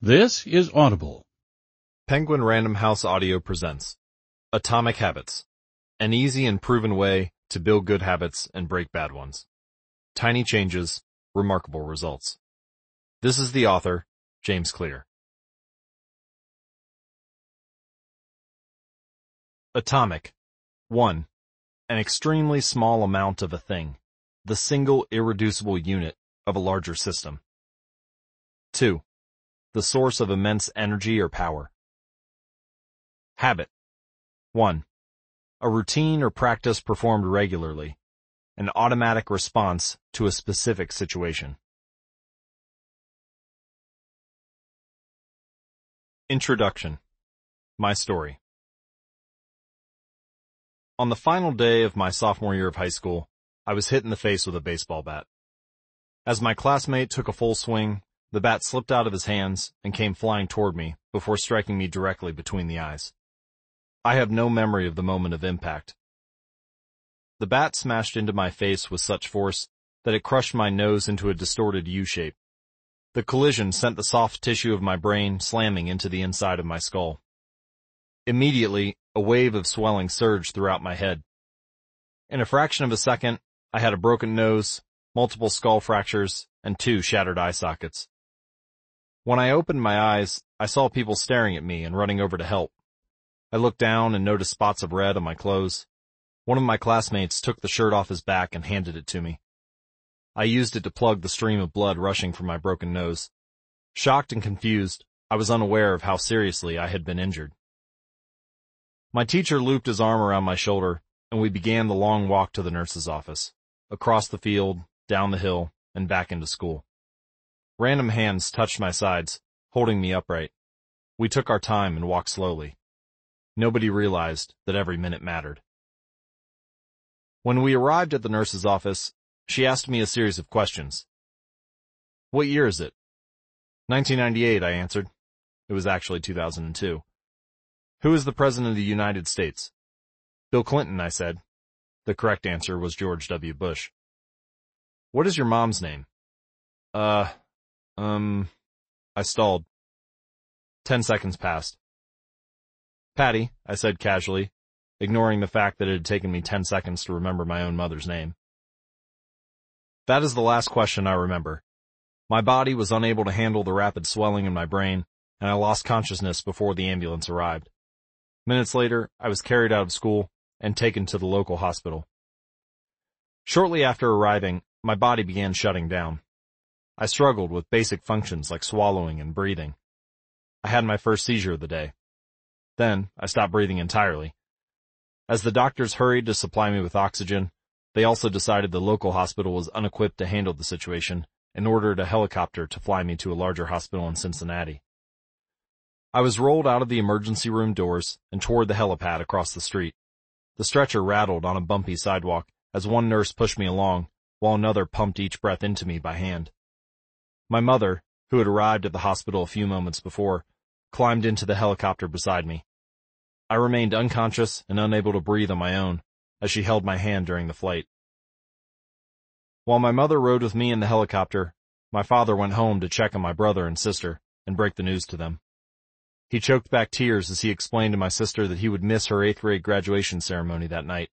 This is Audible. Penguin Random House Audio presents Atomic Habits, an easy and proven way to build good habits and break bad ones. Tiny changes, remarkable results. This is the author, James Clear. Atomic. 1. An extremely small amount of a thing, the single irreducible unit of a larger system. 2. The source of immense energy or power. Habit. 1. A routine or practice performed regularly. An automatic response to a specific situation. Introduction. My story. On the final day of my sophomore year of high school, I was hit in the face with a baseball bat. As my classmate took a full swing, the bat slipped out of his hands and came flying toward me before striking me directly between the eyes. I have no memory of the moment of impact. The bat smashed into my face with such force that it crushed my nose into a distorted U-shape. The collision sent the soft tissue of my brain slamming into the inside of my skull. Immediately, a wave of swelling surged throughout my head. In a fraction of a second, I had a broken nose, multiple skull fractures, and two shattered eye sockets. When I opened my eyes, I saw people staring at me and running over to help. I looked down and noticed spots of red on my clothes. One of my classmates took the shirt off his back and handed it to me. I used it to plug the stream of blood rushing from my broken nose. Shocked and confused, I was unaware of how seriously I had been injured. My teacher looped his arm around my shoulder, and we began the long walk to the nurse's office, across the field, down the hill, and back into school. Random hands touched my sides, holding me upright. We took our time and walked slowly. Nobody realized that every minute mattered. When we arrived at the nurse's office, she asked me a series of questions. What year is it? 1998, I answered. It was actually 2002. Who is the President of the United States? Bill Clinton, I said. The correct answer was George W. Bush. What is your mom's name? Uh, um, I stalled. Ten seconds passed. Patty, I said casually, ignoring the fact that it had taken me ten seconds to remember my own mother's name. That is the last question I remember. My body was unable to handle the rapid swelling in my brain, and I lost consciousness before the ambulance arrived. Minutes later, I was carried out of school and taken to the local hospital. Shortly after arriving, my body began shutting down. I struggled with basic functions like swallowing and breathing. I had my first seizure of the day. Then, I stopped breathing entirely. As the doctors hurried to supply me with oxygen, they also decided the local hospital was unequipped to handle the situation and ordered a helicopter to fly me to a larger hospital in Cincinnati. I was rolled out of the emergency room doors and toward the helipad across the street. The stretcher rattled on a bumpy sidewalk as one nurse pushed me along while another pumped each breath into me by hand. My mother, who had arrived at the hospital a few moments before, climbed into the helicopter beside me. I remained unconscious and unable to breathe on my own as she held my hand during the flight. While my mother rode with me in the helicopter, my father went home to check on my brother and sister and break the news to them. He choked back tears as he explained to my sister that he would miss her eighth grade graduation ceremony that night.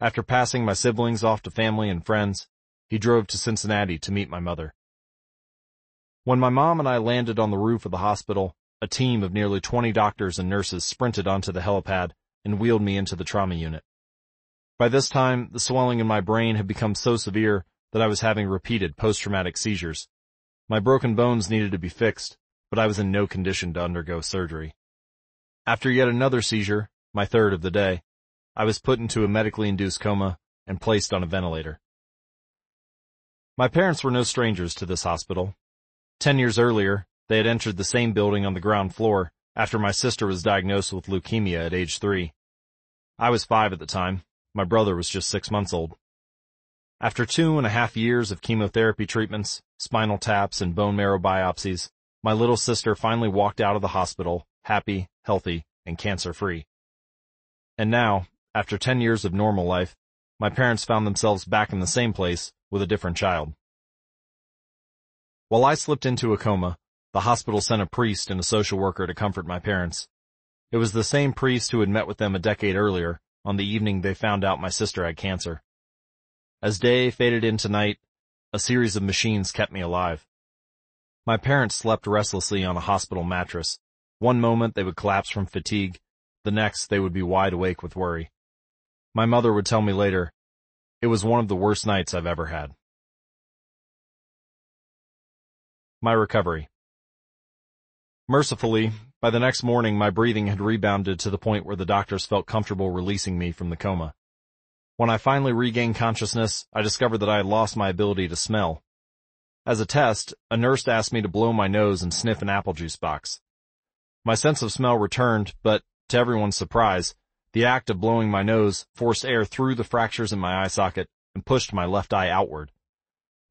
After passing my siblings off to family and friends, he drove to Cincinnati to meet my mother. When my mom and I landed on the roof of the hospital, a team of nearly 20 doctors and nurses sprinted onto the helipad and wheeled me into the trauma unit. By this time, the swelling in my brain had become so severe that I was having repeated post-traumatic seizures. My broken bones needed to be fixed, but I was in no condition to undergo surgery. After yet another seizure, my third of the day, I was put into a medically induced coma and placed on a ventilator. My parents were no strangers to this hospital. Ten years earlier, they had entered the same building on the ground floor after my sister was diagnosed with leukemia at age three. I was five at the time. My brother was just six months old. After two and a half years of chemotherapy treatments, spinal taps, and bone marrow biopsies, my little sister finally walked out of the hospital, happy, healthy, and cancer-free. And now, after 10 years of normal life, my parents found themselves back in the same place with a different child. While I slipped into a coma, the hospital sent a priest and a social worker to comfort my parents. It was the same priest who had met with them a decade earlier, on the evening they found out my sister had cancer. As day faded into night, a series of machines kept me alive. My parents slept restlessly on a hospital mattress. One moment they would collapse from fatigue, the next they would be wide awake with worry. My mother would tell me later, it was one of the worst nights I've ever had. My recovery. Mercifully, by the next morning my breathing had rebounded to the point where the doctors felt comfortable releasing me from the coma. When I finally regained consciousness, I discovered that I had lost my ability to smell. As a test, a nurse asked me to blow my nose and sniff an apple juice box. My sense of smell returned, but, to everyone's surprise, the act of blowing my nose forced air through the fractures in my eye socket and pushed my left eye outward.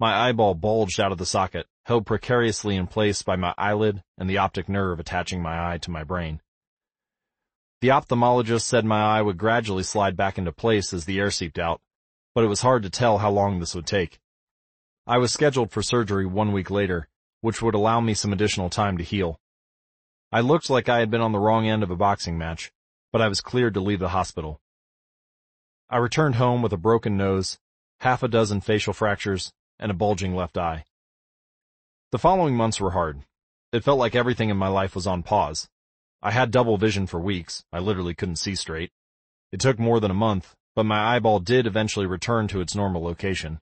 My eyeball bulged out of the socket, held precariously in place by my eyelid and the optic nerve attaching my eye to my brain. The ophthalmologist said my eye would gradually slide back into place as the air seeped out, but it was hard to tell how long this would take. I was scheduled for surgery one week later, which would allow me some additional time to heal. I looked like I had been on the wrong end of a boxing match, but I was cleared to leave the hospital. I returned home with a broken nose, half a dozen facial fractures, and a bulging left eye. The following months were hard. It felt like everything in my life was on pause. I had double vision for weeks. I literally couldn't see straight. It took more than a month, but my eyeball did eventually return to its normal location.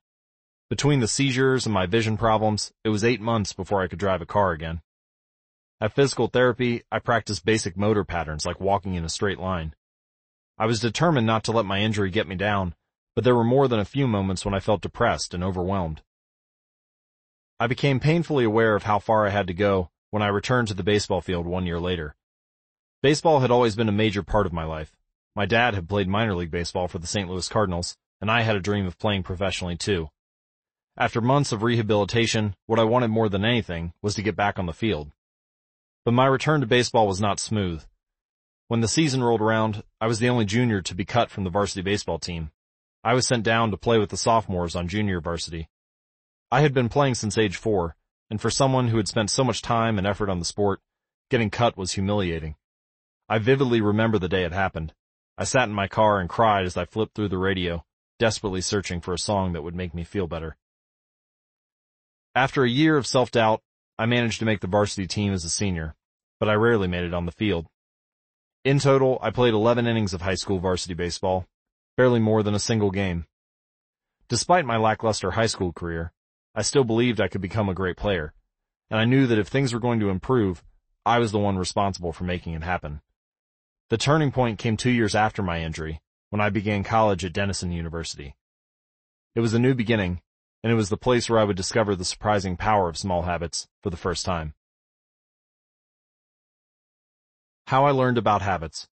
Between the seizures and my vision problems, it was eight months before I could drive a car again. At physical therapy, I practiced basic motor patterns like walking in a straight line. I was determined not to let my injury get me down, but there were more than a few moments when I felt depressed and overwhelmed. I became painfully aware of how far I had to go when I returned to the baseball field one year later. Baseball had always been a major part of my life. My dad had played minor league baseball for the St. Louis Cardinals, and I had a dream of playing professionally too. After months of rehabilitation, what I wanted more than anything was to get back on the field. But my return to baseball was not smooth. When the season rolled around, I was the only junior to be cut from the varsity baseball team. I was sent down to play with the sophomores on junior varsity. I had been playing since age four, and for someone who had spent so much time and effort on the sport, getting cut was humiliating. I vividly remember the day it happened. I sat in my car and cried as I flipped through the radio, desperately searching for a song that would make me feel better. After a year of self-doubt, I managed to make the varsity team as a senior, but I rarely made it on the field. In total, I played 11 innings of high school varsity baseball, barely more than a single game. Despite my lackluster high school career, I still believed I could become a great player, and I knew that if things were going to improve, I was the one responsible for making it happen. The turning point came two years after my injury, when I began college at Denison University. It was a new beginning, and it was the place where I would discover the surprising power of small habits for the first time. How I learned about habits.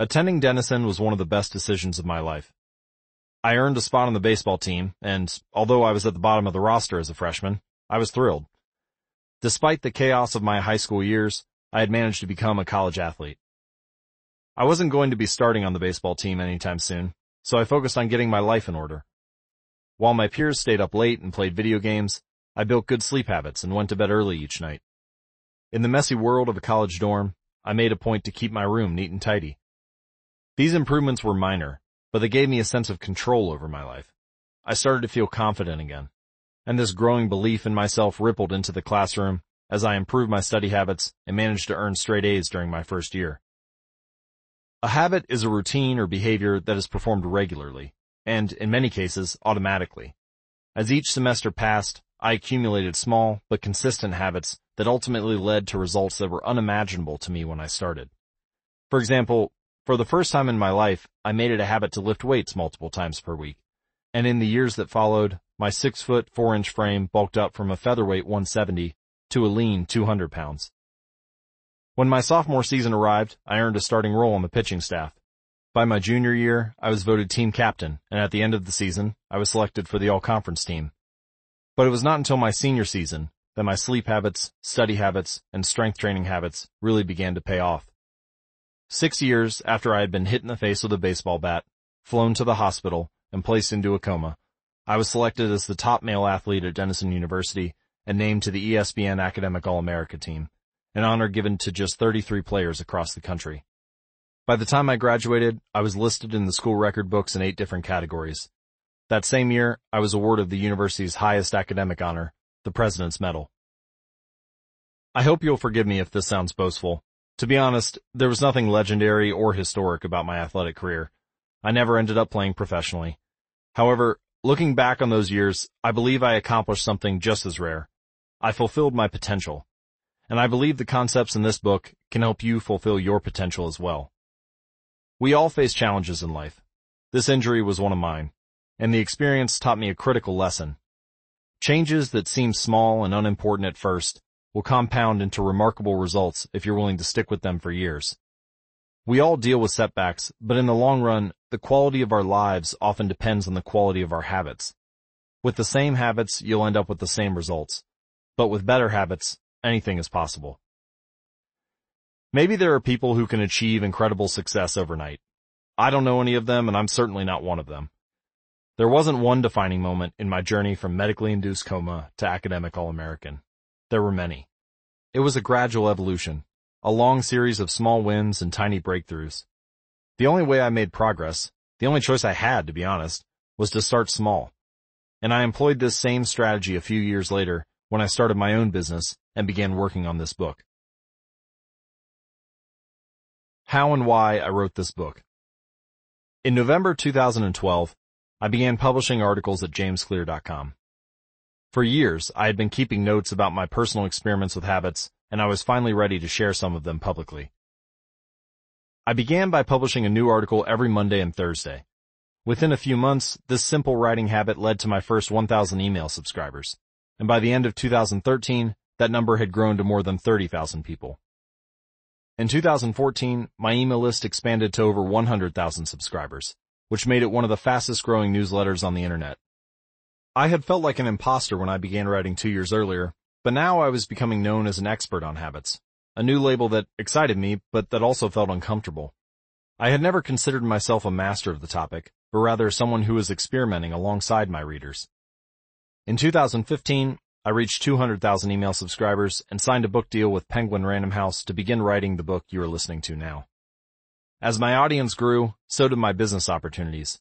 Attending Denison was one of the best decisions of my life. I earned a spot on the baseball team, and although I was at the bottom of the roster as a freshman, I was thrilled. Despite the chaos of my high school years, I had managed to become a college athlete. I wasn't going to be starting on the baseball team anytime soon, so I focused on getting my life in order. While my peers stayed up late and played video games, I built good sleep habits and went to bed early each night. In the messy world of a college dorm, I made a point to keep my room neat and tidy. These improvements were minor, but they gave me a sense of control over my life. I started to feel confident again, and this growing belief in myself rippled into the classroom as I improved my study habits and managed to earn straight A's during my first year. A habit is a routine or behavior that is performed regularly, and in many cases, automatically. As each semester passed, I accumulated small but consistent habits that ultimately led to results that were unimaginable to me when I started. For example, for the first time in my life, I made it a habit to lift weights multiple times per week. And in the years that followed, my six foot four inch frame bulked up from a featherweight 170 to a lean 200 pounds. When my sophomore season arrived, I earned a starting role on the pitching staff. By my junior year, I was voted team captain, and at the end of the season, I was selected for the all-conference team. But it was not until my senior season that my sleep habits, study habits, and strength training habits really began to pay off. Six years after I had been hit in the face with a baseball bat, flown to the hospital, and placed into a coma, I was selected as the top male athlete at Denison University and named to the ESPN Academic All-America team, an honor given to just 33 players across the country. By the time I graduated, I was listed in the school record books in eight different categories. That same year, I was awarded the university's highest academic honor, the President's Medal. I hope you'll forgive me if this sounds boastful. To be honest, there was nothing legendary or historic about my athletic career. I never ended up playing professionally. However, looking back on those years, I believe I accomplished something just as rare. I fulfilled my potential. And I believe the concepts in this book can help you fulfill your potential as well. We all face challenges in life. This injury was one of mine, and the experience taught me a critical lesson. Changes that seem small and unimportant at first will compound into remarkable results if you're willing to stick with them for years. We all deal with setbacks, but in the long run, the quality of our lives often depends on the quality of our habits. With the same habits, you'll end up with the same results. But with better habits, anything is possible. Maybe there are people who can achieve incredible success overnight. I don't know any of them and I'm certainly not one of them. There wasn't one defining moment in my journey from medically induced coma to academic All-American. There were many. It was a gradual evolution, a long series of small wins and tiny breakthroughs. The only way I made progress, the only choice I had to be honest, was to start small. And I employed this same strategy a few years later when I started my own business and began working on this book. How and why I wrote this book. In November 2012, I began publishing articles at jamesclear.com. For years, I had been keeping notes about my personal experiments with habits, and I was finally ready to share some of them publicly. I began by publishing a new article every Monday and Thursday. Within a few months, this simple writing habit led to my first 1,000 email subscribers, and by the end of 2013, that number had grown to more than 30,000 people. In 2014, my email list expanded to over 100,000 subscribers, which made it one of the fastest growing newsletters on the internet. I had felt like an imposter when I began writing two years earlier, but now I was becoming known as an expert on habits, a new label that excited me, but that also felt uncomfortable. I had never considered myself a master of the topic, but rather someone who was experimenting alongside my readers. In 2015, I reached 200,000 email subscribers and signed a book deal with Penguin Random House to begin writing the book you are listening to now. As my audience grew, so did my business opportunities.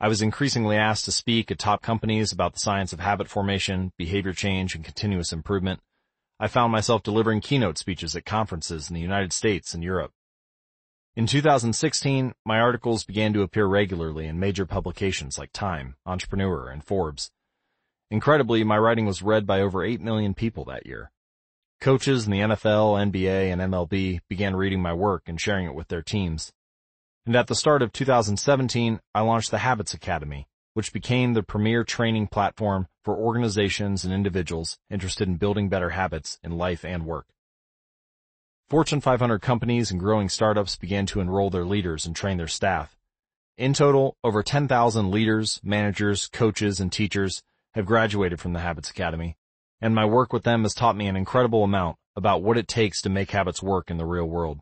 I was increasingly asked to speak at top companies about the science of habit formation, behavior change, and continuous improvement. I found myself delivering keynote speeches at conferences in the United States and Europe. In 2016, my articles began to appear regularly in major publications like Time, Entrepreneur, and Forbes. Incredibly, my writing was read by over 8 million people that year. Coaches in the NFL, NBA, and MLB began reading my work and sharing it with their teams. And at the start of 2017, I launched the Habits Academy, which became the premier training platform for organizations and individuals interested in building better habits in life and work. Fortune 500 companies and growing startups began to enroll their leaders and train their staff. In total, over 10,000 leaders, managers, coaches, and teachers have graduated from the Habits Academy, and my work with them has taught me an incredible amount about what it takes to make habits work in the real world.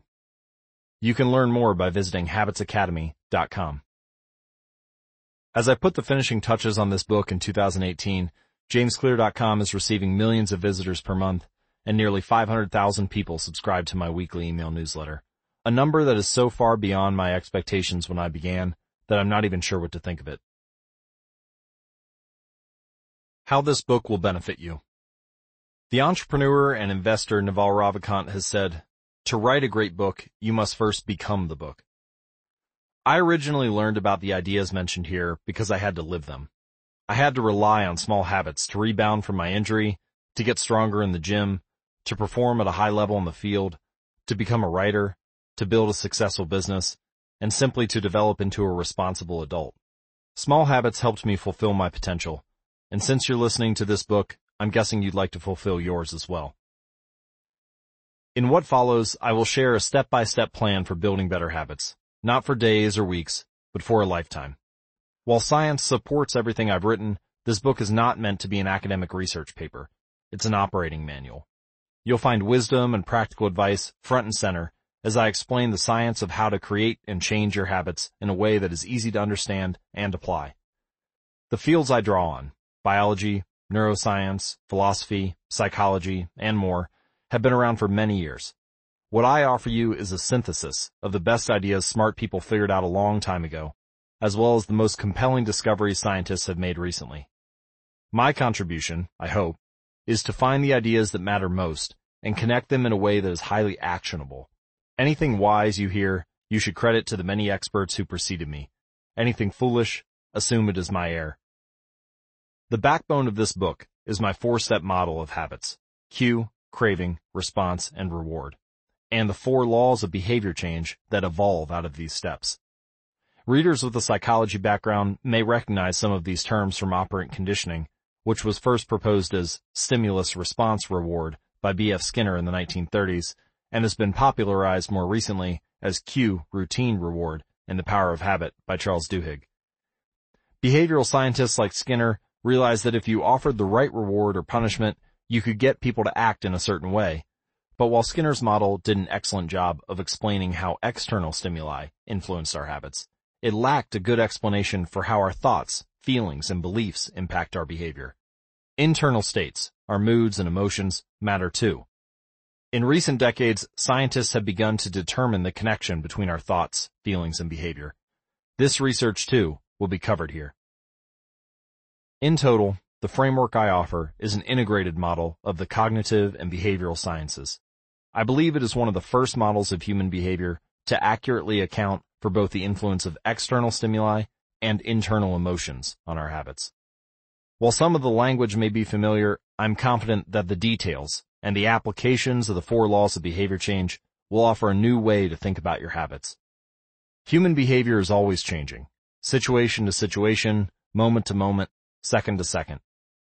You can learn more by visiting habitsacademy.com. As I put the finishing touches on this book in 2018, JamesClear.com is receiving millions of visitors per month, and nearly 500,000 people subscribe to my weekly email newsletter, a number that is so far beyond my expectations when I began that I'm not even sure what to think of it. How this book will benefit you. The entrepreneur and investor Naval Ravikant has said, to write a great book, you must first become the book. I originally learned about the ideas mentioned here because I had to live them. I had to rely on small habits to rebound from my injury, to get stronger in the gym, to perform at a high level in the field, to become a writer, to build a successful business, and simply to develop into a responsible adult. Small habits helped me fulfill my potential, and since you're listening to this book, I'm guessing you'd like to fulfill yours as well. In what follows, I will share a step-by-step plan for building better habits, not for days or weeks, but for a lifetime. While science supports everything I've written, this book is not meant to be an academic research paper. It's an operating manual. You'll find wisdom and practical advice front and center as I explain the science of how to create and change your habits in a way that is easy to understand and apply. The fields I draw on, biology, neuroscience, philosophy, psychology, and more have been around for many years. What I offer you is a synthesis of the best ideas smart people figured out a long time ago, as well as the most compelling discoveries scientists have made recently. My contribution, I hope, is to find the ideas that matter most and connect them in a way that is highly actionable. Anything wise you hear, you should credit to the many experts who preceded me. Anything foolish, assume it is my error. The backbone of this book is my four-step model of habits. Cue, craving, response, and reward. And the four laws of behavior change that evolve out of these steps. Readers with a psychology background may recognize some of these terms from operant conditioning, which was first proposed as stimulus response reward by B.F. Skinner in the 1930s and has been popularized more recently as cue routine reward in The Power of Habit by Charles Duhigg. Behavioral scientists like Skinner realized that if you offered the right reward or punishment, you could get people to act in a certain way. But while Skinner's model did an excellent job of explaining how external stimuli influenced our habits, it lacked a good explanation for how our thoughts, feelings, and beliefs impact our behavior. Internal states, our moods and emotions, matter too. In recent decades, scientists have begun to determine the connection between our thoughts, feelings, and behavior. This research, too, will be covered here. In total, the framework I offer is an integrated model of the cognitive and behavioral sciences. I believe it is one of the first models of human behavior to accurately account for both the influence of external stimuli and internal emotions on our habits. While some of the language may be familiar, I'm confident that the details and the applications of the four laws of behavior change will offer a new way to think about your habits. Human behavior is always changing, situation to situation, moment to moment, second to second.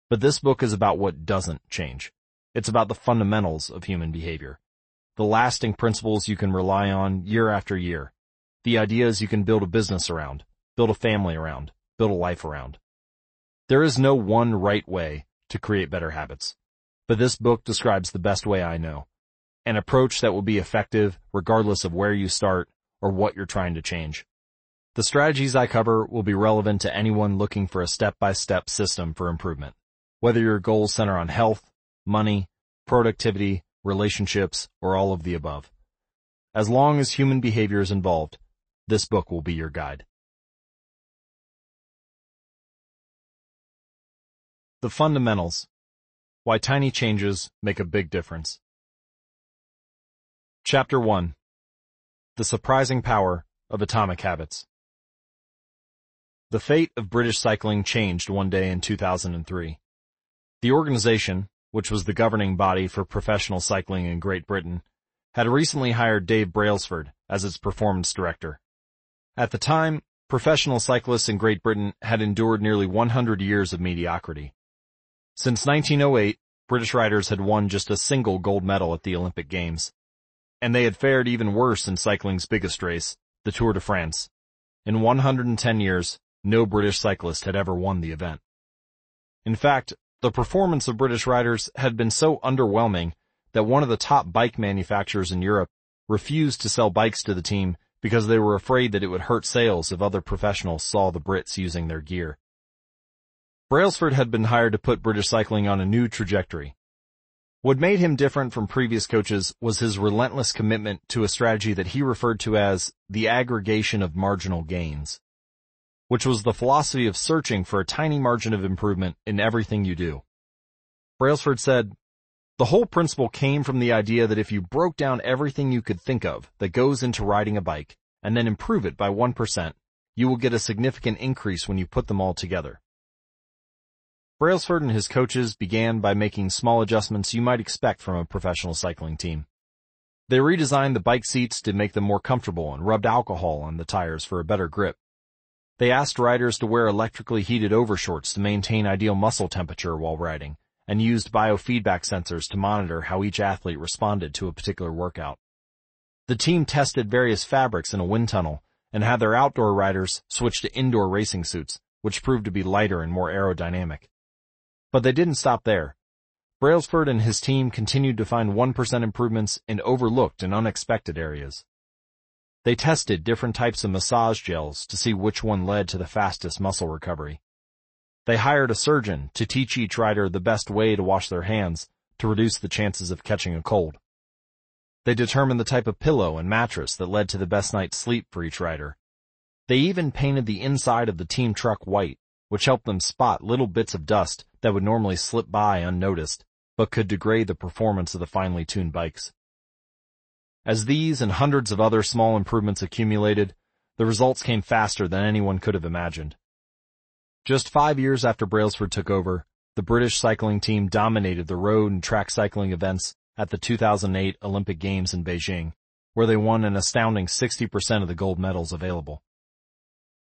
But this book is about what doesn't change. It's about the fundamentals of human behavior. The lasting principles you can rely on year after year. The ideas you can build a business around, build a family around, build a life around. There is no one right way to create better habits. But this book describes the best way I know. An approach that will be effective regardless of where you start or what you're trying to change. The strategies I cover will be relevant to anyone looking for a step-by-step system for improvement. Whether your goals center on health, money, productivity, relationships, or all of the above. As long as human behavior is involved, this book will be your guide. The Fundamentals. Why Tiny Changes Make a Big Difference. Chapter 1. The Surprising Power of Atomic Habits. The fate of British cycling changed one day in 2003. The organization, which was the governing body for professional cycling in Great Britain, had recently hired Dave Brailsford as its performance director. At the time, professional cyclists in Great Britain had endured nearly 100 years of mediocrity. Since 1908, British riders had won just a single gold medal at the Olympic Games. And they had fared even worse in cycling's biggest race, the Tour de France. In 110 years, no British cyclist had ever won the event. In fact, the performance of British riders had been so underwhelming that one of the top bike manufacturers in Europe refused to sell bikes to the team because they were afraid that it would hurt sales if other professionals saw the Brits using their gear. Brailsford had been hired to put British cycling on a new trajectory. What made him different from previous coaches was his relentless commitment to a strategy that he referred to as the aggregation of marginal gains which was the philosophy of searching for a tiny margin of improvement in everything you do. Brailsford said, the whole principle came from the idea that if you broke down everything you could think of that goes into riding a bike and then improve it by 1%, you will get a significant increase when you put them all together. Brailsford and his coaches began by making small adjustments you might expect from a professional cycling team. They redesigned the bike seats to make them more comfortable and rubbed alcohol on the tires for a better grip. They asked riders to wear electrically heated overshorts to maintain ideal muscle temperature while riding, and used biofeedback sensors to monitor how each athlete responded to a particular workout. The team tested various fabrics in a wind tunnel and had their outdoor riders switch to indoor racing suits, which proved to be lighter and more aerodynamic. But they didn't stop there. Brailsford and his team continued to find 1% improvements in overlooked and unexpected areas. They tested different types of massage gels to see which one led to the fastest muscle recovery. They hired a surgeon to teach each rider the best way to wash their hands to reduce the chances of catching a cold. They determined the type of pillow and mattress that led to the best night's sleep for each rider. They even painted the inside of the team truck white, which helped them spot little bits of dust that would normally slip by unnoticed, but could degrade the performance of the finely tuned bikes. As these and hundreds of other small improvements accumulated, the results came faster than anyone could have imagined. Just five years after Brailsford took over, the British cycling team dominated the road and track cycling events at the 2008 Olympic Games in Beijing, where they won an astounding 60% of the gold medals available.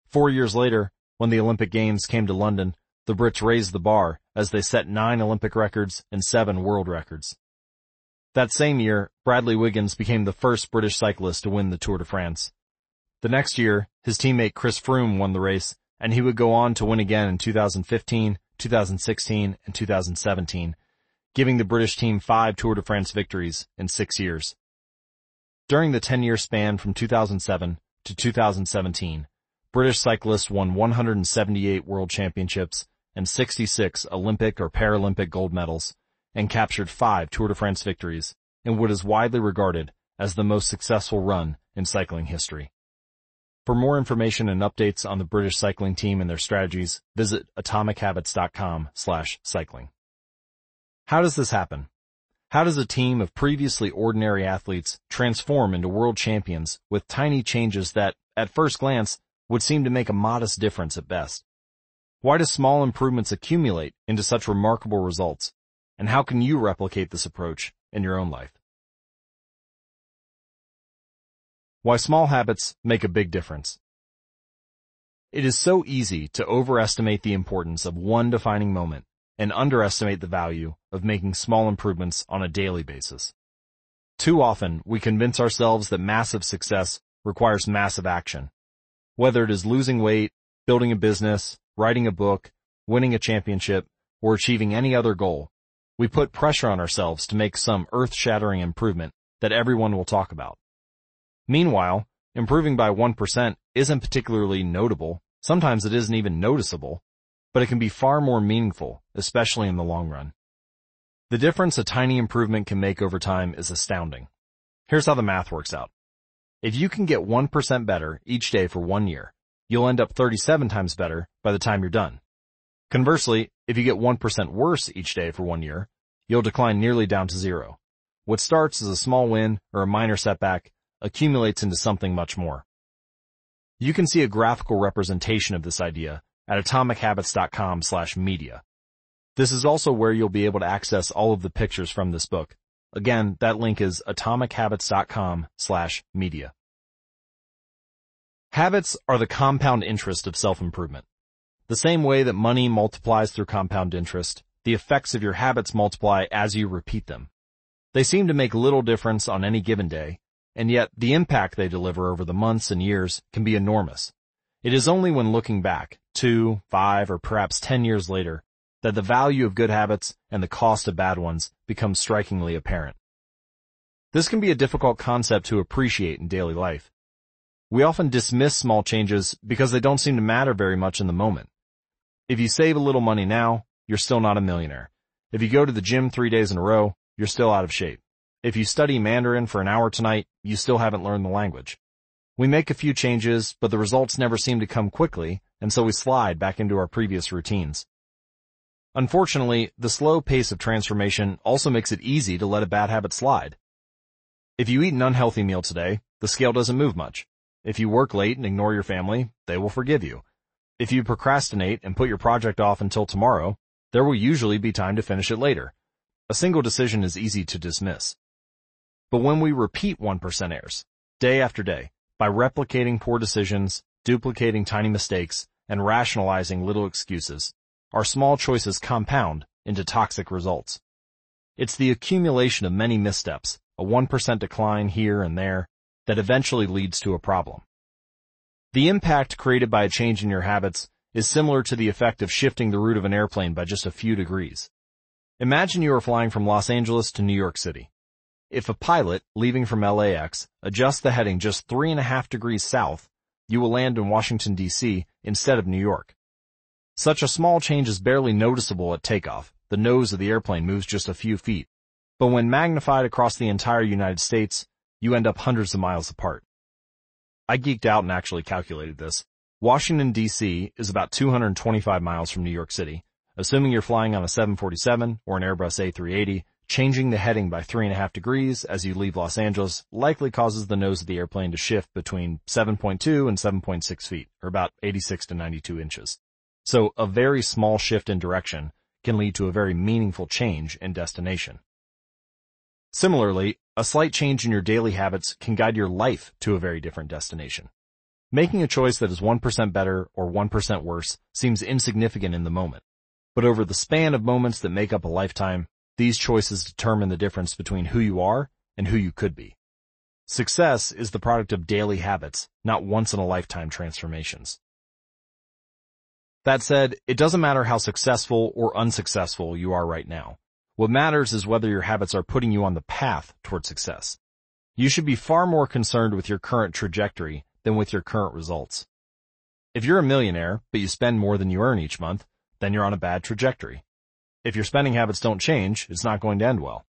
Four years later, when the Olympic Games came to London, the Brits raised the bar as they set nine Olympic records and seven world records. That same year, Bradley Wiggins became the first British cyclist to win the Tour de France. The next year, his teammate Chris Froome won the race, and he would go on to win again in 2015, 2016, and 2017, giving the British team five Tour de France victories in six years. During the 10-year span from 2007 to 2017, British cyclists won 178 world championships and 66 Olympic or Paralympic gold medals, and captured five Tour de France victories in what is widely regarded as the most successful run in cycling history. For more information and updates on the British cycling team and their strategies, visit atomichabits.com slash cycling. How does this happen? How does a team of previously ordinary athletes transform into world champions with tiny changes that, at first glance, would seem to make a modest difference at best? Why do small improvements accumulate into such remarkable results? And how can you replicate this approach in your own life? Why small habits make a big difference. It is so easy to overestimate the importance of one defining moment and underestimate the value of making small improvements on a daily basis. Too often, we convince ourselves that massive success requires massive action. Whether it is losing weight, building a business, writing a book, winning a championship, or achieving any other goal, we put pressure on ourselves to make some earth-shattering improvement that everyone will talk about. Meanwhile, improving by 1% isn't particularly notable, sometimes it isn't even noticeable, but it can be far more meaningful, especially in the long run. The difference a tiny improvement can make over time is astounding. Here's how the math works out. If you can get 1% better each day for one year, you'll end up 37 times better by the time you're done. Conversely, if you get 1% worse each day for one year, you'll decline nearly down to zero. What starts as a small win or a minor setback accumulates into something much more. You can see a graphical representation of this idea at atomichabits.com slash media. This is also where you'll be able to access all of the pictures from this book. Again, that link is atomichabits.com slash media. Habits are the compound interest of self-improvement. The same way that money multiplies through compound interest, the effects of your habits multiply as you repeat them. They seem to make little difference on any given day, and yet the impact they deliver over the months and years can be enormous. It is only when looking back, two, five, or perhaps ten years later, that the value of good habits and the cost of bad ones becomes strikingly apparent. This can be a difficult concept to appreciate in daily life. We often dismiss small changes because they don't seem to matter very much in the moment. If you save a little money now, you're still not a millionaire. If you go to the gym three days in a row, you're still out of shape. If you study Mandarin for an hour tonight, you still haven't learned the language. We make a few changes, but the results never seem to come quickly, and so we slide back into our previous routines. Unfortunately, the slow pace of transformation also makes it easy to let a bad habit slide. If you eat an unhealthy meal today, the scale doesn't move much. If you work late and ignore your family, they will forgive you. If you procrastinate and put your project off until tomorrow, there will usually be time to finish it later. A single decision is easy to dismiss. But when we repeat 1% errors, day after day, by replicating poor decisions, duplicating tiny mistakes, and rationalizing little excuses, our small choices compound into toxic results. It's the accumulation of many missteps, a 1% decline here and there, that eventually leads to a problem. The impact created by a change in your habits is similar to the effect of shifting the route of an airplane by just a few degrees. Imagine you are flying from Los Angeles to New York City. If a pilot, leaving from LAX, adjusts the heading just three and a half degrees south, you will land in Washington DC instead of New York. Such a small change is barely noticeable at takeoff. The nose of the airplane moves just a few feet. But when magnified across the entire United States, you end up hundreds of miles apart. I geeked out and actually calculated this. Washington DC is about 225 miles from New York City. Assuming you're flying on a 747 or an Airbus A380, changing the heading by three and a half degrees as you leave Los Angeles likely causes the nose of the airplane to shift between 7.2 and 7.6 feet, or about 86 to 92 inches. So a very small shift in direction can lead to a very meaningful change in destination. Similarly, a slight change in your daily habits can guide your life to a very different destination. Making a choice that is 1% better or 1% worse seems insignificant in the moment. But over the span of moments that make up a lifetime, these choices determine the difference between who you are and who you could be. Success is the product of daily habits, not once in a lifetime transformations. That said, it doesn't matter how successful or unsuccessful you are right now. What matters is whether your habits are putting you on the path toward success. You should be far more concerned with your current trajectory than with your current results. If you're a millionaire, but you spend more than you earn each month, then you're on a bad trajectory. If your spending habits don't change, it's not going to end well.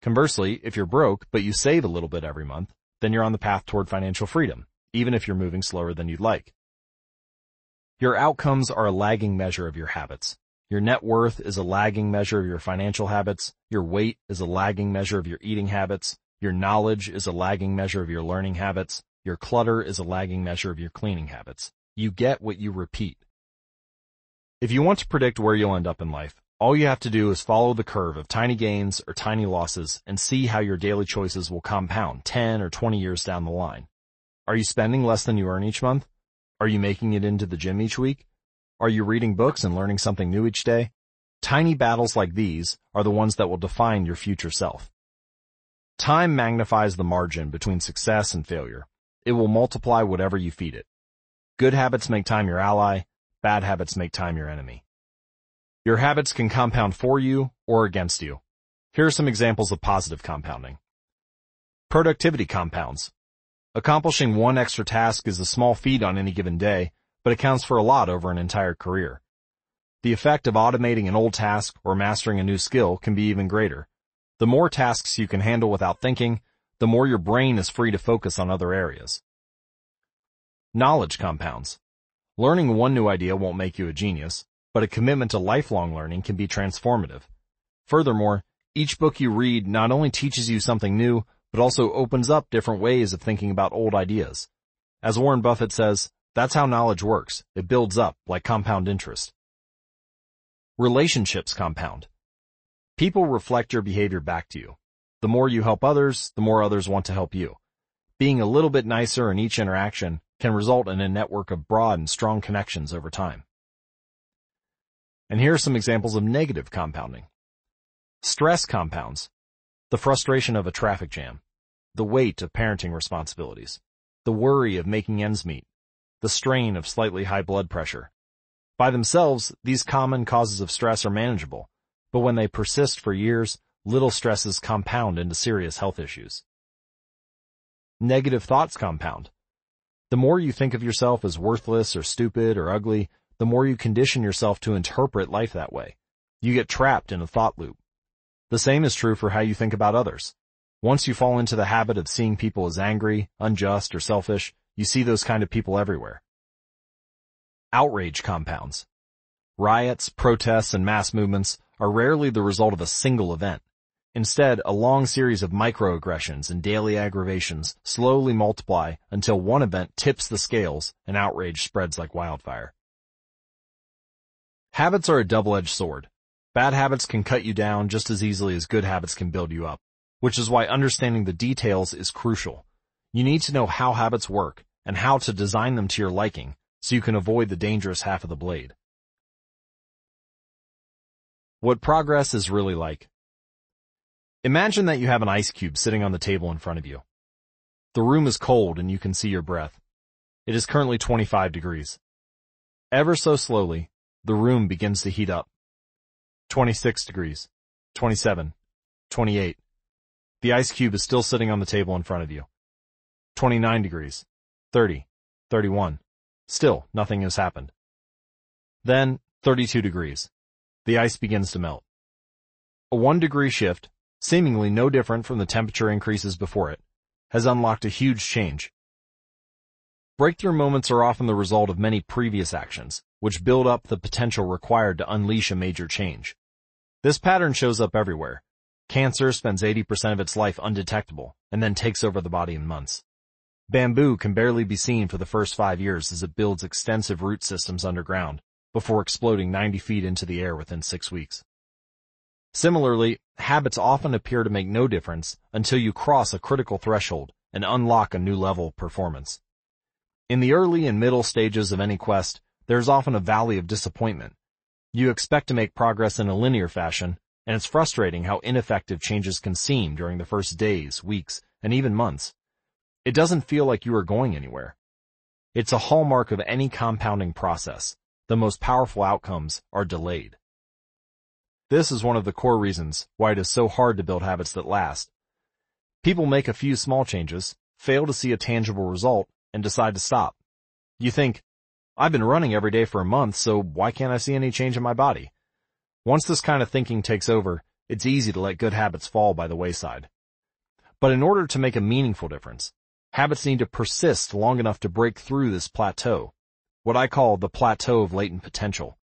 Conversely, if you're broke, but you save a little bit every month, then you're on the path toward financial freedom, even if you're moving slower than you'd like. Your outcomes are a lagging measure of your habits. Your net worth is a lagging measure of your financial habits. Your weight is a lagging measure of your eating habits. Your knowledge is a lagging measure of your learning habits. Your clutter is a lagging measure of your cleaning habits. You get what you repeat. If you want to predict where you'll end up in life, all you have to do is follow the curve of tiny gains or tiny losses and see how your daily choices will compound 10 or 20 years down the line. Are you spending less than you earn each month? Are you making it into the gym each week? Are you reading books and learning something new each day? Tiny battles like these are the ones that will define your future self. Time magnifies the margin between success and failure. It will multiply whatever you feed it. Good habits make time your ally. Bad habits make time your enemy. Your habits can compound for you or against you. Here are some examples of positive compounding. Productivity compounds. Accomplishing one extra task is a small feat on any given day, but accounts for a lot over an entire career. The effect of automating an old task or mastering a new skill can be even greater. The more tasks you can handle without thinking, the more your brain is free to focus on other areas. Knowledge compounds. Learning one new idea won't make you a genius, but a commitment to lifelong learning can be transformative. Furthermore, each book you read not only teaches you something new, but also opens up different ways of thinking about old ideas. As Warren Buffett says, that's how knowledge works. It builds up like compound interest. Relationships compound. People reflect your behavior back to you. The more you help others, the more others want to help you. Being a little bit nicer in each interaction can result in a network of broad and strong connections over time. And here are some examples of negative compounding. Stress compounds the frustration of a traffic jam, the weight of parenting responsibilities, the worry of making ends meet, the strain of slightly high blood pressure. By themselves, these common causes of stress are manageable, but when they persist for years, little stresses compound into serious health issues. Negative thoughts compound. The more you think of yourself as worthless or stupid or ugly, the more you condition yourself to interpret life that way. You get trapped in a thought loop. The same is true for how you think about others. Once you fall into the habit of seeing people as angry, unjust, or selfish, you see those kind of people everywhere. Outrage compounds. Riots, protests, and mass movements are rarely the result of a single event. Instead, a long series of microaggressions and daily aggravations slowly multiply until one event tips the scales and outrage spreads like wildfire. Habits are a double-edged sword. Bad habits can cut you down just as easily as good habits can build you up, which is why understanding the details is crucial. You need to know how habits work and how to design them to your liking so you can avoid the dangerous half of the blade. What progress is really like. Imagine that you have an ice cube sitting on the table in front of you. The room is cold and you can see your breath. It is currently 25 degrees. Ever so slowly, the room begins to heat up. 26 degrees, 27, 28. The ice cube is still sitting on the table in front of you. 29 degrees, 30, 31. Still, nothing has happened. Then, 32 degrees. The ice begins to melt. A one degree shift, seemingly no different from the temperature increases before it, has unlocked a huge change. Breakthrough moments are often the result of many previous actions, which build up the potential required to unleash a major change. This pattern shows up everywhere. Cancer spends 80% of its life undetectable and then takes over the body in months. Bamboo can barely be seen for the first five years as it builds extensive root systems underground before exploding 90 feet into the air within six weeks. Similarly, habits often appear to make no difference until you cross a critical threshold and unlock a new level of performance. In the early and middle stages of any quest, there is often a valley of disappointment. You expect to make progress in a linear fashion, and it's frustrating how ineffective changes can seem during the first days, weeks, and even months. It doesn't feel like you are going anywhere. It's a hallmark of any compounding process. The most powerful outcomes are delayed. This is one of the core reasons why it is so hard to build habits that last. People make a few small changes, fail to see a tangible result, and decide to stop. You think, I've been running every day for a month, so why can't I see any change in my body? Once this kind of thinking takes over, it's easy to let good habits fall by the wayside. But in order to make a meaningful difference, Habits need to persist long enough to break through this plateau, what I call the plateau of latent potential.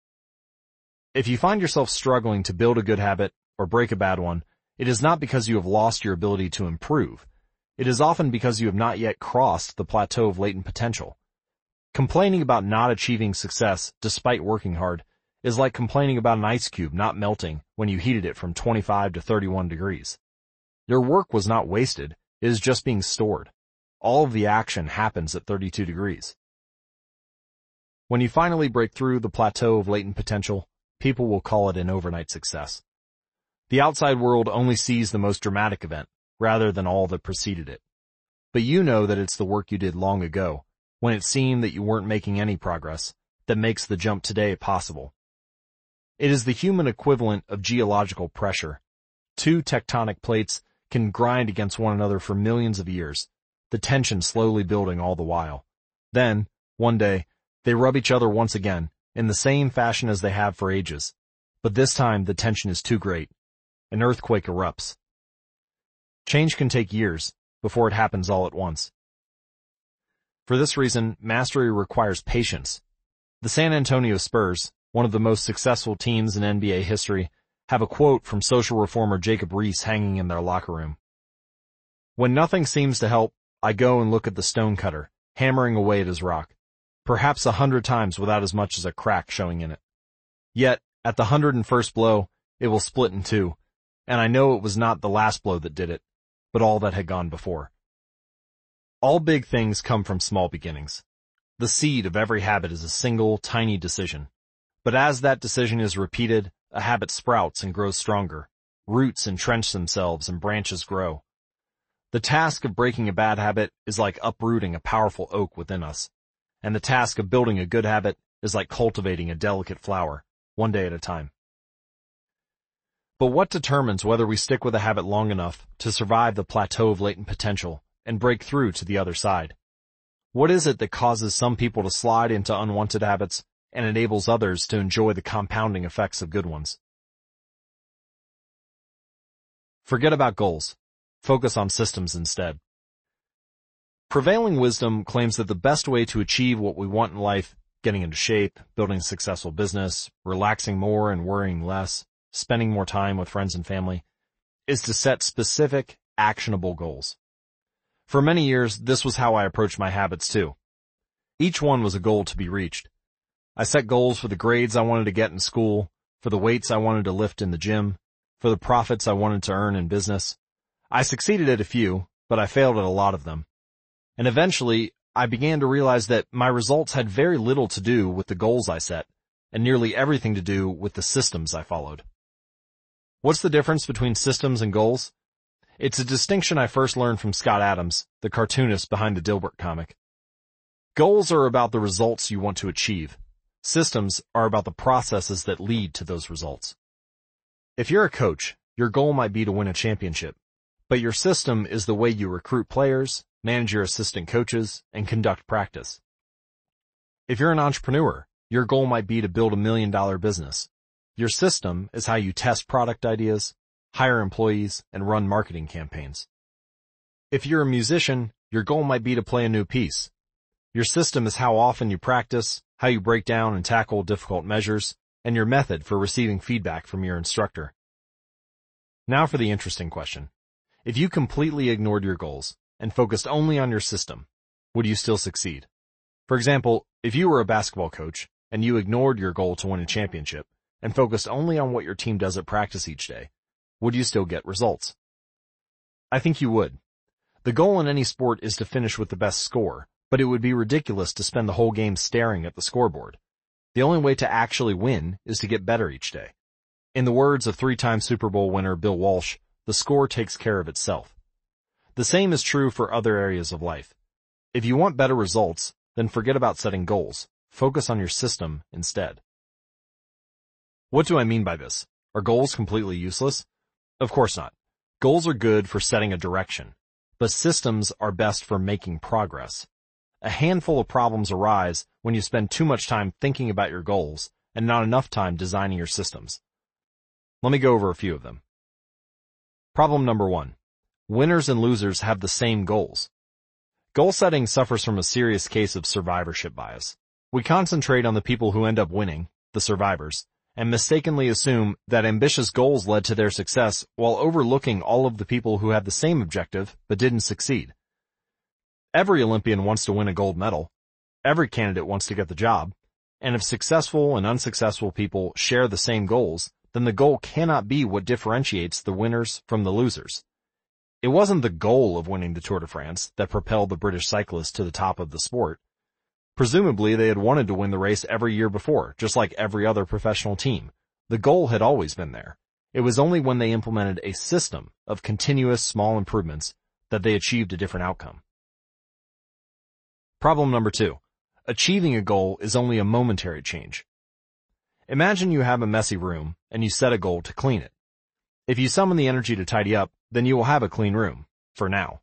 If you find yourself struggling to build a good habit or break a bad one, it is not because you have lost your ability to improve. It is often because you have not yet crossed the plateau of latent potential. Complaining about not achieving success despite working hard is like complaining about an ice cube not melting when you heated it from 25 to 31 degrees. Your work was not wasted, it is just being stored all of the action happens at 32 degrees. When you finally break through the plateau of latent potential, people will call it an overnight success. The outside world only sees the most dramatic event, rather than all that preceded it. But you know that it's the work you did long ago, when it seemed that you weren't making any progress, that makes the jump today possible. It is the human equivalent of geological pressure. Two tectonic plates can grind against one another for millions of years, the tension slowly building all the while. Then, one day, they rub each other once again, in the same fashion as they have for ages. But this time the tension is too great. An earthquake erupts. Change can take years, before it happens all at once. For this reason, mastery requires patience. The San Antonio Spurs, one of the most successful teams in NBA history, have a quote from social reformer Jacob Riis hanging in their locker room. When nothing seems to help, I go and look at the stonecutter, hammering away at his rock, perhaps a hundred times without as much as a crack showing in it. Yet, at the hundred and first blow, it will split in two, and I know it was not the last blow that did it, but all that had gone before. All big things come from small beginnings. The seed of every habit is a single, tiny decision. But as that decision is repeated, a habit sprouts and grows stronger. Roots entrench themselves and branches grow. The task of breaking a bad habit is like uprooting a powerful oak within us. And the task of building a good habit is like cultivating a delicate flower, one day at a time. But what determines whether we stick with a habit long enough to survive the plateau of latent potential and break through to the other side? What is it that causes some people to slide into unwanted habits and enables others to enjoy the compounding effects of good ones? Forget about goals. Focus on systems instead. Prevailing wisdom claims that the best way to achieve what we want in life, getting into shape, building a successful business, relaxing more and worrying less, spending more time with friends and family, is to set specific, actionable goals. For many years, this was how I approached my habits too. Each one was a goal to be reached. I set goals for the grades I wanted to get in school, for the weights I wanted to lift in the gym, for the profits I wanted to earn in business, I succeeded at a few, but I failed at a lot of them. And eventually, I began to realize that my results had very little to do with the goals I set, and nearly everything to do with the systems I followed. What's the difference between systems and goals? It's a distinction I first learned from Scott Adams, the cartoonist behind the Dilbert comic. Goals are about the results you want to achieve. Systems are about the processes that lead to those results. If you're a coach, your goal might be to win a championship. But your system is the way you recruit players, manage your assistant coaches, and conduct practice. If you're an entrepreneur, your goal might be to build a million dollar business. Your system is how you test product ideas, hire employees, and run marketing campaigns. If you're a musician, your goal might be to play a new piece. Your system is how often you practice, how you break down and tackle difficult measures, and your method for receiving feedback from your instructor. Now for the interesting question. If you completely ignored your goals and focused only on your system, would you still succeed? For example, if you were a basketball coach and you ignored your goal to win a championship and focused only on what your team does at practice each day, would you still get results? I think you would. The goal in any sport is to finish with the best score, but it would be ridiculous to spend the whole game staring at the scoreboard. The only way to actually win is to get better each day. In the words of three-time Super Bowl winner Bill Walsh, the score takes care of itself. The same is true for other areas of life. If you want better results, then forget about setting goals. Focus on your system instead. What do I mean by this? Are goals completely useless? Of course not. Goals are good for setting a direction, but systems are best for making progress. A handful of problems arise when you spend too much time thinking about your goals and not enough time designing your systems. Let me go over a few of them. Problem number one. Winners and losers have the same goals. Goal setting suffers from a serious case of survivorship bias. We concentrate on the people who end up winning, the survivors, and mistakenly assume that ambitious goals led to their success while overlooking all of the people who had the same objective but didn't succeed. Every Olympian wants to win a gold medal. Every candidate wants to get the job. And if successful and unsuccessful people share the same goals, then the goal cannot be what differentiates the winners from the losers. It wasn't the goal of winning the Tour de France that propelled the British cyclists to the top of the sport. Presumably they had wanted to win the race every year before, just like every other professional team. The goal had always been there. It was only when they implemented a system of continuous small improvements that they achieved a different outcome. Problem number two. Achieving a goal is only a momentary change. Imagine you have a messy room and you set a goal to clean it. If you summon the energy to tidy up, then you will have a clean room, for now.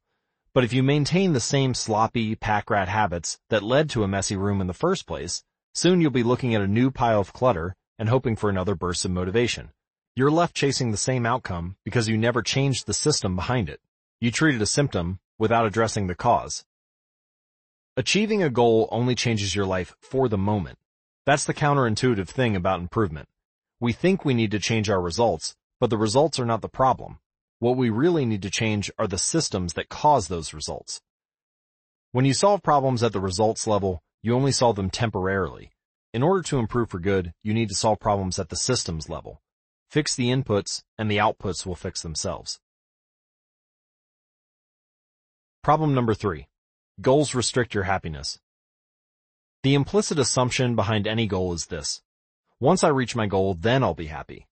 But if you maintain the same sloppy, pack rat habits that led to a messy room in the first place, soon you'll be looking at a new pile of clutter and hoping for another burst of motivation. You're left chasing the same outcome because you never changed the system behind it. You treated a symptom without addressing the cause. Achieving a goal only changes your life for the moment. That's the counterintuitive thing about improvement. We think we need to change our results, but the results are not the problem. What we really need to change are the systems that cause those results. When you solve problems at the results level, you only solve them temporarily. In order to improve for good, you need to solve problems at the systems level. Fix the inputs, and the outputs will fix themselves. Problem number three. Goals restrict your happiness. The implicit assumption behind any goal is this. Once I reach my goal, then I'll be happy.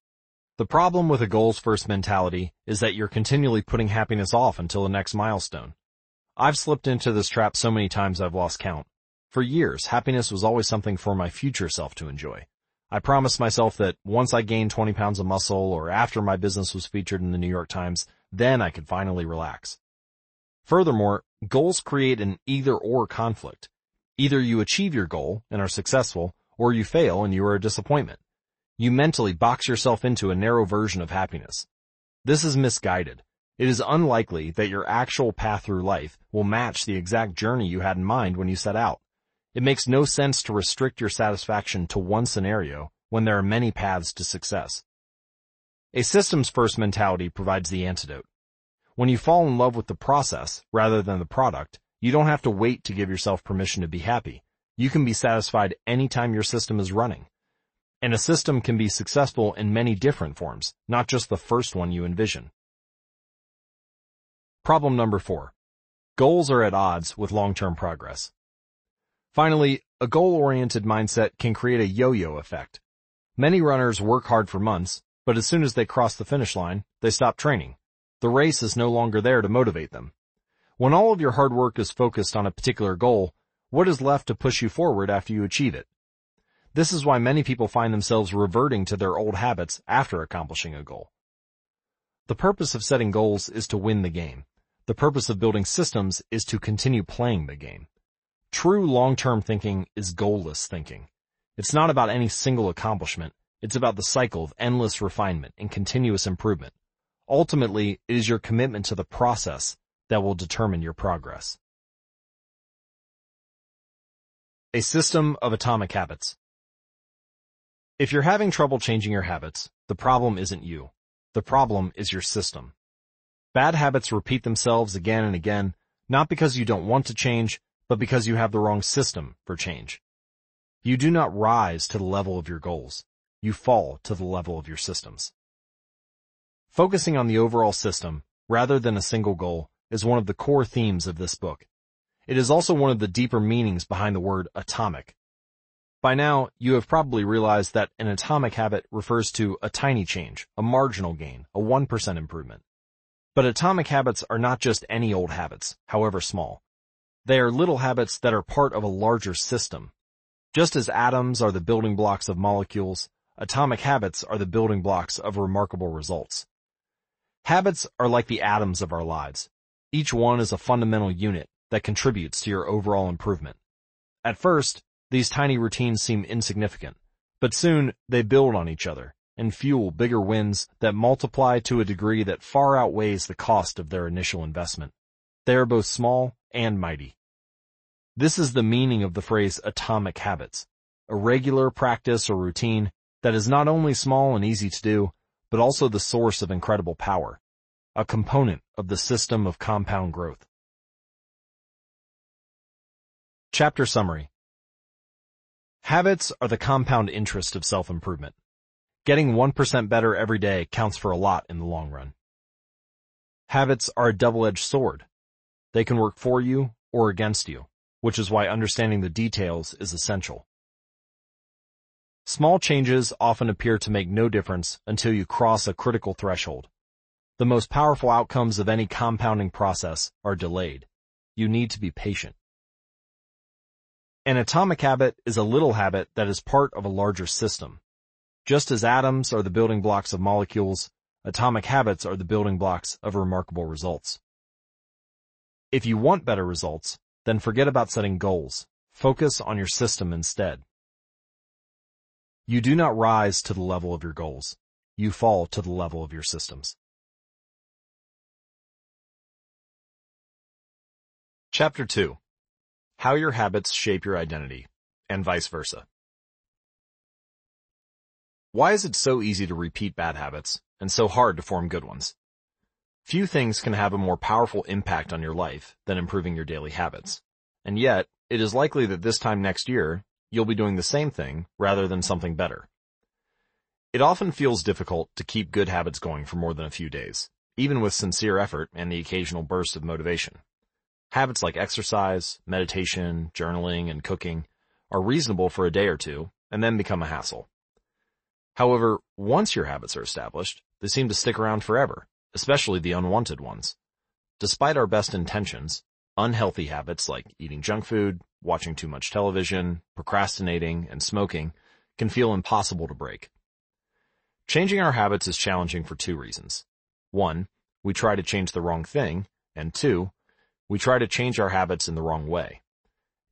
The problem with a goals first mentality is that you're continually putting happiness off until the next milestone. I've slipped into this trap so many times I've lost count. For years, happiness was always something for my future self to enjoy. I promised myself that once I gained 20 pounds of muscle or after my business was featured in the New York Times, then I could finally relax. Furthermore, goals create an either or conflict. Either you achieve your goal and are successful, or you fail and you are a disappointment you mentally box yourself into a narrow version of happiness. This is misguided. It is unlikely that your actual path through life will match the exact journey you had in mind when you set out. It makes no sense to restrict your satisfaction to one scenario when there are many paths to success. A systems first mentality provides the antidote. When you fall in love with the process rather than the product, you don't have to wait to give yourself permission to be happy. You can be satisfied anytime your system is running. And a system can be successful in many different forms, not just the first one you envision. Problem number four. Goals are at odds with long-term progress. Finally, a goal-oriented mindset can create a yo-yo effect. Many runners work hard for months, but as soon as they cross the finish line, they stop training. The race is no longer there to motivate them. When all of your hard work is focused on a particular goal, what is left to push you forward after you achieve it? This is why many people find themselves reverting to their old habits after accomplishing a goal. The purpose of setting goals is to win the game. The purpose of building systems is to continue playing the game. True long-term thinking is goalless thinking. It's not about any single accomplishment. It's about the cycle of endless refinement and continuous improvement. Ultimately, it is your commitment to the process that will determine your progress. A system of atomic habits. If you're having trouble changing your habits, the problem isn't you. The problem is your system. Bad habits repeat themselves again and again, not because you don't want to change, but because you have the wrong system for change. You do not rise to the level of your goals. You fall to the level of your systems. Focusing on the overall system, rather than a single goal, is one of the core themes of this book. It is also one of the deeper meanings behind the word atomic. By now, you have probably realized that an atomic habit refers to a tiny change, a marginal gain, a 1% improvement. But atomic habits are not just any old habits, however small. They are little habits that are part of a larger system. Just as atoms are the building blocks of molecules, atomic habits are the building blocks of remarkable results. Habits are like the atoms of our lives. Each one is a fundamental unit that contributes to your overall improvement. At first, these tiny routines seem insignificant, but soon they build on each other and fuel bigger wins that multiply to a degree that far outweighs the cost of their initial investment. They are both small and mighty. This is the meaning of the phrase atomic habits, a regular practice or routine that is not only small and easy to do, but also the source of incredible power, a component of the system of compound growth. Chapter Summary Habits are the compound interest of self-improvement. Getting 1% better every day counts for a lot in the long run. Habits are a double-edged sword. They can work for you or against you, which is why understanding the details is essential. Small changes often appear to make no difference until you cross a critical threshold. The most powerful outcomes of any compounding process are delayed. You need to be patient. An atomic habit is a little habit that is part of a larger system. Just as atoms are the building blocks of molecules, atomic habits are the building blocks of remarkable results. If you want better results, then forget about setting goals. Focus on your system instead. You do not rise to the level of your goals. You fall to the level of your systems. Chapter 2 how your habits shape your identity, and vice versa. Why is it so easy to repeat bad habits, and so hard to form good ones? Few things can have a more powerful impact on your life than improving your daily habits. And yet, it is likely that this time next year, you'll be doing the same thing rather than something better. It often feels difficult to keep good habits going for more than a few days, even with sincere effort and the occasional burst of motivation. Habits like exercise, meditation, journaling, and cooking are reasonable for a day or two and then become a hassle. However, once your habits are established, they seem to stick around forever, especially the unwanted ones. Despite our best intentions, unhealthy habits like eating junk food, watching too much television, procrastinating, and smoking can feel impossible to break. Changing our habits is challenging for two reasons. One, we try to change the wrong thing, and two, we try to change our habits in the wrong way.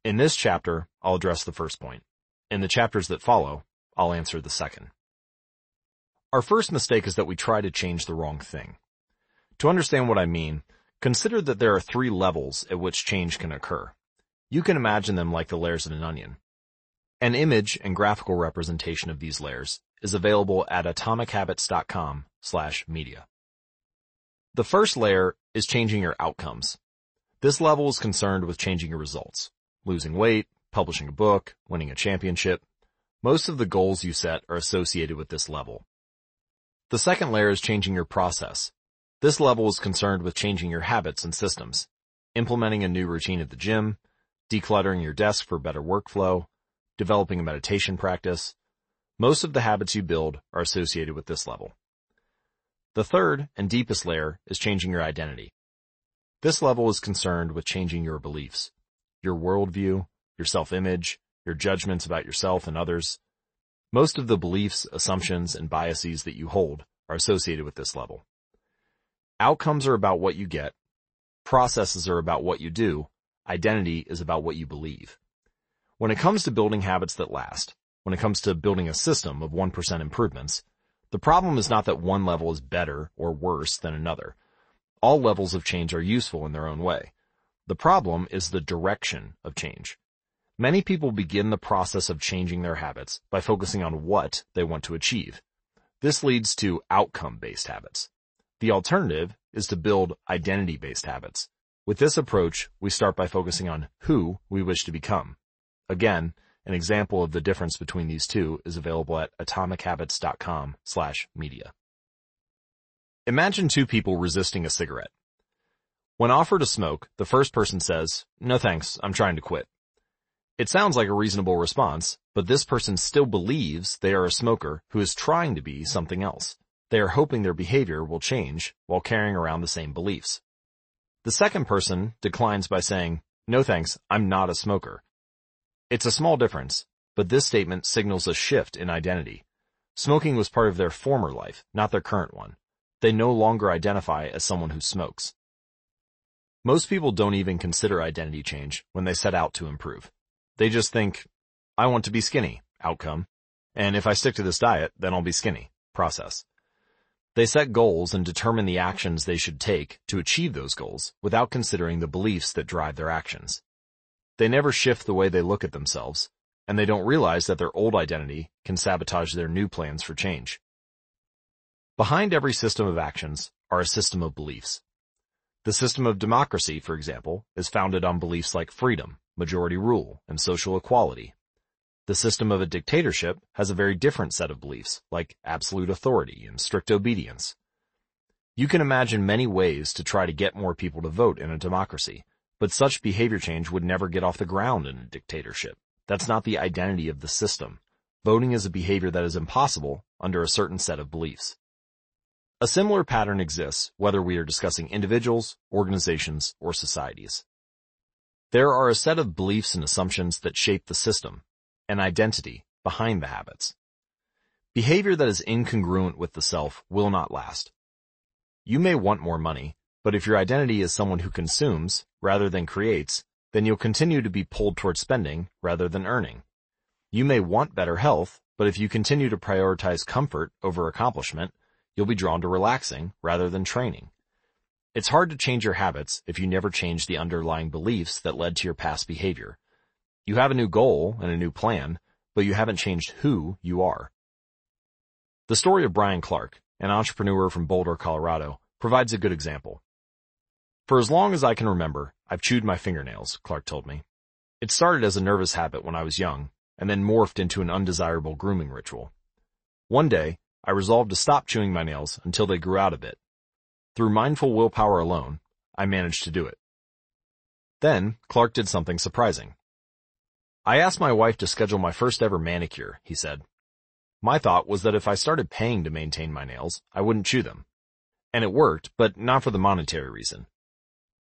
In this chapter, I'll address the first point. In the chapters that follow, I'll answer the second. Our first mistake is that we try to change the wrong thing. To understand what I mean, consider that there are three levels at which change can occur. You can imagine them like the layers in an onion. An image and graphical representation of these layers is available at atomichabits.com slash media. The first layer is changing your outcomes. This level is concerned with changing your results. Losing weight, publishing a book, winning a championship. Most of the goals you set are associated with this level. The second layer is changing your process. This level is concerned with changing your habits and systems, implementing a new routine at the gym, decluttering your desk for better workflow, developing a meditation practice. Most of the habits you build are associated with this level. The third and deepest layer is changing your identity. This level is concerned with changing your beliefs, your worldview, your self-image, your judgments about yourself and others. Most of the beliefs, assumptions, and biases that you hold are associated with this level. Outcomes are about what you get. Processes are about what you do. Identity is about what you believe. When it comes to building habits that last, when it comes to building a system of 1% improvements. The problem is not that one level is better or worse than another. All levels of change are useful in their own way. The problem is the direction of change. Many people begin the process of changing their habits by focusing on what they want to achieve. This leads to outcome-based habits. The alternative is to build identity-based habits. With this approach, we start by focusing on who we wish to become. Again, an example of the difference between these two is available at atomichabits.com slash media. Imagine two people resisting a cigarette. When offered a smoke, the first person says, no thanks, I'm trying to quit. It sounds like a reasonable response, but this person still believes they are a smoker who is trying to be something else. They are hoping their behavior will change while carrying around the same beliefs. The second person declines by saying, no thanks, I'm not a smoker. It's a small difference, but this statement signals a shift in identity. Smoking was part of their former life, not their current one. They no longer identify as someone who smokes. Most people don't even consider identity change when they set out to improve. They just think, I want to be skinny, outcome. And if I stick to this diet, then I'll be skinny, process. They set goals and determine the actions they should take to achieve those goals without considering the beliefs that drive their actions. They never shift the way they look at themselves, and they don't realize that their old identity can sabotage their new plans for change. Behind every system of actions are a system of beliefs. The system of democracy, for example, is founded on beliefs like freedom, majority rule, and social equality. The system of a dictatorship has a very different set of beliefs, like absolute authority and strict obedience. You can imagine many ways to try to get more people to vote in a democracy, but such behavior change would never get off the ground in a dictatorship. That's not the identity of the system. Voting is a behavior that is impossible under a certain set of beliefs. A similar pattern exists whether we are discussing individuals, organizations, or societies. There are a set of beliefs and assumptions that shape the system, an identity behind the habits. Behavior that is incongruent with the self will not last. You may want more money, but if your identity is someone who consumes rather than creates, then you'll continue to be pulled toward spending rather than earning. You may want better health, but if you continue to prioritize comfort over accomplishment, you'll be drawn to relaxing rather than training. It's hard to change your habits if you never change the underlying beliefs that led to your past behavior. You have a new goal and a new plan, but you haven't changed who you are. The story of Brian Clark, an entrepreneur from Boulder, Colorado, provides a good example. For as long as I can remember, I've chewed my fingernails, Clark told me. It started as a nervous habit when I was young, and then morphed into an undesirable grooming ritual. One day, I resolved to stop chewing my nails until they grew out a bit. Through mindful willpower alone, I managed to do it. Then, Clark did something surprising. I asked my wife to schedule my first ever manicure, he said. My thought was that if I started paying to maintain my nails, I wouldn't chew them. And it worked, but not for the monetary reason.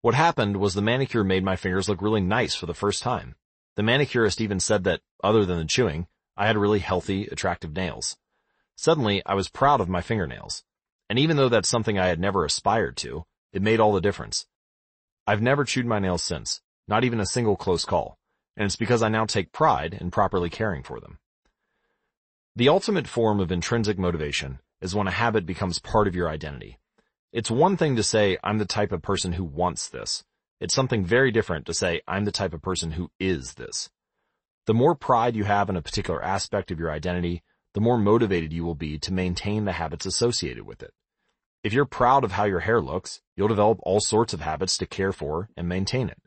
What happened was the manicure made my fingers look really nice for the first time. The manicurist even said that, other than the chewing, I had really healthy, attractive nails. Suddenly, I was proud of my fingernails. And even though that's something I had never aspired to, it made all the difference. I've never chewed my nails since, not even a single close call and it's because I now take pride in properly caring for them. The ultimate form of intrinsic motivation is when a habit becomes part of your identity. It's one thing to say, I'm the type of person who wants this. It's something very different to say, I'm the type of person who is this. The more pride you have in a particular aspect of your identity, the more motivated you will be to maintain the habits associated with it. If you're proud of how your hair looks, you'll develop all sorts of habits to care for and maintain it.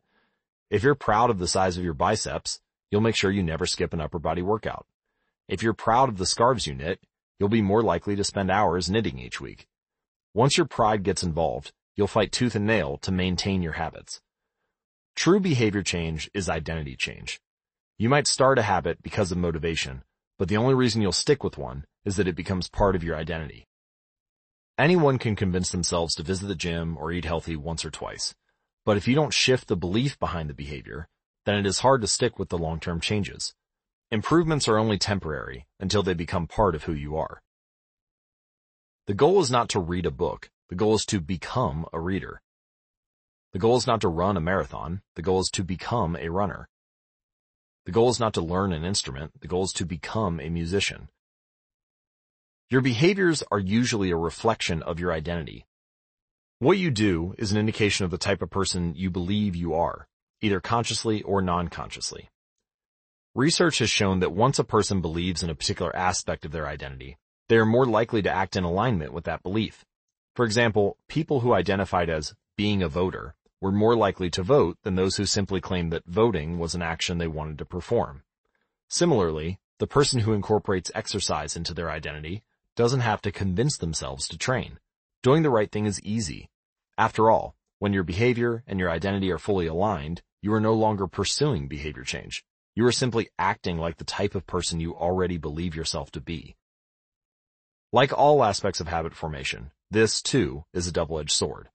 If you're proud of the size of your biceps, you'll make sure you never skip an upper body workout. If you're proud of the scarves you knit, you'll be more likely to spend hours knitting each week. Once your pride gets involved, you'll fight tooth and nail to maintain your habits. True behavior change is identity change. You might start a habit because of motivation, but the only reason you'll stick with one is that it becomes part of your identity. Anyone can convince themselves to visit the gym or eat healthy once or twice. But if you don't shift the belief behind the behavior, then it is hard to stick with the long-term changes. Improvements are only temporary until they become part of who you are. The goal is not to read a book. The goal is to become a reader. The goal is not to run a marathon. The goal is to become a runner. The goal is not to learn an instrument. The goal is to become a musician. Your behaviors are usually a reflection of your identity. What you do is an indication of the type of person you believe you are, either consciously or non-consciously. Research has shown that once a person believes in a particular aspect of their identity, they are more likely to act in alignment with that belief. For example, people who identified as being a voter were more likely to vote than those who simply claimed that voting was an action they wanted to perform. Similarly, the person who incorporates exercise into their identity doesn't have to convince themselves to train. Doing the right thing is easy. After all, when your behavior and your identity are fully aligned, you are no longer pursuing behavior change. You are simply acting like the type of person you already believe yourself to be. Like all aspects of habit formation, this too is a double-edged sword.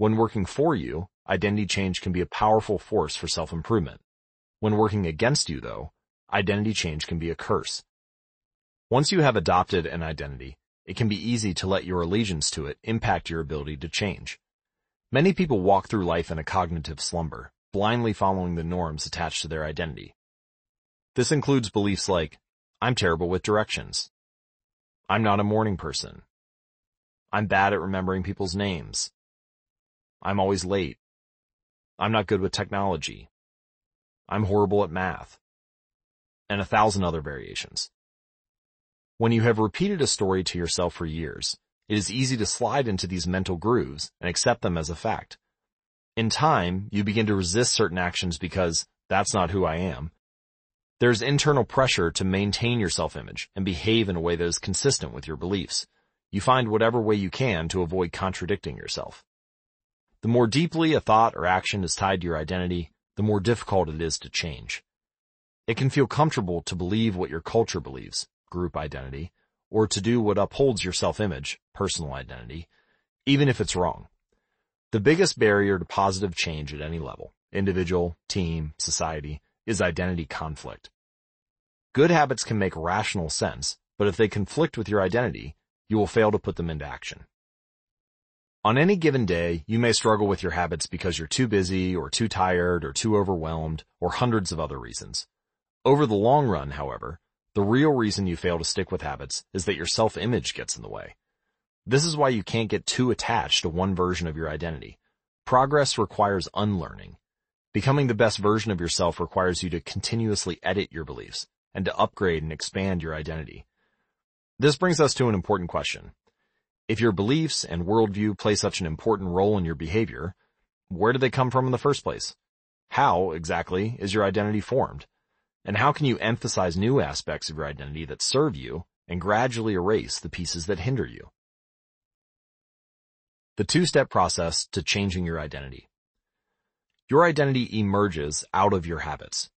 When working for you, identity change can be a powerful force for self-improvement. When working against you though, identity change can be a curse. Once you have adopted an identity, it can be easy to let your allegiance to it impact your ability to change. Many people walk through life in a cognitive slumber, blindly following the norms attached to their identity. This includes beliefs like, I'm terrible with directions. I'm not a morning person. I'm bad at remembering people's names. I'm always late. I'm not good with technology. I'm horrible at math. And a thousand other variations. When you have repeated a story to yourself for years, it is easy to slide into these mental grooves and accept them as a fact. In time, you begin to resist certain actions because that's not who I am. There's internal pressure to maintain your self-image and behave in a way that is consistent with your beliefs. You find whatever way you can to avoid contradicting yourself. The more deeply a thought or action is tied to your identity, the more difficult it is to change. It can feel comfortable to believe what your culture believes, group identity, or to do what upholds your self-image, personal identity, even if it's wrong. The biggest barrier to positive change at any level, individual, team, society, is identity conflict. Good habits can make rational sense, but if they conflict with your identity, you will fail to put them into action. On any given day, you may struggle with your habits because you're too busy or too tired or too overwhelmed or hundreds of other reasons. Over the long run, however, the real reason you fail to stick with habits is that your self-image gets in the way. This is why you can't get too attached to one version of your identity. Progress requires unlearning. Becoming the best version of yourself requires you to continuously edit your beliefs and to upgrade and expand your identity. This brings us to an important question. If your beliefs and worldview play such an important role in your behavior, where do they come from in the first place? How, exactly, is your identity formed? And how can you emphasize new aspects of your identity that serve you and gradually erase the pieces that hinder you? The two-step process to changing your identity. Your identity emerges out of your habits.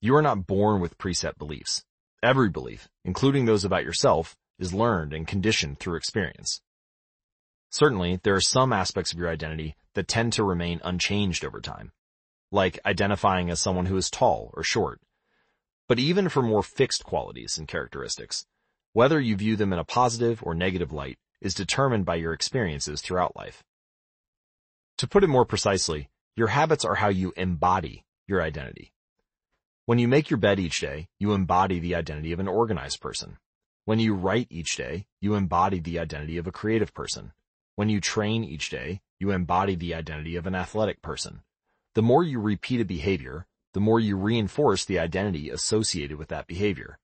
You are not born with preset beliefs. Every belief, including those about yourself, is learned and conditioned through experience. Certainly, there are some aspects of your identity that tend to remain unchanged over time, like identifying as someone who is tall or short, but even for more fixed qualities and characteristics. Whether you view them in a positive or negative light is determined by your experiences throughout life. To put it more precisely, your habits are how you embody your identity. When you make your bed each day, you embody the identity of an organized person. When you write each day, you embody the identity of a creative person. When you train each day, you embody the identity of an athletic person. The more you repeat a behavior, the more you reinforce the identity associated with that behavior.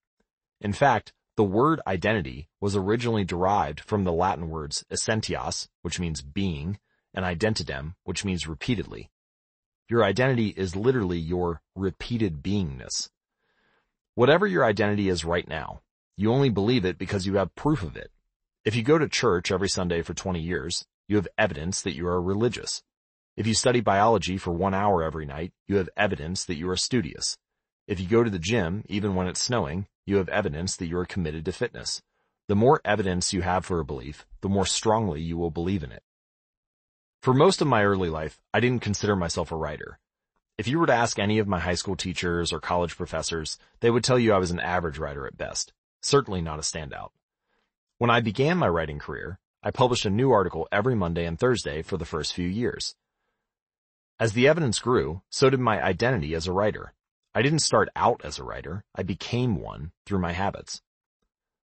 In fact, the word identity was originally derived from the Latin words essentitas, which means being, and identidem, which means repeatedly. Your identity is literally your repeated beingness. Whatever your identity is right now, you only believe it because you have proof of it. If you go to church every Sunday for 20 years, you have evidence that you are religious. If you study biology for one hour every night, you have evidence that you are studious. If you go to the gym, even when it's snowing, you have evidence that you are committed to fitness. The more evidence you have for a belief, the more strongly you will believe in it. For most of my early life, I didn't consider myself a writer. If you were to ask any of my high school teachers or college professors, they would tell you I was an average writer at best, certainly not a standout. When I began my writing career, I published a new article every Monday and Thursday for the first few years. As the evidence grew, so did my identity as a writer. I didn't start out as a writer, I became one through my habits.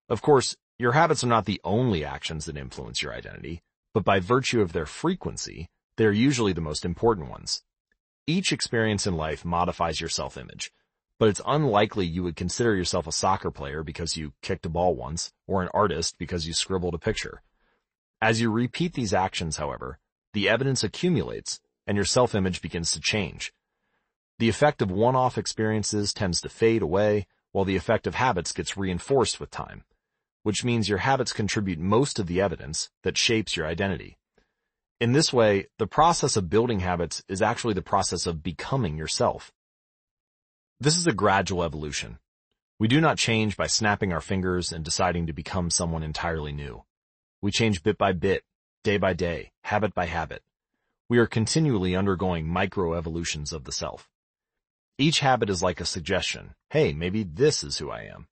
Of course, your habits are not the only actions that influence your identity, but by virtue of their frequency, they're usually the most important ones. Each experience in life modifies your self-image, but it's unlikely you would consider yourself a soccer player because you kicked a ball once, or an artist because you scribbled a picture. As you repeat these actions, however, the evidence accumulates and your self-image begins to change. The effect of one-off experiences tends to fade away, while the effect of habits gets reinforced with time, which means your habits contribute most of the evidence that shapes your identity. In this way, the process of building habits is actually the process of becoming yourself. This is a gradual evolution. We do not change by snapping our fingers and deciding to become someone entirely new. We change bit by bit, day by day, habit by habit. We are continually undergoing micro-evolutions of the self. Each habit is like a suggestion. Hey, maybe this is who I am.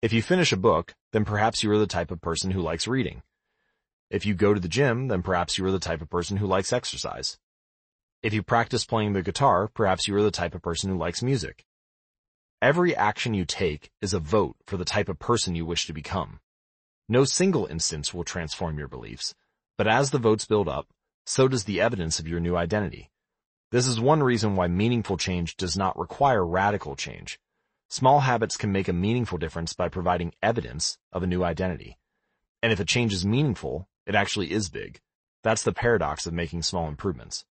If you finish a book, then perhaps you are the type of person who likes reading. If you go to the gym, then perhaps you are the type of person who likes exercise. If you practice playing the guitar, perhaps you are the type of person who likes music. Every action you take is a vote for the type of person you wish to become. No single instance will transform your beliefs, but as the votes build up, so does the evidence of your new identity. This is one reason why meaningful change does not require radical change. Small habits can make a meaningful difference by providing evidence of a new identity. And if a change is meaningful, it actually is big. That's the paradox of making small improvements.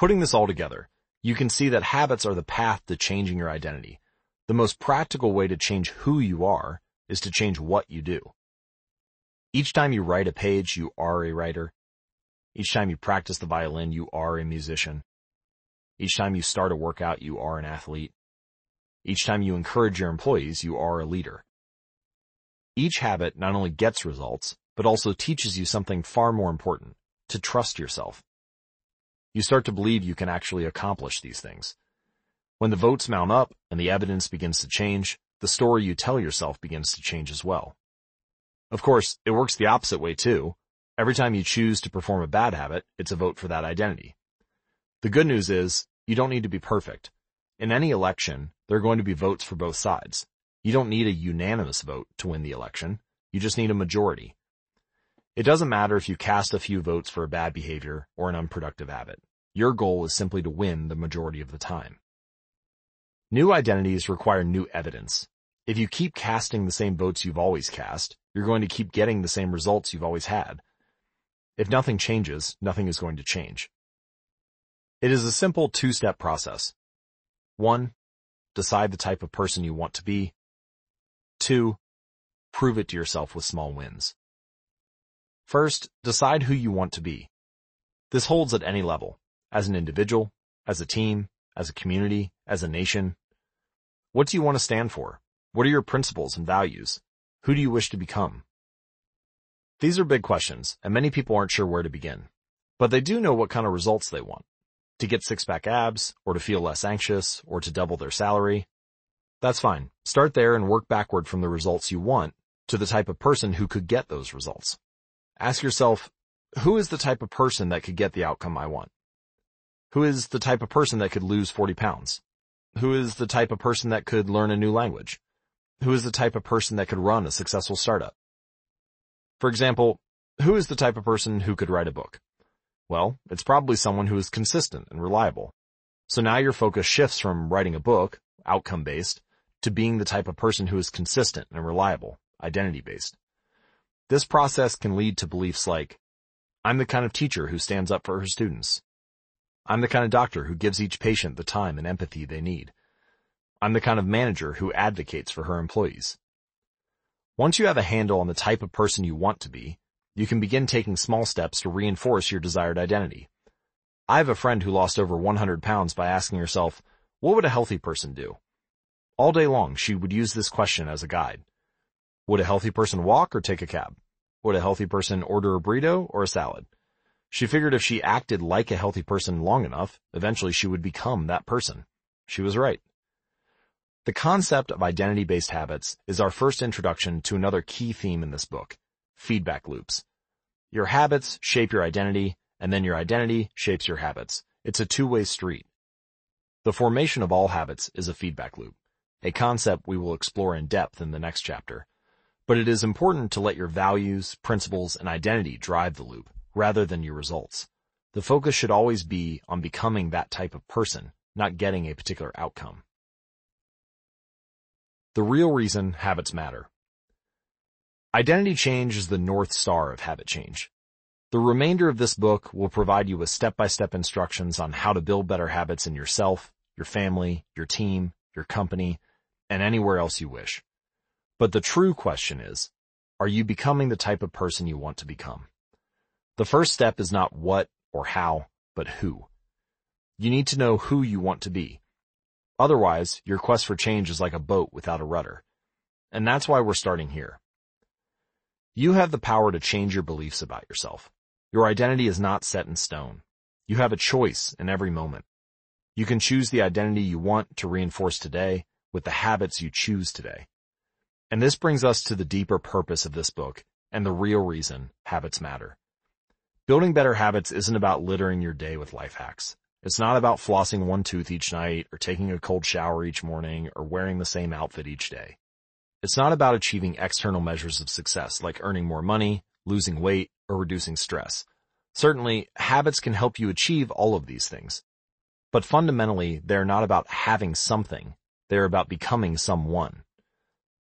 Putting this all together, you can see that habits are the path to changing your identity. The most practical way to change who you are is to change what you do. Each time you write a page, you are a writer. Each time you practice the violin, you are a musician. Each time you start a workout, you are an athlete. Each time you encourage your employees, you are a leader. Each habit not only gets results, but also teaches you something far more important, to trust yourself. You start to believe you can actually accomplish these things. When the votes mount up and the evidence begins to change, the story you tell yourself begins to change as well. Of course, it works the opposite way too. Every time you choose to perform a bad habit, it's a vote for that identity. The good news is, you don't need to be perfect. In any election, there are going to be votes for both sides. You don't need a unanimous vote to win the election. You just need a majority. It doesn't matter if you cast a few votes for a bad behavior or an unproductive habit. Your goal is simply to win the majority of the time. New identities require new evidence. If you keep casting the same votes you've always cast, you're going to keep getting the same results you've always had. If nothing changes, nothing is going to change. It is a simple two-step process. One, decide the type of person you want to be. Two, prove it to yourself with small wins. First, decide who you want to be. This holds at any level, as an individual, as a team, as a community, as a nation. What do you want to stand for? What are your principles and values? Who do you wish to become? These are big questions, and many people aren't sure where to begin. But they do know what kind of results they want. To get six-pack abs, or to feel less anxious, or to double their salary. That's fine. Start there and work backward from the results you want to the type of person who could get those results. Ask yourself, who is the type of person that could get the outcome I want? Who is the type of person that could lose 40 pounds? Who is the type of person that could learn a new language? Who is the type of person that could run a successful startup? For example, who is the type of person who could write a book? Well, it's probably someone who is consistent and reliable. So now your focus shifts from writing a book, outcome-based, to being the type of person who is consistent and reliable, identity-based. This process can lead to beliefs like, I'm the kind of teacher who stands up for her students. I'm the kind of doctor who gives each patient the time and empathy they need. I'm the kind of manager who advocates for her employees. Once you have a handle on the type of person you want to be, you can begin taking small steps to reinforce your desired identity. I have a friend who lost over 100 pounds by asking herself, what would a healthy person do? All day long, she would use this question as a guide. Would a healthy person walk or take a cab? Would a healthy person order a burrito or a salad? She figured if she acted like a healthy person long enough, eventually she would become that person. She was right. The concept of identity-based habits is our first introduction to another key theme in this book, feedback loops. Your habits shape your identity, and then your identity shapes your habits. It's a two-way street. The formation of all habits is a feedback loop, a concept we will explore in depth in the next chapter. But it is important to let your values, principles, and identity drive the loop, rather than your results. The focus should always be on becoming that type of person, not getting a particular outcome. The real reason habits matter. Identity change is the north star of habit change. The remainder of this book will provide you with step-by-step instructions on how to build better habits in yourself, your family, your team, your company, and anywhere else you wish. But the true question is, are you becoming the type of person you want to become? The first step is not what or how, but who. You need to know who you want to be. Otherwise, your quest for change is like a boat without a rudder. And that's why we're starting here. You have the power to change your beliefs about yourself. Your identity is not set in stone. You have a choice in every moment. You can choose the identity you want to reinforce today with the habits you choose today. And this brings us to the deeper purpose of this book and the real reason habits matter. Building better habits isn't about littering your day with life hacks. It's not about flossing one tooth each night or taking a cold shower each morning or wearing the same outfit each day. It's not about achieving external measures of success like earning more money, losing weight, or reducing stress. Certainly, habits can help you achieve all of these things. But fundamentally, they're not about having something. They're about becoming someone.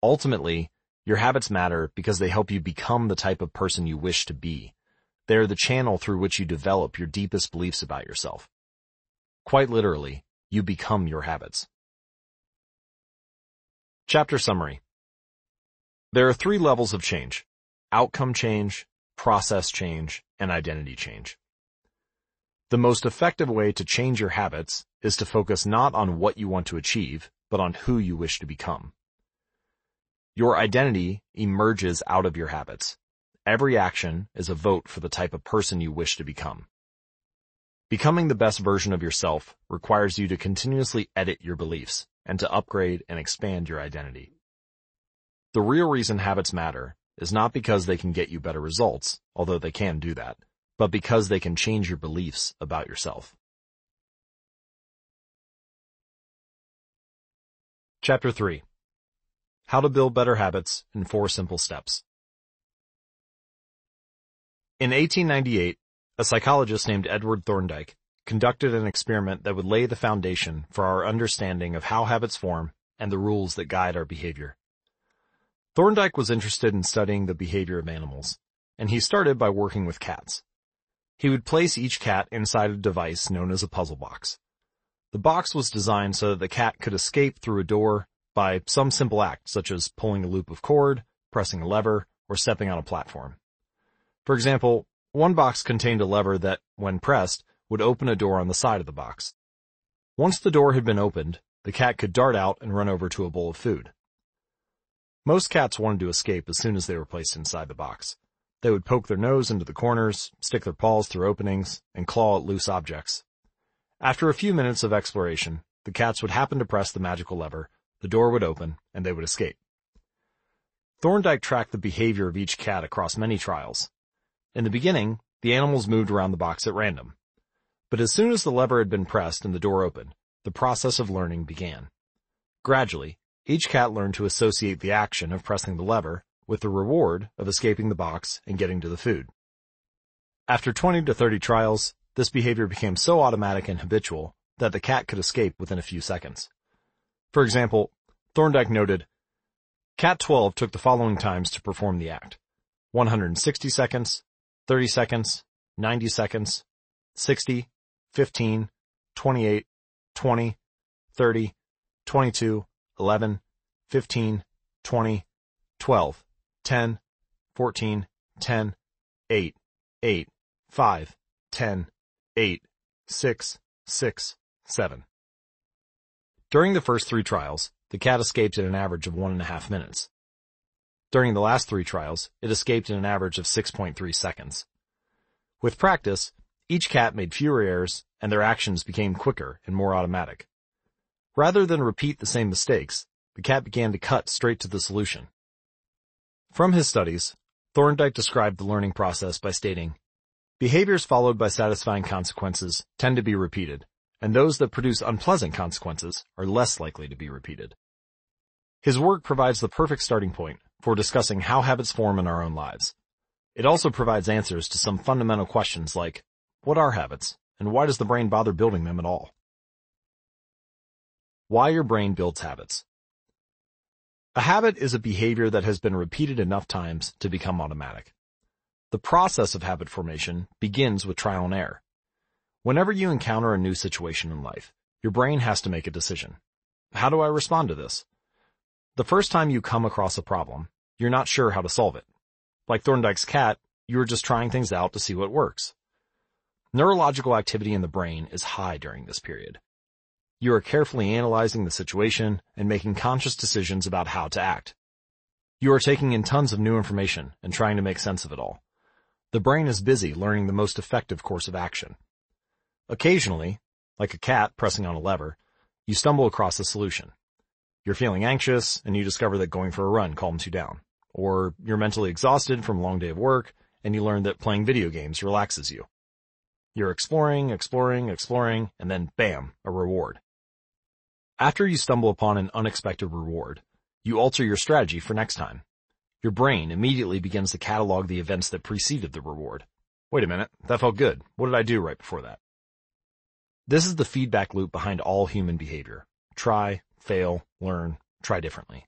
Ultimately, your habits matter because they help you become the type of person you wish to be. They are the channel through which you develop your deepest beliefs about yourself. Quite literally, you become your habits. Chapter Summary There are three levels of change. Outcome change, process change, and identity change. The most effective way to change your habits is to focus not on what you want to achieve, but on who you wish to become. Your identity emerges out of your habits. Every action is a vote for the type of person you wish to become. Becoming the best version of yourself requires you to continuously edit your beliefs and to upgrade and expand your identity. The real reason habits matter is not because they can get you better results, although they can do that, but because they can change your beliefs about yourself. Chapter 3 How to Build Better Habits in Four Simple Steps In 1898, a psychologist named Edward Thorndike conducted an experiment that would lay the foundation for our understanding of how habits form and the rules that guide our behavior. Thorndike was interested in studying the behavior of animals, and he started by working with cats. He would place each cat inside a device known as a puzzle box. The box was designed so that the cat could escape through a door by some simple act such as pulling a loop of cord, pressing a lever, or stepping on a platform. For example, one box contained a lever that, when pressed, would open a door on the side of the box. Once the door had been opened, the cat could dart out and run over to a bowl of food. Most cats wanted to escape as soon as they were placed inside the box. They would poke their nose into the corners, stick their paws through openings, and claw at loose objects. After a few minutes of exploration, the cats would happen to press the magical lever, the door would open, and they would escape. Thorndike tracked the behavior of each cat across many trials. In the beginning, the animals moved around the box at random. But as soon as the lever had been pressed and the door opened, the process of learning began. Gradually, each cat learned to associate the action of pressing the lever with the reward of escaping the box and getting to the food. After 20 to 30 trials, this behavior became so automatic and habitual that the cat could escape within a few seconds. For example, Thorndike noted, Cat 12 took the following times to perform the act. 160 seconds, 30 seconds, 90 seconds, 60, 15, 28, 20, 30, 22, 11, 15, 20, 12, 10, 14, 10, 8, 8, 5, 10, 8, 6, 6, 7. During the first three trials, the cat escaped at an average of one and a half minutes. During the last three trials, it escaped in an average of 6.3 seconds. With practice, each cat made fewer errors and their actions became quicker and more automatic. Rather than repeat the same mistakes, the cat began to cut straight to the solution. From his studies, Thorndike described the learning process by stating, Behaviors followed by satisfying consequences tend to be repeated, and those that produce unpleasant consequences are less likely to be repeated. His work provides the perfect starting point for discussing how habits form in our own lives. It also provides answers to some fundamental questions like, what are habits, and why does the brain bother building them at all? Why your brain builds habits. A habit is a behavior that has been repeated enough times to become automatic. The process of habit formation begins with trial and error. Whenever you encounter a new situation in life, your brain has to make a decision. How do I respond to this? The first time you come across a problem, you're not sure how to solve it. Like Thorndike's cat, you are just trying things out to see what works. Neurological activity in the brain is high during this period. You are carefully analyzing the situation and making conscious decisions about how to act. You are taking in tons of new information and trying to make sense of it all. The brain is busy learning the most effective course of action. Occasionally, like a cat pressing on a lever, you stumble across a solution. You're feeling anxious and you discover that going for a run calms you down. Or you're mentally exhausted from a long day of work and you learn that playing video games relaxes you. You're exploring, exploring, exploring, and then bam, a reward. After you stumble upon an unexpected reward, you alter your strategy for next time. Your brain immediately begins to catalog the events that preceded the reward. Wait a minute, that felt good. What did I do right before that? This is the feedback loop behind all human behavior. Try, fail, learn, try differently.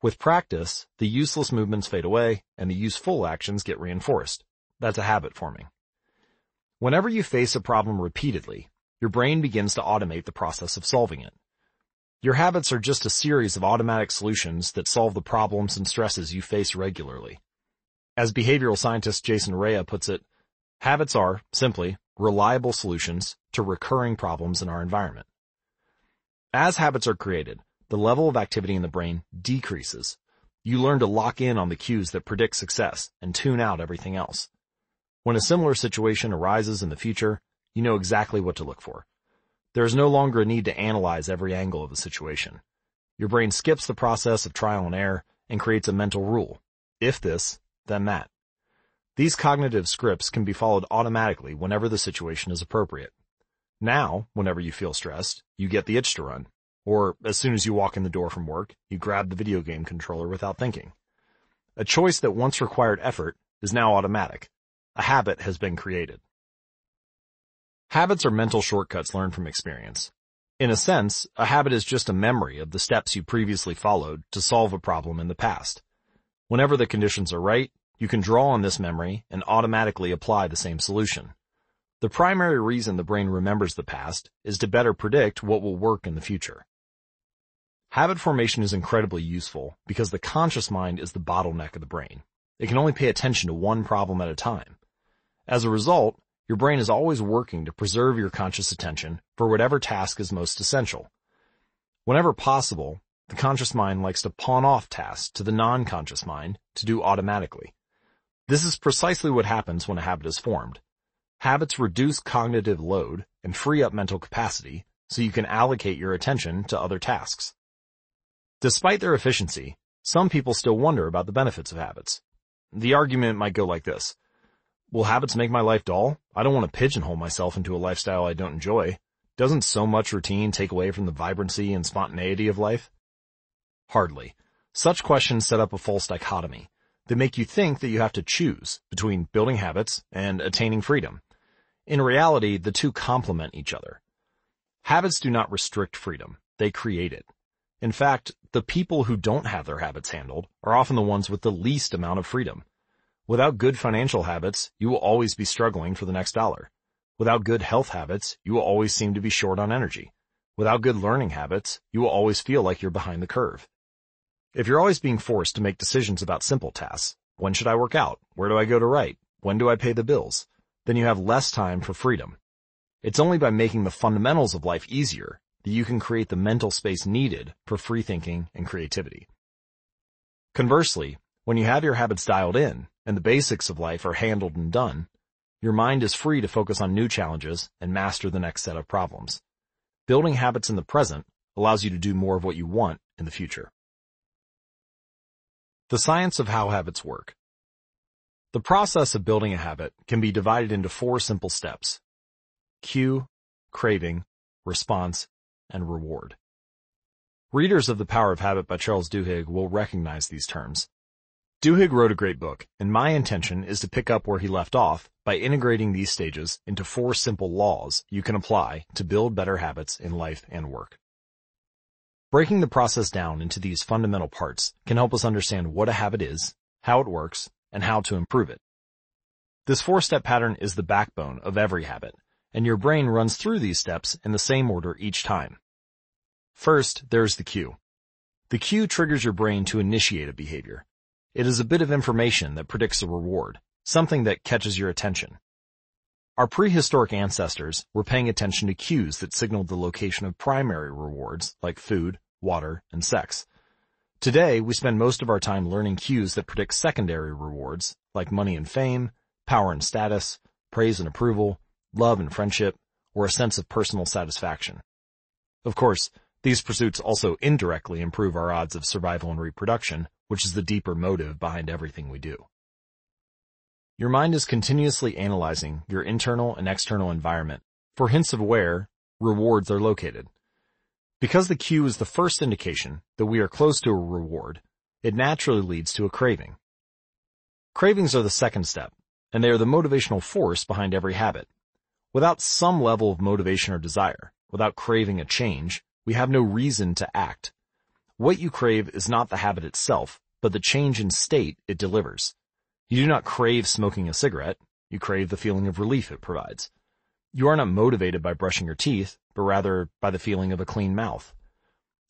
With practice, the useless movements fade away and the useful actions get reinforced. That's a habit forming. Whenever you face a problem repeatedly, your brain begins to automate the process of solving it. Your habits are just a series of automatic solutions that solve the problems and stresses you face regularly. As behavioral scientist Jason Hreha puts it, habits are, simply, reliable solutions to recurring problems in our environment. As habits are created, the level of activity in the brain decreases. You learn to lock in on the cues that predict success and tune out everything else. When a similar situation arises in the future, you know exactly what to look for. There is no longer a need to analyze every angle of the situation. Your brain skips the process of trial and error and creates a mental rule. If this, then that. These cognitive scripts can be followed automatically whenever the situation is appropriate. Now, whenever you feel stressed, you get the itch to run. Or, as soon as you walk in the door from work, you grab the video game controller without thinking. A choice that once required effort is now automatic. A habit has been created. Habits are mental shortcuts learned from experience. In a sense, a habit is just a memory of the steps you previously followed to solve a problem in the past. Whenever the conditions are right, you can draw on this memory and automatically apply the same solution. The primary reason the brain remembers the past is to better predict what will work in the future. Habit formation is incredibly useful because the conscious mind is the bottleneck of the brain. It can only pay attention to one problem at a time. As a result, your brain is always working to preserve your conscious attention for whatever task is most essential. Whenever possible, the conscious mind likes to pawn off tasks to the non-conscious mind to do automatically. This is precisely what happens when a habit is formed. Habits reduce cognitive load and free up mental capacity so you can allocate your attention to other tasks. Despite their efficiency, some people still wonder about the benefits of habits. The argument might go like this. Will habits make my life dull? I don't want to pigeonhole myself into a lifestyle I don't enjoy. Doesn't so much routine take away from the vibrancy and spontaneity of life? Hardly. Such questions set up a false dichotomy. They make you think that you have to choose between building habits and attaining freedom. In reality, the two complement each other. Habits do not restrict freedom. They create it. In fact, the people who don't have their habits handled are often the ones with the least amount of freedom. Without good financial habits, you will always be struggling for the next dollar. Without good health habits, you will always seem to be short on energy. Without good learning habits, you will always feel like you're behind the curve. If you're always being forced to make decisions about simple tasks, when should I work out? Where do I go to write? When do I pay the bills? Then you have less time for freedom. It's only by making the fundamentals of life easier that you can create the mental space needed for free thinking and creativity. Conversely, when you have your habits dialed in, and the basics of life are handled and done, your mind is free to focus on new challenges and master the next set of problems. Building habits in the present allows you to do more of what you want in the future. The science of how habits work. The process of building a habit can be divided into four simple steps. Cue, craving, response, and reward. Readers of The Power of Habit by Charles Duhigg will recognize these terms. Duhigg wrote a great book, and my intention is to pick up where he left off by integrating these stages into four simple laws you can apply to build better habits in life and work. Breaking the process down into these fundamental parts can help us understand what a habit is, how it works, and how to improve it. This four-step pattern is the backbone of every habit, and your brain runs through these steps in the same order each time. First, there's the cue. The cue triggers your brain to initiate a behavior. It is a bit of information that predicts a reward, something that catches your attention. Our prehistoric ancestors were paying attention to cues that signaled the location of primary rewards like food, water, and sex. Today, we spend most of our time learning cues that predict secondary rewards like money and fame, power and status, praise and approval, love and friendship, or a sense of personal satisfaction. Of course, these pursuits also indirectly improve our odds of survival and reproduction, which is the deeper motive behind everything we do. Your mind is continuously analyzing your internal and external environment for hints of where rewards are located. Because the cue is the first indication that we are close to a reward, it naturally leads to a craving. Cravings are the second step, and they are the motivational force behind every habit. Without some level of motivation or desire, without craving a change, we have no reason to act. What you crave is not the habit itself, but the change in state it delivers. You do not crave smoking a cigarette, you crave the feeling of relief it provides. You are not motivated by brushing your teeth, but rather by the feeling of a clean mouth.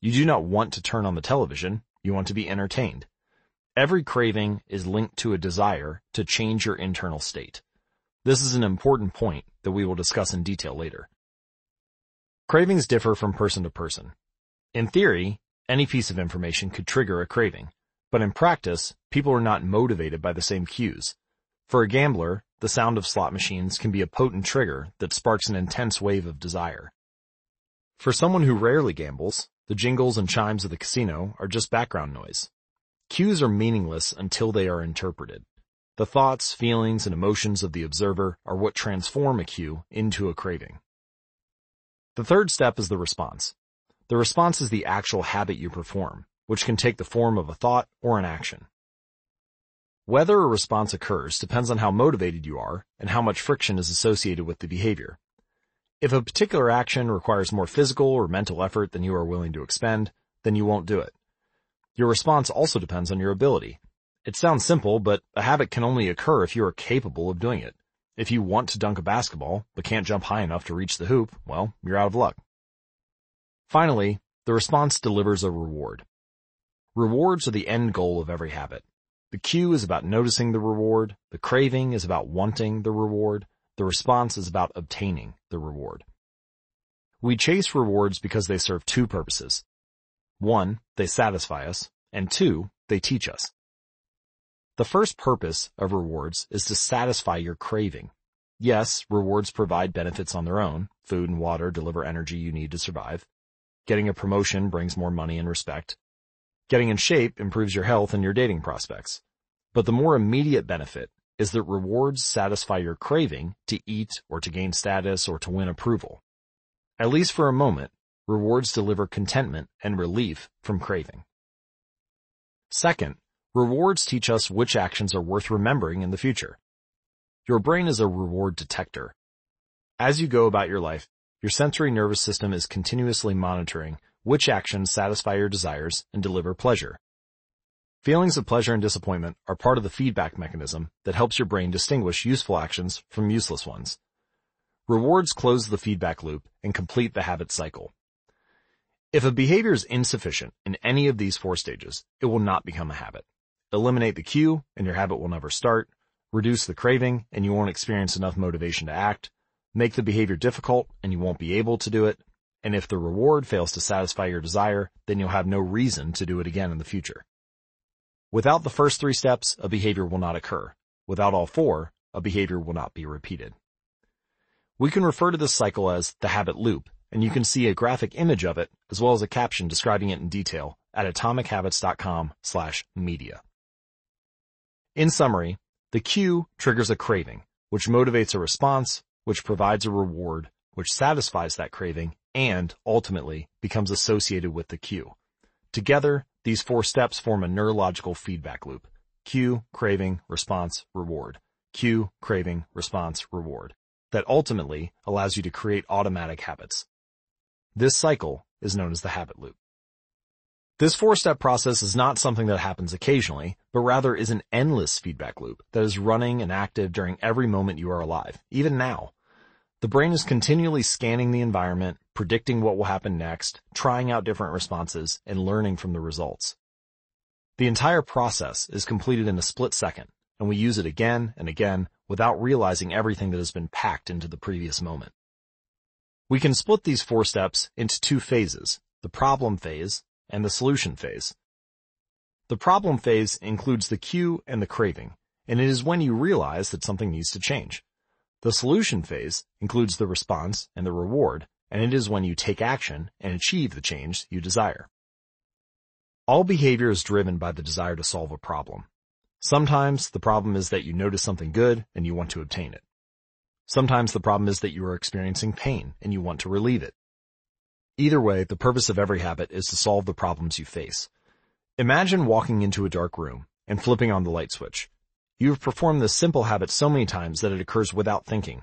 You do not want to turn on the television, you want to be entertained. Every craving is linked to a desire to change your internal state. This is an important point that we will discuss in detail later. Cravings differ from person to person. In theory, any piece of information could trigger a craving, but in practice, people are not motivated by the same cues. For a gambler, the sound of slot machines can be a potent trigger that sparks an intense wave of desire. For someone who rarely gambles, the jingles and chimes of the casino are just background noise. Cues are meaningless until they are interpreted. The thoughts, feelings, and emotions of the observer are what transform a cue into a craving. The third step is the response. The response is the actual habit you perform, which can take the form of a thought or an action. Whether a response occurs depends on how motivated you are and how much friction is associated with the behavior. If a particular action requires more physical or mental effort than you are willing to expend, then you won't do it. Your response also depends on your ability. It sounds simple, but a habit can only occur if you are capable of doing it. If you want to dunk a basketball, but can't jump high enough to reach the hoop, well, you're out of luck. Finally, the response delivers a reward. Rewards are the end goal of every habit. The cue is about noticing the reward, the craving is about wanting the reward, the response is about obtaining the reward. We chase rewards because they serve two purposes. One, they satisfy us, and two, they teach us. The first purpose of rewards is to satisfy your craving. Yes, rewards provide benefits on their own. Food and water deliver energy you need to survive. Getting a promotion brings more money and respect. Getting in shape improves your health and your dating prospects. But the more immediate benefit is that rewards satisfy your craving to eat or to gain status or to win approval. At least for a moment, rewards deliver contentment and relief from craving. Second, Rewards teach us which actions are worth remembering in the future. Your brain is a reward detector. As you go about your life, your sensory nervous system is continuously monitoring which actions satisfy your desires and deliver pleasure. Feelings of pleasure and disappointment are part of the feedback mechanism that helps your brain distinguish useful actions from useless ones. Rewards close the feedback loop and complete the habit cycle. If a behavior is insufficient in any of these four stages, it will not become a habit. Eliminate the cue and your habit will never start. Reduce the craving and you won't experience enough motivation to act. Make the behavior difficult and you won't be able to do it. And if the reward fails to satisfy your desire, then you'll have no reason to do it again in the future. Without the first three steps, a behavior will not occur. Without all four, a behavior will not be repeated. We can refer to this cycle as the habit loop, and you can see a graphic image of it as well as a caption describing it in detail at atomichabits.com slash media. In summary, the cue triggers a craving, which motivates a response, which provides a reward, which satisfies that craving, and, ultimately, becomes associated with the cue. Together, these four steps form a neurological feedback loop. Cue, craving, response, reward. Cue, craving, response, reward. That ultimately allows you to create automatic habits. This cycle is known as the habit loop. This four-step process is not something that happens occasionally, but rather is an endless feedback loop that is running and active during every moment you are alive, even now. The brain is continually scanning the environment, predicting what will happen next, trying out different responses, and learning from the results. The entire process is completed in a split second, and we use it again and again without realizing everything that has been packed into the previous moment. We can split these four steps into two phases, the problem phase and the solution phase. The problem phase includes the cue and the craving, and it is when you realize that something needs to change. The solution phase includes the response and the reward, and it is when you take action and achieve the change you desire. All behavior is driven by the desire to solve a problem. Sometimes the problem is that you notice something good and you want to obtain it. Sometimes the problem is that you are experiencing pain and you want to relieve it. Either way, the purpose of every habit is to solve the problems you face. Imagine walking into a dark room and flipping on the light switch. You have performed this simple habit so many times that it occurs without thinking.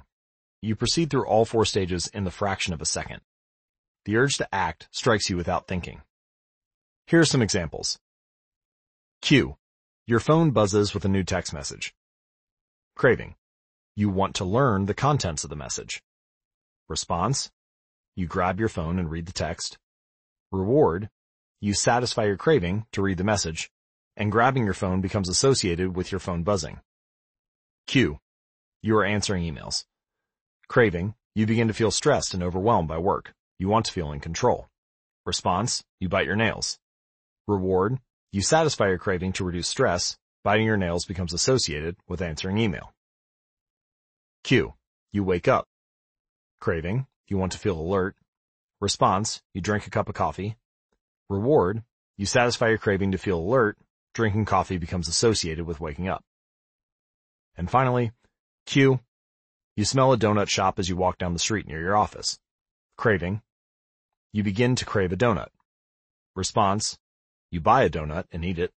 You proceed through all four stages in the fraction of a second. The urge to act strikes you without thinking. Here are some examples. Cue. Your phone buzzes with a new text message. Craving. You want to learn the contents of the message. Response. You grab your phone and read the text. Reward. You satisfy your craving to read the message, and grabbing your phone becomes associated with your phone buzzing. Cue. You are answering emails. Craving. You begin to feel stressed and overwhelmed by work. You want to feel in control. Response. You bite your nails. Reward. You satisfy your craving to reduce stress. Biting your nails becomes associated with answering email. Cue. You wake up. Craving. You want to feel alert. Response, you drink a cup of coffee. Reward, you satisfy your craving to feel alert. Drinking coffee becomes associated with waking up. And finally, cue, you smell a donut shop as you walk down the street near your office. Craving, you begin to crave a donut. Response, you buy a donut and eat it.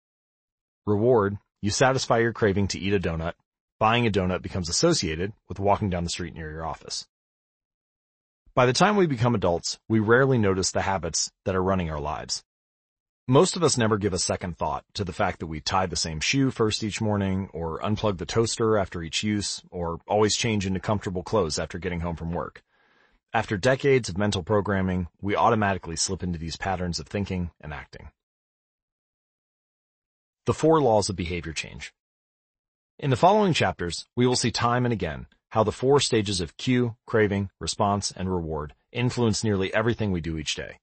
Reward, you satisfy your craving to eat a donut. Buying a donut becomes associated with walking down the street near your office. By the time we become adults, we rarely notice the habits that are running our lives. Most of us never give a second thought to the fact that we tie the same shoe first each morning, or unplug the toaster after each use, or always change into comfortable clothes after getting home from work. After decades of mental programming, we automatically slip into these patterns of thinking and acting. The four laws of behavior change. In the following chapters, we will see time and again how the four stages of cue, craving, response, and reward influence nearly everything we do each day.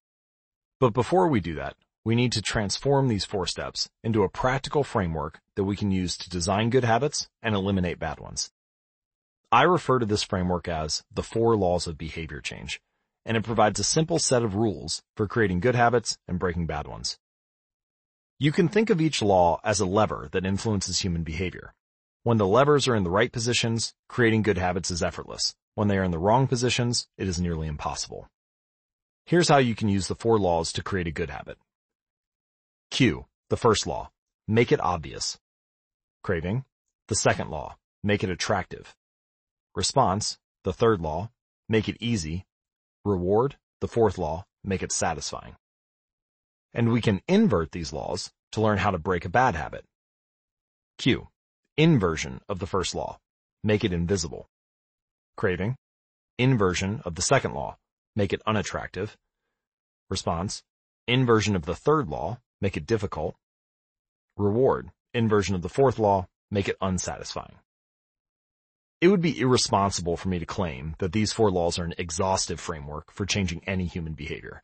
But before we do that, we need to transform these four steps into a practical framework that we can use to design good habits and eliminate bad ones. I refer to this framework as the four laws of behavior change, and it provides a simple set of rules for creating good habits and breaking bad ones. You can think of each law as a lever that influences human behavior. When the levers are in the right positions, creating good habits is effortless. When they are in the wrong positions, it is nearly impossible. Here's how you can use the four laws to create a good habit. Cue, the first law. Make it obvious. Craving, the second law. Make it attractive. Response, the third law. Make it easy. Reward, the fourth law. Make it satisfying. And we can invert these laws to learn how to break a bad habit. Cue, Inversion of the first law. Make it invisible. Craving. Inversion of the second law. Make it unattractive. Response. Inversion of the third law. Make it difficult. Reward. Inversion of the fourth law. Make it unsatisfying. It would be irresponsible for me to claim that these four laws are an exhaustive framework for changing any human behavior,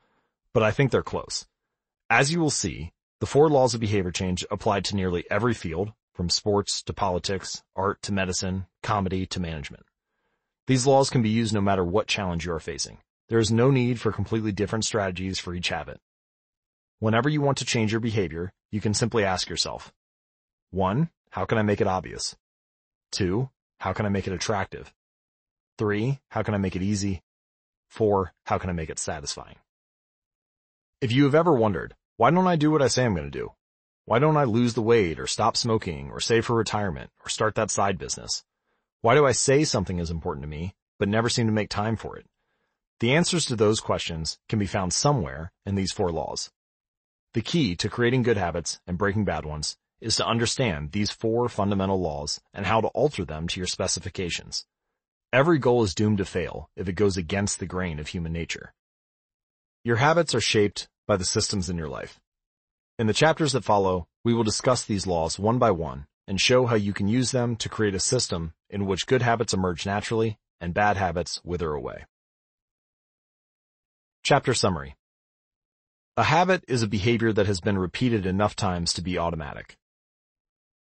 but I think they're close. As you will see, the four laws of behavior change apply to nearly every field, from sports to politics, art to medicine, comedy to management. These laws can be used no matter what challenge you are facing. There is no need for completely different strategies for each habit. Whenever you want to change your behavior, you can simply ask yourself, 1. How can I make it obvious? 2. How can I make it attractive? 3. How can I make it easy? 4. How can I make it satisfying? If you have ever wondered, why don't I do what I say I'm going to do? Why don't I lose the weight or stop smoking or save for retirement or start that side business? Why do I say something is important to me, but never seem to make time for it? The answers to those questions can be found somewhere in these four laws. The key to creating good habits and breaking bad ones is to understand these four fundamental laws and how to alter them to your specifications. Every goal is doomed to fail if it goes against the grain of human nature. Your habits are shaped by the systems in your life. In the chapters that follow, we will discuss these laws one by one and show how you can use them to create a system in which good habits emerge naturally and bad habits wither away. Chapter Summary A habit is a behavior that has been repeated enough times to be automatic.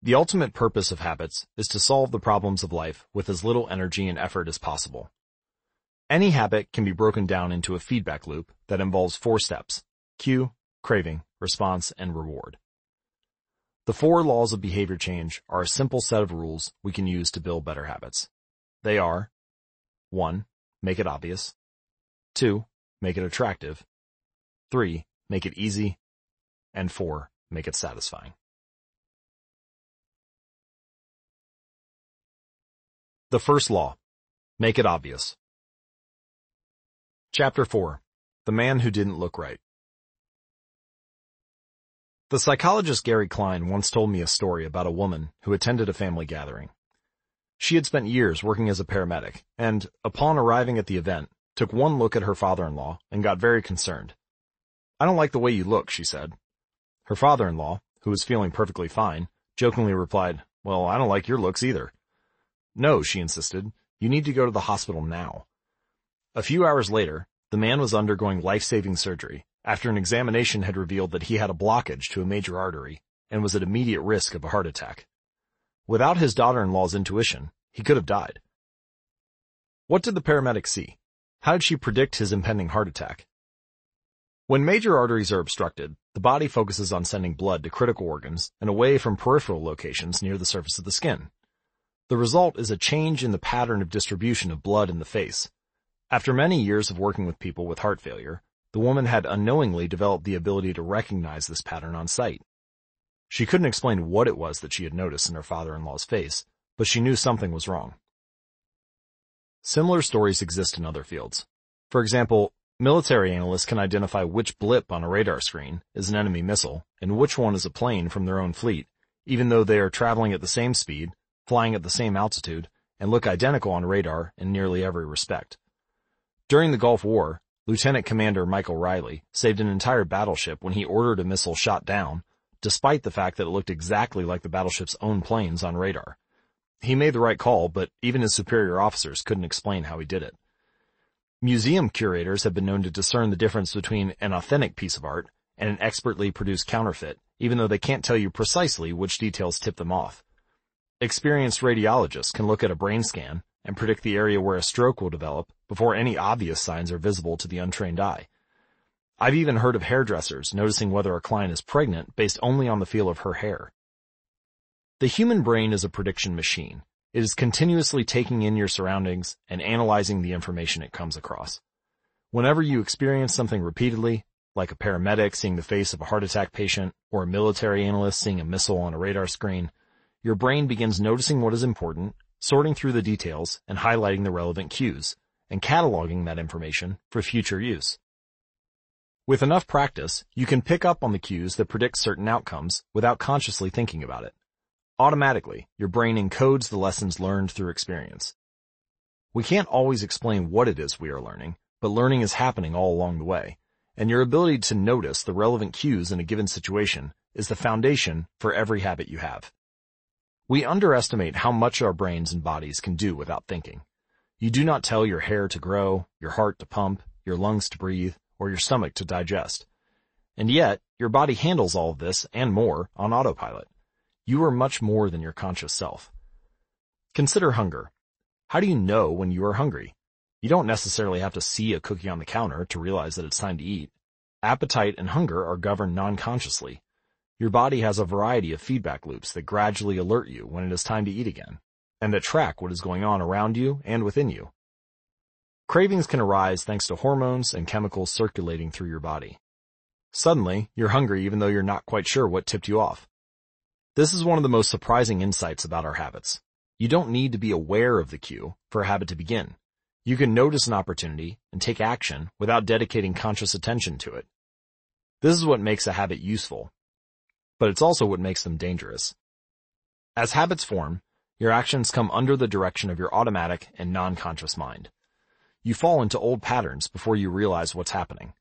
The ultimate purpose of habits is to solve the problems of life with as little energy and effort as possible. Any habit can be broken down into a feedback loop that involves four steps, cue, craving, response, and reward. The four laws of behavior change are a simple set of rules we can use to build better habits. They are 1. Make it obvious. 2. Make it attractive. 3. Make it easy. And 4. Make it satisfying. The first law. Make it obvious. Chapter 4. The Man Who Didn't Look Right. The psychologist Gary Klein once told me a story about a woman who attended a family gathering. She had spent years working as a paramedic, and, upon arriving at the event, took one look at her father-in-law and got very concerned. I don't like the way you look, she said. Her father-in-law, who was feeling perfectly fine, jokingly replied, well, I don't like your looks either. No, she insisted, you need to go to the hospital now. A few hours later, the man was undergoing life-saving surgery, after an examination had revealed that he had a blockage to a major artery and was at immediate risk of a heart attack. Without his daughter-in-law's intuition, he could have died. What did the paramedic see? How did she predict his impending heart attack? When major arteries are obstructed, the body focuses on sending blood to critical organs and away from peripheral locations near the surface of the skin. The result is a change in the pattern of distribution of blood in the face. After many years of working with people with heart failure, the woman had unknowingly developed the ability to recognize this pattern on sight. She couldn't explain what it was that she had noticed in her father-in-law's face, but she knew something was wrong. Similar stories exist in other fields. For example, military analysts can identify which blip on a radar screen is an enemy missile and which one is a plane from their own fleet, even though they are traveling at the same speed, flying at the same altitude, and look identical on radar in nearly every respect. During the Gulf War, Lieutenant Commander Michael Riley saved an entire battleship when he ordered a missile shot down, despite the fact that it looked exactly like the battleship's own planes on radar. He made the right call, but even his superior officers couldn't explain how he did it. Museum curators have been known to discern the difference between an authentic piece of art and an expertly produced counterfeit, even though they can't tell you precisely which details tip them off. Experienced radiologists can look at a brain scan and predict the area where a stroke will develop before any obvious signs are visible to the untrained eye. I've even heard of hairdressers noticing whether a client is pregnant based only on the feel of her hair. The human brain is a prediction machine. It is continuously taking in your surroundings and analyzing the information it comes across. Whenever you experience something repeatedly, like a paramedic seeing the face of a heart attack patient or a military analyst seeing a missile on a radar screen, your brain begins noticing what is important sorting through the details and highlighting the relevant cues, and cataloging that information for future use. With enough practice, you can pick up on the cues that predict certain outcomes without consciously thinking about it. Automatically, your brain encodes the lessons learned through experience. We can't always explain what it is we are learning, but learning is happening all along the way, and your ability to notice the relevant cues in a given situation is the foundation for every habit you have. We underestimate how much our brains and bodies can do without thinking. You do not tell your hair to grow, your heart to pump, your lungs to breathe, or your stomach to digest. And yet, your body handles all of this and more on autopilot. You are much more than your conscious self. Consider hunger. How do you know when you are hungry? You don't necessarily have to see a cookie on the counter to realize that it's time to eat. Appetite and hunger are governed non-consciously. Your body has a variety of feedback loops that gradually alert you when it is time to eat again, and that track what is going on around you and within you. Cravings can arise thanks to hormones and chemicals circulating through your body. Suddenly, you're hungry even though you're not quite sure what tipped you off. This is one of the most surprising insights about our habits. You don't need to be aware of the cue for a habit to begin. You can notice an opportunity and take action without dedicating conscious attention to it. This is what makes a habit useful, but it's also what makes them dangerous. As habits form, your actions come under the direction of your automatic and non-conscious mind. You fall into old patterns before you realize what's happening.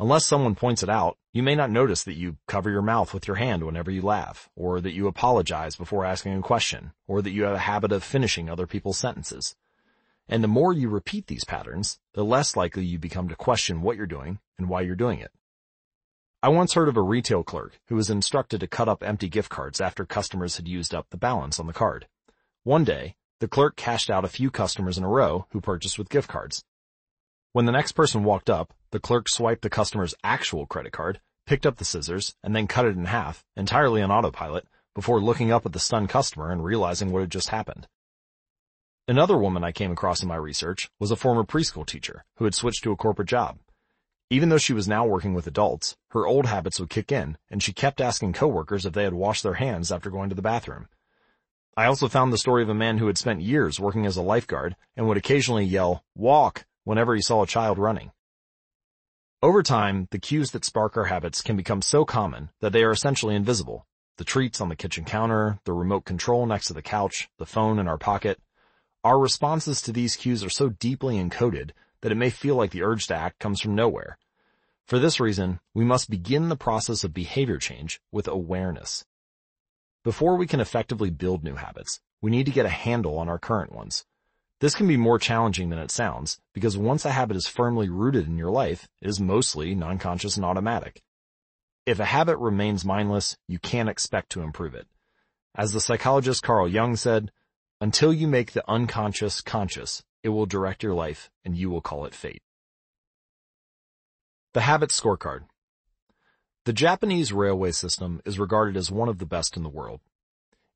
Unless someone points it out, you may not notice that you cover your mouth with your hand whenever you laugh, or that you apologize before asking a question, or that you have a habit of finishing other people's sentences. And the more you repeat these patterns, the less likely you become to question what you're doing and why you're doing it. I once heard of a retail clerk who was instructed to cut up empty gift cards after customers had used up the balance on the card. One day, the clerk cashed out a few customers in a row who purchased with gift cards. When the next person walked up, the clerk swiped the customer's actual credit card, picked up the scissors, and then cut it in half, entirely on autopilot, before looking up at the stunned customer and realizing what had just happened. Another woman I came across in my research was a former preschool teacher who had switched to a corporate job. Even though she was now working with adults, her old habits would kick in, and she kept asking coworkers if they had washed their hands after going to the bathroom. I also found the story of a man who had spent years working as a lifeguard and would occasionally yell, walk, whenever he saw a child running. Over time, the cues that spark our habits can become so common that they are essentially invisible. The treats on the kitchen counter, the remote control next to the couch, the phone in our pocket, our responses to these cues are so deeply encoded that it may feel like the urge to act comes from nowhere. For this reason, we must begin the process of behavior change with awareness. Before we can effectively build new habits, we need to get a handle on our current ones. This can be more challenging than it sounds, because once a habit is firmly rooted in your life, it is mostly non-conscious and automatic. If a habit remains mindless, you can't expect to improve it. As the psychologist Carl Jung said, until you make the unconscious conscious, it will direct your life and you will call it fate. The Habit Scorecard The Japanese railway system is regarded as one of the best in the world.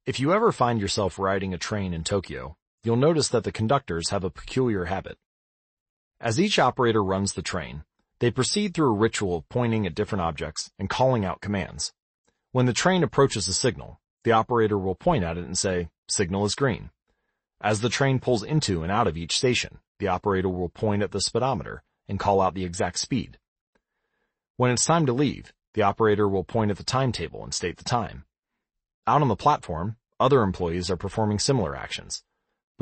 If you ever find yourself riding a train in Tokyo, you'll notice that the conductors have a peculiar habit. As each operator runs the train, they proceed through a ritual of pointing at different objects and calling out commands. When the train approaches a signal, the operator will point at it and say, signal is green. As the train pulls into and out of each station, the operator will point at the speedometer and call out the exact speed. When it's time to leave, the operator will point at the timetable and state the time. Out on the platform, other employees are performing similar actions.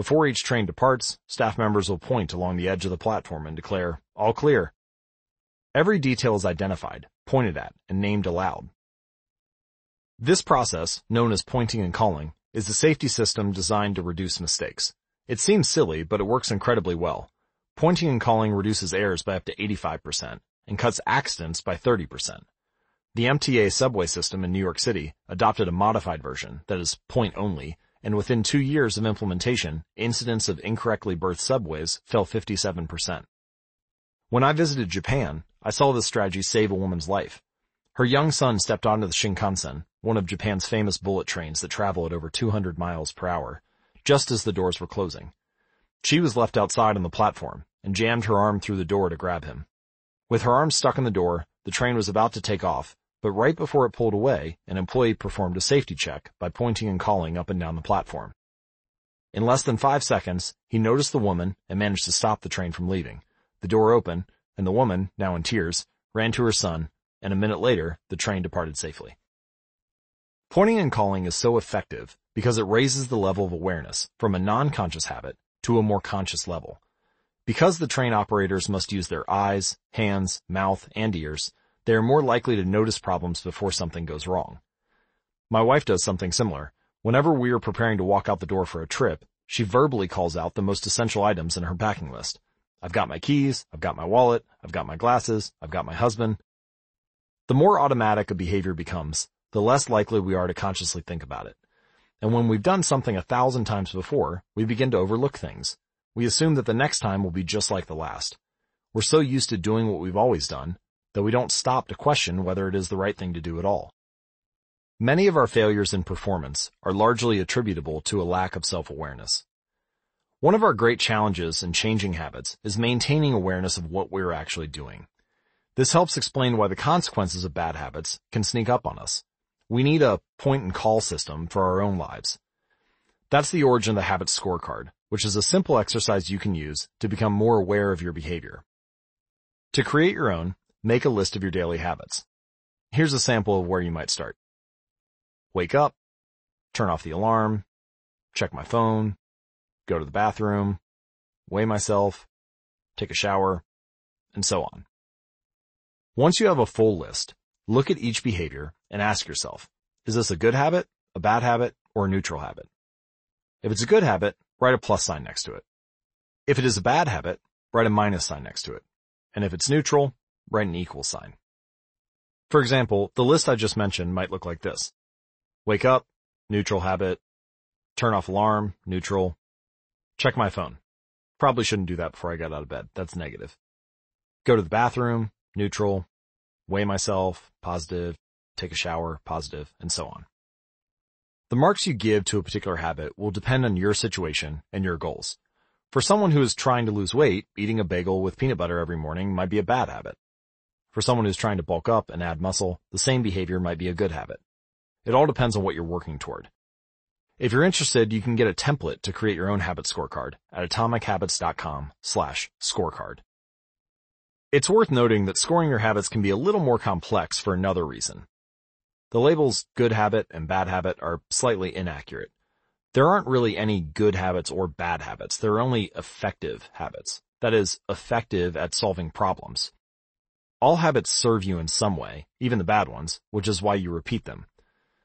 Before each train departs, staff members will point along the edge of the platform and declare, all clear. Every detail is identified, pointed at, and named aloud. This process, known as pointing and calling, is a safety system designed to reduce mistakes. It seems silly, but it works incredibly well. Pointing and calling reduces errors by up to 85% and cuts accidents by 30%. The MTA subway system in New York City adopted a modified version that is point only, and within two years of implementation, incidents of incorrectly berthed subways fell 57%. When I visited Japan, I saw this strategy save a woman's life. Her young son stepped onto the Shinkansen, one of Japan's famous bullet trains that travel at over 200 miles per hour, just as the doors were closing. She was left outside on the platform and jammed her arm through the door to grab him. With her arm stuck in the door, the train was about to take off, but right before it pulled away, an employee performed a safety check by pointing and calling up and down the platform. In less than five seconds, he noticed the woman and managed to stop the train from leaving. The door opened, and the woman, now in tears, ran to her son, and a minute later, the train departed safely. Pointing and calling is so effective because it raises the level of awareness from a non-conscious habit to a more conscious level. Because the train operators must use their eyes, hands, mouth, and ears, they are more likely to notice problems before something goes wrong. My wife does something similar. Whenever we are preparing to walk out the door for a trip, she verbally calls out the most essential items in her packing list. I've got my keys, I've got my wallet, I've got my glasses, I've got my husband. The more automatic a behavior becomes, the less likely we are to consciously think about it. And when we've done something a thousand times before, we begin to overlook things. We assume that the next time will be just like the last. We're so used to doing what we've always done that we don't stop to question whether it is the right thing to do at all. Many of our failures in performance are largely attributable to a lack of self-awareness. One of our great challenges in changing habits is maintaining awareness of what we're actually doing. This helps explain why the consequences of bad habits can sneak up on us. We need a point and call system for our own lives. That's the origin of the habit scorecard, which is a simple exercise you can use to become more aware of your behavior. To create your own, make a list of your daily habits. Here's a sample of where you might start. Wake up, turn off the alarm, check my phone, go to the bathroom, weigh myself, take a shower, and so on. Once you have a full list, look at each behavior and ask yourself, is this a good habit, a bad habit, or a neutral habit? If it's a good habit, write a plus sign next to it. If it is a bad habit, write a minus sign next to it. And if it's neutral, write an equal sign. For example, the list I just mentioned might look like this. Wake up, neutral habit. Turn off alarm, neutral. Check my phone. Probably shouldn't do that before I get out of bed. That's negative. Go to the bathroom, neutral. Weigh myself, positive. Take a shower, positive, and so on. The marks you give to a particular habit will depend on your situation and your goals. For someone who is trying to lose weight, eating a bagel with peanut butter every morning might be a bad habit. For someone who's trying to bulk up and add muscle, the same behavior might be a good habit. It all depends on what you're working toward. If you're interested, you can get a template to create your own habit scorecard at atomichabits.com slash scorecard. It's worth noting that scoring your habits can be a little more complex for another reason. The labels good habit and bad habit are slightly inaccurate. There aren't really any good habits or bad habits. There are only effective habits. That is, effective at solving problems. All habits serve you in some way, even the bad ones, which is why you repeat them.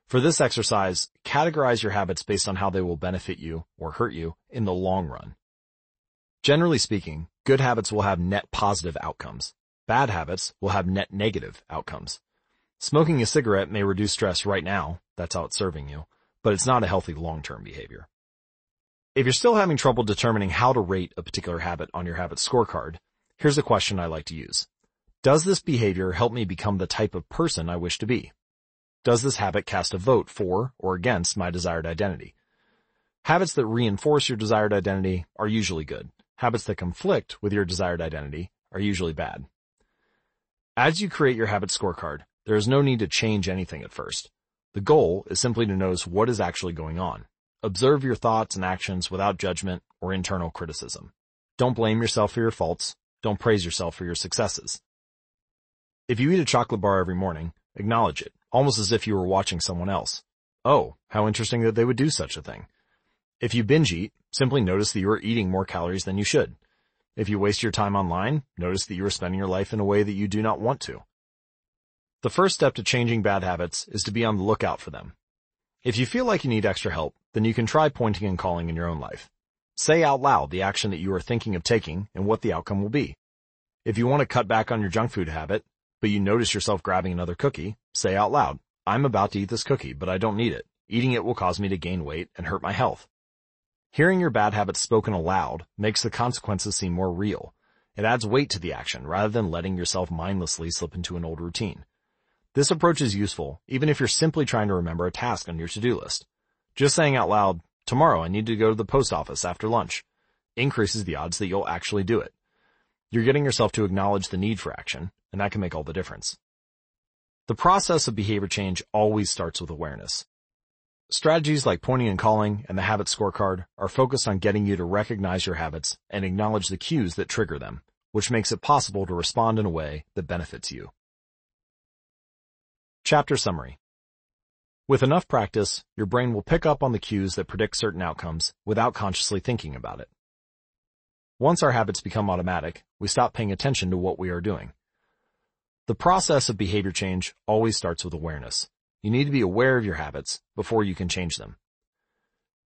For this exercise, categorize your habits based on how they will benefit you or hurt you in the long run. Generally speaking, good habits will have net positive outcomes. Bad habits will have net negative outcomes. Smoking a cigarette may reduce stress right now, that's how it's serving you, but it's not a healthy long-term behavior. If you're still having trouble determining how to rate a particular habit on your habit scorecard, here's a question I like to use. Does this behavior help me become the type of person I wish to be? Does this habit cast a vote for or against my desired identity? Habits that reinforce your desired identity are usually good. Habits that conflict with your desired identity are usually bad. As you create your habit scorecard, there is no need to change anything at first. The goal is simply to notice what is actually going on. Observe your thoughts and actions without judgment or internal criticism. Don't blame yourself for your faults. Don't praise yourself for your successes. If you eat a chocolate bar every morning, acknowledge it almost as if you were watching someone else. Oh, how interesting that they would do such a thing. If you binge eat, simply notice that you are eating more calories than you should. If you waste your time online, notice that you are spending your life in a way that you do not want to. The first step to changing bad habits is to be on the lookout for them. If you feel like you need extra help, then you can try pointing and calling in your own life. Say out loud the action that you are thinking of taking and what the outcome will be. If you want to cut back on your junk food habit, but you notice yourself grabbing another cookie, say out loud, I'm about to eat this cookie, but I don't need it. Eating it will cause me to gain weight and hurt my health. Hearing your bad habits spoken aloud makes the consequences seem more real. It adds weight to the action rather than letting yourself mindlessly slip into an old routine. This approach is useful even if you're simply trying to remember a task on your to-do list. Just saying out loud, tomorrow I need to go to the post office after lunch, increases the odds that you'll actually do it. You're getting yourself to acknowledge the need for action, and that can make all the difference. The process of behavior change always starts with awareness. Strategies like pointing and calling and the habit scorecard are focused on getting you to recognize your habits and acknowledge the cues that trigger them, which makes it possible to respond in a way that benefits you. Chapter Summary With enough practice, your brain will pick up on the cues that predict certain outcomes without consciously thinking about it. Once our habits become automatic, we stop paying attention to what we are doing. The process of behavior change always starts with awareness. You need to be aware of your habits before you can change them.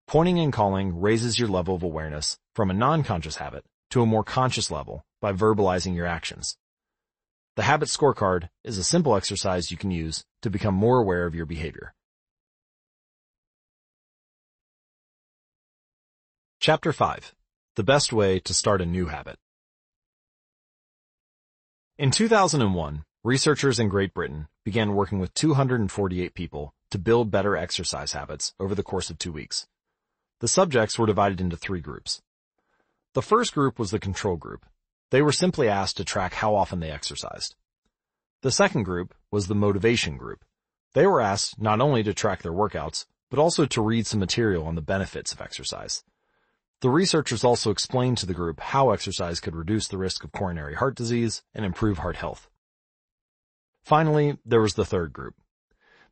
Pointing and calling raises your level of awareness from a non-conscious habit to a more conscious level by verbalizing your actions. The habit scorecard is a simple exercise you can use to become more aware of your behavior. Chapter 5. The best way to start a new habit. In 2001, researchers in Great Britain began working with 248 people to build better exercise habits over the course of two weeks. The subjects were divided into three groups. The first group was the control group. They were simply asked to track how often they exercised. The second group was the motivation group. They were asked not only to track their workouts, but also to read some material on the benefits of exercise. The researchers also explained to the group how exercise could reduce the risk of coronary heart disease and improve heart health. Finally, there was the third group.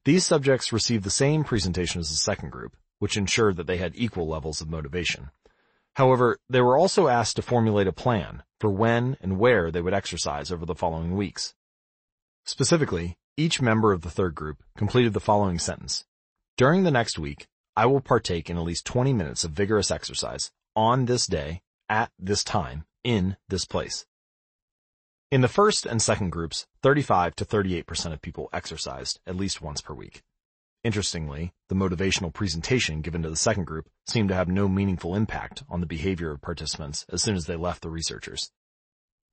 These subjects received the same presentation as the second group, which ensured that they had equal levels of motivation. However, they were also asked to formulate a plan for when and where they would exercise over the following weeks. Specifically, each member of the third group completed the following sentence. During the next week, I will partake in at least 20 minutes of vigorous exercise on this day, at this time, in this place. In the first and second groups, 35 to 38% of people exercised at least once per week. Interestingly, the motivational presentation given to the second group seemed to have no meaningful impact on the behavior of participants as soon as they left the researchers.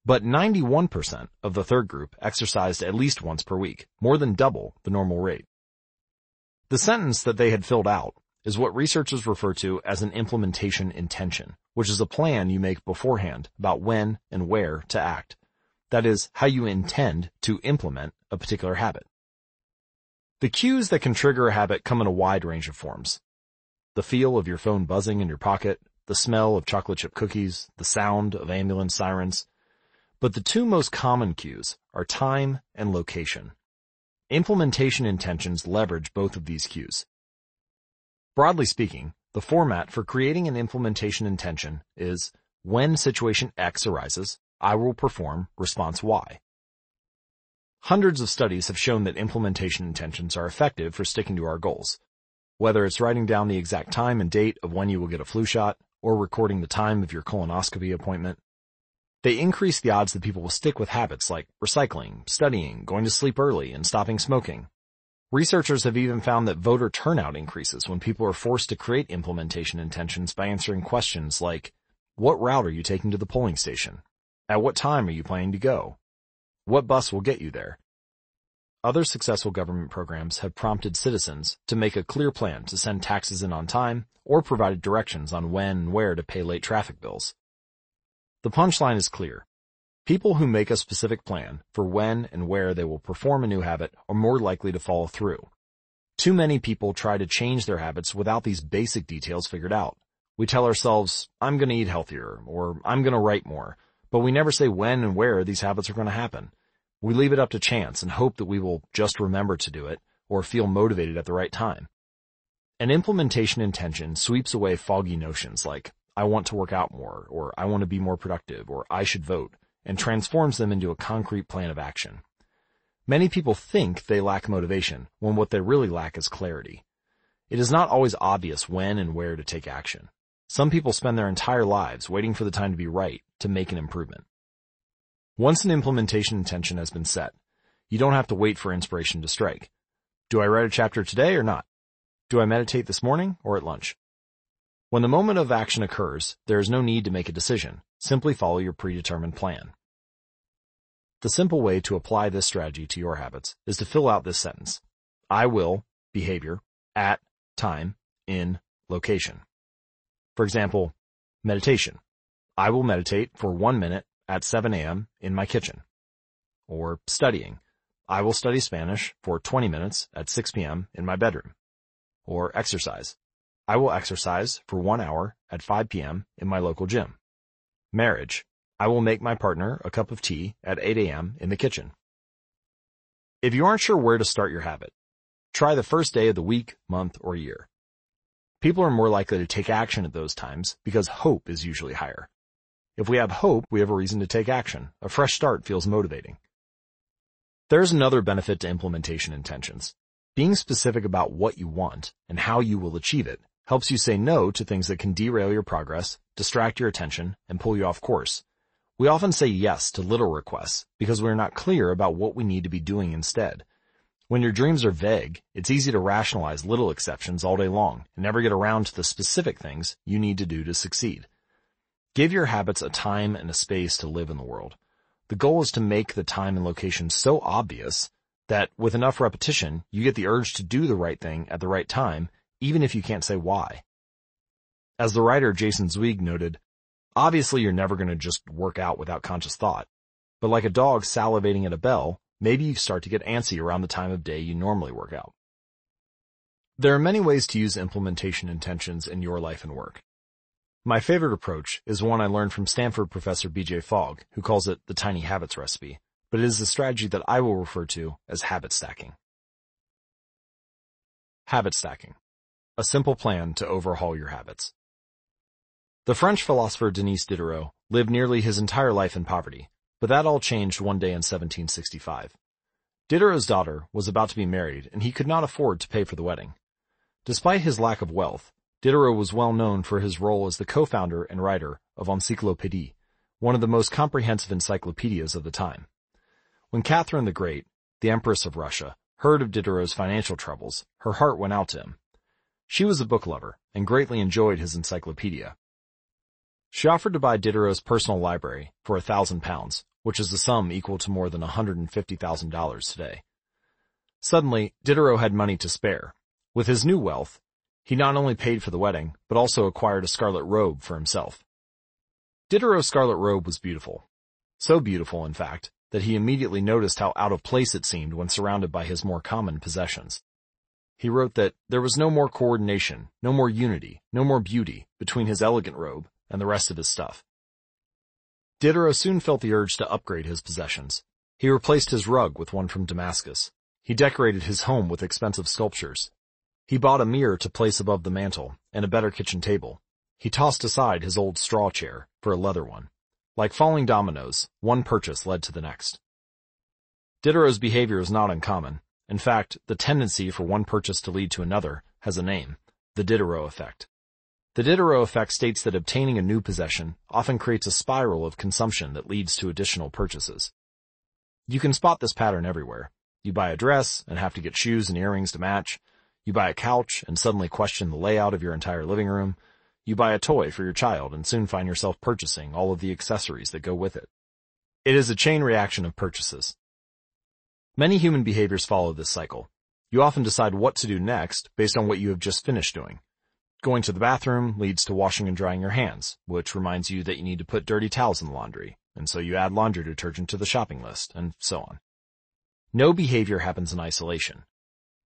But 91% of the third group exercised at least once per week, more than double the normal rate. The sentence that they had filled out is what researchers refer to as an implementation intention, which is a plan you make beforehand about when and where to act. That is, how you intend to implement a particular habit. The cues that can trigger a habit come in a wide range of forms. The feel of your phone buzzing in your pocket, the smell of chocolate chip cookies, the sound of ambulance sirens. But the two most common cues are time and location. Implementation intentions leverage both of these cues. Broadly speaking, the format for creating an implementation intention is when situation X arises, I will perform response Y. Hundreds of studies have shown that implementation intentions are effective for sticking to our goals. Whether it's writing down the exact time and date of when you will get a flu shot, or recording the time of your colonoscopy appointment, they increase the odds that people will stick with habits like recycling, studying, going to sleep early, and stopping smoking. Researchers have even found that voter turnout increases when people are forced to create implementation intentions by answering questions like, what route are you taking to the polling station? At what time are you planning to go? What bus will get you there? Other successful government programs have prompted citizens to make a clear plan to send taxes in on time or provided directions on when and where to pay late traffic bills. The punchline is clear. People who make a specific plan for when and where they will perform a new habit are more likely to follow through. Too many people try to change their habits without these basic details figured out. We tell ourselves, I'm gonna eat healthier, or I'm gonna write more, but we never say when and where these habits are gonna happen. We leave it up to chance and hope that we will just remember to do it, or feel motivated at the right time. An implementation intention sweeps away foggy notions like, I want to work out more, or I want to be more productive, or I should vote and transforms them into a concrete plan of action. Many people think they lack motivation when what they really lack is clarity. It is not always obvious when and where to take action. Some people spend their entire lives waiting for the time to be right to make an improvement. Once an implementation intention has been set, you don't have to wait for inspiration to strike. Do I write a chapter today or not? Do I meditate this morning or at lunch? When the moment of action occurs, there is no need to make a decision. Simply follow your predetermined plan. The simple way to apply this strategy to your habits is to fill out this sentence. I will, behavior, at, time, in, location. For example, meditation. I will meditate for one minute at 7 a.m. in my kitchen. Or studying. I will study Spanish for 20 minutes at 6 p.m. in my bedroom. Or exercise. I will exercise for one hour at 5 p.m. in my local gym. Marriage. I will make my partner a cup of tea at 8 a.m. in the kitchen. If you aren't sure where to start your habit, try the first day of the week, month, or year. People are more likely to take action at those times because hope is usually higher. If we have hope, we have a reason to take action. A fresh start feels motivating. There's another benefit to implementation intentions. Being specific about what you want and how you will achieve it helps you say no to things that can derail your progress, distract your attention, and pull you off course. We often say yes to little requests because we're not clear about what we need to be doing instead. When your dreams are vague, it's easy to rationalize little exceptions all day long and never get around to the specific things you need to do to succeed. Give your habits a time and a space to live in the world. The goal is to make the time and location so obvious that with enough repetition, you get the urge to do the right thing at the right time even if you can't say why. As the writer Jason Zweig noted, Obviously, you're never going to just work out without conscious thought. But like a dog salivating at a bell, maybe you start to get antsy around the time of day you normally work out. There are many ways to use implementation intentions in your life and work. My favorite approach is one I learned from Stanford professor BJ Fogg, who calls it the tiny habits recipe, but it is a strategy that I will refer to as habit stacking. Habit stacking. A simple plan to overhaul your habits. The French philosopher Denis Diderot lived nearly his entire life in poverty, but that all changed one day in 1765. Diderot's daughter was about to be married and he could not afford to pay for the wedding. Despite his lack of wealth, Diderot was well known for his role as the co-founder and writer of Encyclopédie, one of the most comprehensive encyclopedias of the time. When Catherine the Great, the Empress of Russia, heard of Diderot's financial troubles, her heart went out to him. She was a book lover and greatly enjoyed his encyclopedia. She offered to buy Diderot's personal library for a thousand pounds, which is a sum equal to more than $150,000 today. Suddenly, Diderot had money to spare. With his new wealth, he not only paid for the wedding, but also acquired a scarlet robe for himself. Diderot's scarlet robe was beautiful. So beautiful, in fact, that he immediately noticed how out of place it seemed when surrounded by his more common possessions. He wrote that there was no more coordination, no more unity, no more beauty between his elegant robe and the rest of his stuff. Diderot soon felt the urge to upgrade his possessions. He replaced his rug with one from Damascus. He decorated his home with expensive sculptures. He bought a mirror to place above the mantel and a better kitchen table. He tossed aside his old straw chair for a leather one. Like falling dominoes, one purchase led to the next. Diderot's behavior is not uncommon. In fact, the tendency for one purchase to lead to another has a name, the Diderot effect. The Diderot effect states that obtaining a new possession often creates a spiral of consumption that leads to additional purchases. You can spot this pattern everywhere. You buy a dress and have to get shoes and earrings to match. You buy a couch and suddenly question the layout of your entire living room. You buy a toy for your child and soon find yourself purchasing all of the accessories that go with it. It is a chain reaction of purchases. Many human behaviors follow this cycle. You often decide what to do next based on what you have just finished doing. Going to the bathroom leads to washing and drying your hands, which reminds you that you need to put dirty towels in the laundry, and so you add laundry detergent to the shopping list, and so on. No behavior happens in isolation.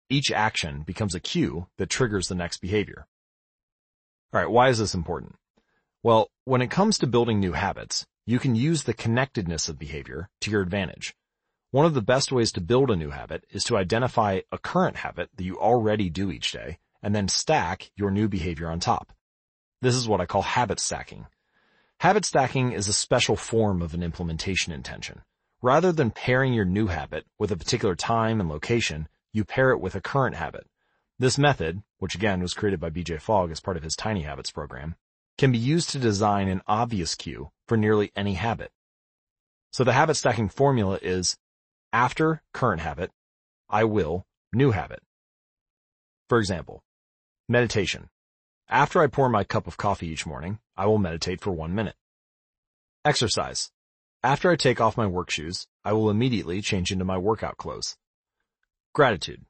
Each action becomes a cue that triggers the next behavior. Alright, why is this important? Well, when it comes to building new habits, you can use the connectedness of behavior to your advantage. One of the best ways to build a new habit is to identify a current habit that you already do each day and then stack your new behavior on top. This is what I call habit stacking. Habit stacking is a special form of an implementation intention. Rather than pairing your new habit with a particular time and location, you pair it with a current habit. This method, which again was created by BJ Fogg as part of his Tiny Habits program, can be used to design an obvious cue for nearly any habit. So the habit stacking formula is after current habit, I will new habit. For example, meditation. After I pour my cup of coffee each morning, I will meditate for one minute. Exercise. After I take off my work shoes, I will immediately change into my workout clothes. Gratitude.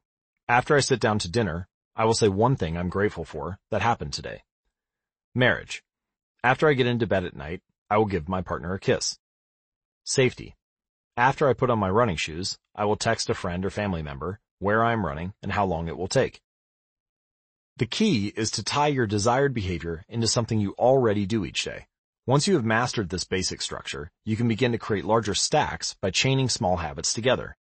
After I sit down to dinner, I will say one thing I'm grateful for that happened today. Marriage. After I get into bed at night, I will give my partner a kiss. Safety. After I put on my running shoes, I will text a friend or family member where I am running and how long it will take. The key is to tie your desired behavior into something you already do each day. Once you have mastered this basic structure, you can begin to create larger stacks by chaining small habits together.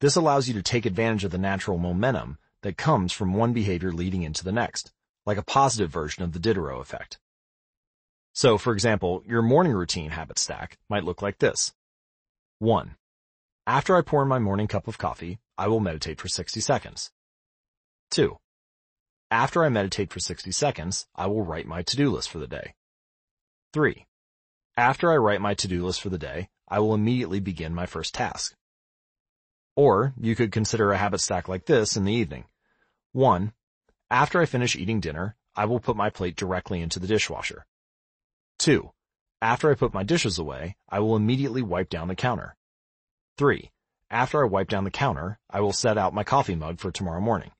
This allows you to take advantage of the natural momentum that comes from one behavior leading into the next, like a positive version of the Diderot effect. So, for example, your morning routine habit stack might look like this. 1. After I pour in my morning cup of coffee, I will meditate for 60 seconds. 2. After I meditate for 60 seconds, I will write my to-do list for the day. 3. After I write my to-do list for the day, I will immediately begin my first task. Or you could consider a habit stack like this in the evening. 1. After I finish eating dinner, I will put my plate directly into the dishwasher. 2. After I put my dishes away, I will immediately wipe down the counter. 3. After I wipe down the counter, I will set out my coffee mug for tomorrow morning.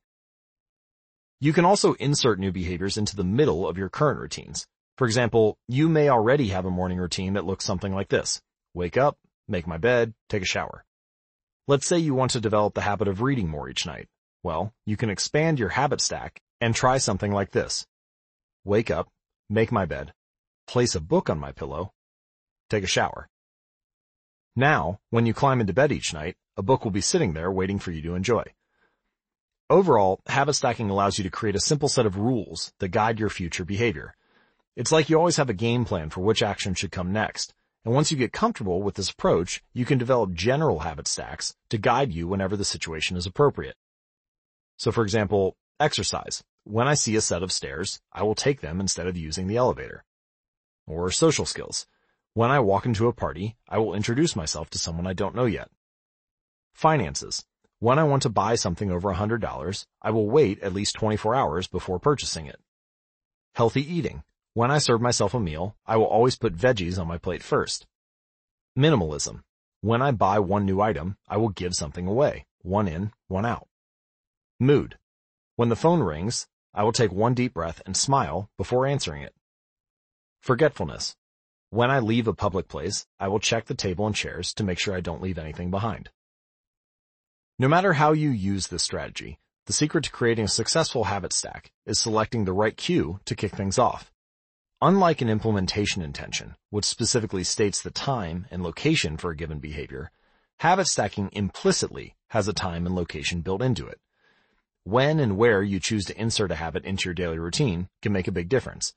You can also insert new behaviors into the middle of your current routines. For example, you may already have a morning routine that looks something like this. Wake up, make my bed, take a shower. Let's say you want to develop the habit of reading more each night. Well, you can expand your habit stack and try something like this. Wake up, make my bed, place a book on my pillow, take a shower. Now, when you climb into bed each night, a book will be sitting there waiting for you to enjoy. Overall, habit stacking allows you to create a simple set of rules that guide your future behavior. It's like you always have a game plan for which action should come next. And once you get comfortable with this approach, you can develop general habit stacks to guide you whenever the situation is appropriate. So for example, exercise. When I see a set of stairs, I will take them instead of using the elevator. Or social skills. When I walk into a party, I will introduce myself to someone I don't know yet. Finances. When I want to buy something over $100, I will wait at least 24 hours before purchasing it. Healthy eating. When I serve myself a meal, I will always put veggies on my plate first. Minimalism. When I buy one new item, I will give something away. One in, one out. Mood. When the phone rings, I will take one deep breath and smile before answering it. Forgetfulness. When I leave a public place, I will check the table and chairs to make sure I don't leave anything behind. No matter how you use this strategy, the secret to creating a successful habit stack is selecting the right cue to kick things off. Unlike an implementation intention, which specifically states the time and location for a given behavior, habit stacking implicitly has a time and location built into it. When and where you choose to insert a habit into your daily routine can make a big difference.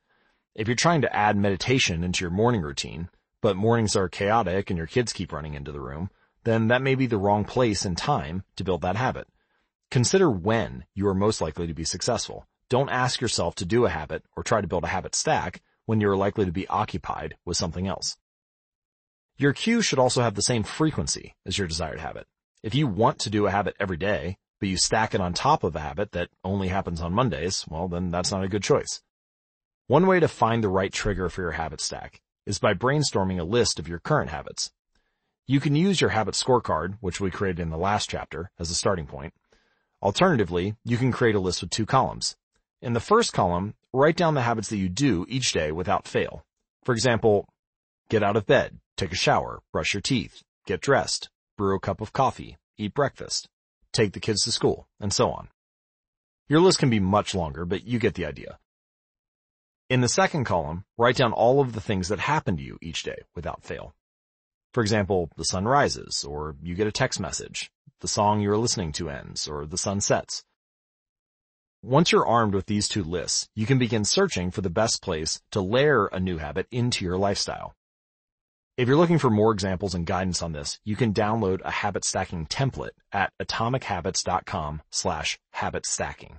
If you're trying to add meditation into your morning routine, but mornings are chaotic and your kids keep running into the room, then that may be the wrong place and time to build that habit. Consider when you are most likely to be successful. Don't ask yourself to do a habit or try to build a habit stack when you are likely to be occupied with something else. Your cue should also have the same frequency as your desired habit. If you want to do a habit every day, but you stack it on top of a habit that only happens on Mondays, well then that's not a good choice. One way to find the right trigger for your habit stack is by brainstorming a list of your current habits. You can use your habit scorecard, which we created in the last chapter, as a starting point. Alternatively, you can create a list with two columns. In the first column, write down the habits that you do each day without fail. For example, get out of bed, take a shower, brush your teeth, get dressed, brew a cup of coffee, eat breakfast, take the kids to school, and so on. Your list can be much longer, but you get the idea. In the second column, write down all of the things that happen to you each day without fail. For example, the sun rises, or you get a text message, the song you're listening to ends, or the sun sets. Once you're armed with these two lists, you can begin searching for the best place to layer a new habit into your lifestyle. If you're looking for more examples and guidance on this, you can download a habit stacking template at atomichabits.com slash habit stacking.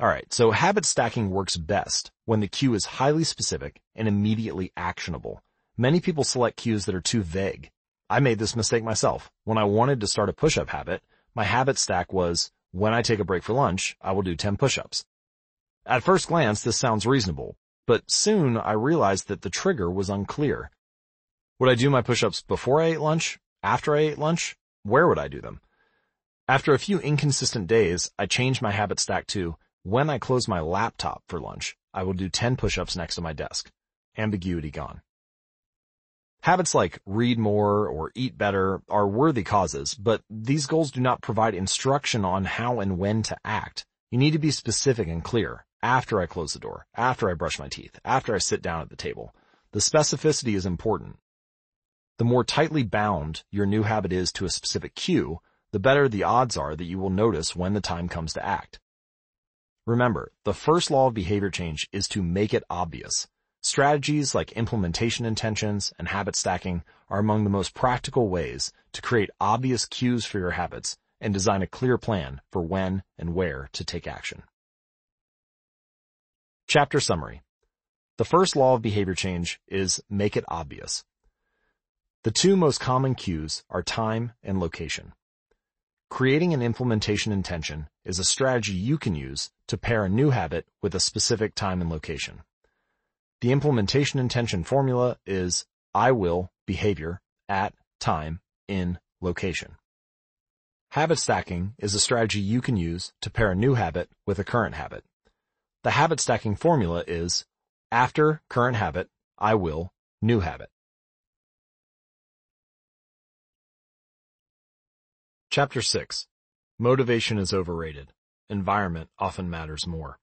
Alright, so habit stacking works best when the cue is highly specific and immediately actionable. Many people select cues that are too vague. I made this mistake myself. When I wanted to start a push-up habit, my habit stack was when I take a break for lunch, I will do 10 push-ups. At first glance, this sounds reasonable, but soon I realized that the trigger was unclear. Would I do my push-ups before I ate lunch? After I ate lunch? Where would I do them? After a few inconsistent days, I changed my habit stack to, when I close my laptop for lunch, I will do 10 push-ups next to my desk. Ambiguity gone. Habits like read more or eat better are worthy causes, but these goals do not provide instruction on how and when to act. You need to be specific and clear. After I close the door, after I brush my teeth, after I sit down at the table. The specificity is important. The more tightly bound your new habit is to a specific cue, the better the odds are that you will notice when the time comes to act. Remember, the first law of behavior change is to make it obvious. Strategies like implementation intentions and habit stacking are among the most practical ways to create obvious cues for your habits and design a clear plan for when and where to take action. Chapter Summary The first law of behavior change is make it obvious. The two most common cues are time and location. Creating an implementation intention is a strategy you can use to pair a new habit with a specific time and location. The implementation intention formula is I will behavior at time in location. Habit stacking is a strategy you can use to pair a new habit with a current habit. The habit stacking formula is After current habit, I will new habit. Chapter 6. Motivation is overrated. Environment often matters more.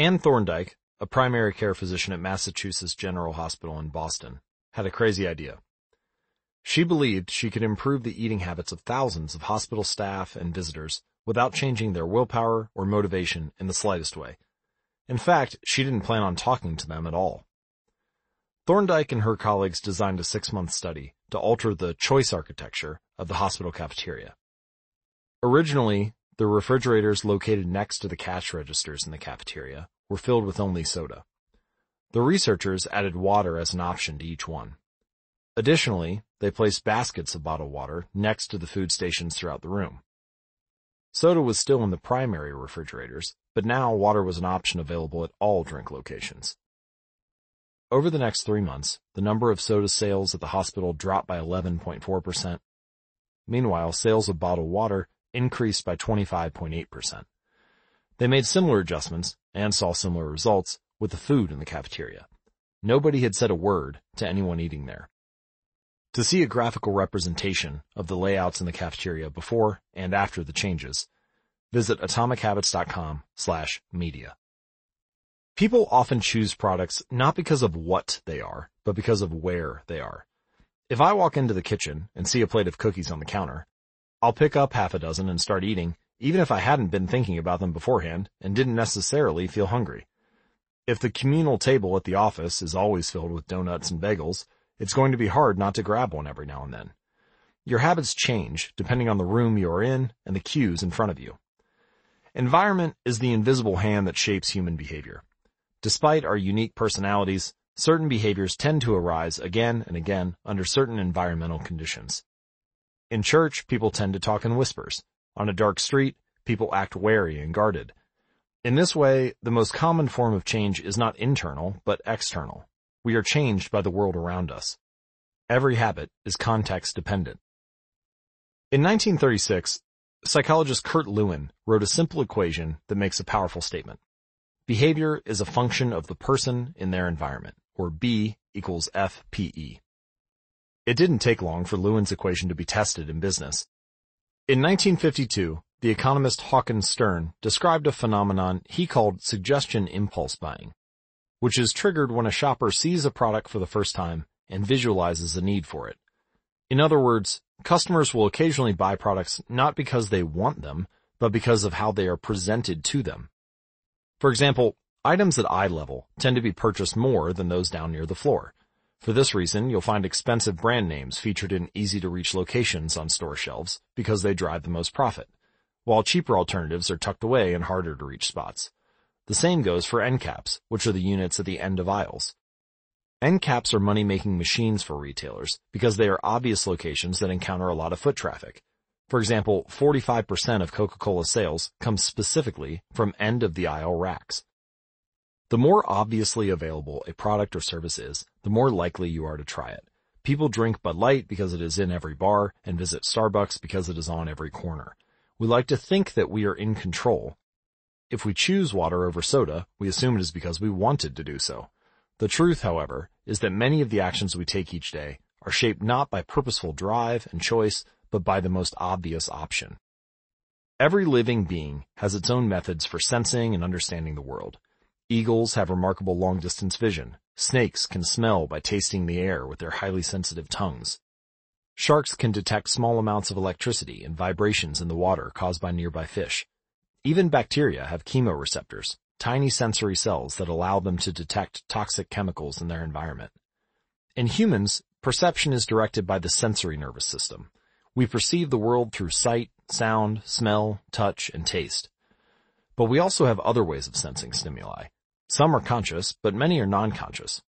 Anne Thorndike, a primary care physician at Massachusetts General Hospital in Boston, had a crazy idea. She believed she could improve the eating habits of thousands of hospital staff and visitors without changing their willpower or motivation in the slightest way. In fact, she didn't plan on talking to them at all. Thorndike and her colleagues designed a six-month study to alter the choice architecture of the hospital cafeteria. Originally, the refrigerators located next to the cash registers in the cafeteria were filled with only soda. The researchers added water as an option to each one. Additionally, they placed baskets of bottled water next to the food stations throughout the room. Soda was still in the primary refrigerators, but now water was an option available at all drink locations. Over the next three months, the number of soda sales at the hospital dropped by 11.4%. Meanwhile, sales of bottled water increased by 25.8%. They made similar adjustments and saw similar results with the food in the cafeteria. Nobody had said a word to anyone eating there. To see a graphical representation of the layouts in the cafeteria before and after the changes, visit atomichabits.com slash media. People often choose products not because of what they are, but because of where they are. If I walk into the kitchen and see a plate of cookies on the counter, I'll pick up half a dozen and start eating, even if I hadn't been thinking about them beforehand and didn't necessarily feel hungry. If the communal table at the office is always filled with donuts and bagels, it's going to be hard not to grab one every now and then. Your habits change depending on the room you are in and the cues in front of you. Environment is the invisible hand that shapes human behavior. Despite our unique personalities, certain behaviors tend to arise again and again under certain environmental conditions. In church, people tend to talk in whispers. On a dark street, people act wary and guarded. In this way, the most common form of change is not internal, but external. We are changed by the world around us. Every habit is context dependent. In 1936, psychologist Kurt Lewin wrote a simple equation that makes a powerful statement. Behavior is a function of the person in their environment, or B equals FPE. It didn't take long for Lewin's equation to be tested in business. In 1952, the economist Hawkins Stern described a phenomenon he called suggestion impulse buying, which is triggered when a shopper sees a product for the first time and visualizes a need for it. In other words, customers will occasionally buy products not because they want them, but because of how they are presented to them. For example, items at eye level tend to be purchased more than those down near the floor. For this reason, you'll find expensive brand names featured in easy-to-reach locations on store shelves because they drive the most profit, while cheaper alternatives are tucked away in harder-to-reach spots. The same goes for end caps, which are the units at the end of aisles. End caps are money-making machines for retailers because they are obvious locations that encounter a lot of foot traffic, for example, 45% of Coca-Cola sales come specifically from end of the aisle racks. The more obviously available a product or service is, the more likely you are to try it. People drink Bud Light because it is in every bar and visit Starbucks because it is on every corner. We like to think that we are in control. If we choose water over soda, we assume it is because we wanted to do so. The truth, however, is that many of the actions we take each day are shaped not by purposeful drive and choice, but by the most obvious option. Every living being has its own methods for sensing and understanding the world. Eagles have remarkable long-distance vision. Snakes can smell by tasting the air with their highly sensitive tongues. Sharks can detect small amounts of electricity and vibrations in the water caused by nearby fish. Even bacteria have chemoreceptors, tiny sensory cells that allow them to detect toxic chemicals in their environment. In humans, perception is directed by the sensory nervous system. We perceive the world through sight, sound, smell, touch, and taste. But we also have other ways of sensing stimuli. Some are conscious, but many are non-conscious.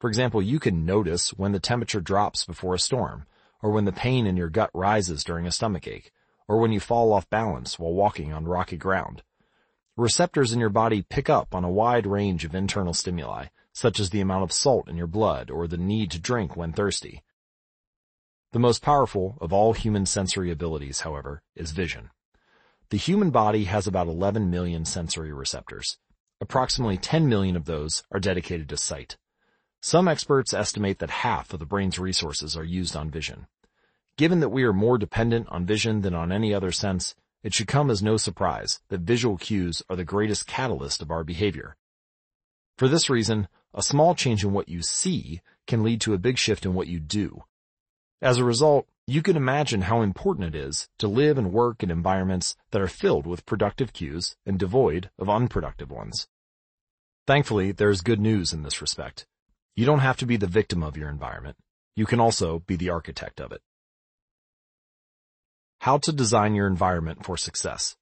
For example, you can notice when the temperature drops before a storm, or when the pain in your gut rises during a stomach ache, or when you fall off balance while walking on rocky ground. Receptors in your body pick up on a wide range of internal stimuli, such as the amount of salt in your blood or the need to drink when thirsty. The most powerful of all human sensory abilities, however, is vision. The human body has about 11 million sensory receptors. Approximately 10 million of those are dedicated to sight. Some experts estimate that half of the brain's resources are used on vision. Given that we are more dependent on vision than on any other sense, it should come as no surprise that visual cues are the greatest catalyst of our behavior. For this reason, a small change in what you see can lead to a big shift in what you do. As a result, you can imagine how important it is to live and work in environments that are filled with productive cues and devoid of unproductive ones. Thankfully, there is good news in this respect. You don't have to be the victim of your environment. You can also be the architect of it. How to design your environment for success.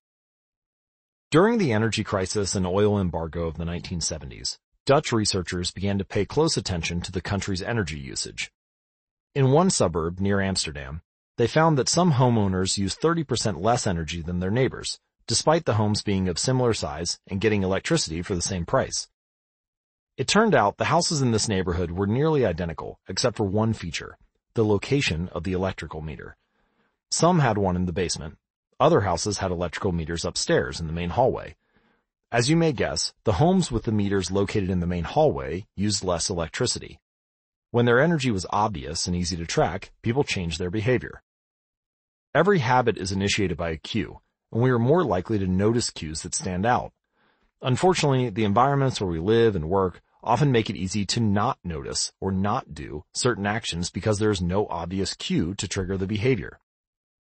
During the energy crisis and oil embargo of the 1970s, Dutch researchers began to pay close attention to the country's energy usage. In one suburb near Amsterdam, they found that some homeowners use 30% less energy than their neighbors, despite the homes being of similar size and getting electricity for the same price. It turned out the houses in this neighborhood were nearly identical, except for one feature, the location of the electrical meter. Some had one in the basement. Other houses had electrical meters upstairs in the main hallway. As you may guess, the homes with the meters located in the main hallway used less electricity. When their energy was obvious and easy to track, people changed their behavior. Every habit is initiated by a cue, and we are more likely to notice cues that stand out. Unfortunately, the environments where we live and work often make it easy to not notice or not do certain actions because there is no obvious cue to trigger the behavior.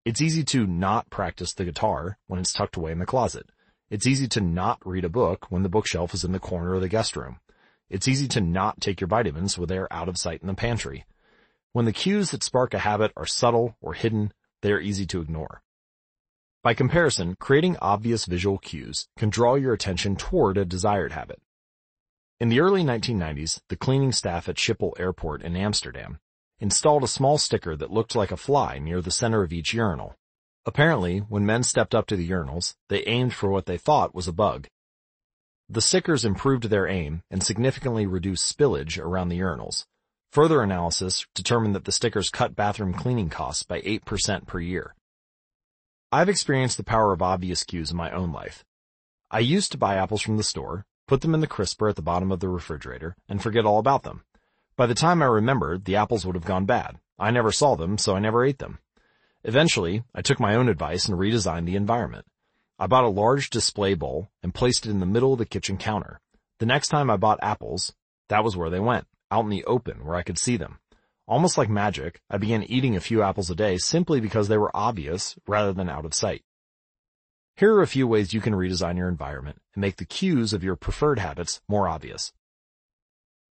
It's easy to not practice the guitar when it's tucked away in the closet. It's easy to not read a book when the bookshelf is in the corner of the guest room. It's easy to not take your vitamins when they're out of sight in the pantry. When the cues that spark a habit are subtle or hidden, they are easy to ignore. By comparison, creating obvious visual cues can draw your attention toward a desired habit. In the early 1990s, the cleaning staff at Schiphol Airport in Amsterdam installed a small sticker that looked like a fly near the center of each urinal. Apparently, when men stepped up to the urinals, they aimed for what they thought was a bug. The stickers improved their aim and significantly reduced spillage around the urinals. Further analysis determined that the stickers cut bathroom cleaning costs by 8% per year. I've experienced the power of obvious cues in my own life. I used to buy apples from the store, put them in the crisper at the bottom of the refrigerator, and forget all about them. By the time I remembered, the apples would have gone bad. I never saw them, so I never ate them. Eventually, I took my own advice and redesigned the environment. I bought a large display bowl and placed it in the middle of the kitchen counter. The next time I bought apples, that was where they went, out in the open where I could see them. Almost like magic, I began eating a few apples a day simply because they were obvious rather than out of sight. Here are a few ways you can redesign your environment and make the cues of your preferred habits more obvious.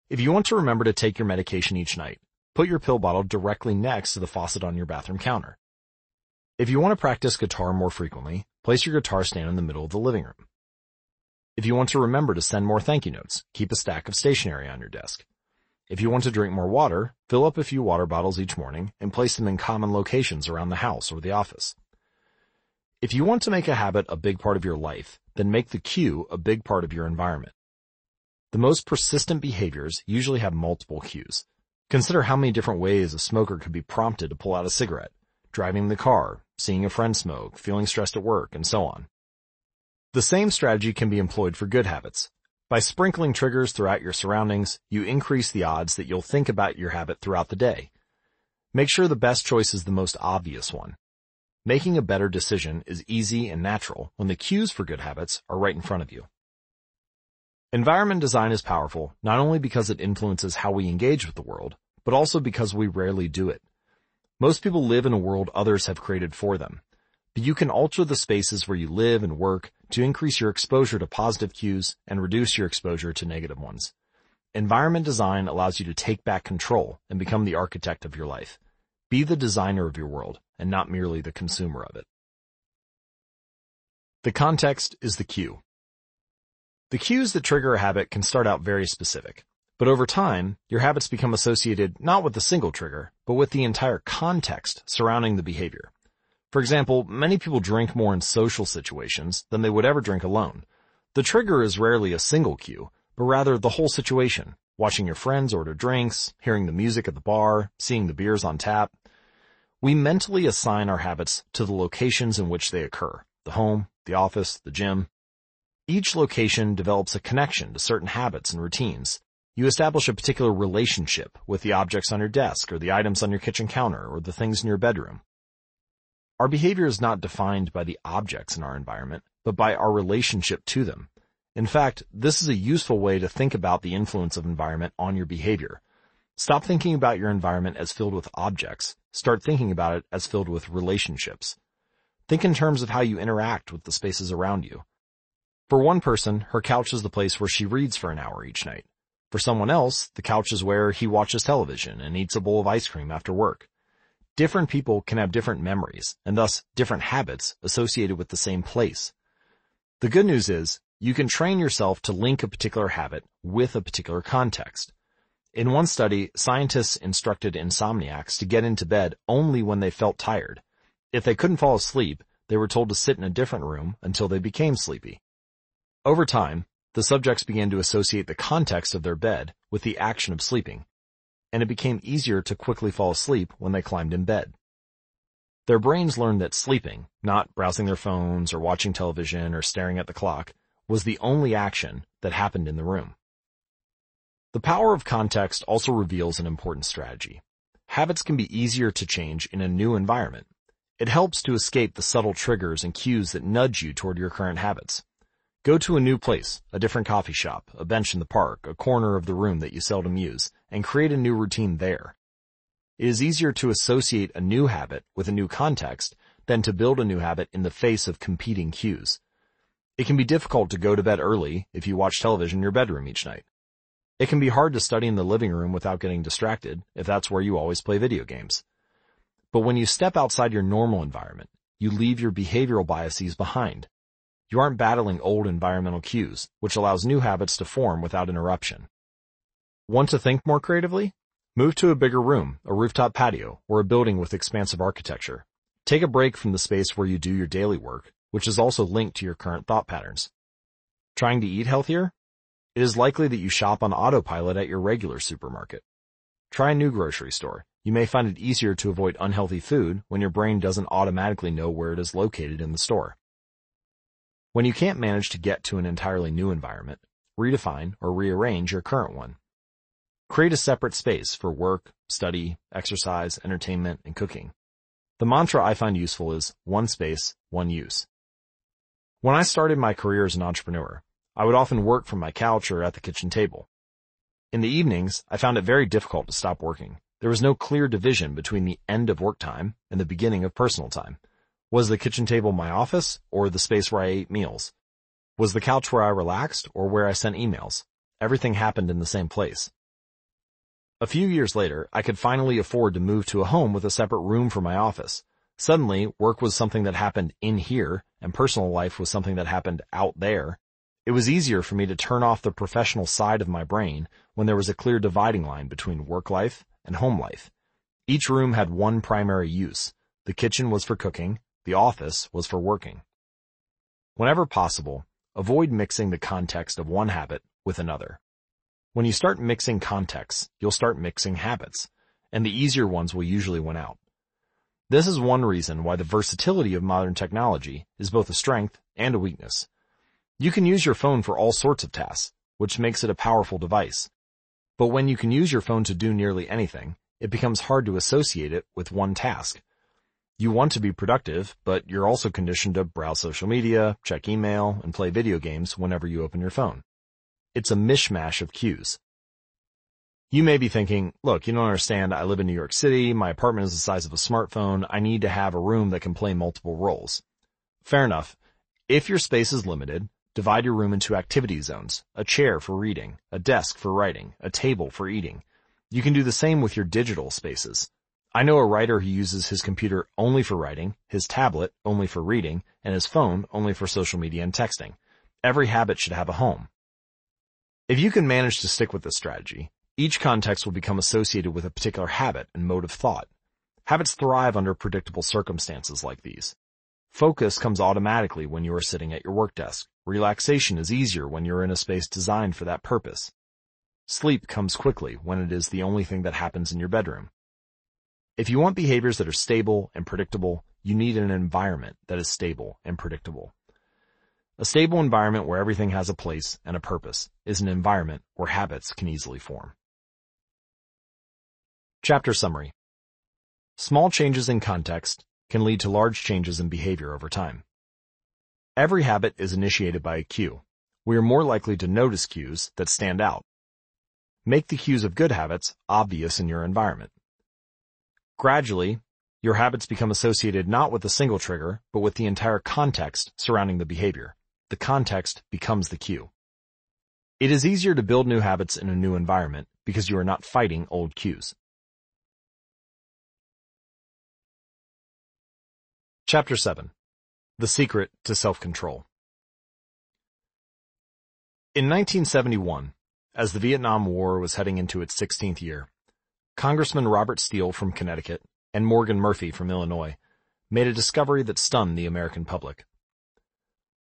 If you want to remember to take your medication each night, put your pill bottle directly next to the faucet on your bathroom counter. If you want to practice guitar more frequently, place your guitar stand in the middle of the living room. If you want to remember to send more thank you notes, keep a stack of stationery on your desk. If you want to drink more water, fill up a few water bottles each morning and place them in common locations around the house or the office. If you want to make a habit a big part of your life, then make the cue a big part of your environment. The most persistent behaviors usually have multiple cues. Consider how many different ways a smoker could be prompted to pull out a cigarette driving the car, seeing a friend smoke, feeling stressed at work, and so on. The same strategy can be employed for good habits. By sprinkling triggers throughout your surroundings, you increase the odds that you'll think about your habit throughout the day. Make sure the best choice is the most obvious one. Making a better decision is easy and natural when the cues for good habits are right in front of you. Environment design is powerful not only because it influences how we engage with the world, but also because we rarely do it. Most people live in a world others have created for them. But you can alter the spaces where you live and work to increase your exposure to positive cues and reduce your exposure to negative ones. Environment design allows you to take back control and become the architect of your life. Be the designer of your world and not merely the consumer of it. The context is the cue. The cues that trigger a habit can start out very specific. But over time, your habits become associated not with a single trigger, but with the entire context surrounding the behavior. For example, many people drink more in social situations than they would ever drink alone. The trigger is rarely a single cue, but rather the whole situation. Watching your friends order drinks, hearing the music at the bar, seeing the beers on tap. We mentally assign our habits to the locations in which they occur. The home, the office, the gym. Each location develops a connection to certain habits and routines. You establish a particular relationship with the objects on your desk or the items on your kitchen counter or the things in your bedroom. Our behavior is not defined by the objects in our environment, but by our relationship to them. In fact, this is a useful way to think about the influence of environment on your behavior. Stop thinking about your environment as filled with objects. Start thinking about it as filled with relationships. Think in terms of how you interact with the spaces around you. For one person, her couch is the place where she reads for an hour each night. For someone else, the couch is where he watches television and eats a bowl of ice cream after work. Different people can have different memories and thus different habits associated with the same place. The good news is you can train yourself to link a particular habit with a particular context. In one study, scientists instructed insomniacs to get into bed only when they felt tired. If they couldn't fall asleep, they were told to sit in a different room until they became sleepy. Over time, the subjects began to associate the context of their bed with the action of sleeping, and it became easier to quickly fall asleep when they climbed in bed. Their brains learned that sleeping, not browsing their phones or watching television or staring at the clock, was the only action that happened in the room. The power of context also reveals an important strategy. Habits can be easier to change in a new environment. It helps to escape the subtle triggers and cues that nudge you toward your current habits. Go to a new place, a different coffee shop, a bench in the park, a corner of the room that you seldom use, and create a new routine there. It is easier to associate a new habit with a new context than to build a new habit in the face of competing cues. It can be difficult to go to bed early if you watch television in your bedroom each night. It can be hard to study in the living room without getting distracted if that's where you always play video games. But when you step outside your normal environment, you leave your behavioral biases behind. You aren't battling old environmental cues, which allows new habits to form without interruption. Want to think more creatively? Move to a bigger room, a rooftop patio, or a building with expansive architecture. Take a break from the space where you do your daily work which is also linked to your current thought patterns. Trying to eat healthier? It is likely that you shop on autopilot at your regular supermarket. Try a new grocery store. You may find it easier to avoid unhealthy food when your brain doesn't automatically know where it is located in the store. When you can't manage to get to an entirely new environment, redefine or rearrange your current one. Create a separate space for work, study, exercise, entertainment, and cooking. The mantra I find useful is one space, one use. When I started my career as an entrepreneur, I would often work from my couch or at the kitchen table. In the evenings, I found it very difficult to stop working. There was no clear division between the end of work time and the beginning of personal time. Was the kitchen table my office or the space where I ate meals? Was the couch where I relaxed or where I sent emails? Everything happened in the same place. A few years later, I could finally afford to move to a home with a separate room for my office. Suddenly, work was something that happened in here, and personal life was something that happened out there. It was easier for me to turn off the professional side of my brain when there was a clear dividing line between work life and home life. Each room had one primary use. The kitchen was for cooking, the office was for working. Whenever possible, avoid mixing the context of one habit with another. When you start mixing contexts, you'll start mixing habits, and the easier ones will usually win out. This is one reason why the versatility of modern technology is both a strength and a weakness. You can use your phone for all sorts of tasks, which makes it a powerful device. But when you can use your phone to do nearly anything, it becomes hard to associate it with one task. You want to be productive, but you're also conditioned to browse social media, check email, and play video games whenever you open your phone. It's a mishmash of cues. You may be thinking, look, you don't understand. I live in New York City. My apartment is the size of a smartphone. I need to have a room that can play multiple roles. Fair enough. If your space is limited, divide your room into activity zones, a chair for reading, a desk for writing, a table for eating. You can do the same with your digital spaces. I know a writer who uses his computer only for writing, his tablet only for reading, and his phone only for social media and texting. Every habit should have a home. If you can manage to stick with this strategy, each context will become associated with a particular habit and mode of thought. Habits thrive under predictable circumstances like these. Focus comes automatically when you are sitting at your work desk. Relaxation is easier when you're in a space designed for that purpose. Sleep comes quickly when it is the only thing that happens in your bedroom. If you want behaviors that are stable and predictable, you need an environment that is stable and predictable. A stable environment where everything has a place and a purpose is an environment where habits can easily form. Chapter Summary Small changes in context can lead to large changes in behavior over time. Every habit is initiated by a cue. We are more likely to notice cues that stand out. Make the cues of good habits obvious in your environment. Gradually, your habits become associated not with a single trigger, but with the entire context surrounding the behavior the context becomes the cue. It is easier to build new habits in a new environment because you are not fighting old cues. Chapter 7 The Secret to Self-Control In 1971, as the Vietnam War was heading into its 16th year, Congressman Robert Steele from Connecticut and Morgan Murphy from Illinois made a discovery that stunned the American public.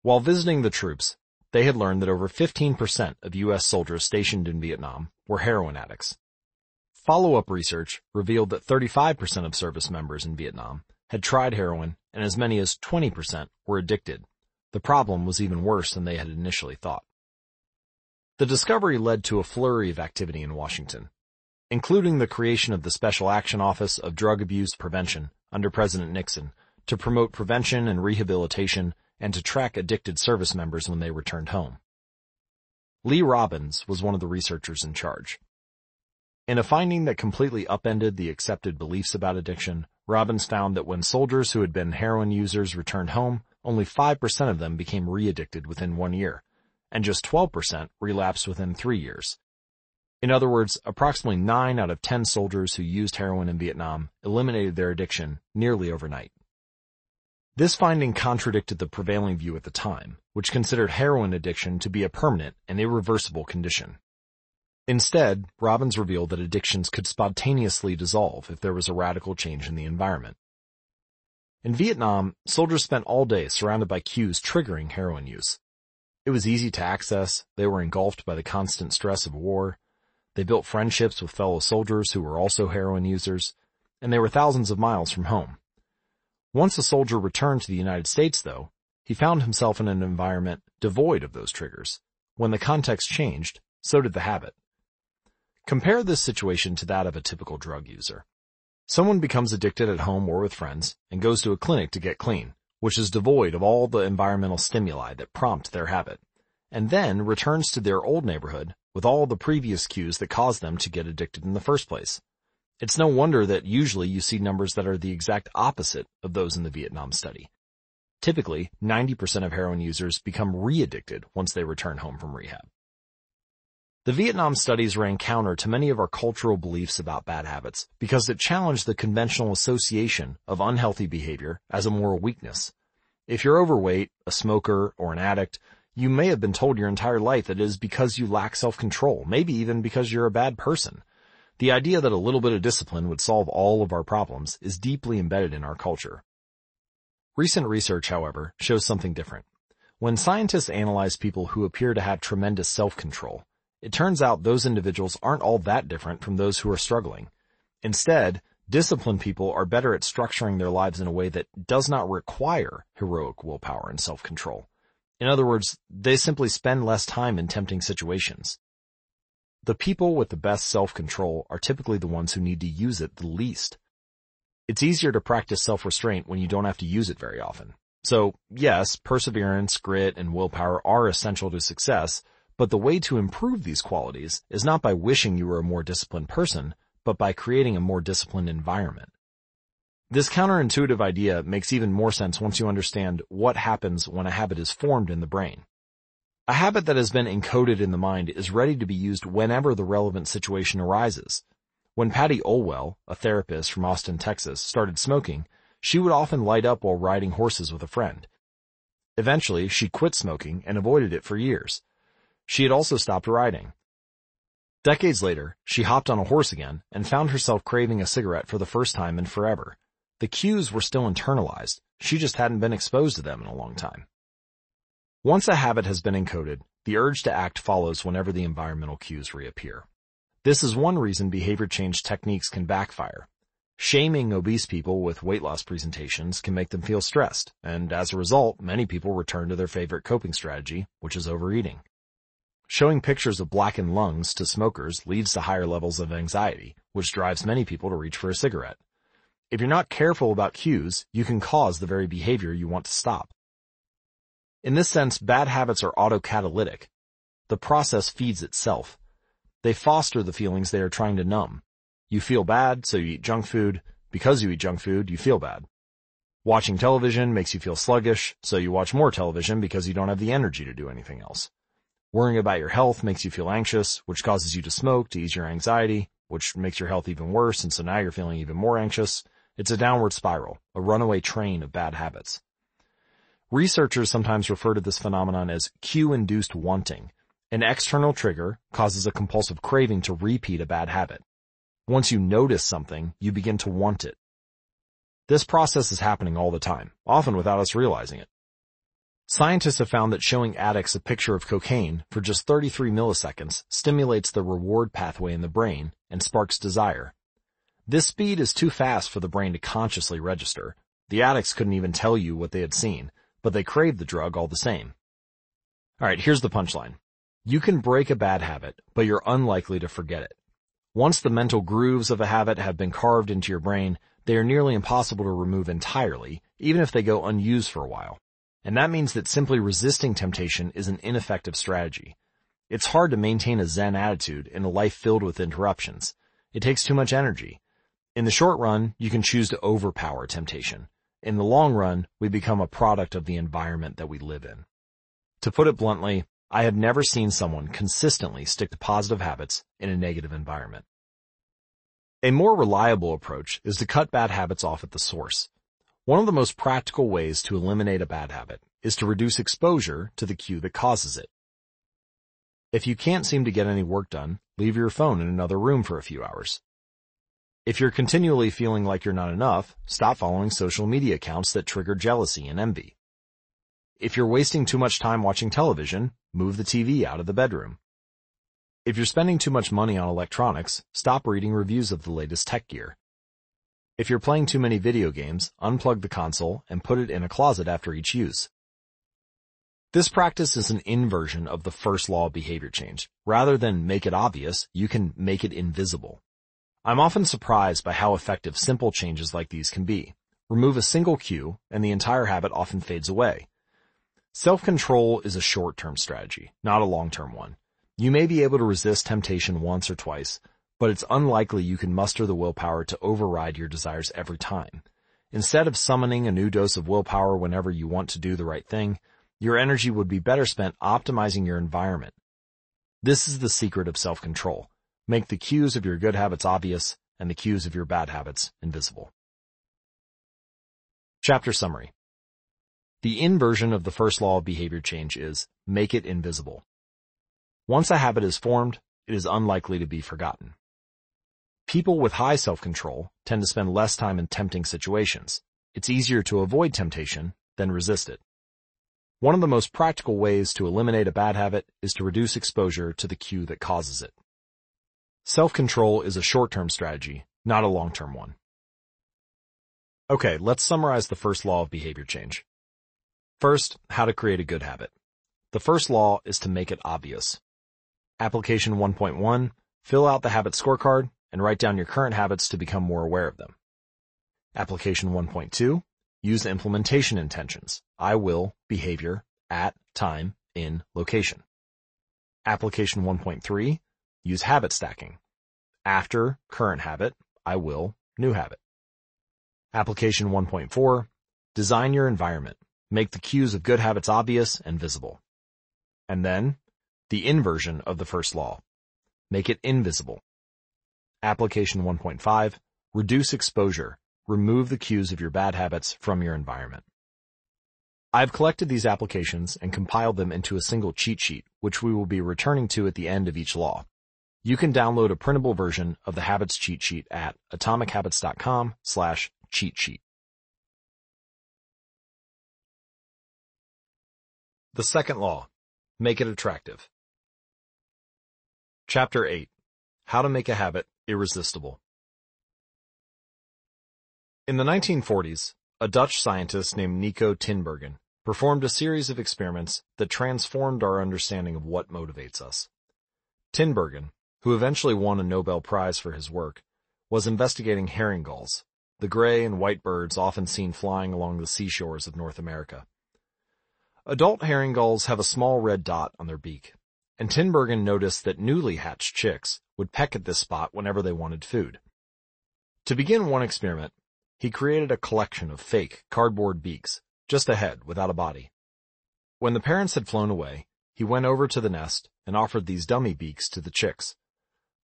While visiting the troops, they had learned that over 15% of U.S. soldiers stationed in Vietnam were heroin addicts. Follow-up research revealed that 35% of service members in Vietnam had tried heroin and as many as 20% were addicted. The problem was even worse than they had initially thought. The discovery led to a flurry of activity in Washington, including the creation of the Special Action Office of Drug Abuse Prevention under President Nixon to promote prevention and rehabilitation and to track addicted service members when they returned home. Lee Robins was one of the researchers in charge. In a finding that completely upended the accepted beliefs about addiction, Robins found that when soldiers who had been heroin users returned home, only 5% of them became re-addicted within one year, and just 12% relapsed within three years. In other words, approximately 9 out of 10 soldiers who used heroin in Vietnam eliminated their addiction nearly overnight. This finding contradicted the prevailing view at the time, which considered heroin addiction to be a permanent and irreversible condition. Instead, Robins revealed that addictions could spontaneously dissolve if there was a radical change in the environment. In Vietnam, soldiers spent all day surrounded by cues triggering heroin use. It was easy to access, they were engulfed by the constant stress of war, they built friendships with fellow soldiers who were also heroin users, and they were thousands of miles from home. Once a soldier returned to the United States, though, he found himself in an environment devoid of those triggers. When the context changed, so did the habit. Compare this situation to that of a typical drug user. Someone becomes addicted at home or with friends and goes to a clinic to get clean, which is devoid of all the environmental stimuli that prompt their habit, and then returns to their old neighborhood with all the previous cues that caused them to get addicted in the first place. It's no wonder that usually you see numbers that are the exact opposite of those in the Vietnam study. Typically, 90% of heroin users become re-addicted once they return home from rehab. The Vietnam studies ran counter to many of our cultural beliefs about bad habits because it challenged the conventional association of unhealthy behavior as a moral weakness. If you're overweight, a smoker, or an addict, you may have been told your entire life that it is because you lack self-control, maybe even because you're a bad person. The idea that a little bit of discipline would solve all of our problems is deeply embedded in our culture. Recent research, however, shows something different. When scientists analyze people who appear to have tremendous self-control, it turns out those individuals aren't all that different from those who are struggling. Instead, disciplined people are better at structuring their lives in a way that does not require heroic willpower and self-control. In other words, they simply spend less time in tempting situations. The people with the best self-control are typically the ones who need to use it the least. It's easier to practice self-restraint when you don't have to use it very often. So, yes, perseverance, grit, and willpower are essential to success, but the way to improve these qualities is not by wishing you were a more disciplined person, but by creating a more disciplined environment. This counterintuitive idea makes even more sense once you understand what happens when a habit is formed in the brain. A habit that has been encoded in the mind is ready to be used whenever the relevant situation arises. When Patty Olwell, a therapist from Austin, Texas, started smoking, she would often light up while riding horses with a friend. Eventually, she quit smoking and avoided it for years. She had also stopped riding. Decades later, she hopped on a horse again and found herself craving a cigarette for the first time in forever. The cues were still internalized. She just hadn't been exposed to them in a long time. Once a habit has been encoded, the urge to act follows whenever the environmental cues reappear. This is one reason behavior change techniques can backfire. Shaming obese people with weight loss presentations can make them feel stressed, and as a result, many people return to their favorite coping strategy, which is overeating. Showing pictures of blackened lungs to smokers leads to higher levels of anxiety, which drives many people to reach for a cigarette. If you're not careful about cues, you can cause the very behavior you want to stop. In this sense, bad habits are autocatalytic. The process feeds itself. They foster the feelings they are trying to numb. You feel bad, so you eat junk food. Because you eat junk food, you feel bad. Watching television makes you feel sluggish, so you watch more television because you don't have the energy to do anything else. Worrying about your health makes you feel anxious, which causes you to smoke to ease your anxiety, which makes your health even worse, and so now you're feeling even more anxious. It's a downward spiral, a runaway train of bad habits. Researchers sometimes refer to this phenomenon as cue-induced wanting. An external trigger causes a compulsive craving to repeat a bad habit. Once you notice something, you begin to want it. This process is happening all the time, often without us realizing it. Scientists have found that showing addicts a picture of cocaine for just 33 milliseconds stimulates the reward pathway in the brain and sparks desire. This speed is too fast for the brain to consciously register. The addicts couldn't even tell you what they had seen, but they craved the drug all the same. Alright, here's the punchline. You can break a bad habit, but you're unlikely to forget it. Once the mental grooves of a habit have been carved into your brain, they are nearly impossible to remove entirely, even if they go unused for a while. And that means that simply resisting temptation is an ineffective strategy. It's hard to maintain a zen attitude in a life filled with interruptions. It takes too much energy. In the short run, you can choose to overpower temptation. In the long run, we become a product of the environment that we live in. To put it bluntly, I have never seen someone consistently stick to positive habits in a negative environment. A more reliable approach is to cut bad habits off at the source. One of the most practical ways to eliminate a bad habit is to reduce exposure to the cue that causes it. If you can't seem to get any work done, leave your phone in another room for a few hours. If you're continually feeling like you're not enough, stop following social media accounts that trigger jealousy and envy. If you're wasting too much time watching television, move the TV out of the bedroom. If you're spending too much money on electronics, stop reading reviews of the latest tech gear. If you're playing too many video games, unplug the console and put it in a closet after each use. This practice is an inversion of the first law of behavior change. Rather than make it obvious, you can make it invisible. I'm often surprised by how effective simple changes like these can be. Remove a single cue and the entire habit often fades away. Self-control is a short-term strategy, not a long-term one. You may be able to resist temptation once or twice, but it's unlikely you can muster the willpower to override your desires every time. Instead of summoning a new dose of willpower whenever you want to do the right thing, your energy would be better spent optimizing your environment. This is the secret of self-control. Make the cues of your good habits obvious and the cues of your bad habits invisible. Chapter Summary the inversion of the first law of behavior change is make it invisible. Once a habit is formed, it is unlikely to be forgotten. People with high self-control tend to spend less time in tempting situations. It's easier to avoid temptation than resist it. One of the most practical ways to eliminate a bad habit is to reduce exposure to the cue that causes it. Self-control is a short-term strategy, not a long-term one. Okay, let's summarize the first law of behavior change. First, how to create a good habit. The first law is to make it obvious. Application 1.1, fill out the habit scorecard and write down your current habits to become more aware of them. Application 1.2, use the implementation intentions. I will, behavior, at, time, in, location. Application 1.3, use habit stacking. After, current habit, I will, new habit. Application 1.4, design your environment. Make the cues of good habits obvious and visible. And then, the inversion of the first law. Make it invisible. Application 1.5, reduce exposure. Remove the cues of your bad habits from your environment. I've collected these applications and compiled them into a single cheat sheet, which we will be returning to at the end of each law. You can download a printable version of the habits cheat sheet at atomichabits.com slash cheat sheet. The second law. Make it attractive. Chapter 8. How to make a habit irresistible. In the 1940s, a Dutch scientist named Nico Tinbergen performed a series of experiments that transformed our understanding of what motivates us. Tinbergen, who eventually won a Nobel Prize for his work, was investigating herring gulls, the gray and white birds often seen flying along the seashores of North America. Adult herring gulls have a small red dot on their beak, and Tinbergen noticed that newly hatched chicks would peck at this spot whenever they wanted food. To begin one experiment, he created a collection of fake cardboard beaks, just a head without a body. When the parents had flown away, he went over to the nest and offered these dummy beaks to the chicks.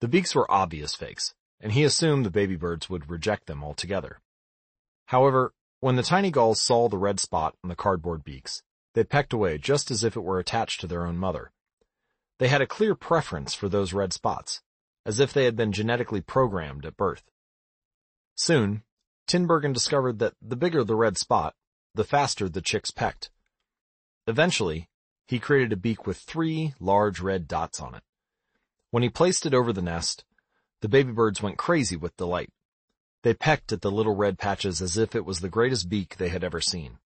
The beaks were obvious fakes, and he assumed the baby birds would reject them altogether. However, when the tiny gulls saw the red spot on the cardboard beaks, they pecked away just as if it were attached to their own mother. They had a clear preference for those red spots, as if they had been genetically programmed at birth. Soon, Tinbergen discovered that the bigger the red spot, the faster the chicks pecked. Eventually, he created a beak with three large red dots on it. When he placed it over the nest, the baby birds went crazy with delight. They pecked at the little red patches as if it was the greatest beak they had ever seen.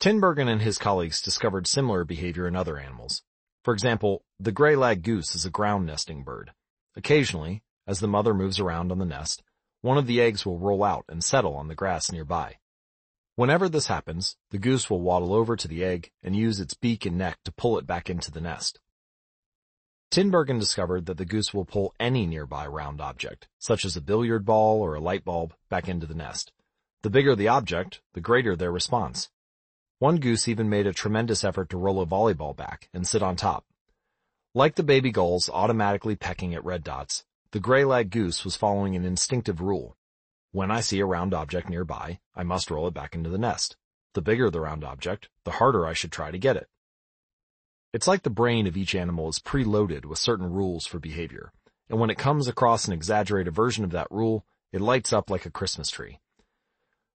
Tinbergen and his colleagues discovered similar behavior in other animals. For example, the gray lag goose is a ground nesting bird. Occasionally, as the mother moves around on the nest, one of the eggs will roll out and settle on the grass nearby. Whenever this happens, the goose will waddle over to the egg and use its beak and neck to pull it back into the nest. Tinbergen discovered that the goose will pull any nearby round object, such as a billiard ball or a light bulb, back into the nest. The bigger the object, the greater their response. One goose even made a tremendous effort to roll a volleyball back and sit on top. Like the baby gulls automatically pecking at red dots, the gray-lag goose was following an instinctive rule. When I see a round object nearby, I must roll it back into the nest. The bigger the round object, the harder I should try to get it. It's like the brain of each animal is preloaded with certain rules for behavior, and when it comes across an exaggerated version of that rule, it lights up like a Christmas tree.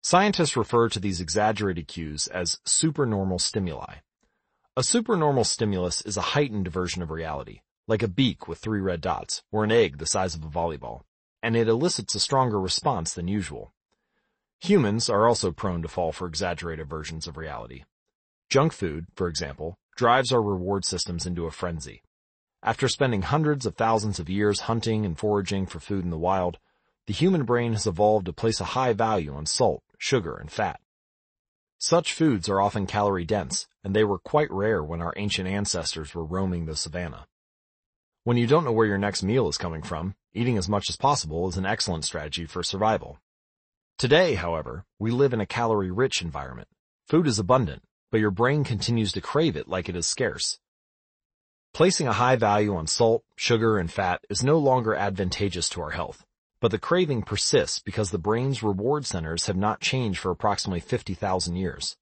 Scientists refer to these exaggerated cues as supernormal stimuli. A supernormal stimulus is a heightened version of reality, like a beak with three red dots, or an egg the size of a volleyball, and it elicits a stronger response than usual. Humans are also prone to fall for exaggerated versions of reality. Junk food, for example, drives our reward systems into a frenzy. After spending hundreds of thousands of years hunting and foraging for food in the wild, the human brain has evolved to place a high value on salt, sugar, and fat. Such foods are often calorie dense, and they were quite rare when our ancient ancestors were roaming the savannah. When you don't know where your next meal is coming from, eating as much as possible is an excellent strategy for survival. Today, however, we live in a calorie-rich environment. Food is abundant, but your brain continues to crave it like it is scarce. Placing a high value on salt, sugar, and fat is no longer advantageous to our health, but the craving persists because the brain's reward centers have not changed for approximately 50,000 years.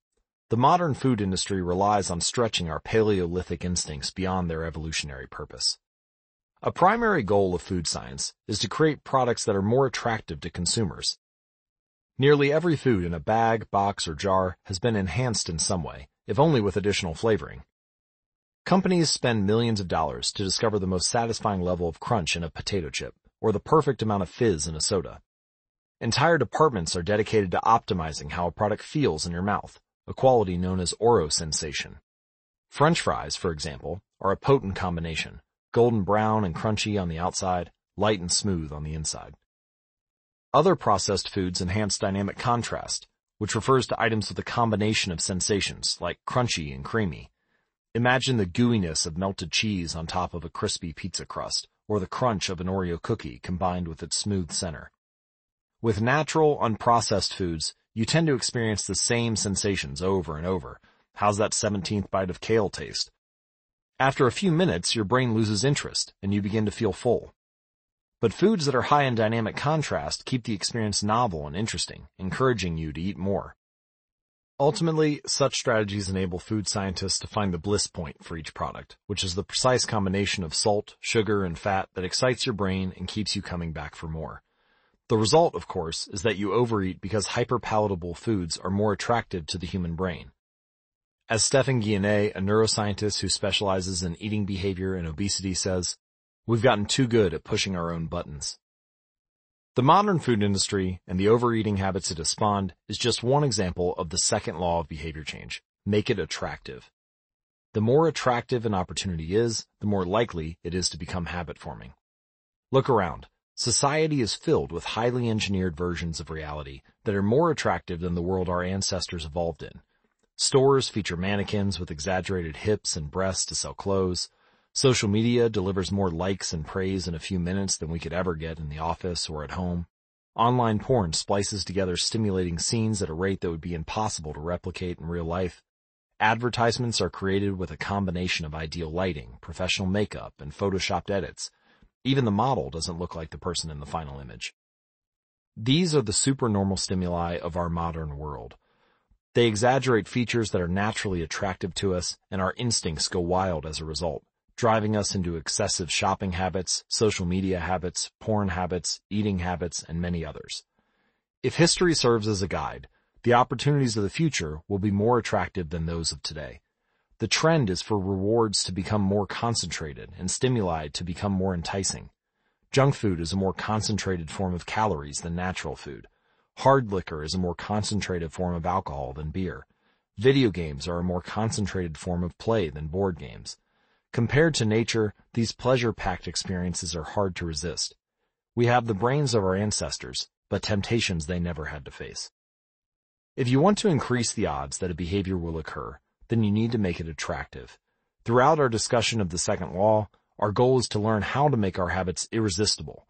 The modern food industry relies on stretching our Paleolithic instincts beyond their evolutionary purpose. A primary goal of food science is to create products that are more attractive to consumers. Nearly every food in a bag, box, or jar has been enhanced in some way, if only with additional flavoring. Companies spend millions of dollars to discover the most satisfying level of crunch in a potato chip, or the perfect amount of fizz in a soda. Entire departments are dedicated to optimizing how a product feels in your mouth, a quality known as orosensation. French fries, for example, are a potent combination golden brown and crunchy on the outside, light and smooth on the inside. Other processed foods enhance dynamic contrast, which refers to items with a combination of sensations, like crunchy and creamy. Imagine the gooiness of melted cheese on top of a crispy pizza crust, or the crunch of an Oreo cookie combined with its smooth center. With natural, unprocessed foods, you tend to experience the same sensations over and over. How's that 17th bite of kale taste? After a few minutes, your brain loses interest and you begin to feel full. But foods that are high in dynamic contrast keep the experience novel and interesting, encouraging you to eat more. Ultimately, such strategies enable food scientists to find the bliss point for each product, which is the precise combination of salt, sugar, and fat that excites your brain and keeps you coming back for more. The result, of course, is that you overeat because hyperpalatable foods are more attractive to the human brain. As Stephan Guyenet, a neuroscientist who specializes in eating behavior and obesity says, we've gotten too good at pushing our own buttons. The modern food industry and the overeating habits it has spawned is just one example of the second law of behavior change. Make it attractive. The more attractive an opportunity is, the more likely it is to become habit forming. Look around. Society is filled with highly engineered versions of reality that are more attractive than the world our ancestors evolved in. Stores feature mannequins with exaggerated hips and breasts to sell clothes. Social media delivers more likes and praise in a few minutes than we could ever get in the office or at home. Online porn splices together stimulating scenes at a rate that would be impossible to replicate in real life. Advertisements are created with a combination of ideal lighting, professional makeup, and photoshopped edits even the model doesn't look like the person in the final image. These are the supernormal stimuli of our modern world. They exaggerate features that are naturally attractive to us and our instincts go wild as a result, driving us into excessive shopping habits, social media habits, porn habits, eating habits, and many others. If history serves as a guide, the opportunities of the future will be more attractive than those of today. The trend is for rewards to become more concentrated and stimuli to become more enticing. Junk food is a more concentrated form of calories than natural food. Hard liquor is a more concentrated form of alcohol than beer. Video games are a more concentrated form of play than board games. Compared to nature, these pleasure-packed experiences are hard to resist. We have the brains of our ancestors, but temptations they never had to face. If you want to increase the odds that a behavior will occur, then you need to make it attractive. Throughout our discussion of the second law, our goal is to learn how to make our habits irresistible.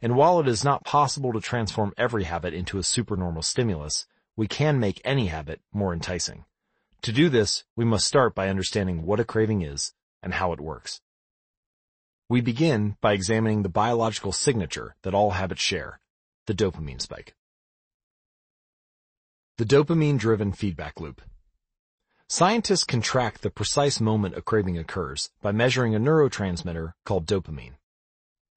And while it is not possible to transform every habit into a supernormal stimulus, we can make any habit more enticing. To do this, we must start by understanding what a craving is and how it works. We begin by examining the biological signature that all habits share, the dopamine spike. The dopamine-driven feedback loop. Scientists can track the precise moment a craving occurs by measuring a neurotransmitter called dopamine.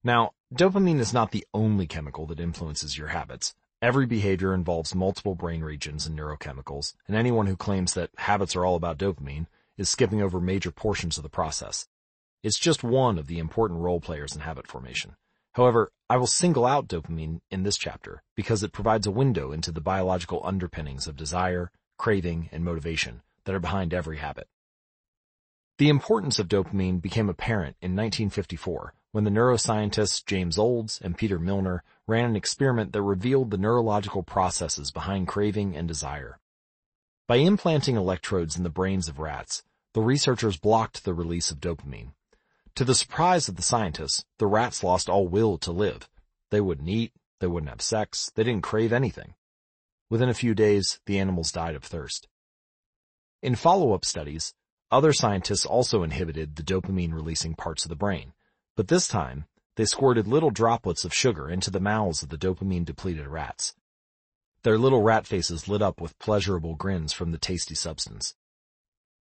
Now, dopamine is not the only chemical that influences your habits. Every behavior involves multiple brain regions and neurochemicals, and anyone who claims that habits are all about dopamine is skipping over major portions of the process. It's just one of the important role players in habit formation. However, I will single out dopamine in this chapter because it provides a window into the biological underpinnings of desire, craving, and motivation, that are behind every habit. The importance of dopamine became apparent in 1954 when the neuroscientists James Olds and Peter Milner ran an experiment that revealed the neurological processes behind craving and desire. By implanting electrodes in the brains of rats, the researchers blocked the release of dopamine. To the surprise of the scientists, the rats lost all will to live. They wouldn't eat, they wouldn't have sex, they didn't crave anything. Within a few days, the animals died of thirst. In follow-up studies, other scientists also inhibited the dopamine-releasing parts of the brain, but this time, they squirted little droplets of sugar into the mouths of the dopamine-depleted rats. Their little rat faces lit up with pleasurable grins from the tasty substance.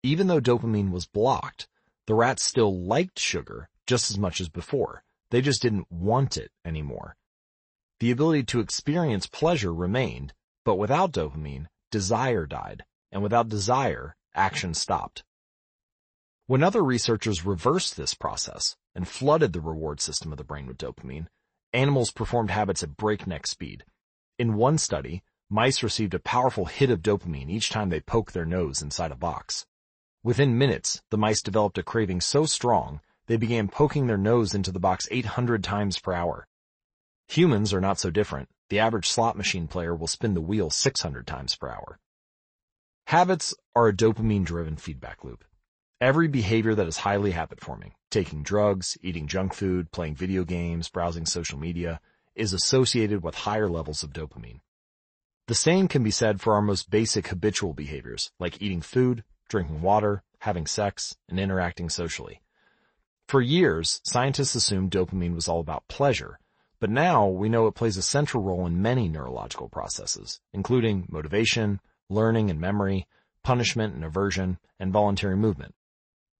Even though dopamine was blocked, the rats still liked sugar just as much as before. They just didn't want it anymore. The ability to experience pleasure remained, but without dopamine, desire died and without desire, action stopped. When other researchers reversed this process and flooded the reward system of the brain with dopamine, animals performed habits at breakneck speed. In one study, mice received a powerful hit of dopamine each time they poked their nose inside a box. Within minutes, the mice developed a craving so strong, they began poking their nose into the box 800 times per hour. Humans are not so different. The average slot machine player will spin the wheel 600 times per hour. Habits are a dopamine-driven feedback loop. Every behavior that is highly habit-forming, taking drugs, eating junk food, playing video games, browsing social media, is associated with higher levels of dopamine. The same can be said for our most basic habitual behaviors, like eating food, drinking water, having sex, and interacting socially. For years, scientists assumed dopamine was all about pleasure, but now we know it plays a central role in many neurological processes, including motivation, learning and memory, punishment and aversion, and voluntary movement.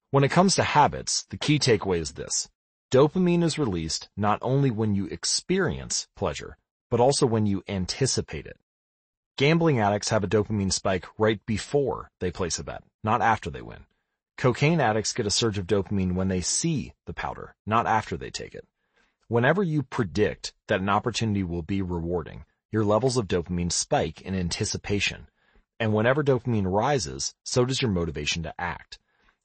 When it comes to habits, the key takeaway is this. Dopamine is released not only when you experience pleasure, but also when you anticipate it. Gambling addicts have a dopamine spike right before they place a bet, not after they win. Cocaine addicts get a surge of dopamine when they see the powder, not after they take it. Whenever you predict that an opportunity will be rewarding, your levels of dopamine spike in anticipation. And whenever dopamine rises, so does your motivation to act.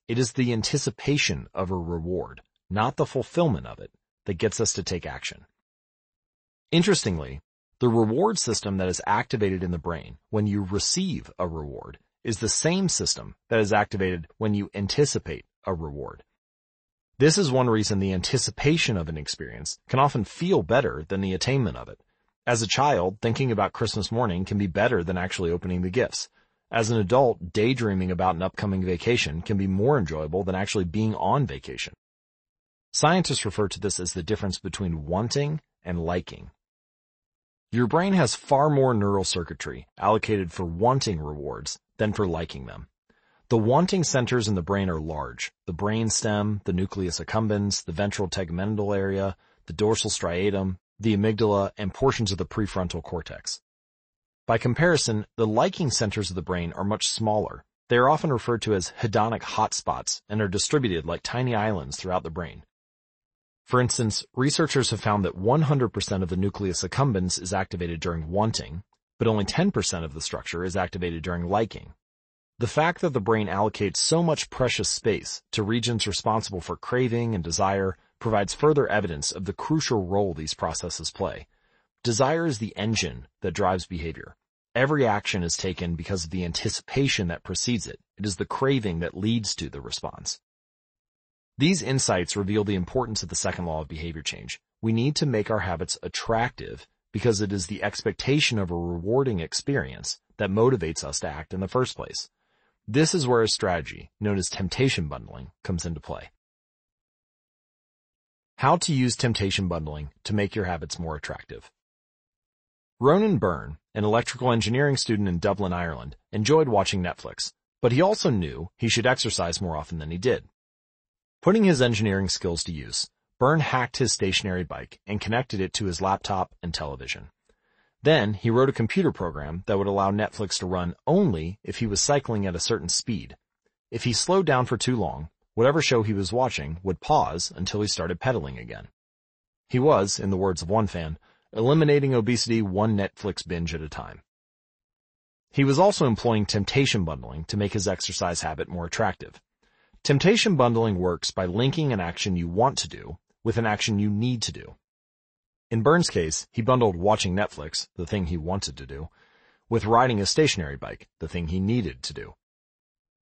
It is the anticipation of a reward, not the fulfillment of it, that gets us to take action. Interestingly, the reward system that is activated in the brain when you receive a reward is the same system that is activated when you anticipate a reward. This is one reason the anticipation of an experience can often feel better than the attainment of it. As a child, thinking about Christmas morning can be better than actually opening the gifts. As an adult, daydreaming about an upcoming vacation can be more enjoyable than actually being on vacation. Scientists refer to this as the difference between wanting and liking. Your brain has far more neural circuitry allocated for wanting rewards than for liking them. The wanting centers in the brain are large. The brain stem, the nucleus accumbens, the ventral tegmental area, the dorsal striatum, the amygdala, and portions of the prefrontal cortex. By comparison, the liking centers of the brain are much smaller. They are often referred to as hedonic hotspots and are distributed like tiny islands throughout the brain. For instance, researchers have found that 100% of the nucleus accumbens is activated during wanting, but only 10% of the structure is activated during liking. The fact that the brain allocates so much precious space to regions responsible for craving and desire provides further evidence of the crucial role these processes play. Desire is the engine that drives behavior. Every action is taken because of the anticipation that precedes it. It is the craving that leads to the response. These insights reveal the importance of the second law of behavior change. We need to make our habits attractive because it is the expectation of a rewarding experience that motivates us to act in the first place. This is where a strategy, known as temptation bundling, comes into play. How to use temptation bundling to make your habits more attractive. Ronan Byrne, an electrical engineering student in Dublin, Ireland, enjoyed watching Netflix, but he also knew he should exercise more often than he did. Putting his engineering skills to use, Byrne hacked his stationary bike and connected it to his laptop and television. Then he wrote a computer program that would allow Netflix to run only if he was cycling at a certain speed. If he slowed down for too long, whatever show he was watching would pause until he started pedaling again. He was, in the words of one fan, eliminating obesity one Netflix binge at a time. He was also employing temptation bundling to make his exercise habit more attractive. Temptation bundling works by linking an action you want to do with an action you need to do. In Byrne's case, he bundled watching Netflix, the thing he wanted to do, with riding a stationary bike, the thing he needed to do.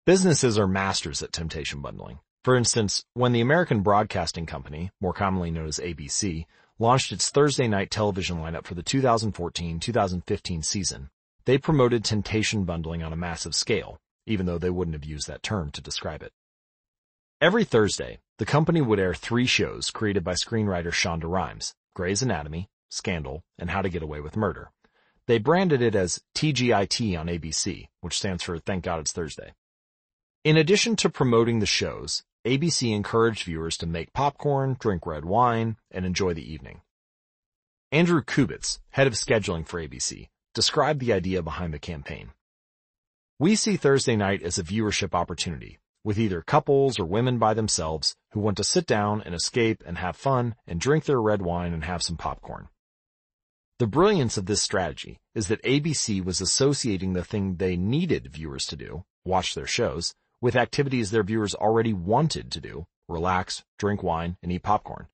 Businesses are masters at temptation bundling. For instance, when the American Broadcasting Company, more commonly known as ABC, launched its Thursday night television lineup for the 2014-2015 season, they promoted temptation bundling on a massive scale, even though they wouldn't have used that term to describe it. Every Thursday, the company would air three shows created by screenwriter Shonda Rhimes, Grey's Anatomy, Scandal, and How to Get Away with Murder. They branded it as TGIT on ABC, which stands for Thank God It's Thursday. In addition to promoting the shows, ABC encouraged viewers to make popcorn, drink red wine, and enjoy the evening. Andrew Kubitz, head of scheduling for ABC, described the idea behind the campaign. We see Thursday night as a viewership opportunity with either couples or women by themselves who want to sit down and escape and have fun and drink their red wine and have some popcorn. The brilliance of this strategy is that ABC was associating the thing they needed viewers to do, watch their shows, with activities their viewers already wanted to do, relax, drink wine, and eat popcorn.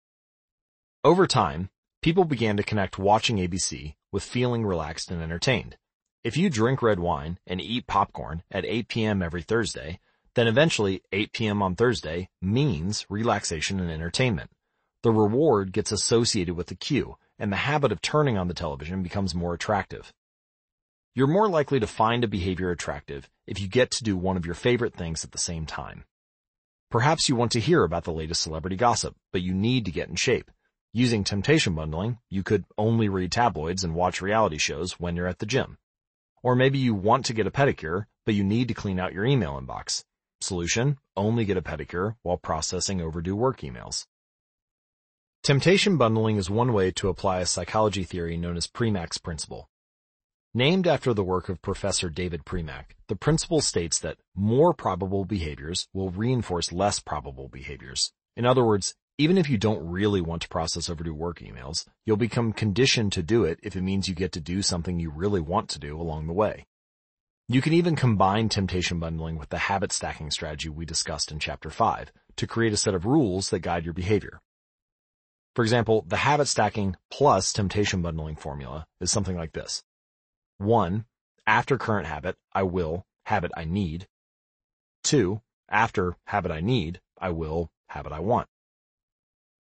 Over time, people began to connect watching ABC with feeling relaxed and entertained. If you drink red wine and eat popcorn at 8 p.m. every Thursday, then eventually 8 p.m. on Thursday means relaxation and entertainment. The reward gets associated with the cue, and the habit of turning on the television becomes more attractive. You're more likely to find a behavior attractive if you get to do one of your favorite things at the same time. Perhaps you want to hear about the latest celebrity gossip, but you need to get in shape. Using temptation bundling, you could only read tabloids and watch reality shows when you're at the gym. Or maybe you want to get a pedicure, but you need to clean out your email inbox. Solution, only get a pedicure while processing overdue work emails. Temptation bundling is one way to apply a psychology theory known as Premack's principle. Named after the work of Professor David Premack, the principle states that more probable behaviors will reinforce less probable behaviors. In other words, Even if you don't really want to process overdue work emails, you'll become conditioned to do it if it means you get to do something you really want to do along the way. You can even combine temptation bundling with the habit stacking strategy we discussed in chapter 5 to create a set of rules that guide your behavior. For example, the habit stacking plus temptation bundling formula is something like this. 1. After current habit, I will, habit I need. 2. After habit I need, I will, habit I want.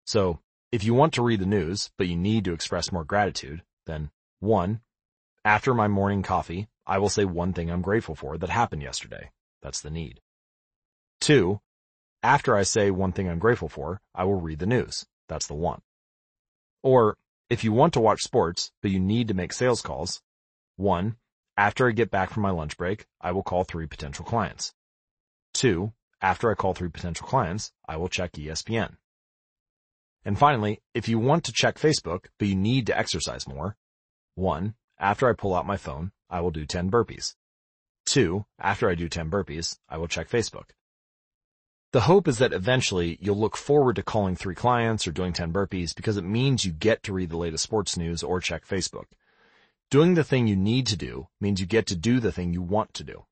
So, if you want to read the news, but you need to express more gratitude, then 1. After my morning coffee, I will say one thing I'm grateful for that happened yesterday. That's the need. 2. After I say one thing I'm grateful for, I will read the news. That's the want. Or, if you want to watch sports, but you need to make sales calls, 1. After I get back from my lunch break, I will call three potential clients. 2. After I call three potential clients, I will check ESPN. And finally, if you want to check Facebook, but you need to exercise more, 1. After I pull out my phone, I will do 10 burpees. 2. After I do 10 burpees, I will check Facebook. The hope is that eventually you'll look forward to calling three clients or doing 10 burpees because it means you get to read the latest sports news or check Facebook. Doing the thing you need to do means you get to do the thing you want to do.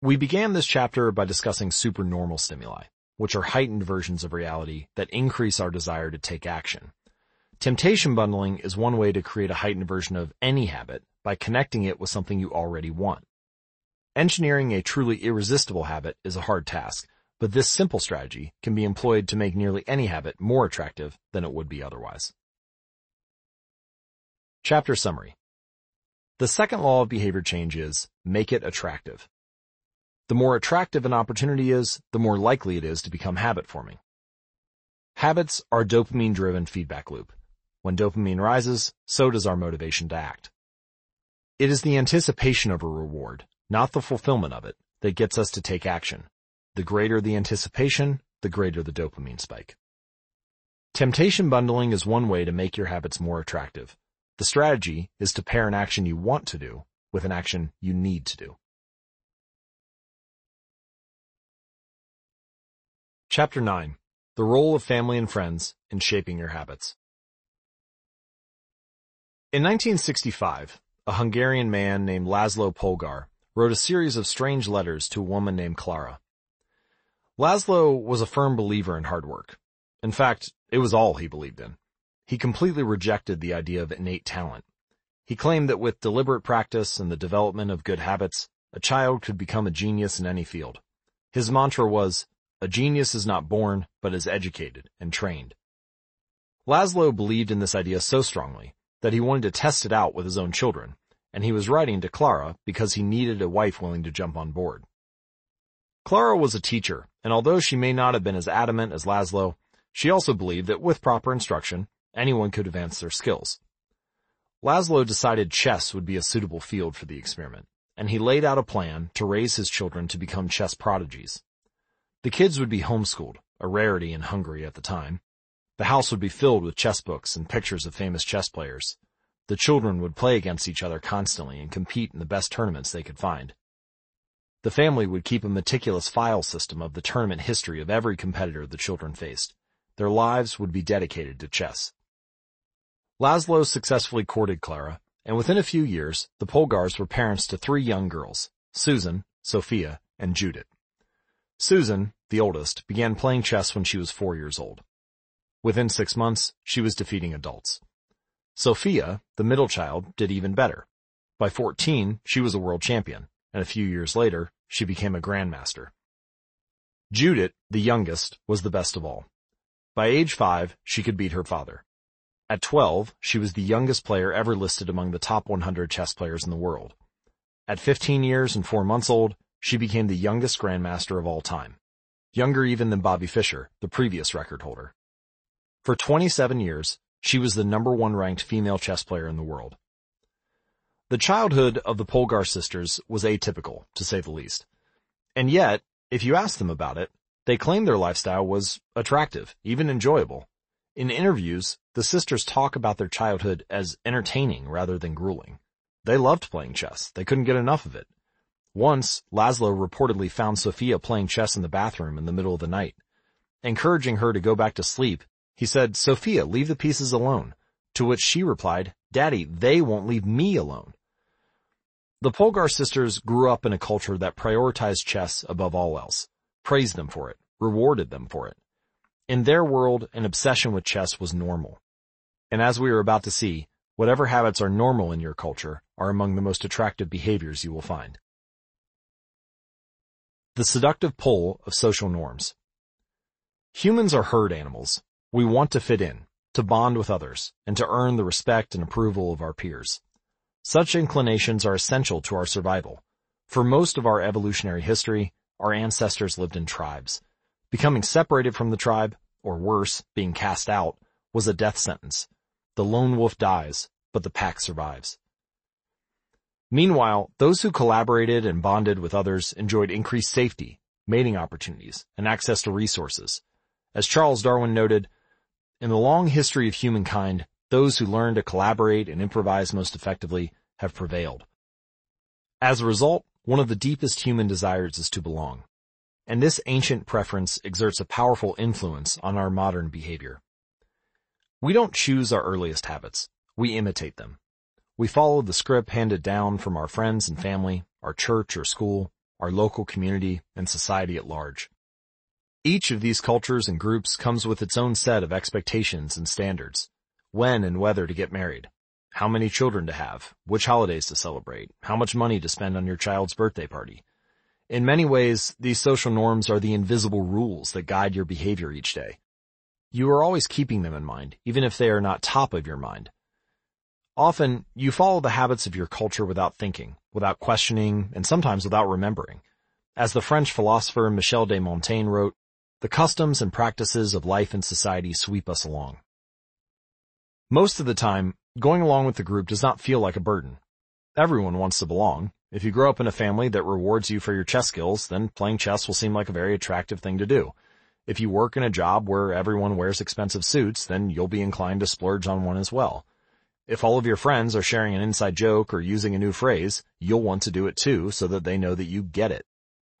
We began this chapter by discussing supernormal stimuli which are heightened versions of reality that increase our desire to take action. Temptation bundling is one way to create a heightened version of any habit by connecting it with something you already want. Engineering a truly irresistible habit is a hard task, but this simple strategy can be employed to make nearly any habit more attractive than it would be otherwise. Chapter Summary The second law of behavior change is, make it attractive. The more attractive an opportunity is, the more likely it is to become habit forming. Habits are a dopamine-driven feedback loop. When dopamine rises, so does our motivation to act. It is the anticipation of a reward, not the fulfillment of it, that gets us to take action. The greater the anticipation, the greater the dopamine spike. Temptation bundling is one way to make your habits more attractive. The strategy is to pair an action you want to do with an action you need to do. Chapter 9. The Role of Family and Friends in Shaping Your Habits. In 1965, a Hungarian man named Laszlo Polgar wrote a series of strange letters to a woman named Clara. Laszlo was a firm believer in hard work. In fact, it was all he believed in. He completely rejected the idea of innate talent. He claimed that with deliberate practice and the development of good habits, a child could become a genius in any field. His mantra was, a genius is not born, but is educated and trained. Laszlo believed in this idea so strongly that he wanted to test it out with his own children, and he was writing to Clara because he needed a wife willing to jump on board. Clara was a teacher, and although she may not have been as adamant as Laszlo, she also believed that with proper instruction, anyone could advance their skills. Laszlo decided chess would be a suitable field for the experiment, and he laid out a plan to raise his children to become chess prodigies. The kids would be homeschooled, a rarity in Hungary at the time. The house would be filled with chess books and pictures of famous chess players. The children would play against each other constantly and compete in the best tournaments they could find. The family would keep a meticulous file system of the tournament history of every competitor the children faced. Their lives would be dedicated to chess. Laszlo successfully courted Clara, and within a few years, the Polgars were parents to three young girls, Susan, Sophia, and Judith. Susan, the oldest, began playing chess when she was four years old. Within six months, she was defeating adults. Sophia, the middle child, did even better. By 14, she was a world champion, and a few years later, she became a grandmaster. Judith, the youngest, was the best of all. By age five, she could beat her father. At 12, she was the youngest player ever listed among the top 100 chess players in the world. At 15 years and four months old, she became the youngest grandmaster of all time. Younger even than Bobby Fischer, the previous record holder. For 27 years, she was the number one ranked female chess player in the world. The childhood of the Polgar sisters was atypical, to say the least. And yet, if you ask them about it, they claim their lifestyle was attractive, even enjoyable. In interviews, the sisters talk about their childhood as entertaining rather than grueling. They loved playing chess. They couldn't get enough of it. Once, Laszlo reportedly found Sophia playing chess in the bathroom in the middle of the night. Encouraging her to go back to sleep, he said, Sophia, leave the pieces alone. To which she replied, Daddy, they won't leave me alone. The Polgar sisters grew up in a culture that prioritized chess above all else, praised them for it, rewarded them for it. In their world, an obsession with chess was normal. And as we are about to see, whatever habits are normal in your culture are among the most attractive behaviors you will find. The seductive pull of social norms. Humans are herd animals. We want to fit in, to bond with others, and to earn the respect and approval of our peers. Such inclinations are essential to our survival. For most of our evolutionary history, our ancestors lived in tribes. Becoming separated from the tribe, or worse, being cast out, was a death sentence. The lone wolf dies, but the pack survives. Meanwhile, those who collaborated and bonded with others enjoyed increased safety, mating opportunities, and access to resources. As Charles Darwin noted, in the long history of humankind, those who learn to collaborate and improvise most effectively have prevailed. As a result, one of the deepest human desires is to belong. And this ancient preference exerts a powerful influence on our modern behavior. We don't choose our earliest habits. We imitate them. We follow the script handed down from our friends and family, our church or school, our local community, and society at large. Each of these cultures and groups comes with its own set of expectations and standards. When and whether to get married, how many children to have, which holidays to celebrate, how much money to spend on your child's birthday party. In many ways, these social norms are the invisible rules that guide your behavior each day. You are always keeping them in mind, even if they are not top of your mind. Often, you follow the habits of your culture without thinking, without questioning, and sometimes without remembering. As the French philosopher Michel de Montaigne wrote, the customs and practices of life and society sweep us along. Most of the time, going along with the group does not feel like a burden. Everyone wants to belong. If you grow up in a family that rewards you for your chess skills, then playing chess will seem like a very attractive thing to do. If you work in a job where everyone wears expensive suits, then you'll be inclined to splurge on one as well. If all of your friends are sharing an inside joke or using a new phrase, you'll want to do it too so that they know that you get it.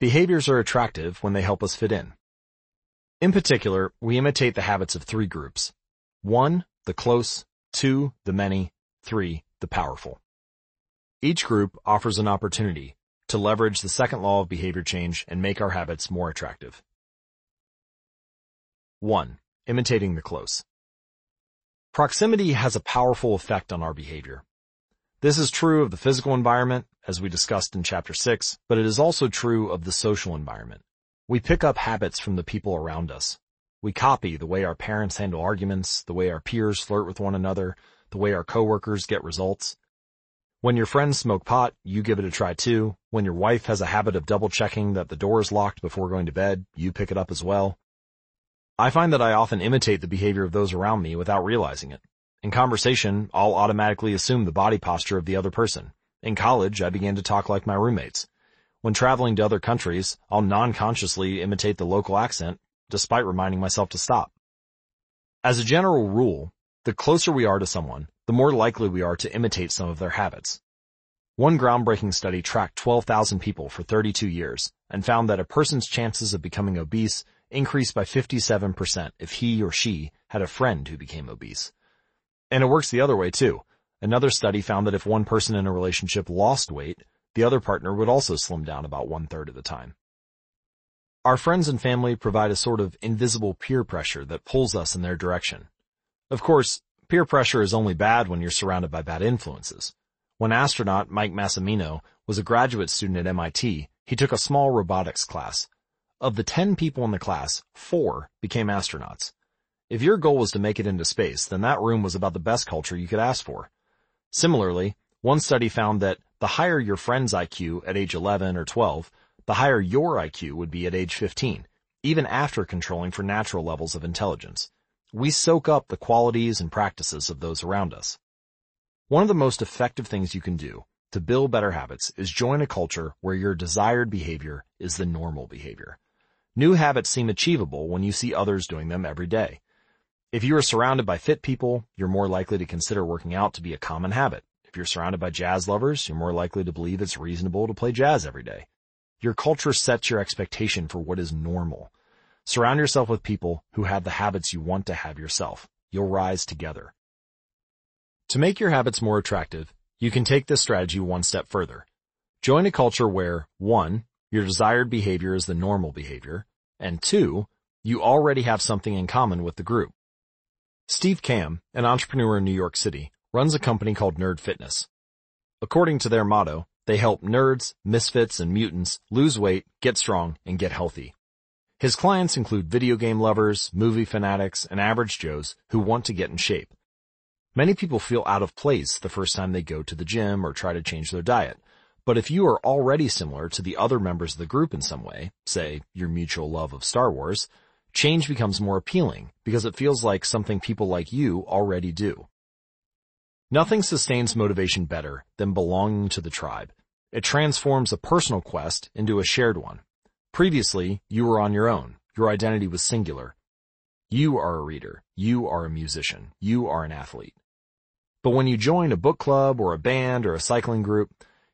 Behaviors are attractive when they help us fit in. In particular, we imitate the habits of three groups. One, the close, two, the many, three, the powerful. Each group offers an opportunity to leverage the second law of behavior change and make our habits more attractive. 1. Imitating the close. Proximity has a powerful effect on our behavior. This is true of the physical environment, as we discussed in chapter 6, but it is also true of the social environment. We pick up habits from the people around us. We copy the way our parents handle arguments, the way our peers flirt with one another, the way our coworkers get results. When your friends smoke pot, you give it a try too. When your wife has a habit of double checking that the door is locked before going to bed, you pick it up as well. I find that I often imitate the behavior of those around me without realizing it. In conversation, I'll automatically assume the body posture of the other person. In college, I began to talk like my roommates. When traveling to other countries, I'll non-consciously imitate the local accent, despite reminding myself to stop. As a general rule, the closer we are to someone, the more likely we are to imitate some of their habits. One groundbreaking study tracked 12,000 people for 32 years and found that a person's chances of becoming obese increased by 57% if he or she had a friend who became obese. And it works the other way too. Another study found that if one person in a relationship lost weight, the other partner would also slim down about one third of the time. Our friends and family provide a sort of invisible peer pressure that pulls us in their direction. Of course, peer pressure is only bad when you're surrounded by bad influences. When astronaut Mike Massimino was a graduate student at MIT, he took a small robotics class of the 10 people in the class, four became astronauts. If your goal was to make it into space, then that room was about the best culture you could ask for. Similarly, one study found that the higher your friend's IQ at age 11 or 12, the higher your IQ would be at age 15, even after controlling for natural levels of intelligence. We soak up the qualities and practices of those around us. One of the most effective things you can do to build better habits is join a culture where your desired behavior is the normal behavior. New habits seem achievable when you see others doing them every day. If you are surrounded by fit people, you're more likely to consider working out to be a common habit. If you're surrounded by jazz lovers, you're more likely to believe it's reasonable to play jazz every day. Your culture sets your expectation for what is normal. Surround yourself with people who have the habits you want to have yourself. You'll rise together. To make your habits more attractive, you can take this strategy one step further. Join a culture where, one, your desired behavior is the normal behavior, and two, you already have something in common with the group. Steve Kamb, an entrepreneur in New York City, runs a company called Nerd Fitness. According to their motto, they help nerds, misfits, and mutants lose weight, get strong, and get healthy. His clients include video game lovers, movie fanatics, and average Joes who want to get in shape. Many people feel out of place the first time they go to the gym or try to change their diet. But if you are already similar to the other members of the group in some way, say your mutual love of Star Wars, change becomes more appealing because it feels like something people like you already do. Nothing sustains motivation better than belonging to the tribe. It transforms a personal quest into a shared one. Previously, you were on your own. Your identity was singular. You are a reader. You are a musician. You are an athlete. But when you join a book club or a band or a cycling group,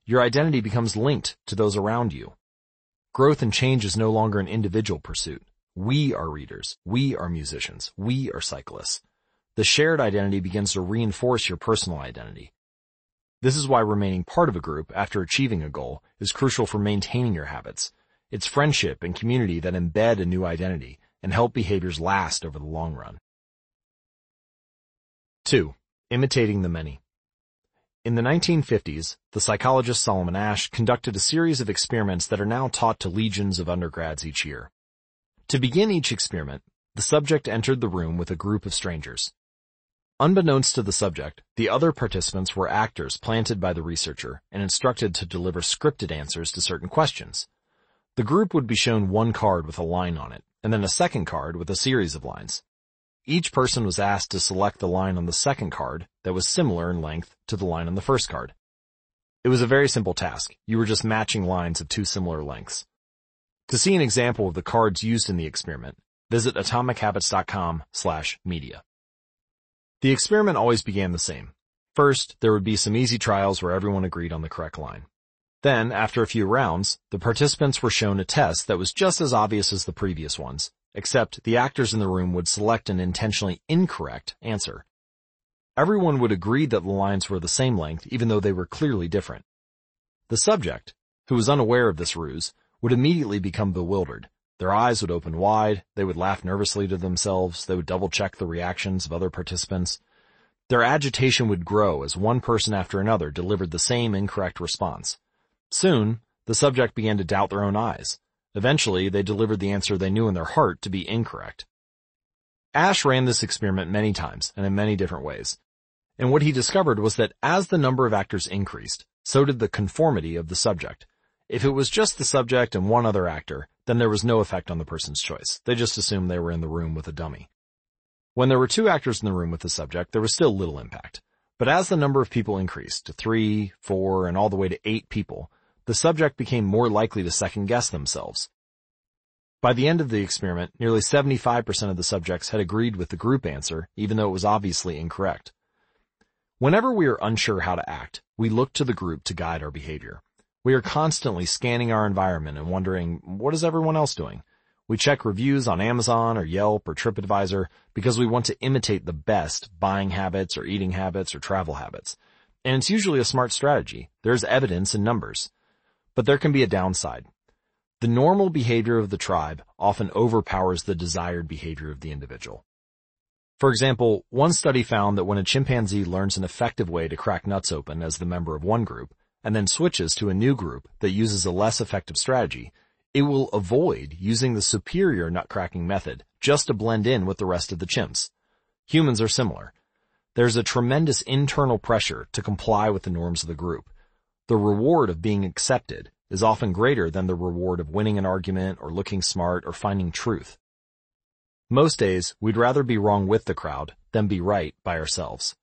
your identity becomes linked to those around you. Growth and change is no longer an individual pursuit. We are readers. We are musicians. We are cyclists. The shared identity begins to reinforce your personal identity. This is why remaining part of a group after achieving a goal is crucial for maintaining your habits. It's friendship and community that embed a new identity and help behaviors last over the long run. 2. Imitating the many. In the 1950s, the psychologist Solomon Asch conducted a series of experiments that are now taught to legions of undergrads each year. To begin each experiment, the subject entered the room with a group of strangers. Unbeknownst to the subject, the other participants were actors planted by the researcher and instructed to deliver scripted answers to certain questions. The group would be shown one card with a line on it, and then a second card with a series of lines. Each person was asked to select the line on the second card that was similar in length to the line on the first card. It was a very simple task. You were just matching lines of two similar lengths. To see an example of the cards used in the experiment, visit atomichabits.com slash media. The experiment always began the same. First, there would be some easy trials where everyone agreed on the correct line. Then, after a few rounds, the participants were shown a test that was just as obvious as the previous ones, except the actors in the room would select an intentionally incorrect answer. Everyone would agree that the lines were the same length even though they were clearly different. The subject, who was unaware of this ruse, would immediately become bewildered. Their eyes would open wide, they would laugh nervously to themselves, they would double check the reactions of other participants. Their agitation would grow as one person after another delivered the same incorrect response. Soon, the subject began to doubt their own eyes. Eventually, they delivered the answer they knew in their heart to be incorrect. Asch ran this experiment many times and in many different ways. And what he discovered was that as the number of actors increased, so did the conformity of the subject. If it was just the subject and one other actor, then there was no effect on the person's choice. They just assumed they were in the room with a dummy. When there were two actors in the room with the subject, there was still little impact. But as the number of people increased to three, four, and all the way to eight people, the subject became more likely to second guess themselves. By the end of the experiment, nearly 75% of the subjects had agreed with the group answer, even though it was obviously incorrect. Whenever we are unsure how to act, we look to the group to guide our behavior. We are constantly scanning our environment and wondering, what is everyone else doing? We check reviews on Amazon or Yelp or TripAdvisor because we want to imitate the best buying habits or eating habits or travel habits. And it's usually a smart strategy. There's evidence in numbers. But there can be a downside. The normal behavior of the tribe often overpowers the desired behavior of the individual. For example, one study found that when a chimpanzee learns an effective way to crack nuts open as the member of one group, and then switches to a new group that uses a less effective strategy, it will avoid using the superior nutcracking method just to blend in with the rest of the chimps. Humans are similar. There's a tremendous internal pressure to comply with the norms of the group, the reward of being accepted is often greater than the reward of winning an argument or looking smart or finding truth. Most days, we'd rather be wrong with the crowd than be right by ourselves.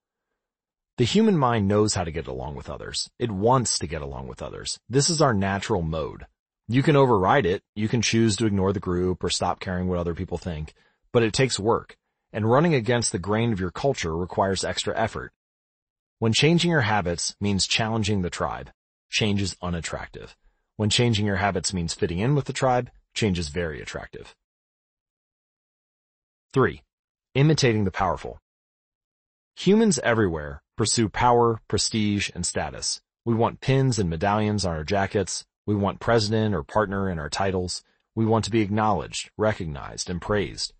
The human mind knows how to get along with others. It wants to get along with others. This is our natural mode. You can override it, you can choose to ignore the group or stop caring what other people think, but it takes work, and running against the grain of your culture requires extra effort. When changing your habits means challenging the tribe, change is unattractive. When changing your habits means fitting in with the tribe, change is very attractive. 3. Imitating the powerful. Humans everywhere pursue power, prestige, and status. We want pins and medallions on our jackets. We want president or partner in our titles. We want to be acknowledged, recognized, and praised.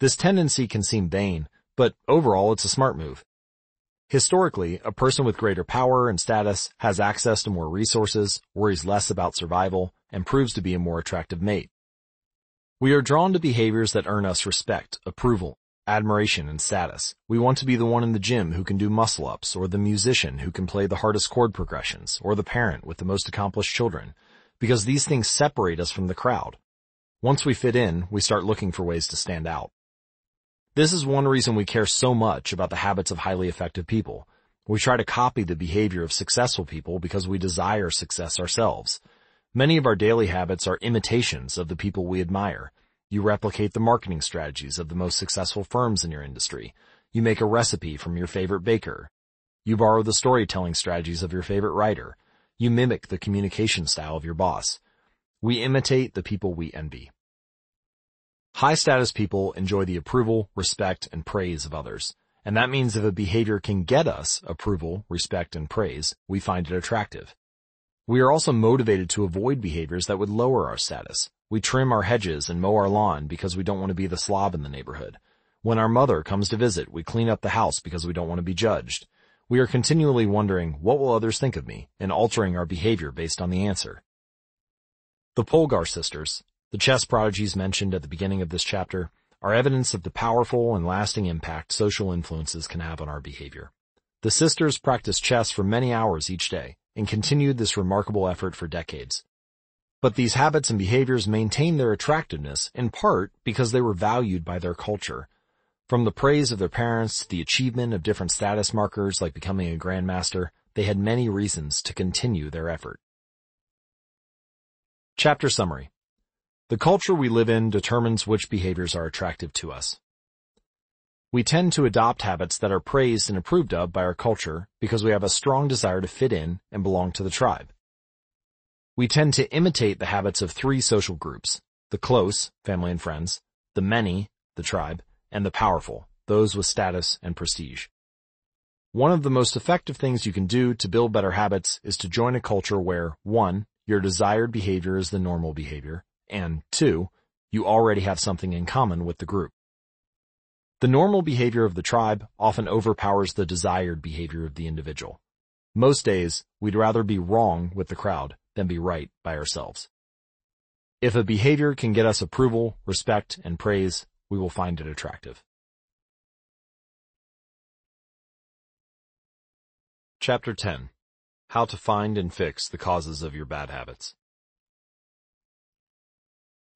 This tendency can seem vain, but overall it's a smart move. Historically, a person with greater power and status has access to more resources, worries less about survival, and proves to be a more attractive mate. We are drawn to behaviors that earn us respect, approval, admiration, and status. We want to be the one in the gym who can do muscle ups, or the musician who can play the hardest chord progressions, or the parent with the most accomplished children, because these things separate us from the crowd. Once we fit in, we start looking for ways to stand out. This is one reason we care so much about the habits of highly effective people. We try to copy the behavior of successful people because we desire success ourselves. Many of our daily habits are imitations of the people we admire. You replicate the marketing strategies of the most successful firms in your industry. You make a recipe from your favorite baker. You borrow the storytelling strategies of your favorite writer. You mimic the communication style of your boss. We imitate the people we envy. High status people enjoy the approval, respect, and praise of others. And that means if a behavior can get us approval, respect, and praise, we find it attractive. We are also motivated to avoid behaviors that would lower our status. We trim our hedges and mow our lawn because we don't want to be the slob in the neighborhood. When our mother comes to visit, we clean up the house because we don't want to be judged. We are continually wondering, what will others think of me, and altering our behavior based on the answer. The Polgar sisters, the chess prodigies mentioned at the beginning of this chapter, are evidence of the powerful and lasting impact social influences can have on our behavior. The sisters practiced chess for many hours each day and continued this remarkable effort for decades. But these habits and behaviors maintained their attractiveness in part because they were valued by their culture. From the praise of their parents to the achievement of different status markers like becoming a grandmaster, they had many reasons to continue their effort. Chapter Summary The culture we live in determines which behaviors are attractive to us. We tend to adopt habits that are praised and approved of by our culture because we have a strong desire to fit in and belong to the tribe. We tend to imitate the habits of three social groups, the close, family and friends, the many, the tribe, and the powerful, those with status and prestige. One of the most effective things you can do to build better habits is to join a culture where, one, your desired behavior is the normal behavior, and two, you already have something in common with the group. The normal behavior of the tribe often overpowers the desired behavior of the individual. Most days, we'd rather be wrong with the crowd than be right by ourselves. If a behavior can get us approval, respect, and praise, we will find it attractive. Chapter 10. How to find and fix the causes of your bad habits.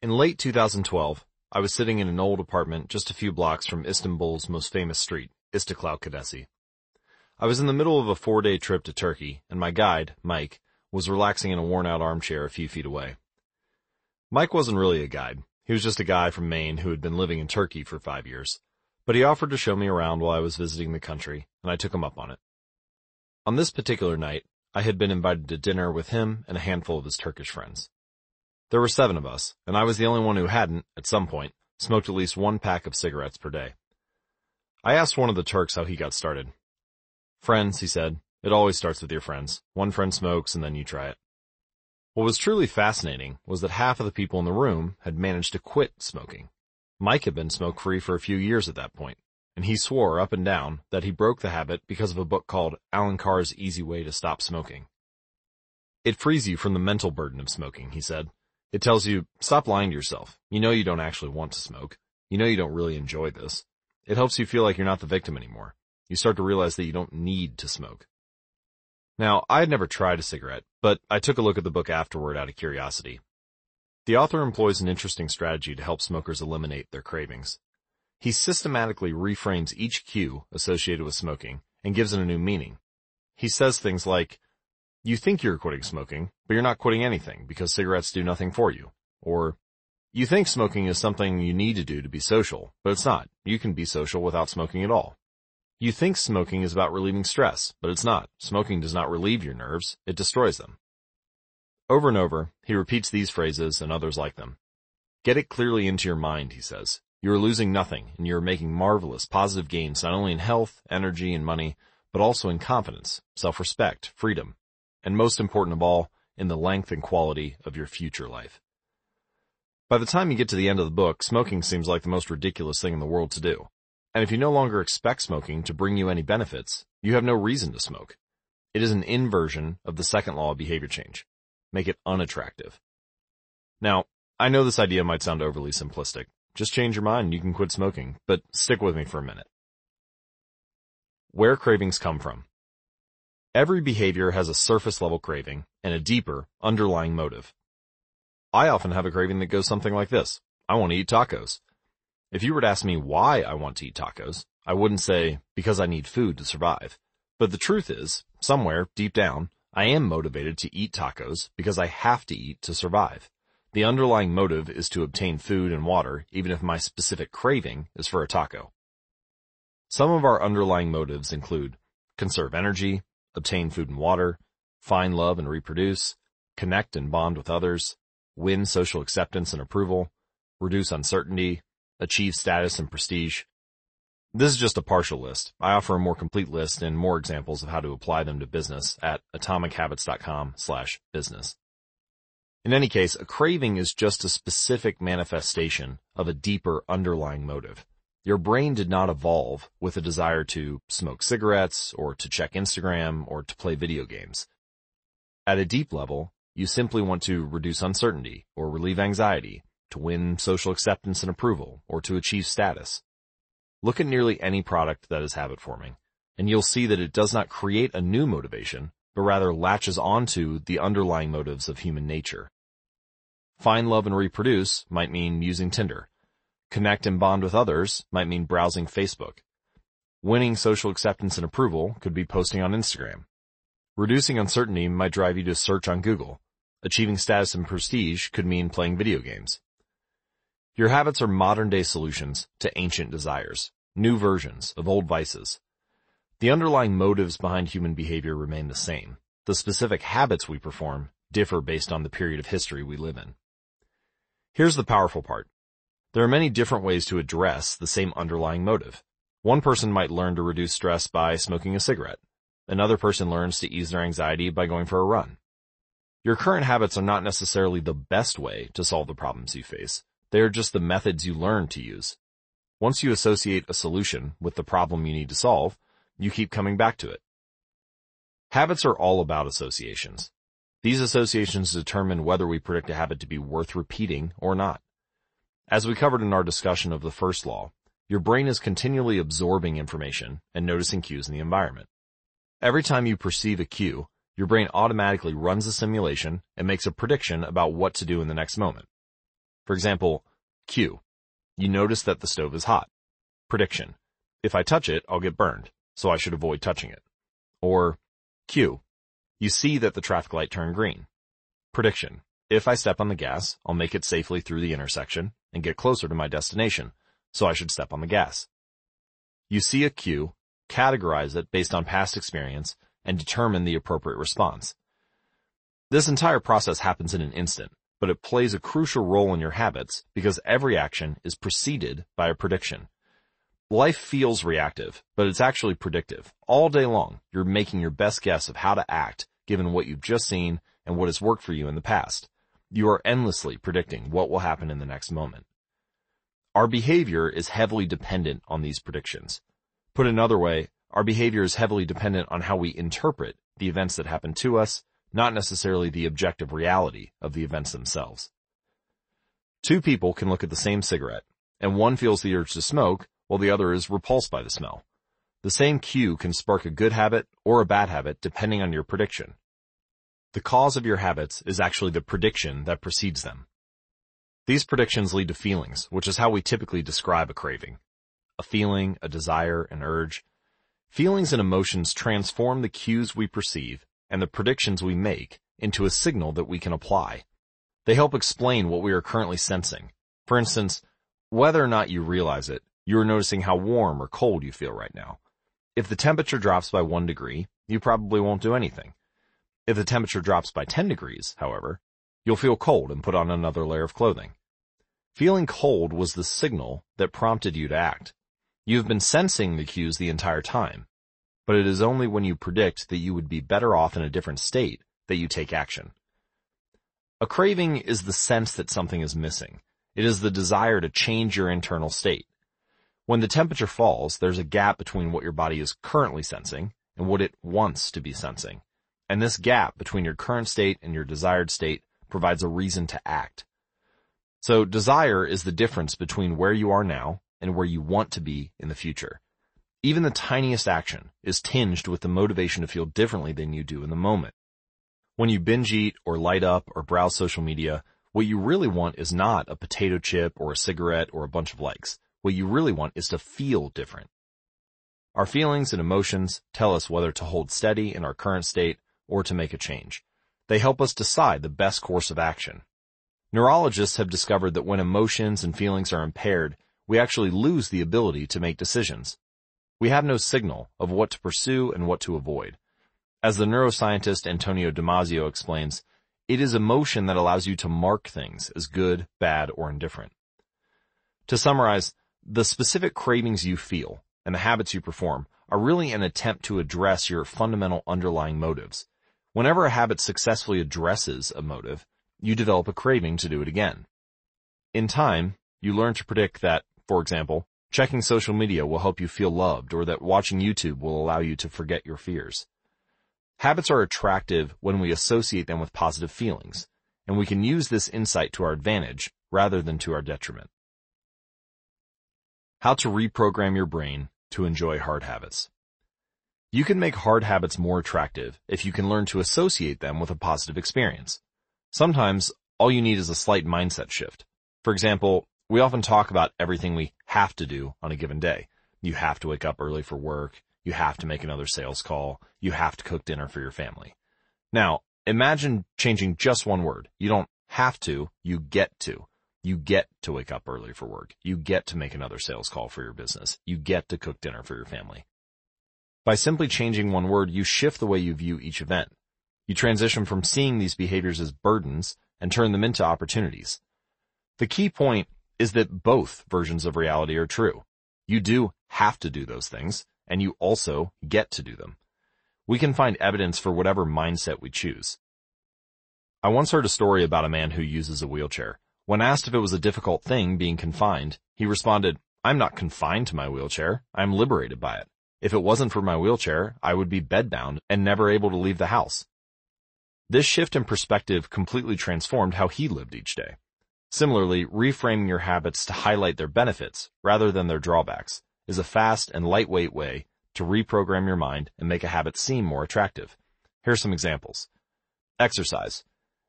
In late 2012, I was sitting in an old apartment just a few blocks from Istanbul's most famous street, Istiklal Caddesi. I was in the middle of a four-day trip to Turkey, and my guide, Mike, was relaxing in a worn-out armchair a few feet away. Mike wasn't really a guide. He was just a guy from Maine who had been living in Turkey for five years. But he offered to show me around while I was visiting the country, and I took him up on it. On this particular night, I had been invited to dinner with him and a handful of his Turkish friends. There were seven of us, and I was the only one who hadn't, at some point, smoked at least one pack of cigarettes per day. I asked one of the Turks how he got started. Friends, he said, it always starts with your friends. One friend smokes and then you try it. What was truly fascinating was that half of the people in the room had managed to quit smoking. Mike had been smoke free for a few years at that point, and he swore up and down that he broke the habit because of a book called Allen Carr's Easy Way to Stop Smoking. It frees you from the mental burden of smoking, he said. It tells you, stop lying to yourself. You know you don't actually want to smoke. You know you don't really enjoy this. It helps you feel like you're not the victim anymore. You start to realize that you don't need to smoke. Now, I had never tried a cigarette, but I took a look at the book afterward out of curiosity. The author employs an interesting strategy to help smokers eliminate their cravings. He systematically reframes each cue associated with smoking and gives it a new meaning. He says things like, you think you're quitting smoking, but you're not quitting anything because cigarettes do nothing for you. Or, you think smoking is something you need to do to be social, but it's not. You can be social without smoking at all. You think smoking is about relieving stress, but it's not. Smoking does not relieve your nerves, it destroys them. Over and over, he repeats these phrases and others like them. Get it clearly into your mind, he says. You are losing nothing and you are making marvelous positive gains not only in health, energy, and money, but also in confidence, self-respect, freedom, and most important of all, in the length and quality of your future life. By the time you get to the end of the book, smoking seems like the most ridiculous thing in the world to do. And if you no longer expect smoking to bring you any benefits, you have no reason to smoke. It is an inversion of the second law of behavior change. Make it unattractive. Now, I know this idea might sound overly simplistic. Just change your mind and you can quit smoking, but stick with me for a minute. Where cravings come from. Every behavior has a surface level craving and a deeper, underlying motive. I often have a craving that goes something like this. I want to eat tacos. If you were to ask me why I want to eat tacos, I wouldn't say, because I need food to survive. But the truth is, somewhere, deep down, I am motivated to eat tacos because I have to eat to survive. The underlying motive is to obtain food and water, even if my specific craving is for a taco. Some of our underlying motives include conserve energy, obtain food and water, find love and reproduce, connect and bond with others, win social acceptance and approval, reduce uncertainty, achieve status and prestige. This is just a partial list. I offer a more complete list and more examples of how to apply them to business at atomichabits.com slash business. In any case, a craving is just a specific manifestation of a deeper underlying motive. Your brain did not evolve with a desire to smoke cigarettes or to check Instagram or to play video games. At a deep level, you simply want to reduce uncertainty or relieve anxiety, to win social acceptance and approval, or to achieve status. Look at nearly any product that is habit forming, and you'll see that it does not create a new motivation, but rather latches onto the underlying motives of human nature. Find love and reproduce might mean using Tinder. Connect and bond with others might mean browsing Facebook. Winning social acceptance and approval could be posting on Instagram. Reducing uncertainty might drive you to search on Google. Achieving status and prestige could mean playing video games. Your habits are modern day solutions to ancient desires, new versions of old vices. The underlying motives behind human behavior remain the same. The specific habits we perform differ based on the period of history we live in. Here's the powerful part. There are many different ways to address the same underlying motive. One person might learn to reduce stress by smoking a cigarette. Another person learns to ease their anxiety by going for a run. Your current habits are not necessarily the best way to solve the problems you face. They are just the methods you learn to use. Once you associate a solution with the problem you need to solve, you keep coming back to it. Habits are all about associations. These associations determine whether we predict a habit to be worth repeating or not. As we covered in our discussion of the first law, your brain is continually absorbing information and noticing cues in the environment. Every time you perceive a cue, your brain automatically runs a simulation and makes a prediction about what to do in the next moment. For example, Cue. You notice that the stove is hot. Prediction. If I touch it, I'll get burned, so I should avoid touching it. Or Cue. You see that the traffic light turned green. Prediction. If I step on the gas, I'll make it safely through the intersection and get closer to my destination, so I should step on the gas. You see a cue, categorize it based on past experience, and determine the appropriate response. This entire process happens in an instant, but it plays a crucial role in your habits because every action is preceded by a prediction. Life feels reactive, but it's actually predictive. All day long, you're making your best guess of how to act given what you've just seen and what has worked for you in the past. You are endlessly predicting what will happen in the next moment. Our behavior is heavily dependent on these predictions. Put another way, our behavior is heavily dependent on how we interpret the events that happen to us, not necessarily the objective reality of the events themselves. Two people can look at the same cigarette, and one feels the urge to smoke while the other is repulsed by the smell. The same cue can spark a good habit or a bad habit depending on your prediction. The cause of your habits is actually the prediction that precedes them. These predictions lead to feelings, which is how we typically describe a craving. A feeling, a desire, an urge, Feelings and emotions transform the cues we perceive and the predictions we make into a signal that we can apply. They help explain what we are currently sensing. For instance, whether or not you realize it, you are noticing how warm or cold you feel right now. If the temperature drops by one degree, you probably won't do anything. If the temperature drops by 10 degrees, however, you'll feel cold and put on another layer of clothing. Feeling cold was the signal that prompted you to act. You have been sensing the cues the entire time, but it is only when you predict that you would be better off in a different state that you take action. A craving is the sense that something is missing. It is the desire to change your internal state. When the temperature falls, there's a gap between what your body is currently sensing and what it wants to be sensing. And this gap between your current state and your desired state provides a reason to act. So desire is the difference between where you are now and where you want to be in the future. Even the tiniest action is tinged with the motivation to feel differently than you do in the moment. When you binge eat or light up or browse social media, what you really want is not a potato chip or a cigarette or a bunch of likes. What you really want is to feel different. Our feelings and emotions tell us whether to hold steady in our current state or to make a change. They help us decide the best course of action. Neurologists have discovered that when emotions and feelings are impaired, we actually lose the ability to make decisions. We have no signal of what to pursue and what to avoid. As the neuroscientist Antonio Damasio explains, it is emotion that allows you to mark things as good, bad, or indifferent. To summarize, the specific cravings you feel and the habits you perform are really an attempt to address your fundamental underlying motives. Whenever a habit successfully addresses a motive, you develop a craving to do it again. In time, you learn to predict that, for example, checking social media will help you feel loved or that watching YouTube will allow you to forget your fears. Habits are attractive when we associate them with positive feelings, and we can use this insight to our advantage rather than to our detriment. How to reprogram your brain to enjoy hard habits. You can make hard habits more attractive if you can learn to associate them with a positive experience. Sometimes all you need is a slight mindset shift. For example, we often talk about everything we have to do on a given day. You have to wake up early for work. You have to make another sales call. You have to cook dinner for your family. Now, imagine changing just one word. You don't have to, you get to. You get to wake up early for work. You get to make another sales call for your business. You get to cook dinner for your family. By simply changing one word, you shift the way you view each event. You transition from seeing these behaviors as burdens and turn them into opportunities. The key point is that both versions of reality are true. You do have to do those things, and you also get to do them. We can find evidence for whatever mindset we choose. I once heard a story about a man who uses a wheelchair. When asked if it was a difficult thing being confined, he responded, I'm not confined to my wheelchair. I'm liberated by it. If it wasn't for my wheelchair, I would be bedbound and never able to leave the house. This shift in perspective completely transformed how he lived each day. Similarly, reframing your habits to highlight their benefits rather than their drawbacks is a fast and lightweight way to reprogram your mind and make a habit seem more attractive. Here are some examples. Exercise.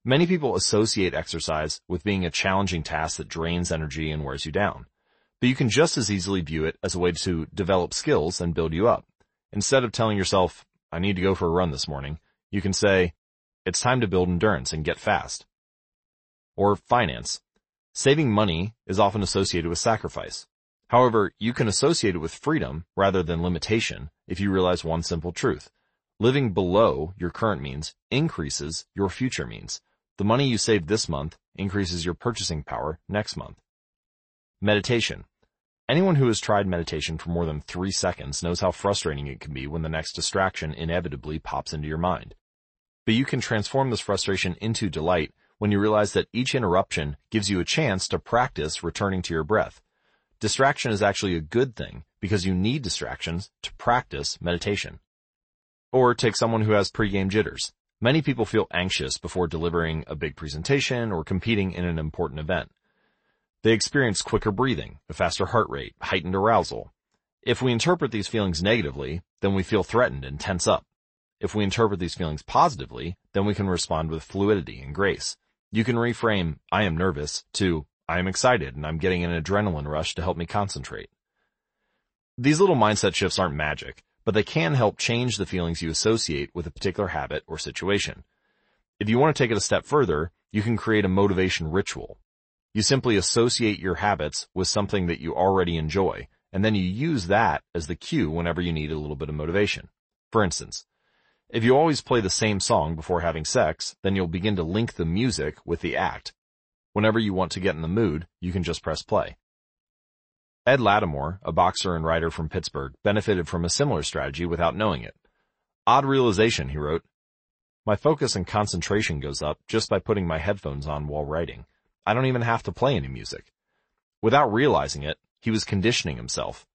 Many people associate exercise with being a challenging task that drains energy and wears you down. But you can just as easily view it as a way to develop skills and build you up. Instead of telling yourself, I need to go for a run this morning, you can say, it's time to build endurance and get fast. Or finance. Saving money is often associated with sacrifice. However, you can associate it with freedom rather than limitation if you realize one simple truth. Living below your current means increases your future means. The money you save this month increases your purchasing power next month. Meditation. Anyone who has tried meditation for more than three seconds knows how frustrating it can be when the next distraction inevitably pops into your mind. But you can transform this frustration into delight when you realize that each interruption gives you a chance to practice returning to your breath. Distraction is actually a good thing because you need distractions to practice meditation. Or take someone who has pregame jitters. Many people feel anxious before delivering a big presentation or competing in an important event. They experience quicker breathing, a faster heart rate, heightened arousal. If we interpret these feelings negatively, then we feel threatened and tense up. If we interpret these feelings positively, then we can respond with fluidity and grace. You can reframe, I am nervous, to, I am excited and I'm getting an adrenaline rush to help me concentrate. These little mindset shifts aren't magic, but they can help change the feelings you associate with a particular habit or situation. If you want to take it a step further, you can create a motivation ritual. You simply associate your habits with something that you already enjoy, and then you use that as the cue whenever you need a little bit of motivation. For instance, if you always play the same song before having sex, then you'll begin to link the music with the act. Whenever you want to get in the mood, you can just press play. Ed Lattimore, a boxer and writer from Pittsburgh, benefited from a similar strategy without knowing it. Odd realization, he wrote. My focus and concentration goes up just by putting my headphones on while writing. I don't even have to play any music. Without realizing it, he was conditioning himself.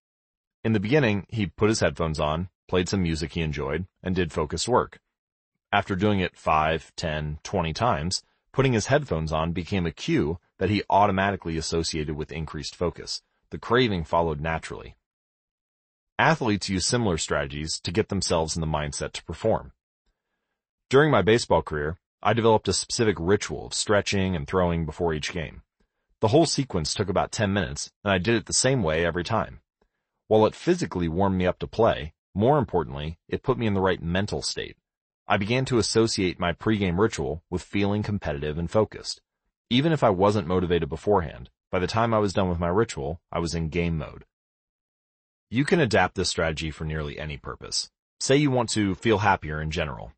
In the beginning, he put his headphones on, played some music he enjoyed, and did focused work. After doing it 5, 10, 20 times, putting his headphones on became a cue that he automatically associated with increased focus. The craving followed naturally. Athletes use similar strategies to get themselves in the mindset to perform. During my baseball career, I developed a specific ritual of stretching and throwing before each game. The whole sequence took about 10 minutes, and I did it the same way every time. While it physically warmed me up to play, more importantly, it put me in the right mental state. I began to associate my pregame ritual with feeling competitive and focused. Even if I wasn't motivated beforehand, by the time I was done with my ritual, I was in game mode. You can adapt this strategy for nearly any purpose. Say you want to feel happier in general.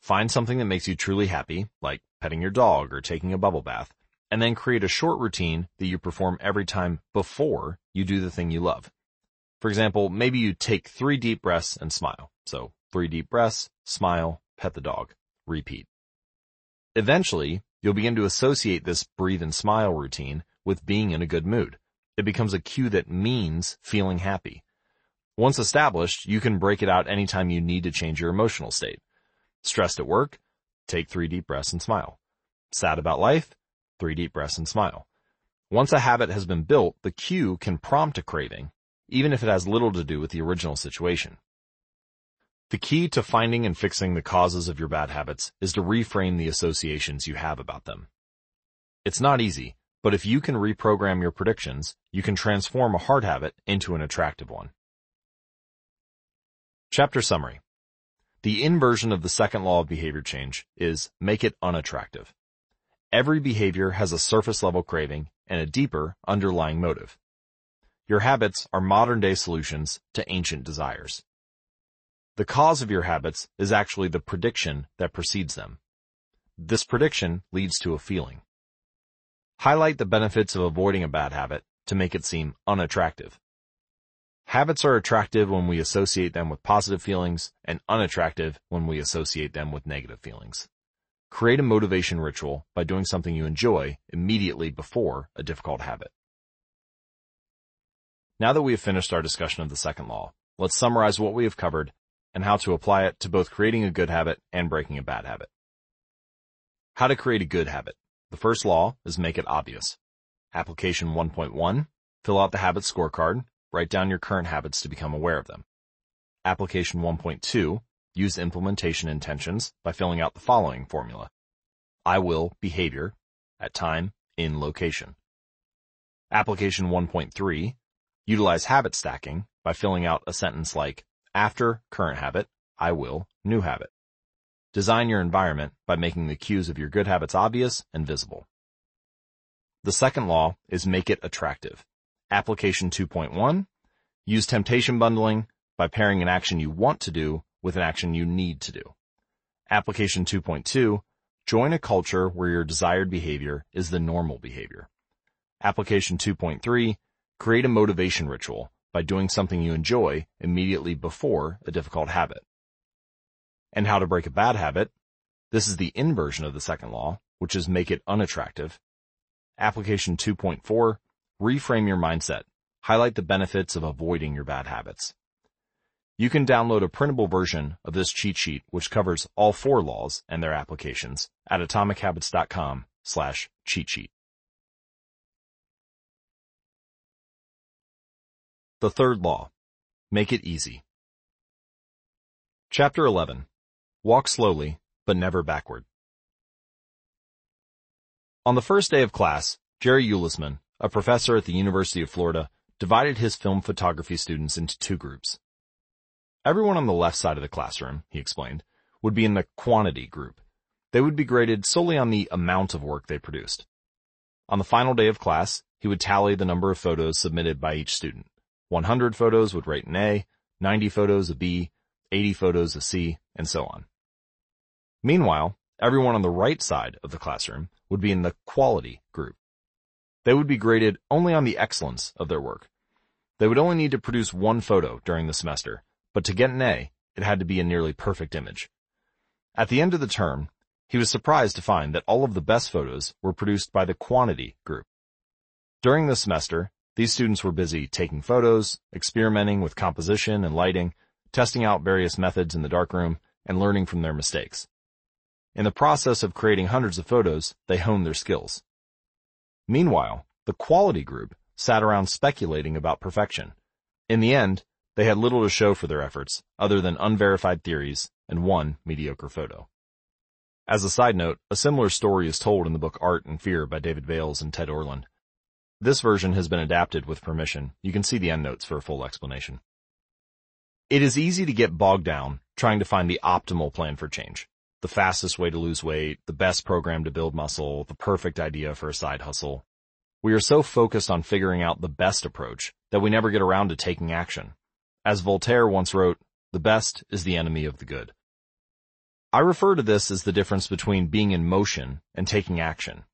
Find something that makes you truly happy, like petting your dog or taking a bubble bath, and then create a short routine that you perform every time before you do the thing you love. For example, maybe you take three deep breaths and smile. So three deep breaths, smile, pet the dog, repeat. Eventually, you'll begin to associate this breathe and smile routine with being in a good mood. It becomes a cue that means feeling happy. Once established, you can break it out anytime you need to change your emotional state. Stressed at work? Take three deep breaths and smile. Sad about life? Three deep breaths and smile. Once a habit has been built, the cue can prompt a craving, even if it has little to do with the original situation. The key to finding and fixing the causes of your bad habits is to reframe the associations you have about them. It's not easy, but if you can reprogram your predictions, you can transform a hard habit into an attractive one. Chapter Summary The inversion of the second law of behavior change is make it unattractive. Every behavior has a surface level craving and a deeper underlying motive. Your habits are modern day solutions to ancient desires. The cause of your habits is actually the prediction that precedes them. This prediction leads to a feeling. Highlight the benefits of avoiding a bad habit to make it seem unattractive. Habits are attractive when we associate them with positive feelings and unattractive when we associate them with negative feelings. Create a motivation ritual by doing something you enjoy immediately before a difficult habit. Now that we have finished our discussion of the second law, let's summarize what we have covered and how to apply it to both creating a good habit and breaking a bad habit. How to create a good habit. The first law is make it obvious. Application 1.1, fill out the habit scorecard, write down your current habits to become aware of them. Application 1.2, use implementation intentions by filling out the following formula. I will behavior at time in location. Application 1.3, utilize habit stacking by filling out a sentence like after current habit, I will new habit. Design your environment by making the cues of your good habits obvious and visible. The second law is make it attractive. Application 2.1, use temptation bundling by pairing an action you want to do with an action you need to do. Application 2.2, join a culture where your desired behavior is the normal behavior. Application 2.3, create a motivation ritual by doing something you enjoy immediately before a difficult habit and how to break a bad habit. This is the inversion of the second law, which is make it unattractive. Application 2.4, reframe your mindset. Highlight the benefits of avoiding your bad habits. You can download a printable version of this cheat sheet, which covers all four laws and their applications at atomichabits.com slash cheat sheet. The third law. Make it easy. Chapter 11. Walk slowly, but never backward. On the first day of class, Jerry Uelsmann, a professor at the University of Florida, divided his film photography students into two groups. Everyone on the left side of the classroom, he explained, would be in the quantity group. They would be graded solely on the amount of work they produced. On the final day of class, he would tally the number of photos submitted by each student. 100 photos would rate an A, 90 photos a B, 80 photos a C, and so on. Meanwhile, everyone on the right side of the classroom would be in the quality group. They would be graded only on the excellence of their work. They would only need to produce one photo during the semester, but to get an A, it had to be a nearly perfect image. At the end of the term, he was surprised to find that all of the best photos were produced by the quantity group. During the semester, these students were busy taking photos, experimenting with composition and lighting, testing out various methods in the darkroom, and learning from their mistakes. In the process of creating hundreds of photos, they honed their skills. Meanwhile, the quality group sat around speculating about perfection. In the end, they had little to show for their efforts, other than unverified theories and one mediocre photo. As a side note, a similar story is told in the book Art and Fear by David Bayles and Ted Orland. This version has been adapted with permission. You can see the endnotes for a full explanation. It is easy to get bogged down trying to find the optimal plan for change. The fastest way to lose weight, the best program to build muscle, the perfect idea for a side hustle. We are so focused on figuring out the best approach that we never get around to taking action. As Voltaire once wrote, the best is the enemy of the good. I refer to this as the difference between being in motion and taking action.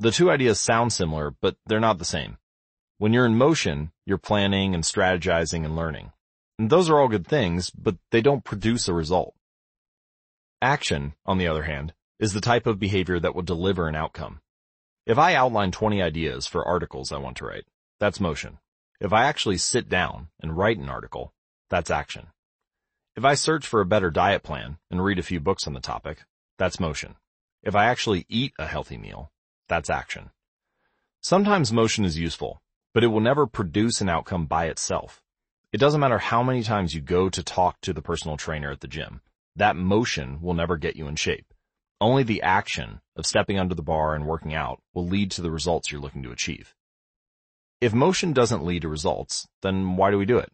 The two ideas sound similar, but they're not the same. When you're in motion, you're planning and strategizing and learning. And those are all good things, but they don't produce a result. Action, on the other hand, is the type of behavior that will deliver an outcome. If I outline 20 ideas for articles I want to write, that's motion. If I actually sit down and write an article, that's action. If I search for a better diet plan and read a few books on the topic, that's motion. If I actually eat a healthy meal, that's action. Sometimes motion is useful, but it will never produce an outcome by itself. It doesn't matter how many times you go to talk to the personal trainer at the gym. That motion will never get you in shape. Only the action of stepping under the bar and working out will lead to the results you're looking to achieve. If motion doesn't lead to results, then why do we do it?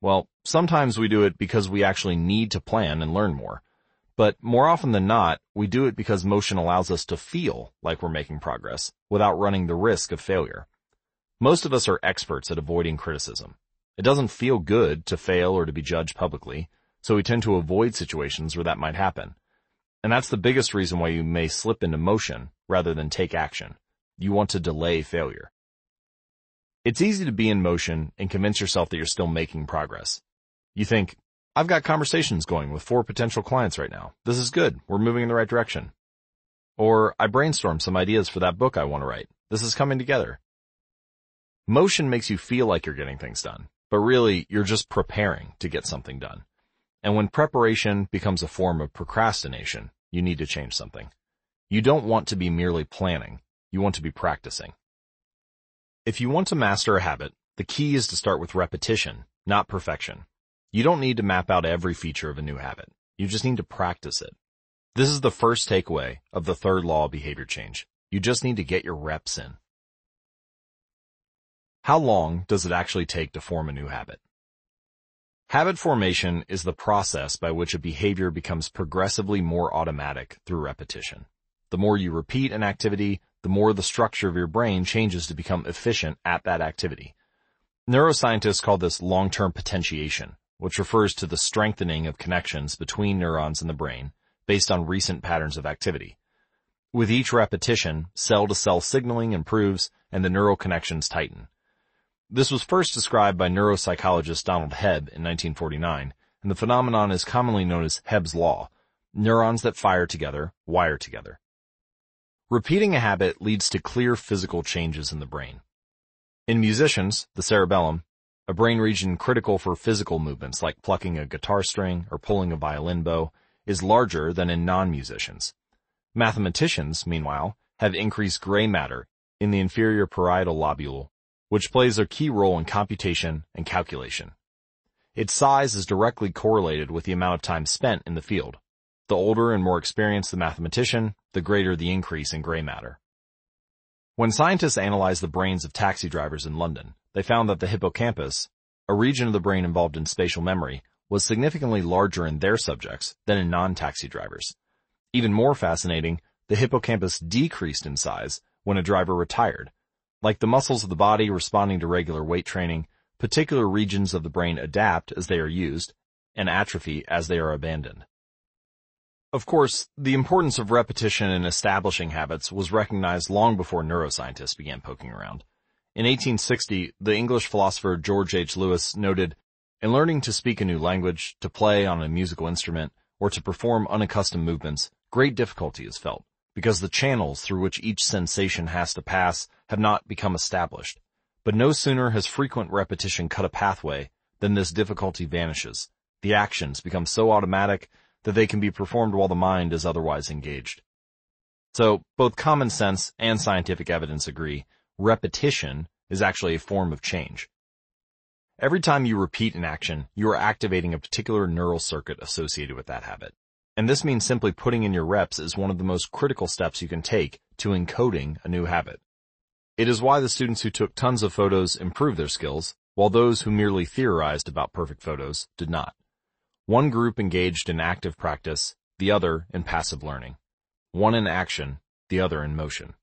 Well, sometimes we do it because we actually need to plan and learn more. But more often than not, we do it because motion allows us to feel like we're making progress without running the risk of failure. Most of us are experts at avoiding criticism. It doesn't feel good to fail or to be judged publicly, so we tend to avoid situations where that might happen. And that's the biggest reason why you may slip into motion rather than take action. You want to delay failure. It's easy to be in motion and convince yourself that you're still making progress. You think, I've got conversations going with four potential clients right now. This is good. We're moving in the right direction. Or I brainstormed some ideas for that book I want to write. This is coming together. Motion makes you feel like you're getting things done, but really you're just preparing to get something done. And when preparation becomes a form of procrastination, you need to change something. You don't want to be merely planning. You want to be practicing. If you want to master a habit, the key is to start with repetition, not perfection. You don't need to map out every feature of a new habit. You just need to practice it. This is the first takeaway of the third law of behavior change. You just need to get your reps in. How long does it actually take to form a new habit? Habit formation is the process by which a behavior becomes progressively more automatic through repetition. The more you repeat an activity, the more the structure of your brain changes to become efficient at that activity. Neuroscientists call this long-term potentiation which refers to the strengthening of connections between neurons in the brain based on recent patterns of activity. With each repetition, cell-to-cell signaling improves and the neural connections tighten. This was first described by neuropsychologist Donald Hebb in 1949, and the phenomenon is commonly known as Hebb's law. Neurons that fire together wire together. Repeating a habit leads to clear physical changes in the brain. In musicians, the cerebellum, a brain region critical for physical movements like plucking a guitar string or pulling a violin bow, is larger than in non-musicians. Mathematicians, meanwhile, have increased gray matter in the inferior parietal lobule, which plays a key role in computation and calculation. Its size is directly correlated with the amount of time spent in the field. The older and more experienced the mathematician, the greater the increase in gray matter. When scientists analyzed the brains of taxi drivers in London, they found that the hippocampus, a region of the brain involved in spatial memory, was significantly larger in their subjects than in non-taxi drivers. Even more fascinating, the hippocampus decreased in size when a driver retired. Like the muscles of the body responding to regular weight training, particular regions of the brain adapt as they are used and atrophy as they are abandoned. Of course, the importance of repetition in establishing habits was recognized long before neuroscientists began poking around. In 1860, the English philosopher George H. Lewes noted, in learning to speak a new language, to play on a musical instrument, or to perform unaccustomed movements, great difficulty is felt, because the channels through which each sensation has to pass have not become established. But no sooner has frequent repetition cut a pathway than this difficulty vanishes. The actions become so automatic that they can be performed while the mind is otherwise engaged. So, both common sense and scientific evidence agree, repetition is actually a form of change. Every time you repeat an action, you are activating a particular neural circuit associated with that habit. And this means simply putting in your reps is one of the most critical steps you can take to encoding a new habit. It is why the students who took tons of photos improved their skills, while those who merely theorized about perfect photos did not. One group engaged in active practice, the other in passive learning. One in action, the other in motion.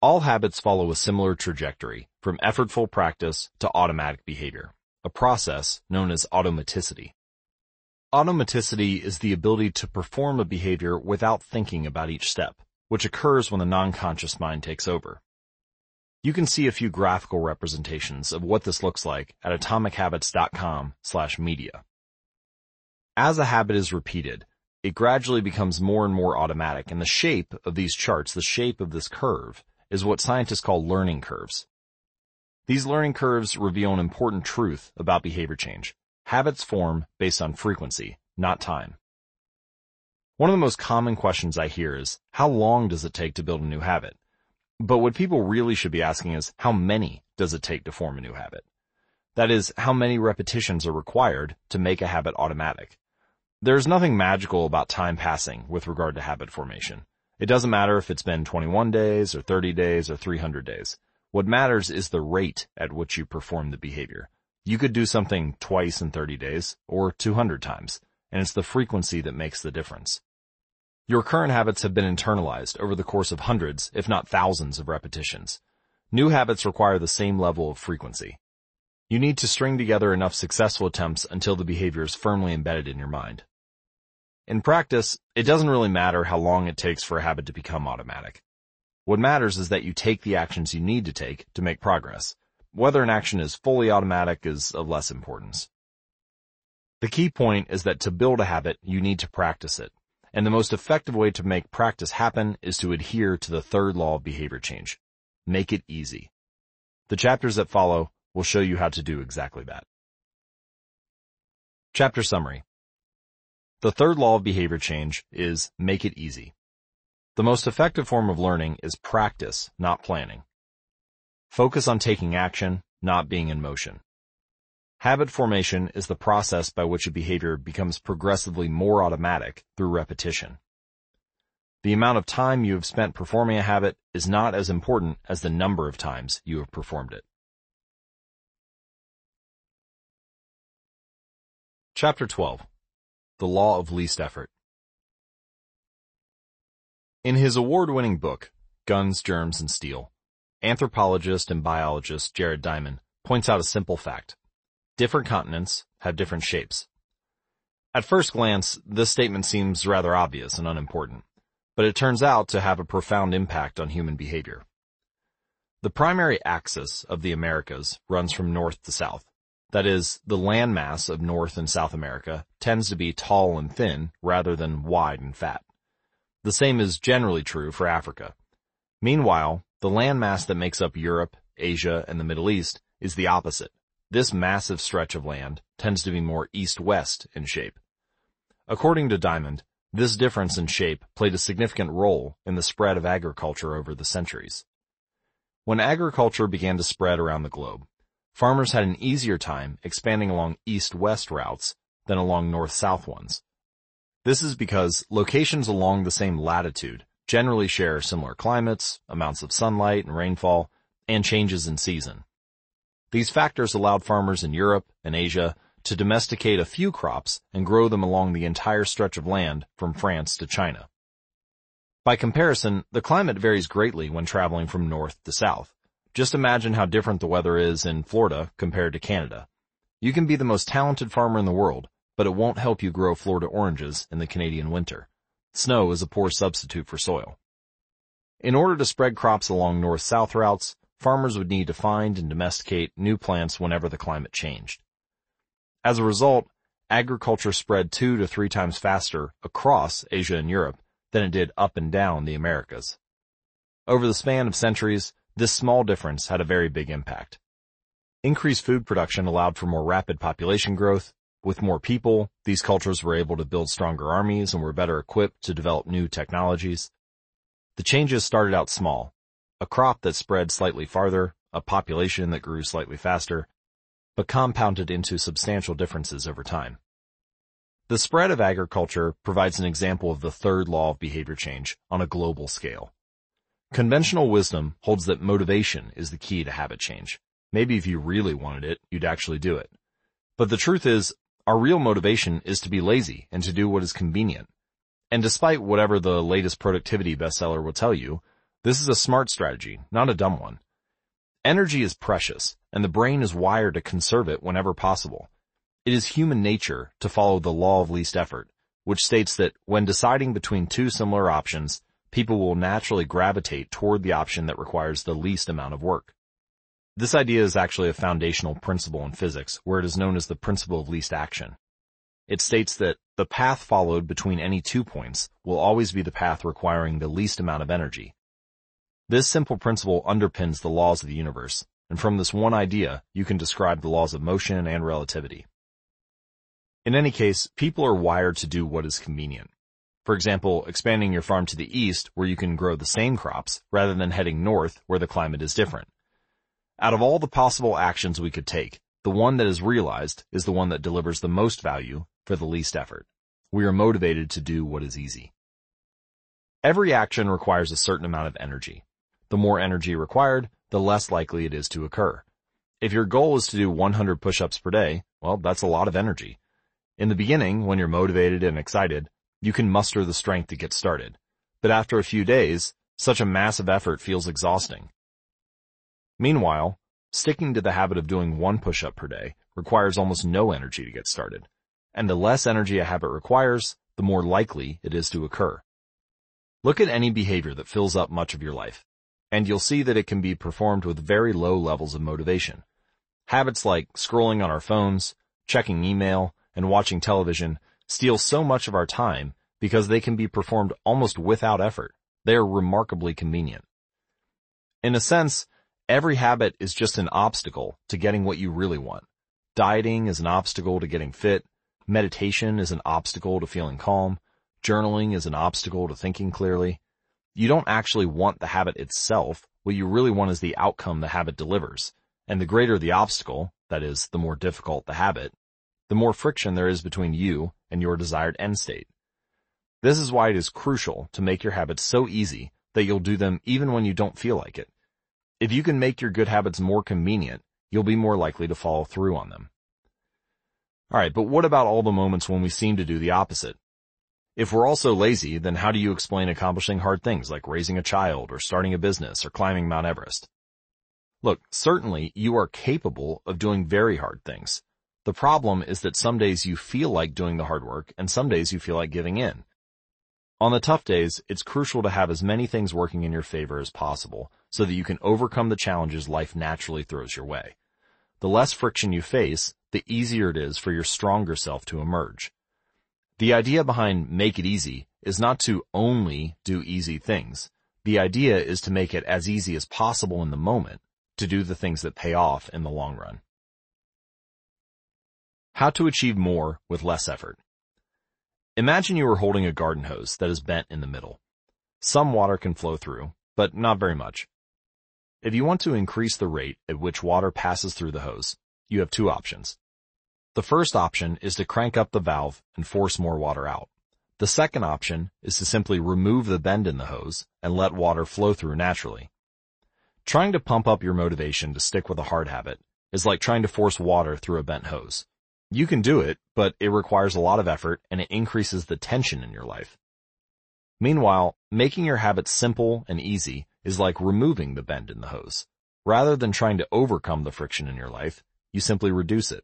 All habits follow a similar trajectory, from effortful practice to automatic behavior, a process known as automaticity. Automaticity is the ability to perform a behavior without thinking about each step, which occurs when the non-conscious mind takes over. You can see a few graphical representations of what this looks like at atomichabits.com slash media. As a habit is repeated, it gradually becomes more and more automatic, and the shape of these charts, the shape of this curve, is what scientists call learning curves. These learning curves reveal an important truth about behavior change. Habits form based on frequency, not time. One of the most common questions I hear is, how long does it take to build a new habit? But what people really should be asking is, how many does it take to form a new habit? That is, how many repetitions are required to make a habit automatic? There's nothing magical about time passing with regard to habit formation. It doesn't matter if it's been 21 days or 30 days or 300 days. What matters is the rate at which you perform the behavior. You could do something twice in 30 days or 200 times, and it's the frequency that makes the difference. Your current habits have been internalized over the course of hundreds, if not thousands of repetitions. New habits require the same level of frequency. You need to string together enough successful attempts until the behavior is firmly embedded in your mind. In practice, it doesn't really matter how long it takes for a habit to become automatic. What matters is that you take the actions you need to take to make progress. Whether an action is fully automatic is of less importance. The key point is that to build a habit, you need to practice it. And the most effective way to make practice happen is to adhere to the third law of behavior change. Make it easy. The chapters that follow will show you how to do exactly that. Chapter Summary the third law of behavior change is make it easy. The most effective form of learning is practice, not planning. Focus on taking action, not being in motion. Habit formation is the process by which a behavior becomes progressively more automatic through repetition. The amount of time you have spent performing a habit is not as important as the number of times you have performed it. Chapter 12 the Law of Least Effort. In his award-winning book, Guns, Germs, and Steel, anthropologist and biologist Jared Diamond points out a simple fact. Different continents have different shapes. At first glance, this statement seems rather obvious and unimportant, but it turns out to have a profound impact on human behavior. The primary axis of the Americas runs from north to south. That is, the landmass of North and South America tends to be tall and thin rather than wide and fat. The same is generally true for Africa. Meanwhile, the landmass that makes up Europe, Asia, and the Middle East is the opposite. This massive stretch of land tends to be more east-west in shape. According to Diamond, this difference in shape played a significant role in the spread of agriculture over the centuries. When agriculture began to spread around the globe, farmers had an easier time expanding along east-west routes than along north-south ones. This is because locations along the same latitude generally share similar climates, amounts of sunlight and rainfall, and changes in season. These factors allowed farmers in Europe and Asia to domesticate a few crops and grow them along the entire stretch of land from France to China. By comparison, the climate varies greatly when traveling from north to south. Just imagine how different the weather is in Florida compared to Canada. You can be the most talented farmer in the world, but it won't help you grow Florida oranges in the Canadian winter. Snow is a poor substitute for soil. In order to spread crops along north-south routes, farmers would need to find and domesticate new plants whenever the climate changed. As a result, agriculture spread two to three times faster across Asia and Europe than it did up and down the Americas. Over the span of centuries, this small difference had a very big impact. Increased food production allowed for more rapid population growth. With more people, these cultures were able to build stronger armies and were better equipped to develop new technologies. The changes started out small. A crop that spread slightly farther, a population that grew slightly faster, but compounded into substantial differences over time. The spread of agriculture provides an example of the third law of behavior change on a global scale. Conventional wisdom holds that motivation is the key to habit change. Maybe if you really wanted it, you'd actually do it. But the truth is, our real motivation is to be lazy and to do what is convenient. And despite whatever the latest productivity bestseller will tell you, this is a smart strategy, not a dumb one. Energy is precious, and the brain is wired to conserve it whenever possible. It is human nature to follow the law of least effort, which states that when deciding between two similar options, people will naturally gravitate toward the option that requires the least amount of work. This idea is actually a foundational principle in physics, where it is known as the principle of least action. It states that the path followed between any two points will always be the path requiring the least amount of energy. This simple principle underpins the laws of the universe, and from this one idea, you can describe the laws of motion and relativity. In any case, people are wired to do what is convenient. For example, expanding your farm to the east where you can grow the same crops rather than heading north where the climate is different. Out of all the possible actions we could take, the one that is realized is the one that delivers the most value for the least effort. We are motivated to do what is easy. Every action requires a certain amount of energy. The more energy required, the less likely it is to occur. If your goal is to do 100 push-ups per day, well, that's a lot of energy. In the beginning, when you're motivated and excited, you can muster the strength to get started. But after a few days, such a massive effort feels exhausting. Meanwhile, sticking to the habit of doing one push-up per day requires almost no energy to get started. And the less energy a habit requires, the more likely it is to occur. Look at any behavior that fills up much of your life, and you'll see that it can be performed with very low levels of motivation. Habits like scrolling on our phones, checking email, and watching television steal so much of our time because they can be performed almost without effort. They are remarkably convenient. In a sense, Every habit is just an obstacle to getting what you really want. Dieting is an obstacle to getting fit. Meditation is an obstacle to feeling calm. Journaling is an obstacle to thinking clearly. You don't actually want the habit itself. What you really want is the outcome the habit delivers. And the greater the obstacle, that is, the more difficult the habit, the more friction there is between you and your desired end state. This is why it is crucial to make your habits so easy that you'll do them even when you don't feel like it. If you can make your good habits more convenient, you'll be more likely to follow through on them. Alright, but what about all the moments when we seem to do the opposite? If we're all so lazy, then how do you explain accomplishing hard things like raising a child or starting a business or climbing Mount Everest? Look, certainly you are capable of doing very hard things. The problem is that some days you feel like doing the hard work and some days you feel like giving in. On the tough days, it's crucial to have as many things working in your favor as possible so that you can overcome the challenges life naturally throws your way. The less friction you face, the easier it is for your stronger self to emerge. The idea behind make it easy is not to only do easy things. The idea is to make it as easy as possible in the moment to do the things that pay off in the long run. How to achieve more with less effort. Imagine you are holding a garden hose that is bent in the middle. Some water can flow through, but not very much. If you want to increase the rate at which water passes through the hose, you have two options. The first option is to crank up the valve and force more water out. The second option is to simply remove the bend in the hose and let water flow through naturally. Trying to pump up your motivation to stick with a hard habit is like trying to force water through a bent hose. You can do it, but it requires a lot of effort and it increases the tension in your life. Meanwhile, making your habits simple and easy is like removing the bend in the hose. Rather than trying to overcome the friction in your life, you simply reduce it.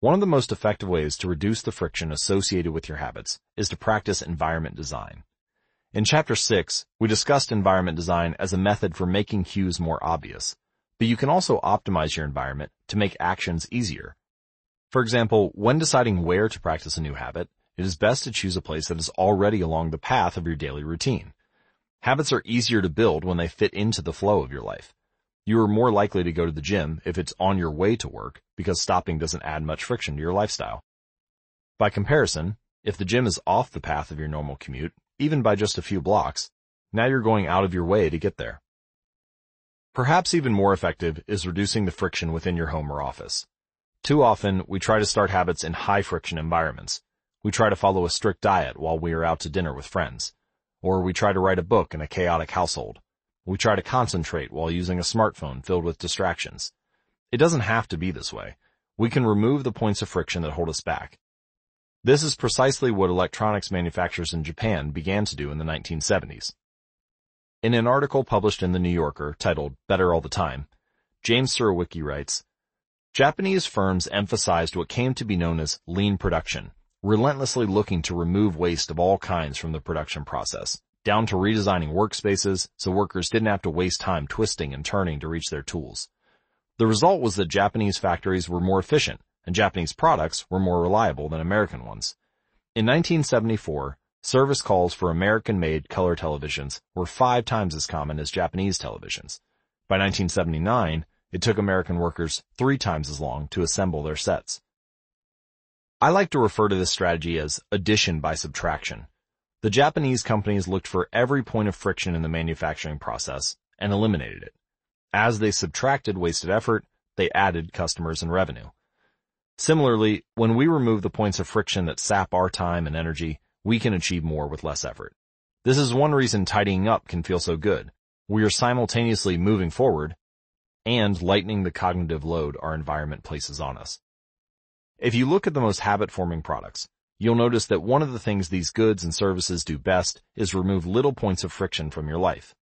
One of the most effective ways to reduce the friction associated with your habits is to practice environment design. In chapter 6, we discussed environment design as a method for making cues more obvious, but you can also optimize your environment to make actions easier. For example, when deciding where to practice a new habit, it is best to choose a place that is already along the path of your daily routine. Habits are easier to build when they fit into the flow of your life. You are more likely to go to the gym if it's on your way to work because stopping doesn't add much friction to your lifestyle. By comparison, if the gym is off the path of your normal commute, even by just a few blocks, now you're going out of your way to get there. Perhaps even more effective is reducing the friction within your home or office. Too often, we try to start habits in high friction environments. We try to follow a strict diet while we are out to dinner with friends. Or we try to write a book in a chaotic household. We try to concentrate while using a smartphone filled with distractions. It doesn't have to be this way. We can remove the points of friction that hold us back. This is precisely what electronics manufacturers in Japan began to do in the 1970s. In an article published in the New Yorker titled Better All the Time, James Surowiecki writes, Japanese firms emphasized what came to be known as lean production, relentlessly looking to remove waste of all kinds from the production process down to redesigning workspaces so workers didn't have to waste time twisting and turning to reach their tools. The result was that Japanese factories were more efficient and Japanese products were more reliable than American ones. In 1974, service calls for American-made color televisions were five times as common as Japanese televisions. By 1979, it took American workers three times as long to assemble their sets. I like to refer to this strategy as addition by subtraction. The Japanese companies looked for every point of friction in the manufacturing process and eliminated it. As they subtracted wasted effort, they added customers and revenue. Similarly, when we remove the points of friction that sap our time and energy, we can achieve more with less effort. This is one reason tidying up can feel so good. We are simultaneously moving forward and lightening the cognitive load our environment places on us. If you look at the most habit-forming products, you'll notice that one of the things these goods and services do best is remove little points of friction from your life.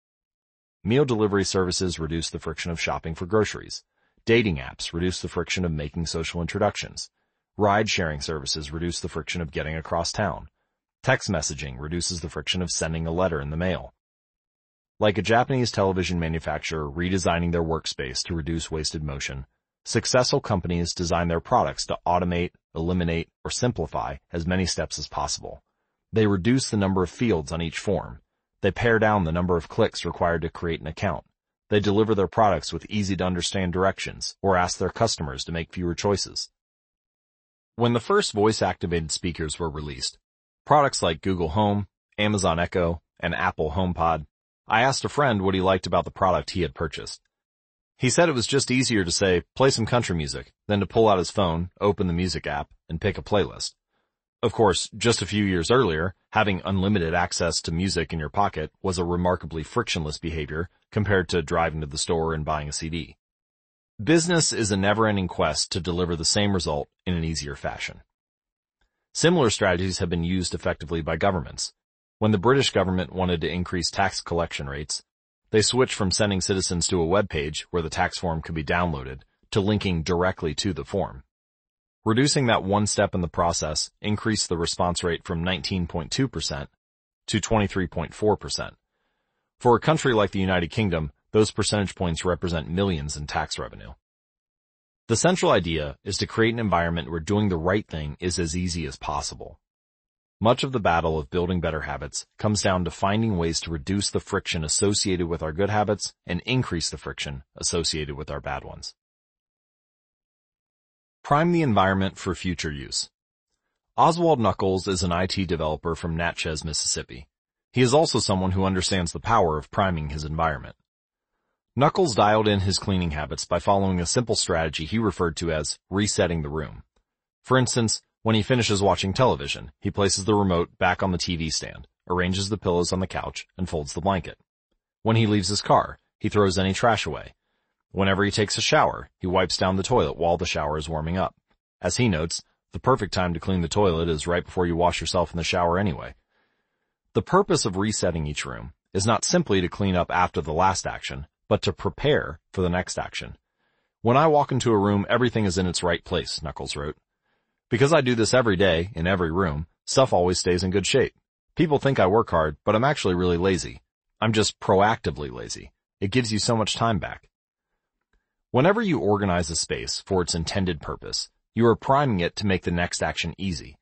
Meal delivery services reduce the friction of shopping for groceries. Dating apps reduce the friction of making social introductions. Ride-sharing services reduce the friction of getting across town. Text messaging reduces the friction of sending a letter in the mail. Like a Japanese television manufacturer redesigning their workspace to reduce wasted motion, Successful companies design their products to automate, eliminate, or simplify as many steps as possible. They reduce the number of fields on each form. They pare down the number of clicks required to create an account. They deliver their products with easy to understand directions or ask their customers to make fewer choices. When the first voice activated speakers were released, products like Google Home, Amazon Echo, and Apple HomePod, I asked a friend what he liked about the product he had purchased. He said it was just easier to say, play some country music, than to pull out his phone, open the music app, and pick a playlist. Of course, just a few years earlier, having unlimited access to music in your pocket was a remarkably frictionless behavior compared to driving to the store and buying a CD. Business is a never-ending quest to deliver the same result in an easier fashion. Similar strategies have been used effectively by governments. When the British government wanted to increase tax collection rates, they switched from sending citizens to a web page where the tax form could be downloaded to linking directly to the form. Reducing that one step in the process increased the response rate from 19.2% to 23.4%. For a country like the United Kingdom, those percentage points represent millions in tax revenue. The central idea is to create an environment where doing the right thing is as easy as possible. Much of the battle of building better habits comes down to finding ways to reduce the friction associated with our good habits and increase the friction associated with our bad ones. Prime the environment for future use. Oswald Nuckols is an IT developer from Natchez, Mississippi. He is also someone who understands the power of priming his environment. Nuckols dialed in his cleaning habits by following a simple strategy he referred to as resetting the room. For instance, when he finishes watching television, he places the remote back on the TV stand, arranges the pillows on the couch, and folds the blanket. When he leaves his car, he throws any trash away. Whenever he takes a shower, he wipes down the toilet while the shower is warming up. As he notes, the perfect time to clean the toilet is right before you wash yourself in the shower anyway. The purpose of resetting each room is not simply to clean up after the last action, but to prepare for the next action. When I walk into a room, everything is in its right place, Nuckols wrote. Because I do this every day, in every room, stuff always stays in good shape. People think I work hard, but I'm actually really lazy. I'm just proactively lazy. It gives you so much time back. Whenever you organize a space for its intended purpose, you are priming it to make the next action easy.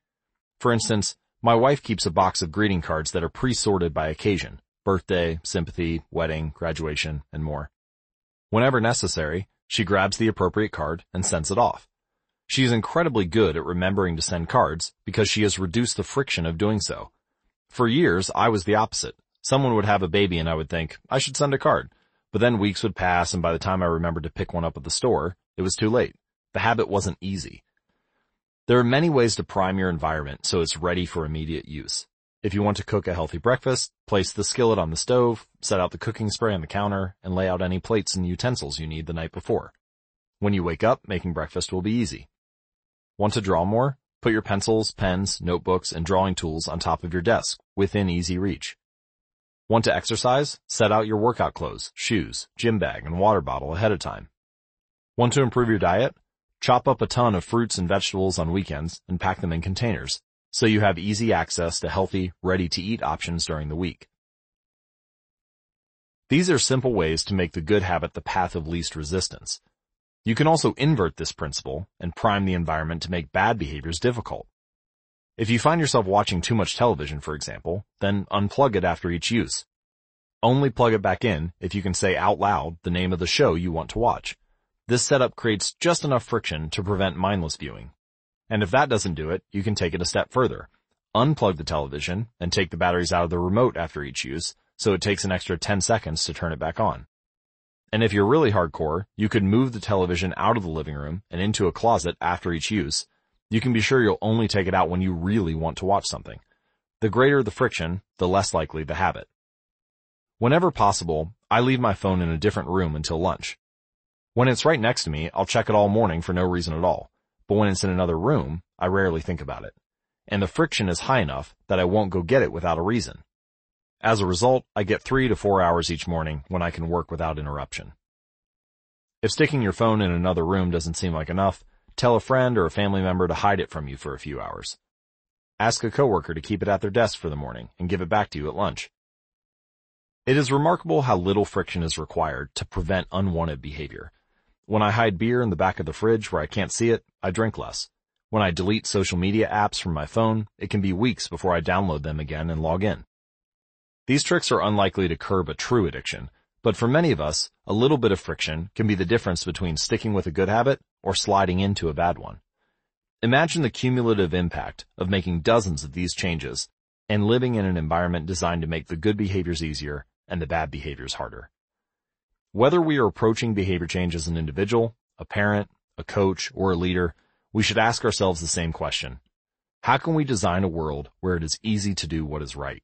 For instance, my wife keeps a box of greeting cards that are pre-sorted by occasion, birthday, sympathy, wedding, graduation, and more. Whenever necessary, she grabs the appropriate card and sends it off. She is incredibly good at remembering to send cards because she has reduced the friction of doing so. For years, I was the opposite. Someone would have a baby and I would think, I should send a card. But then weeks would pass and by the time I remembered to pick one up at the store, it was too late. The habit wasn't easy. There are many ways to prime your environment so it's ready for immediate use. If you want to cook a healthy breakfast, place the skillet on the stove, set out the cooking spray on the counter, and lay out any plates and utensils you need the night before. When you wake up, making breakfast will be easy. Want to draw more? Put your pencils, pens, notebooks, and drawing tools on top of your desk, within easy reach. Want to exercise? Set out your workout clothes, shoes, gym bag, and water bottle ahead of time. Want to improve your diet? Chop up a ton of fruits and vegetables on weekends and pack them in containers, so you have easy access to healthy, ready-to-eat options during the week. These are simple ways to make the good habit the path of least resistance, you can also invert this principle and prime the environment to make bad behaviors difficult. If you find yourself watching too much television, for example, then unplug it after each use. Only plug it back in if you can say out loud the name of the show you want to watch. This setup creates just enough friction to prevent mindless viewing. And if that doesn't do it, you can take it a step further. Unplug the television and take the batteries out of the remote after each use, so it takes an extra 10 seconds to turn it back on. And if you're really hardcore, you could move the television out of the living room and into a closet after each use. You can be sure you'll only take it out when you really want to watch something. The greater the friction, the less likely the habit. Whenever possible, I leave my phone in a different room until lunch. When it's right next to me, I'll check it all morning for no reason at all. But when it's in another room, I rarely think about it. And the friction is high enough that I won't go get it without a reason. As a result, I get three to four hours each morning when I can work without interruption. If sticking your phone in another room doesn't seem like enough, tell a friend or a family member to hide it from you for a few hours. Ask a coworker to keep it at their desk for the morning and give it back to you at lunch. It is remarkable how little friction is required to prevent unwanted behavior. When I hide beer in the back of the fridge where I can't see it, I drink less. When I delete social media apps from my phone, it can be weeks before I download them again and log in. These tricks are unlikely to curb a true addiction, but for many of us, a little bit of friction can be the difference between sticking with a good habit or sliding into a bad one. Imagine the cumulative impact of making dozens of these changes and living in an environment designed to make the good behaviors easier and the bad behaviors harder. Whether we are approaching behavior change as an individual, a parent, a coach, or a leader, we should ask ourselves the same question. How can we design a world where it is easy to do what is right?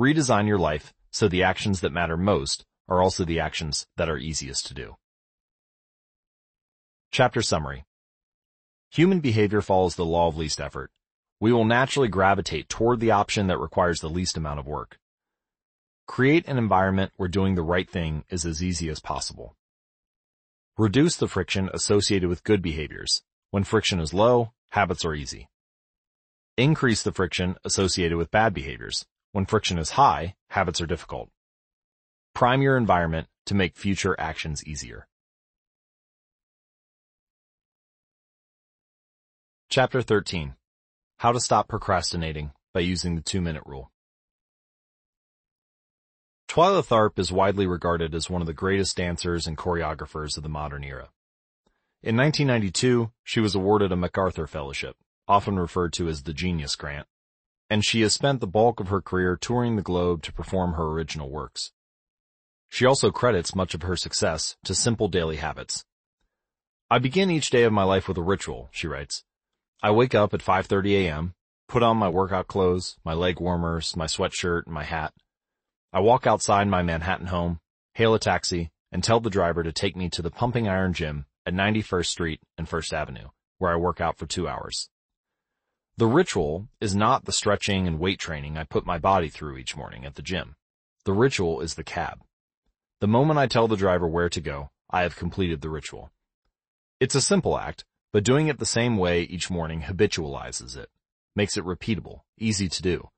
Redesign your life so the actions that matter most are also the actions that are easiest to do. Chapter Summary Human behavior follows the law of least effort. We will naturally gravitate toward the option that requires the least amount of work. Create an environment where doing the right thing is as easy as possible. Reduce the friction associated with good behaviors. When friction is low, habits are easy. Increase the friction associated with bad behaviors. When friction is high, habits are difficult. Prime your environment to make future actions easier. Chapter 13. How to stop procrastinating by using the two-minute rule. Twyla Tharp is widely regarded as one of the greatest dancers and choreographers of the modern era. In 1992, she was awarded a MacArthur Fellowship, often referred to as the Genius Grant, and she has spent the bulk of her career touring the globe to perform her original works. She also credits much of her success to simple daily habits. I begin each day of my life with a ritual, she writes. I wake up at 5.30 a.m., put on my workout clothes, my leg warmers, my sweatshirt, and my hat. I walk outside my Manhattan home, hail a taxi, and tell the driver to take me to the Pumping Iron Gym at 91st Street and 1st Avenue, where I work out for two hours. The ritual is not the stretching and weight training I put my body through each morning at the gym. The ritual is the cab. The moment I tell the driver where to go, I have completed the ritual. It's a simple act, but doing it the same way each morning habitualizes it, makes it repeatable, easy to do.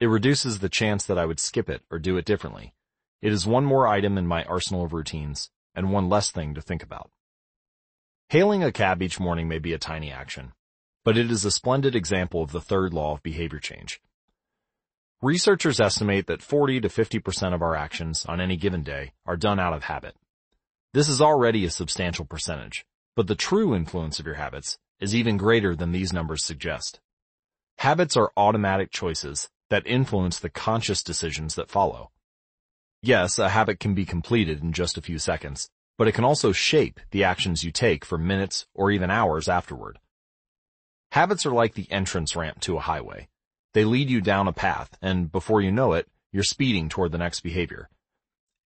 It reduces the chance that I would skip it or do it differently. It is one more item in my arsenal of routines, and one less thing to think about. Hailing a cab each morning may be a tiny action, but it is a splendid example of the third law of behavior change. Researchers estimate that 40 to 50% of our actions on any given day are done out of habit. This is already a substantial percentage, but the true influence of your habits is even greater than these numbers suggest. Habits are automatic choices that influence the conscious decisions that follow. Yes, a habit can be completed in just a few seconds, but it can also shape the actions you take for minutes or even hours afterward. Habits are like the entrance ramp to a highway. They lead you down a path, and before you know it, you're speeding toward the next behavior.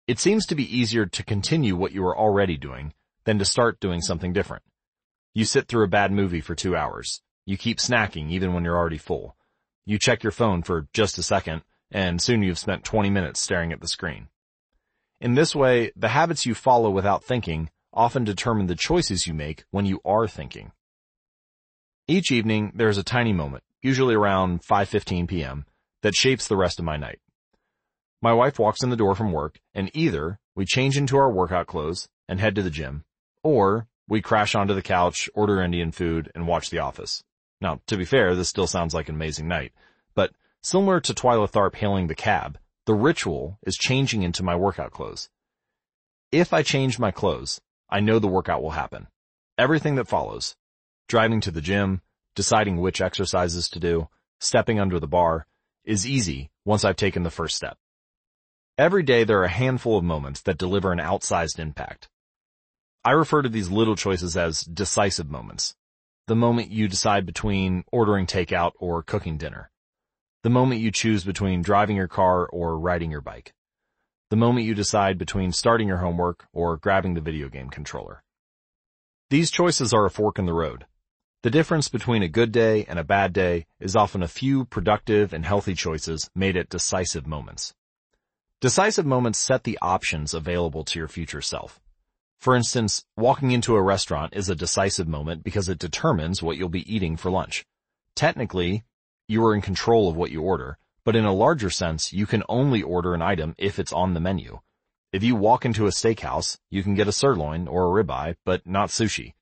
It seems to be easier to continue what you are already doing than to start doing something different. You sit through a bad movie for two hours. You keep snacking even when you're already full. You check your phone for just a second, and soon you've spent 20 minutes staring at the screen. In this way, the habits you follow without thinking often determine the choices you make when you are thinking. Each evening, there is a tiny moment usually around 5.15 p.m., that shapes the rest of my night. My wife walks in the door from work, and either we change into our workout clothes and head to the gym, or we crash onto the couch, order Indian food, and watch The Office. Now, to be fair, this still sounds like an amazing night, but similar to Twyla Tharp hailing the cab, the ritual is changing into my workout clothes. If I change my clothes, I know the workout will happen. Everything that follows, driving to the gym, deciding which exercises to do, stepping under the bar, is easy once I've taken the first step. Every day there are a handful of moments that deliver an outsized impact. I refer to these little choices as decisive moments. The moment you decide between ordering takeout or cooking dinner. The moment you choose between driving your car or riding your bike. The moment you decide between starting your homework or grabbing the video game controller. These choices are a fork in the road. The difference between a good day and a bad day is often a few productive and healthy choices made at decisive moments. Decisive moments set the options available to your future self. For instance, walking into a restaurant is a decisive moment because it determines what you'll be eating for lunch. Technically, you are in control of what you order, but in a larger sense, you can only order an item if it's on the menu. If you walk into a steakhouse, you can get a sirloin or a ribeye, but not sushi.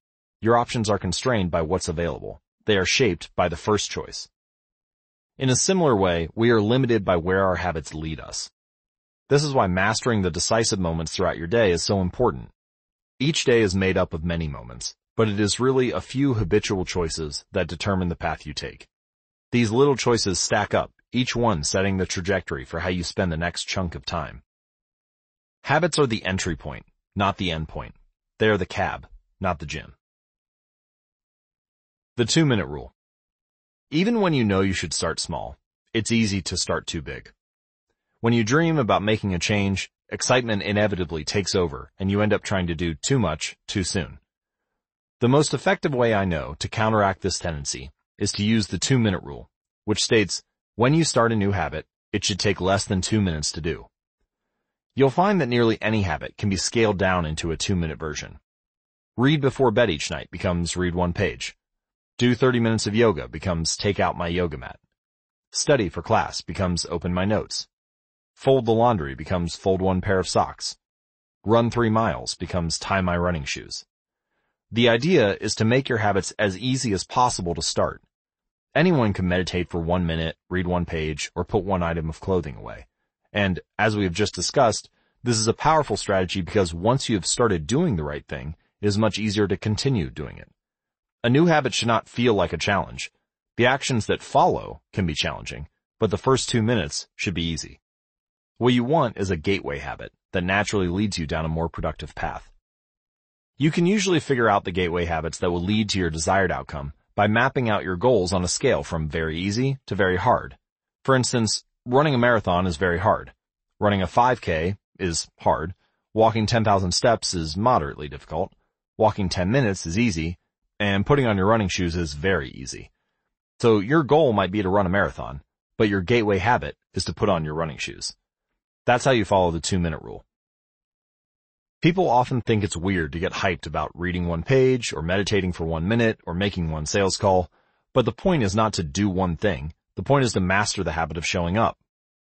Your options are constrained by what's available. They are shaped by the first choice. In a similar way, we are limited by where our habits lead us. This is why mastering the decisive moments throughout your day is so important. Each day is made up of many moments, but it is really a few habitual choices that determine the path you take. These little choices stack up, each one setting the trajectory for how you spend the next chunk of time. Habits are the entry point, not the end point. They are the cab, not the gym. The two minute rule. Even when you know you should start small, it's easy to start too big. When you dream about making a change, excitement inevitably takes over and you end up trying to do too much too soon. The most effective way I know to counteract this tendency is to use the two minute rule, which states when you start a new habit, it should take less than two minutes to do. You'll find that nearly any habit can be scaled down into a two minute version. Read before bed each night becomes read one page. Do 30 minutes of yoga becomes take out my yoga mat. Study for class becomes open my notes. Fold the laundry becomes fold one pair of socks. Run three miles becomes tie my running shoes. The idea is to make your habits as easy as possible to start. Anyone can meditate for one minute, read one page, or put one item of clothing away. And as we have just discussed, this is a powerful strategy because once you have started doing the right thing, it is much easier to continue doing it. A new habit should not feel like a challenge. The actions that follow can be challenging, but the first two minutes should be easy. What you want is a gateway habit that naturally leads you down a more productive path. You can usually figure out the gateway habits that will lead to your desired outcome by mapping out your goals on a scale from very easy to very hard. For instance, running a marathon is very hard. Running a 5K is hard. Walking 10,000 steps is moderately difficult. Walking 10 minutes is easy and putting on your running shoes is very easy. So your goal might be to run a marathon, but your gateway habit is to put on your running shoes. That's how you follow the two minute rule. People often think it's weird to get hyped about reading one page or meditating for one minute or making one sales call, but the point is not to do one thing. The point is to master the habit of showing up.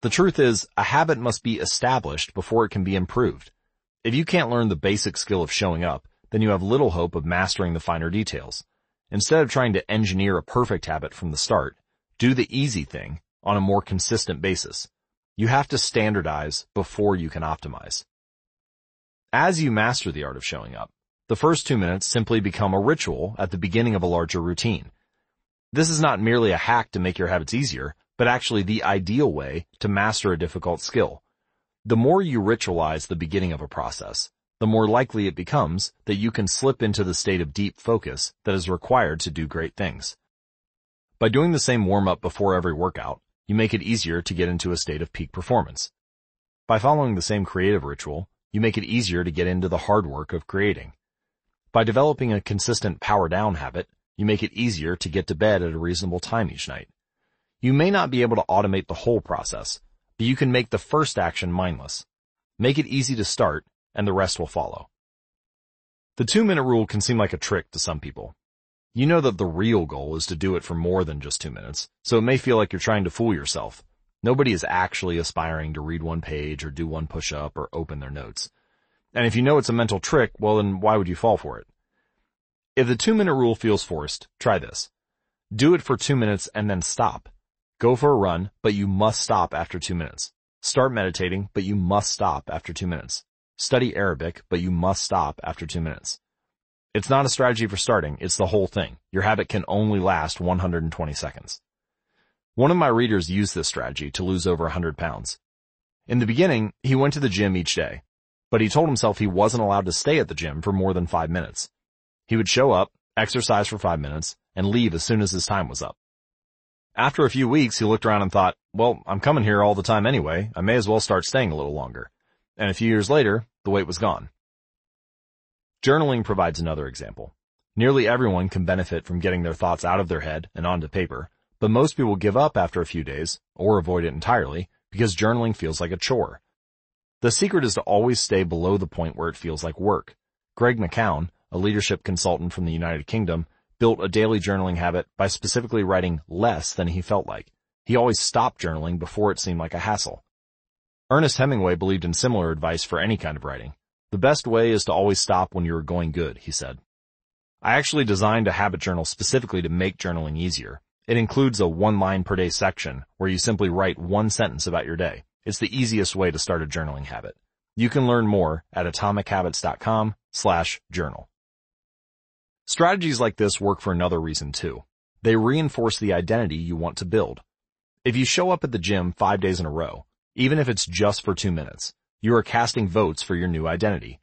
The truth is, a habit must be established before it can be improved. If you can't learn the basic skill of showing up, then you have little hope of mastering the finer details. Instead of trying to engineer a perfect habit from the start, do the easy thing on a more consistent basis. You have to standardize before you can optimize. As you master the art of showing up, the first two minutes simply become a ritual at the beginning of a larger routine. This is not merely a hack to make your habits easier, but actually the ideal way to master a difficult skill. The more you ritualize the beginning of a process, the more likely it becomes that you can slip into the state of deep focus that is required to do great things. By doing the same warm-up before every workout, you make it easier to get into a state of peak performance. By following the same creative ritual, you make it easier to get into the hard work of creating. By developing a consistent power down habit, you make it easier to get to bed at a reasonable time each night. You may not be able to automate the whole process, but you can make the first action mindless. Make it easy to start, and the rest will follow. The two minute rule can seem like a trick to some people. You know that the real goal is to do it for more than just two minutes, so it may feel like you're trying to fool yourself. Nobody is actually aspiring to read one page or do one push-up or open their notes. And if you know it's a mental trick, well then why would you fall for it? If the two minute rule feels forced, try this. Do it for two minutes and then stop. Go for a run, but you must stop after two minutes. Start meditating, but you must stop after two minutes. Study Arabic, but you must stop after two minutes. It's not a strategy for starting, it's the whole thing. Your habit can only last 120 seconds. One of my readers used this strategy to lose over 100 pounds. In the beginning, he went to the gym each day, but he told himself he wasn't allowed to stay at the gym for more than five minutes. He would show up, exercise for five minutes, and leave as soon as his time was up. After a few weeks, he looked around and thought, well, I'm coming here all the time anyway, I may as well start staying a little longer. And a few years later, the weight was gone. Journaling provides another example. Nearly everyone can benefit from getting their thoughts out of their head and onto paper, but most people give up after a few days, or avoid it entirely, because journaling feels like a chore. The secret is to always stay below the point where it feels like work. Greg McKeown, a leadership consultant from the United Kingdom, built a daily journaling habit by specifically writing less than he felt like. He always stopped journaling before it seemed like a hassle. Ernest Hemingway believed in similar advice for any kind of writing. The best way is to always stop when you are going good, he said. I actually designed a habit journal specifically to make journaling easier. It includes a one line per day section where you simply write one sentence about your day. It's the easiest way to start a journaling habit. You can learn more at atomichabits.com slash journal. Strategies like this work for another reason too. They reinforce the identity you want to build. If you show up at the gym five days in a row, even if it's just for two minutes, you are casting votes for your new identity.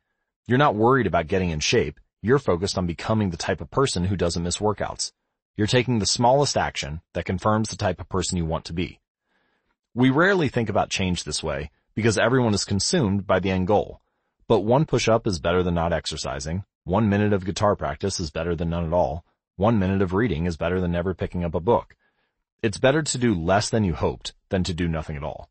You're not worried about getting in shape. You're focused on becoming the type of person who doesn't miss workouts. You're taking the smallest action that confirms the type of person you want to be. We rarely think about change this way because everyone is consumed by the end goal. But one push-up is better than not exercising. One minute of guitar practice is better than none at all. One minute of reading is better than never picking up a book. It's better to do less than you hoped than to do nothing at all.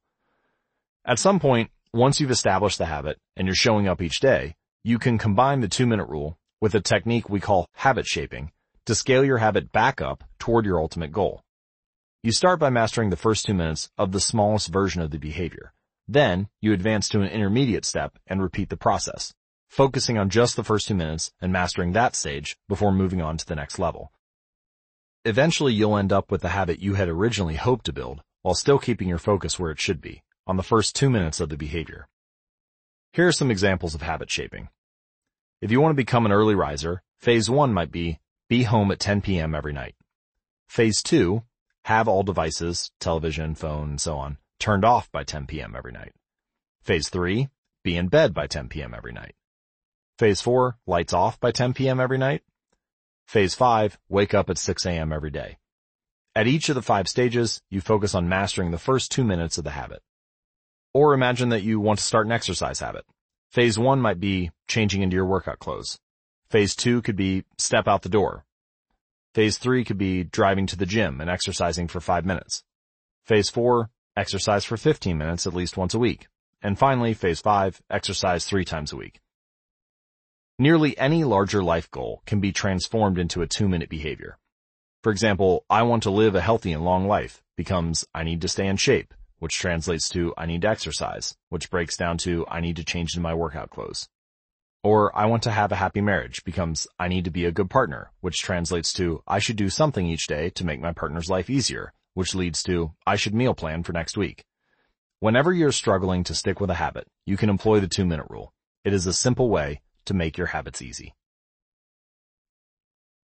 At some point, once you've established the habit and you're showing up each day, you can combine the two minute rule with a technique we call habit shaping to scale your habit back up toward your ultimate goal. You start by mastering the first two minutes of the smallest version of the behavior. Then, you advance to an intermediate step and repeat the process, focusing on just the first two minutes and mastering that stage before moving on to the next level. Eventually, you'll end up with the habit you had originally hoped to build while still keeping your focus where it should be, on the first two minutes of the behavior. Here are some examples of habit shaping. If you want to become an early riser, phase one might be be home at 10 p.m. every night. Phase two, have all devices, television, phone, and so on, turned off by 10 p.m. every night. Phase three, be in bed by 10 p.m. every night. Phase four, lights off by 10 p.m. every night. Phase five, wake up at 6 a.m. every day. At each of the five stages, you focus on mastering the first two minutes of the habit. Or imagine that you want to start an exercise habit. Phase one might be changing into your workout clothes. Phase two could be step out the door. Phase three could be driving to the gym and exercising for five minutes. Phase four, exercise for 15 minutes at least once a week. And finally, phase five, exercise three times a week. Nearly any larger life goal can be transformed into a two-minute behavior. For example, I want to live a healthy and long life becomes I need to stay in shape, which translates to I need to exercise, which breaks down to I need to change into my workout clothes. Or I want to have a happy marriage becomes I need to be a good partner, which translates to I should do something each day to make my partner's life easier, which leads to I should meal plan for next week. Whenever you're struggling to stick with a habit, you can employ the two minute rule. It is a simple way to make your habits easy.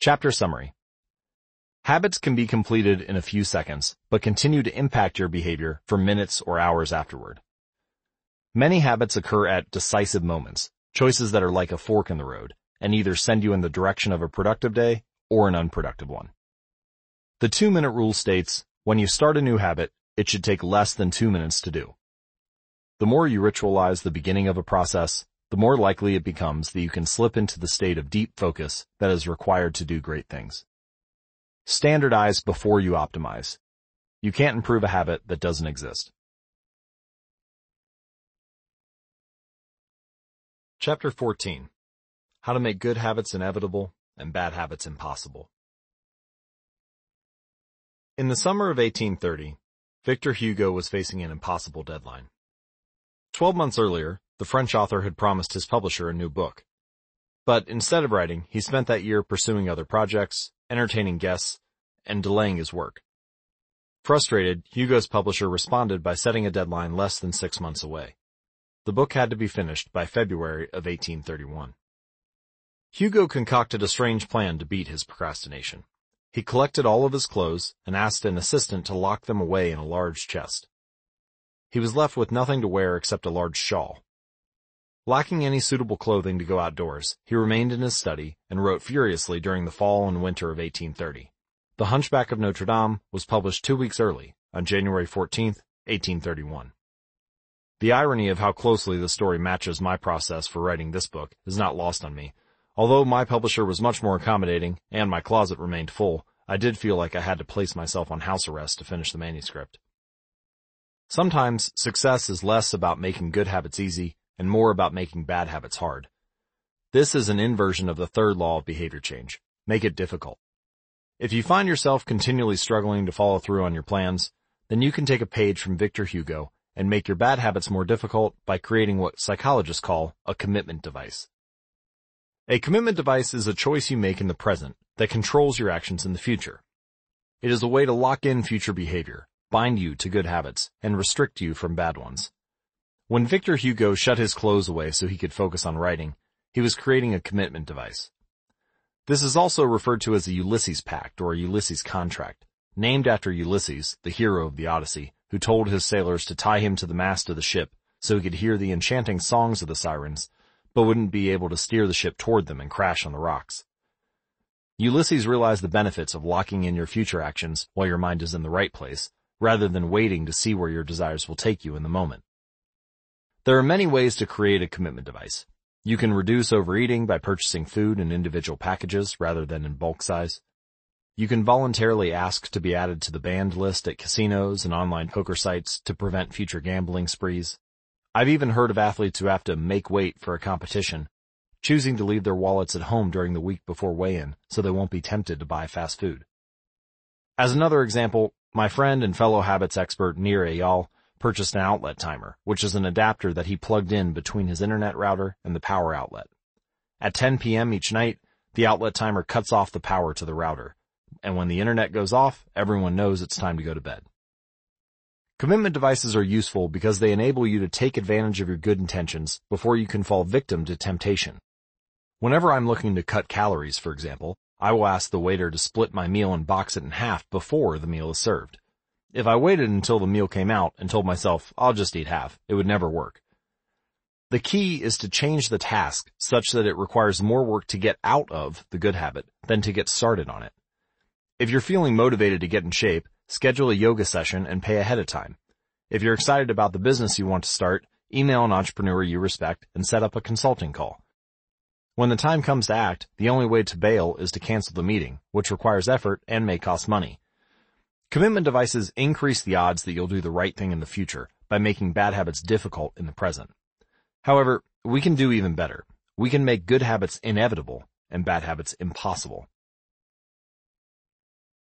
Chapter Summary Habits can be completed in a few seconds, but continue to impact your behavior for minutes or hours afterward. Many habits occur at decisive moments, choices that are like a fork in the road, and either send you in the direction of a productive day or an unproductive one. The two-minute rule states, when you start a new habit, it should take less than two minutes to do. The more you ritualize the beginning of a process, the more likely it becomes that you can slip into the state of deep focus that is required to do great things. Standardize before you optimize. You can't improve a habit that doesn't exist. Chapter 14. How to make good habits inevitable and bad habits impossible. In the summer of 1830, Victor Hugo was facing an impossible deadline. Twelve months earlier, the French author had promised his publisher a new book. But instead of writing, he spent that year pursuing other projects, entertaining guests, and delaying his work. Frustrated, Hugo's publisher responded by setting a deadline less than six months away. The book had to be finished by February of 1831. Hugo concocted a strange plan to beat his procrastination. He collected all of his clothes and asked an assistant to lock them away in a large chest. He was left with nothing to wear except a large shawl. Lacking any suitable clothing to go outdoors, he remained in his study and wrote furiously during the fall and winter of 1830. The Hunchback of Notre Dame was published two weeks early, on January 14, 1831. The irony of how closely the story matches my process for writing this book is not lost on me. Although my publisher was much more accommodating and my closet remained full, I did feel like I had to place myself on house arrest to finish the manuscript. Sometimes success is less about making good habits easy and more about making bad habits hard. This is an inversion of the third law of behavior change. Make it difficult. If you find yourself continually struggling to follow through on your plans, then you can take a page from Victor Hugo and make your bad habits more difficult by creating what psychologists call a commitment device. A commitment device is a choice you make in the present that controls your actions in the future. It is a way to lock in future behavior, bind you to good habits, and restrict you from bad ones. When Victor Hugo shut his clothes away so he could focus on writing, he was creating a commitment device. This is also referred to as a Ulysses Pact or a Ulysses Contract, named after Ulysses, the hero of the Odyssey, who told his sailors to tie him to the mast of the ship so he could hear the enchanting songs of the sirens, but wouldn't be able to steer the ship toward them and crash on the rocks. Ulysses realized the benefits of locking in your future actions while your mind is in the right place, rather than waiting to see where your desires will take you in the moment. There are many ways to create a commitment device. You can reduce overeating by purchasing food in individual packages rather than in bulk size. You can voluntarily ask to be added to the banned list at casinos and online poker sites to prevent future gambling sprees. I've even heard of athletes who have to make weight for a competition, choosing to leave their wallets at home during the week before weigh-in so they won't be tempted to buy fast food. As another example, my friend and fellow habits expert Nir Eyal purchased an outlet timer, which is an adapter that he plugged in between his internet router and the power outlet. At 10 p.m. each night, the outlet timer cuts off the power to the router, and when the internet goes off, everyone knows it's time to go to bed. Commitment devices are useful because they enable you to take advantage of your good intentions before you can fall victim to temptation. Whenever I'm looking to cut calories, for example, I will ask the waiter to split my meal and box it in half before the meal is served. If I waited until the meal came out and told myself, I'll just eat half, it would never work. The key is to change the task such that it requires more work to get out of the good habit than to get started on it. If you're feeling motivated to get in shape, schedule a yoga session and pay ahead of time. If you're excited about the business you want to start, email an entrepreneur you respect and set up a consulting call. When the time comes to act, the only way to bail is to cancel the meeting, which requires effort and may cost money. Commitment devices increase the odds that you'll do the right thing in the future by making bad habits difficult in the present. However, we can do even better. we can make good habits inevitable and bad habits impossible.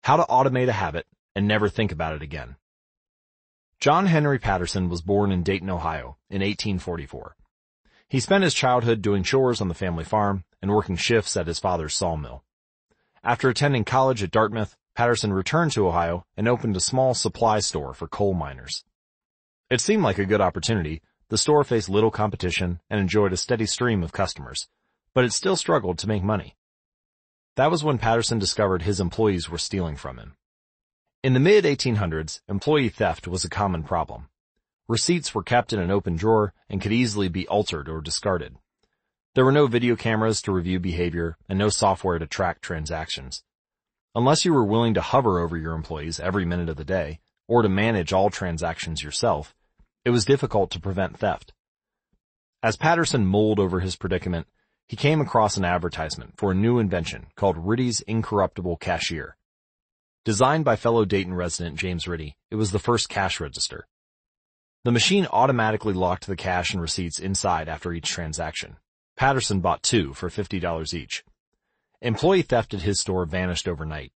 How to automate a habit and never think about it again. John Henry Patterson was born in Dayton, Ohio in 1844. He spent his childhood doing chores on the family farm and working shifts at his father's sawmill. After attending college at Dartmouth, Patterson returned to Ohio and opened a small supply store for coal miners. It seemed like a good opportunity. The store faced little competition and enjoyed a steady stream of customers, but it still struggled to make money. That was when Patterson discovered his employees were stealing from him. In the mid-1800s, employee theft was a common problem. Receipts were kept in an open drawer and could easily be altered or discarded. There were no video cameras to review behavior and no software to track transactions. Unless you were willing to hover over your employees every minute of the day, or to manage all transactions yourself, it was difficult to prevent theft. As Patterson mulled over his predicament, he came across an advertisement for a new invention called Ritty's Incorruptible Cashier. Designed by fellow Dayton resident James Ritty, it was the first cash register. The machine automatically locked the cash and receipts inside after each transaction. Patterson bought two for $50 each. Employee theft at his store vanished overnight.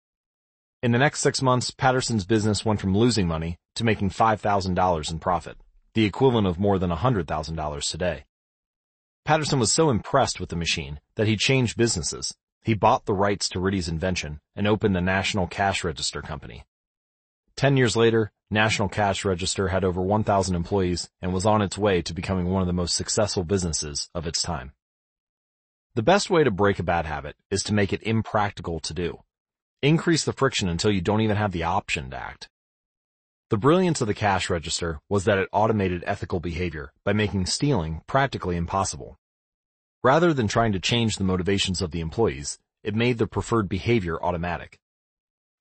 In the next six months, Patterson's business went from losing money to making $5,000 in profit, the equivalent of more than $100,000 today. Patterson was so impressed with the machine that he changed businesses he bought the rights to Ritty's invention and opened the National Cash Register Company. Ten years later, National Cash Register had over 1,000 employees and was on its way to becoming one of the most successful businesses of its time. The best way to break a bad habit is to make it impractical to do. Increase the friction until you don't even have the option to act. The brilliance of the cash register was that it automated ethical behavior by making stealing practically impossible. Rather than trying to change the motivations of the employees, it made the preferred behavior automatic.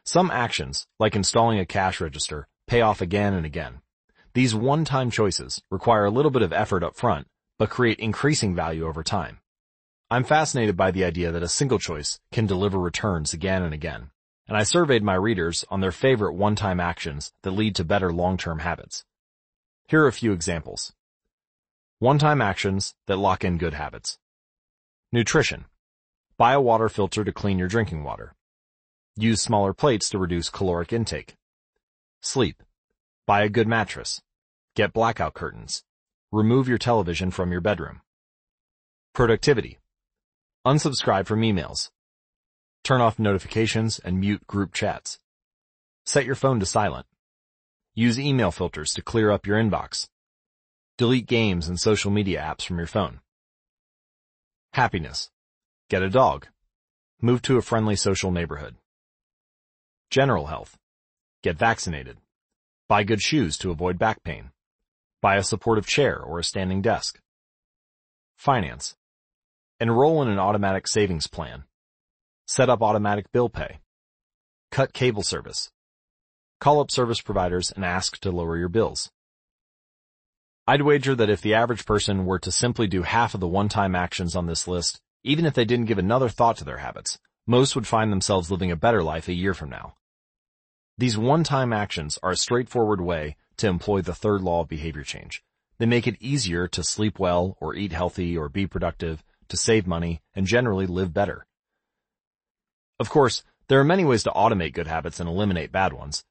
Some actions, like installing a cash register, pay off again and again. These one-time choices require a little bit of effort up front, but create increasing value over time. I'm fascinated by the idea that a single choice can deliver returns again and again, and I surveyed my readers on their favorite one-time actions that lead to better long-term habits. Here are a few examples. One-time actions that lock in good habits. Nutrition. Buy a water filter to clean your drinking water. Use smaller plates to reduce caloric intake. Sleep. Buy a good mattress. Get blackout curtains. Remove your television from your bedroom. Productivity. Unsubscribe from emails. Turn off notifications and mute group chats. Set your phone to silent. Use email filters to clear up your inbox. Delete games and social media apps from your phone. Happiness. Get a dog. Move to a friendly social neighborhood. General health. Get vaccinated. Buy good shoes to avoid back pain. Buy a supportive chair or a standing desk. Finance. Enroll in an automatic savings plan. Set up automatic bill pay. Cut cable service. Call up service providers and ask to lower your bills. I'd wager that if the average person were to simply do half of the one-time actions on this list, even if they didn't give another thought to their habits, most would find themselves living a better life a year from now. These one-time actions are a straightforward way to employ the third law of behavior change. They make it easier to sleep well or eat healthy or be productive, to save money, and generally live better. Of course, there are many ways to automate good habits and eliminate bad ones.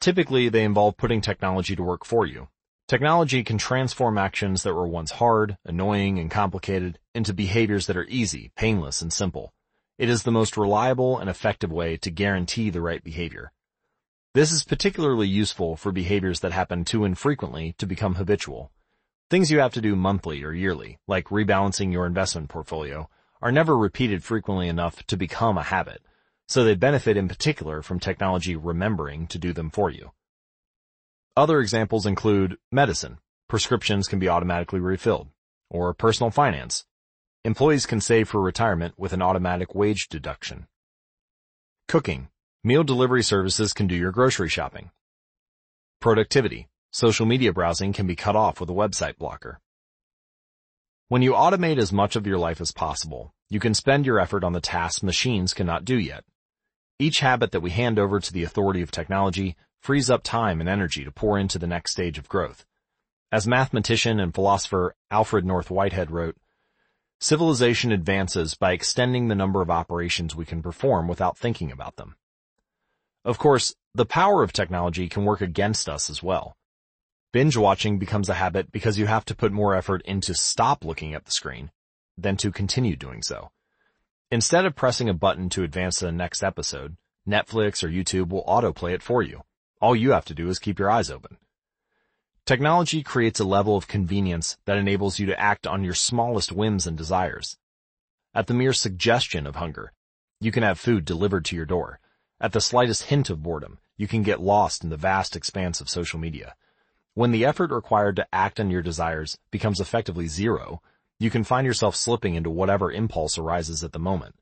Typically, they involve putting technology to work for you, Technology can transform actions that were once hard, annoying, and complicated into behaviors that are easy, painless, and simple. It is the most reliable and effective way to guarantee the right behavior. This is particularly useful for behaviors that happen too infrequently to become habitual. Things you have to do monthly or yearly, like rebalancing your investment portfolio, are never repeated frequently enough to become a habit, so they benefit in particular from technology remembering to do them for you. Other examples include medicine. Prescriptions can be automatically refilled. Or personal finance. Employees can save for retirement with an automatic wage deduction. Cooking. Meal delivery services can do your grocery shopping. Productivity. Social media browsing can be cut off with a website blocker. When you automate as much of your life as possible, you can spend your effort on the tasks machines cannot do yet. Each habit that we hand over to the authority of technology frees up time and energy to pour into the next stage of growth. As mathematician and philosopher Alfred North Whitehead wrote, Civilization advances by extending the number of operations we can perform without thinking about them. Of course, the power of technology can work against us as well. Binge watching becomes a habit because you have to put more effort into stop looking at the screen than to continue doing so. Instead of pressing a button to advance to the next episode, Netflix or YouTube will autoplay it for you. All you have to do is keep your eyes open. Technology creates a level of convenience that enables you to act on your smallest whims and desires. At the mere suggestion of hunger, you can have food delivered to your door. At the slightest hint of boredom, you can get lost in the vast expanse of social media. When the effort required to act on your desires becomes effectively zero, you can find yourself slipping into whatever impulse arises at the moment.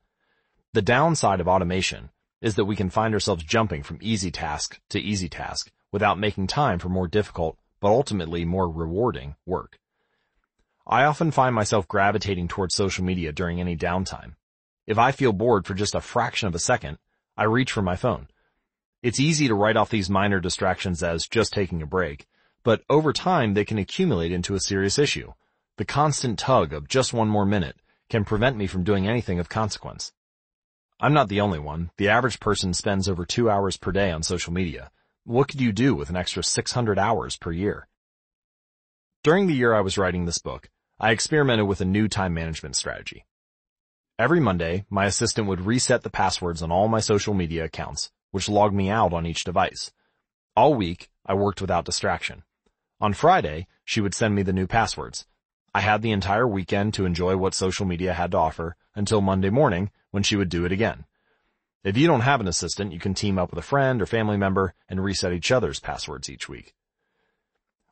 The downside of automation is that we can find ourselves jumping from easy task to easy task without making time for more difficult but ultimately more rewarding work. I often find myself gravitating towards social media during any downtime. If I feel bored for just a fraction of a second, I reach for my phone. It's easy to write off these minor distractions as just taking a break, but over time they can accumulate into a serious issue. The constant tug of just one more minute can prevent me from doing anything of consequence. I'm not the only one. The average person spends over two hours per day on social media, what could you do with an extra 600 hours per year? During the year I was writing this book, I experimented with a new time management strategy. Every Monday, my assistant would reset the passwords on all my social media accounts, which logged me out on each device. All week, I worked without distraction. On Friday, she would send me the new passwords. I had the entire weekend to enjoy what social media had to offer until Monday morning when she would do it again. If you don't have an assistant, you can team up with a friend or family member and reset each other's passwords each week.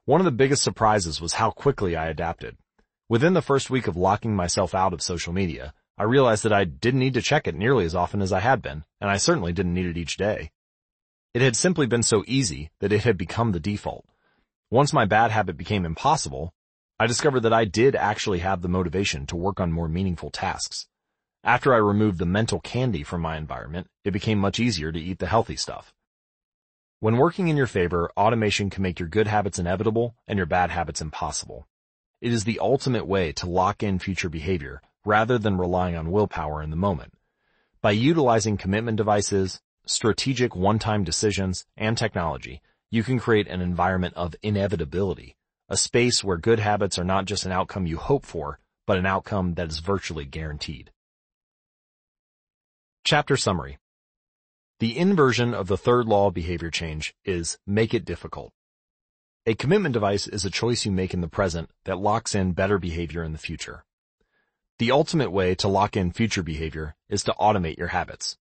One of the biggest surprises was how quickly I adapted. Within the first week of locking myself out of social media, I realized that I didn't need to check it nearly as often as I had been, and I certainly didn't need it each day. It had simply been so easy that it had become the default. Once my bad habit became impossible, I discovered that I did actually have the motivation to work on more meaningful tasks. After I removed the mental candy from my environment, it became much easier to eat the healthy stuff. When working in your favor, automation can make your good habits inevitable and your bad habits impossible. It is the ultimate way to lock in future behavior rather than relying on willpower in the moment. By utilizing commitment devices, strategic one-time decisions, and technology, you can create an environment of inevitability, a space where good habits are not just an outcome you hope for, but an outcome that is virtually guaranteed. Chapter Summary The inversion of the third law of behavior change is make it difficult. A commitment device is a choice you make in the present that locks in better behavior in the future. The ultimate way to lock in future behavior is to automate your habits.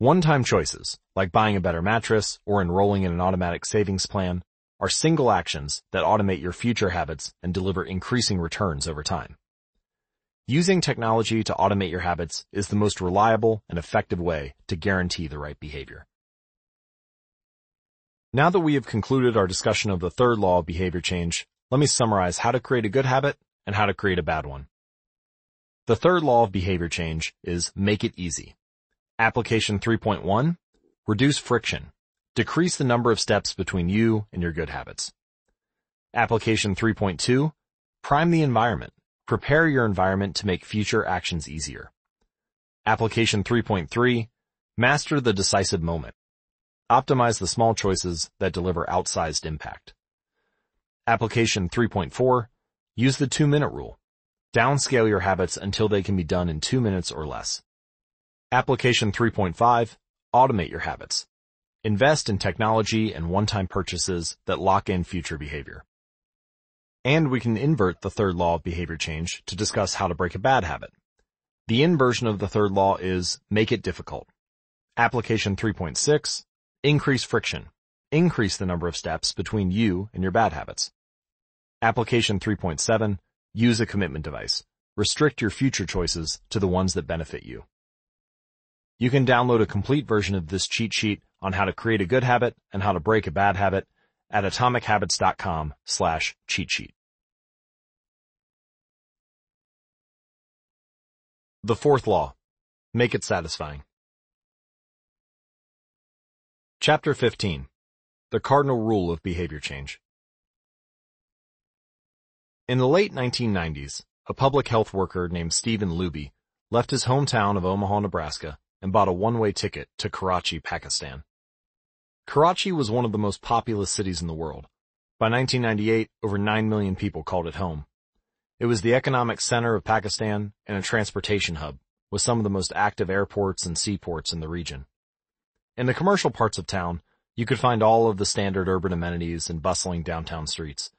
One-time choices, like buying a better mattress or enrolling in an automatic savings plan, are single actions that automate your future habits and deliver increasing returns over time. Using technology to automate your habits is the most reliable and effective way to guarantee the right behavior. Now that we have concluded our discussion of the third law of behavior change, let me summarize how to create a good habit and how to create a bad one. The third law of behavior change is make it easy. Application 3.1, reduce friction. Decrease the number of steps between you and your good habits. Application 3.2, prime the environment. Prepare your environment to make future actions easier. Application 3.3, master the decisive moment. Optimize the small choices that deliver outsized impact. Application 3.4, use the two minute rule. Downscale your habits until they can be done in two minutes or less. Application 3.5, automate your habits. Invest in technology and one-time purchases that lock in future behavior. And we can invert the third law of behavior change to discuss how to break a bad habit. The inversion of the third law is make it difficult. Application 3.6, increase friction. Increase the number of steps between you and your bad habits. Application 3.7, use a commitment device. Restrict your future choices to the ones that benefit you. You can download a complete version of this cheat sheet on how to create a good habit and how to break a bad habit at atomichabits.com slash cheat sheet. The fourth law. Make it satisfying. Chapter 15. The Cardinal Rule of Behavior Change. In the late 1990s, a public health worker named Stephen Luby left his hometown of Omaha, Nebraska and bought a one-way ticket to Karachi, Pakistan. Karachi was one of the most populous cities in the world. By 1998, over 9 million people called it home. It was the economic center of Pakistan and a transportation hub, with some of the most active airports and seaports in the region. In the commercial parts of town, you could find all of the standard urban amenities and bustling downtown streets.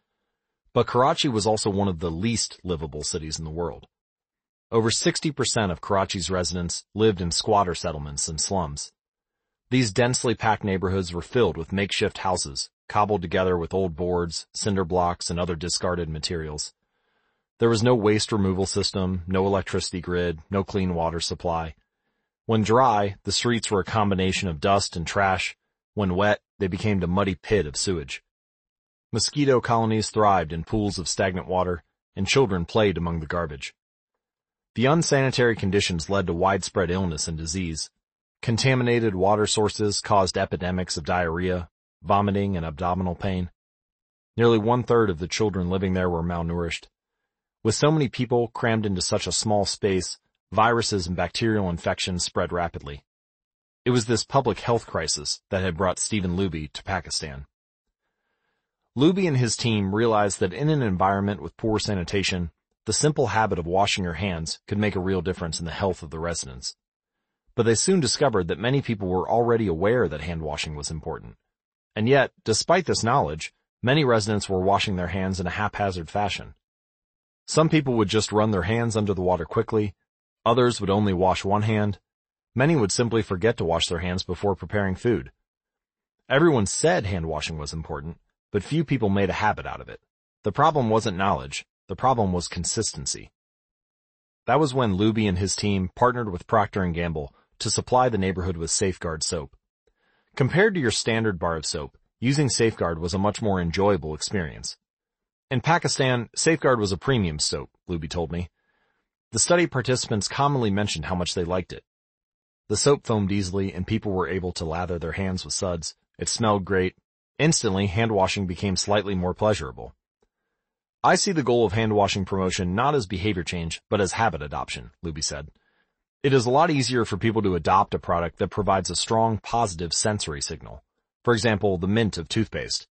But Karachi was also one of the least livable cities in the world. Over 60% of Karachi's residents lived in squatter settlements and slums. These densely packed neighborhoods were filled with makeshift houses, cobbled together with old boards, cinder blocks, and other discarded materials. There was no waste removal system, no electricity grid, no clean water supply. When dry, the streets were a combination of dust and trash. When wet, they became a muddy pit of sewage. Mosquito colonies thrived in pools of stagnant water, and children played among the garbage. The unsanitary conditions led to widespread illness and disease. Contaminated water sources caused epidemics of diarrhea, vomiting, and abdominal pain. Nearly one-third of the children living there were malnourished. With so many people crammed into such a small space, viruses and bacterial infections spread rapidly. It was this public health crisis that had brought Stephen Luby to Pakistan. Luby and his team realized that in an environment with poor sanitation, the simple habit of washing your hands could make a real difference in the health of the residents. But they soon discovered that many people were already aware that hand washing was important. And yet, despite this knowledge, many residents were washing their hands in a haphazard fashion. Some people would just run their hands under the water quickly, others would only wash one hand, many would simply forget to wash their hands before preparing food. Everyone said hand washing was important, but few people made a habit out of it. The problem wasn't knowledge, the problem was consistency. That was when Luby and his team partnered with Procter & Gamble to supply the neighborhood with Safeguard soap. Compared to your standard bar of soap, using Safeguard was a much more enjoyable experience. In Pakistan, Safeguard was a premium soap, Luby told me. The study participants commonly mentioned how much they liked it. The soap foamed easily and people were able to lather their hands with suds. It smelled great Instantly, hand washing became slightly more pleasurable. I see the goal of hand washing promotion not as behavior change, but as habit adoption, Luby said. It is a lot easier for people to adopt a product that provides a strong positive sensory signal. For example, the mint of toothpaste,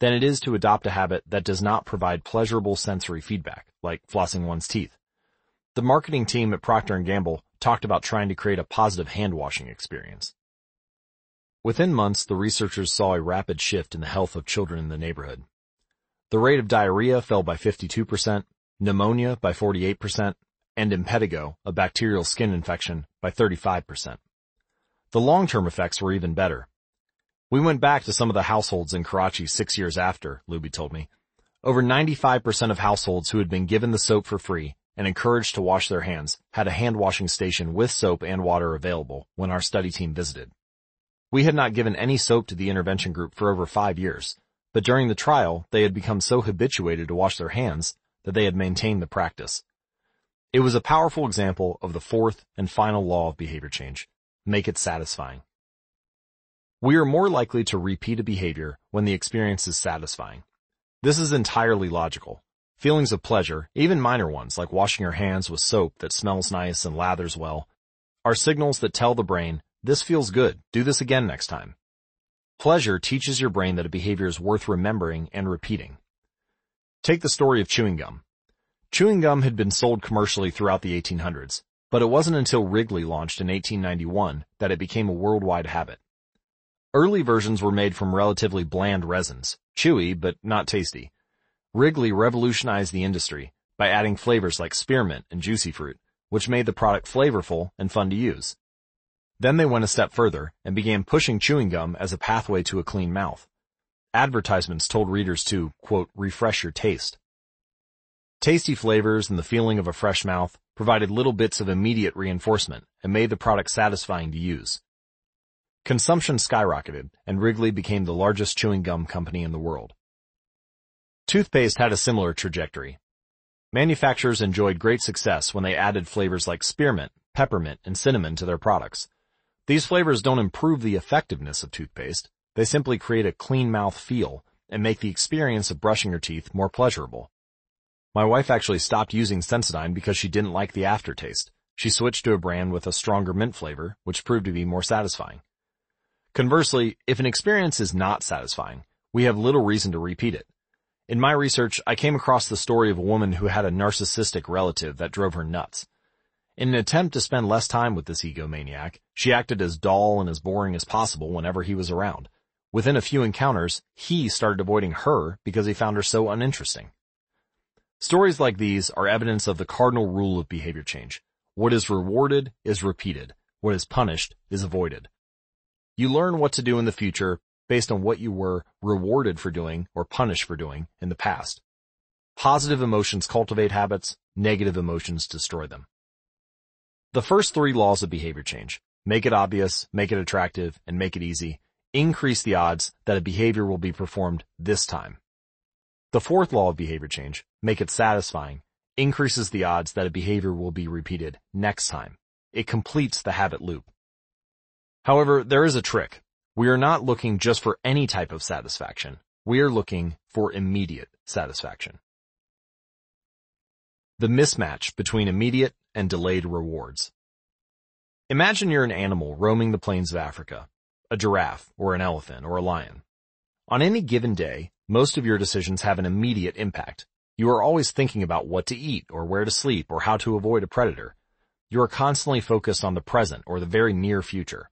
than it is to adopt a habit that does not provide pleasurable sensory feedback, like flossing one's teeth. The marketing team at Procter & Gamble talked about trying to create a positive hand washing experience. Within months, the researchers saw a rapid shift in the health of children in the neighborhood. The rate of diarrhea fell by 52%, pneumonia by 48%, and impetigo, a bacterial skin infection, by 35%. The long-term effects were even better. We went back to some of the households in Karachi six years after, Luby told me. Over 95% of households who had been given the soap for free and encouraged to wash their hands had a hand washing station with soap and water available when our study team visited. We had not given any soap to the intervention group for over five years, but during the trial, they had become so habituated to wash their hands that they had maintained the practice. It was a powerful example of the fourth and final law of behavior change. Make it satisfying. We are more likely to repeat a behavior when the experience is satisfying. This is entirely logical. Feelings of pleasure, even minor ones like washing your hands with soap that smells nice and lathers well, are signals that tell the brain this feels good. Do this again next time. Pleasure teaches your brain that a behavior is worth remembering and repeating. Take the story of chewing gum. Chewing gum had been sold commercially throughout the 1800s, but it wasn't until Wrigley launched in 1891 that it became a worldwide habit. Early versions were made from relatively bland resins, chewy but not tasty. Wrigley revolutionized the industry by adding flavors like spearmint and juicy fruit, which made the product flavorful and fun to use. Then they went a step further and began pushing chewing gum as a pathway to a clean mouth. Advertisements told readers to, quote, refresh your taste. Tasty flavors and the feeling of a fresh mouth provided little bits of immediate reinforcement and made the product satisfying to use. Consumption skyrocketed and Wrigley became the largest chewing gum company in the world. Toothpaste had a similar trajectory. Manufacturers enjoyed great success when they added flavors like spearmint, peppermint, and cinnamon to their products. These flavors don't improve the effectiveness of toothpaste. They simply create a clean mouth feel and make the experience of brushing your teeth more pleasurable. My wife actually stopped using Sensodyne because she didn't like the aftertaste. She switched to a brand with a stronger mint flavor, which proved to be more satisfying. Conversely, if an experience is not satisfying, we have little reason to repeat it. In my research, I came across the story of a woman who had a narcissistic relative that drove her nuts. In an attempt to spend less time with this egomaniac, she acted as dull and as boring as possible whenever he was around. Within a few encounters, he started avoiding her because he found her so uninteresting. Stories like these are evidence of the cardinal rule of behavior change. What is rewarded is repeated. What is punished is avoided. You learn what to do in the future based on what you were rewarded for doing or punished for doing in the past. Positive emotions cultivate habits, negative emotions destroy them. The first three laws of behavior change, make it obvious, make it attractive, and make it easy, increase the odds that a behavior will be performed this time. The fourth law of behavior change, make it satisfying, increases the odds that a behavior will be repeated next time. It completes the habit loop. However, there is a trick. We are not looking just for any type of satisfaction. We are looking for immediate satisfaction. The mismatch between immediate and delayed rewards. Imagine you're an animal roaming the plains of Africa, a giraffe or an elephant or a lion. On any given day, most of your decisions have an immediate impact. You are always thinking about what to eat or where to sleep or how to avoid a predator. You are constantly focused on the present or the very near future.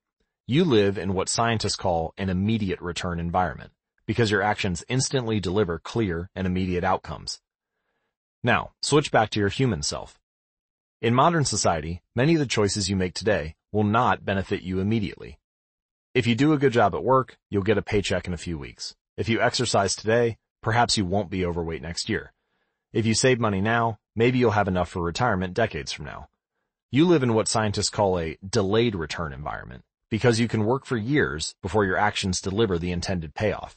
You live in what scientists call an immediate return environment because your actions instantly deliver clear and immediate outcomes. Now, switch back to your human self. In modern society, many of the choices you make today will not benefit you immediately. If you do a good job at work, you'll get a paycheck in a few weeks. If you exercise today, perhaps you won't be overweight next year. If you save money now, maybe you'll have enough for retirement decades from now. You live in what scientists call a delayed return environment because you can work for years before your actions deliver the intended payoff.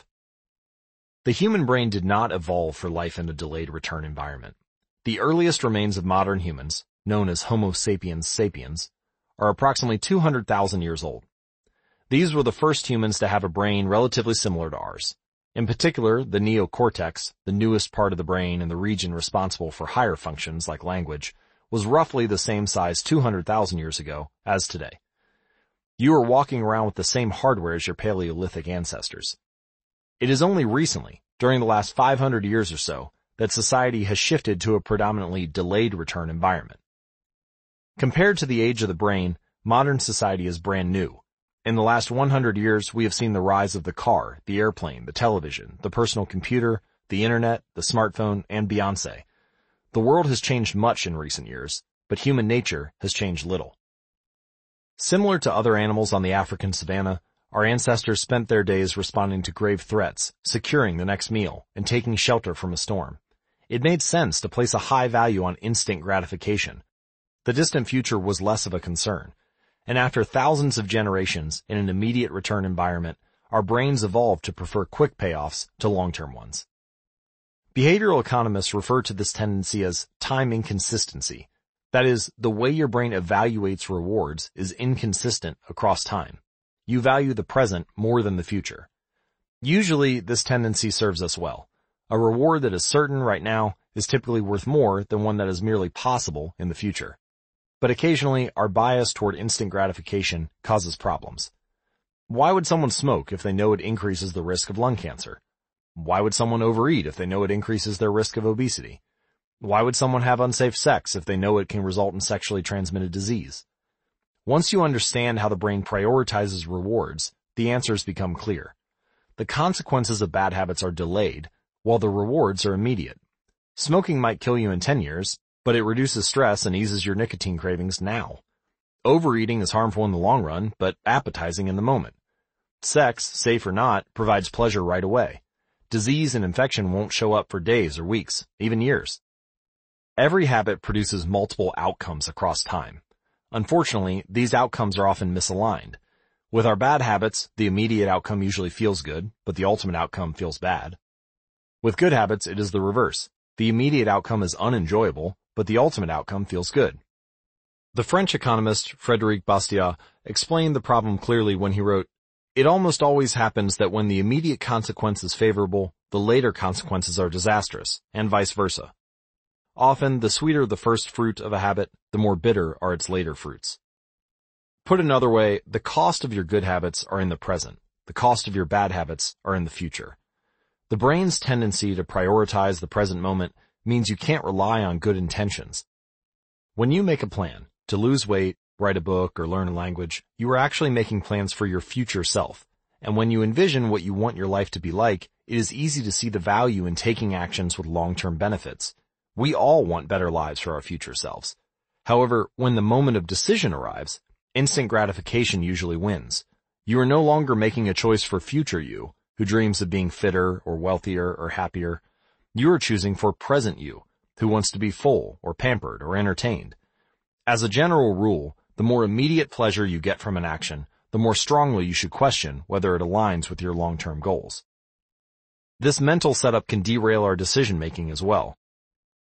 The human brain did not evolve for life in a delayed return environment. The earliest remains of modern humans, known as Homo sapiens sapiens, are approximately 200,000 years old. These were the first humans to have a brain relatively similar to ours. In particular, the neocortex, the newest part of the brain and the region responsible for higher functions like language, was roughly the same size 200,000 years ago as today. You are walking around with the same hardware as your Paleolithic ancestors. It is only recently, during the last 500 years or so, that society has shifted to a predominantly delayed return environment. Compared to the age of the brain, modern society is brand new, in the last 100 years, we have seen the rise of the car, the airplane, the television, the personal computer, the internet, the smartphone, and Beyonce. The world has changed much in recent years, but human nature has changed little. Similar to other animals on the African savanna, our ancestors spent their days responding to grave threats, securing the next meal, and taking shelter from a storm. It made sense to place a high value on instant gratification. The distant future was less of a concern and after thousands of generations in an immediate return environment, our brains evolved to prefer quick payoffs to long-term ones. Behavioral economists refer to this tendency as time inconsistency. That is, the way your brain evaluates rewards is inconsistent across time. You value the present more than the future. Usually, this tendency serves us well. A reward that is certain right now is typically worth more than one that is merely possible in the future but occasionally our bias toward instant gratification causes problems. Why would someone smoke if they know it increases the risk of lung cancer? Why would someone overeat if they know it increases their risk of obesity? Why would someone have unsafe sex if they know it can result in sexually transmitted disease? Once you understand how the brain prioritizes rewards, the answers become clear. The consequences of bad habits are delayed, while the rewards are immediate. Smoking might kill you in 10 years, but it reduces stress and eases your nicotine cravings now. Overeating is harmful in the long run, but appetizing in the moment. Sex, safe or not, provides pleasure right away. Disease and infection won't show up for days or weeks, even years. Every habit produces multiple outcomes across time. Unfortunately, these outcomes are often misaligned. With our bad habits, the immediate outcome usually feels good, but the ultimate outcome feels bad. With good habits, it is the reverse. The immediate outcome is unenjoyable, but the ultimate outcome feels good. The French economist Frédéric Bastiat explained the problem clearly when he wrote, It almost always happens that when the immediate consequence is favorable, the later consequences are disastrous, and vice versa. Often, the sweeter the first fruit of a habit, the more bitter are its later fruits. Put another way, the cost of your good habits are in the present. The cost of your bad habits are in the future. The brain's tendency to prioritize the present moment means you can't rely on good intentions. When you make a plan to lose weight, write a book, or learn a language, you are actually making plans for your future self. And when you envision what you want your life to be like, it is easy to see the value in taking actions with long-term benefits. We all want better lives for our future selves. However, when the moment of decision arrives, instant gratification usually wins. You are no longer making a choice for future you, who dreams of being fitter or wealthier or happier. You are choosing for present you, who wants to be full or pampered or entertained. As a general rule, the more immediate pleasure you get from an action, the more strongly you should question whether it aligns with your long-term goals. This mental setup can derail our decision making as well.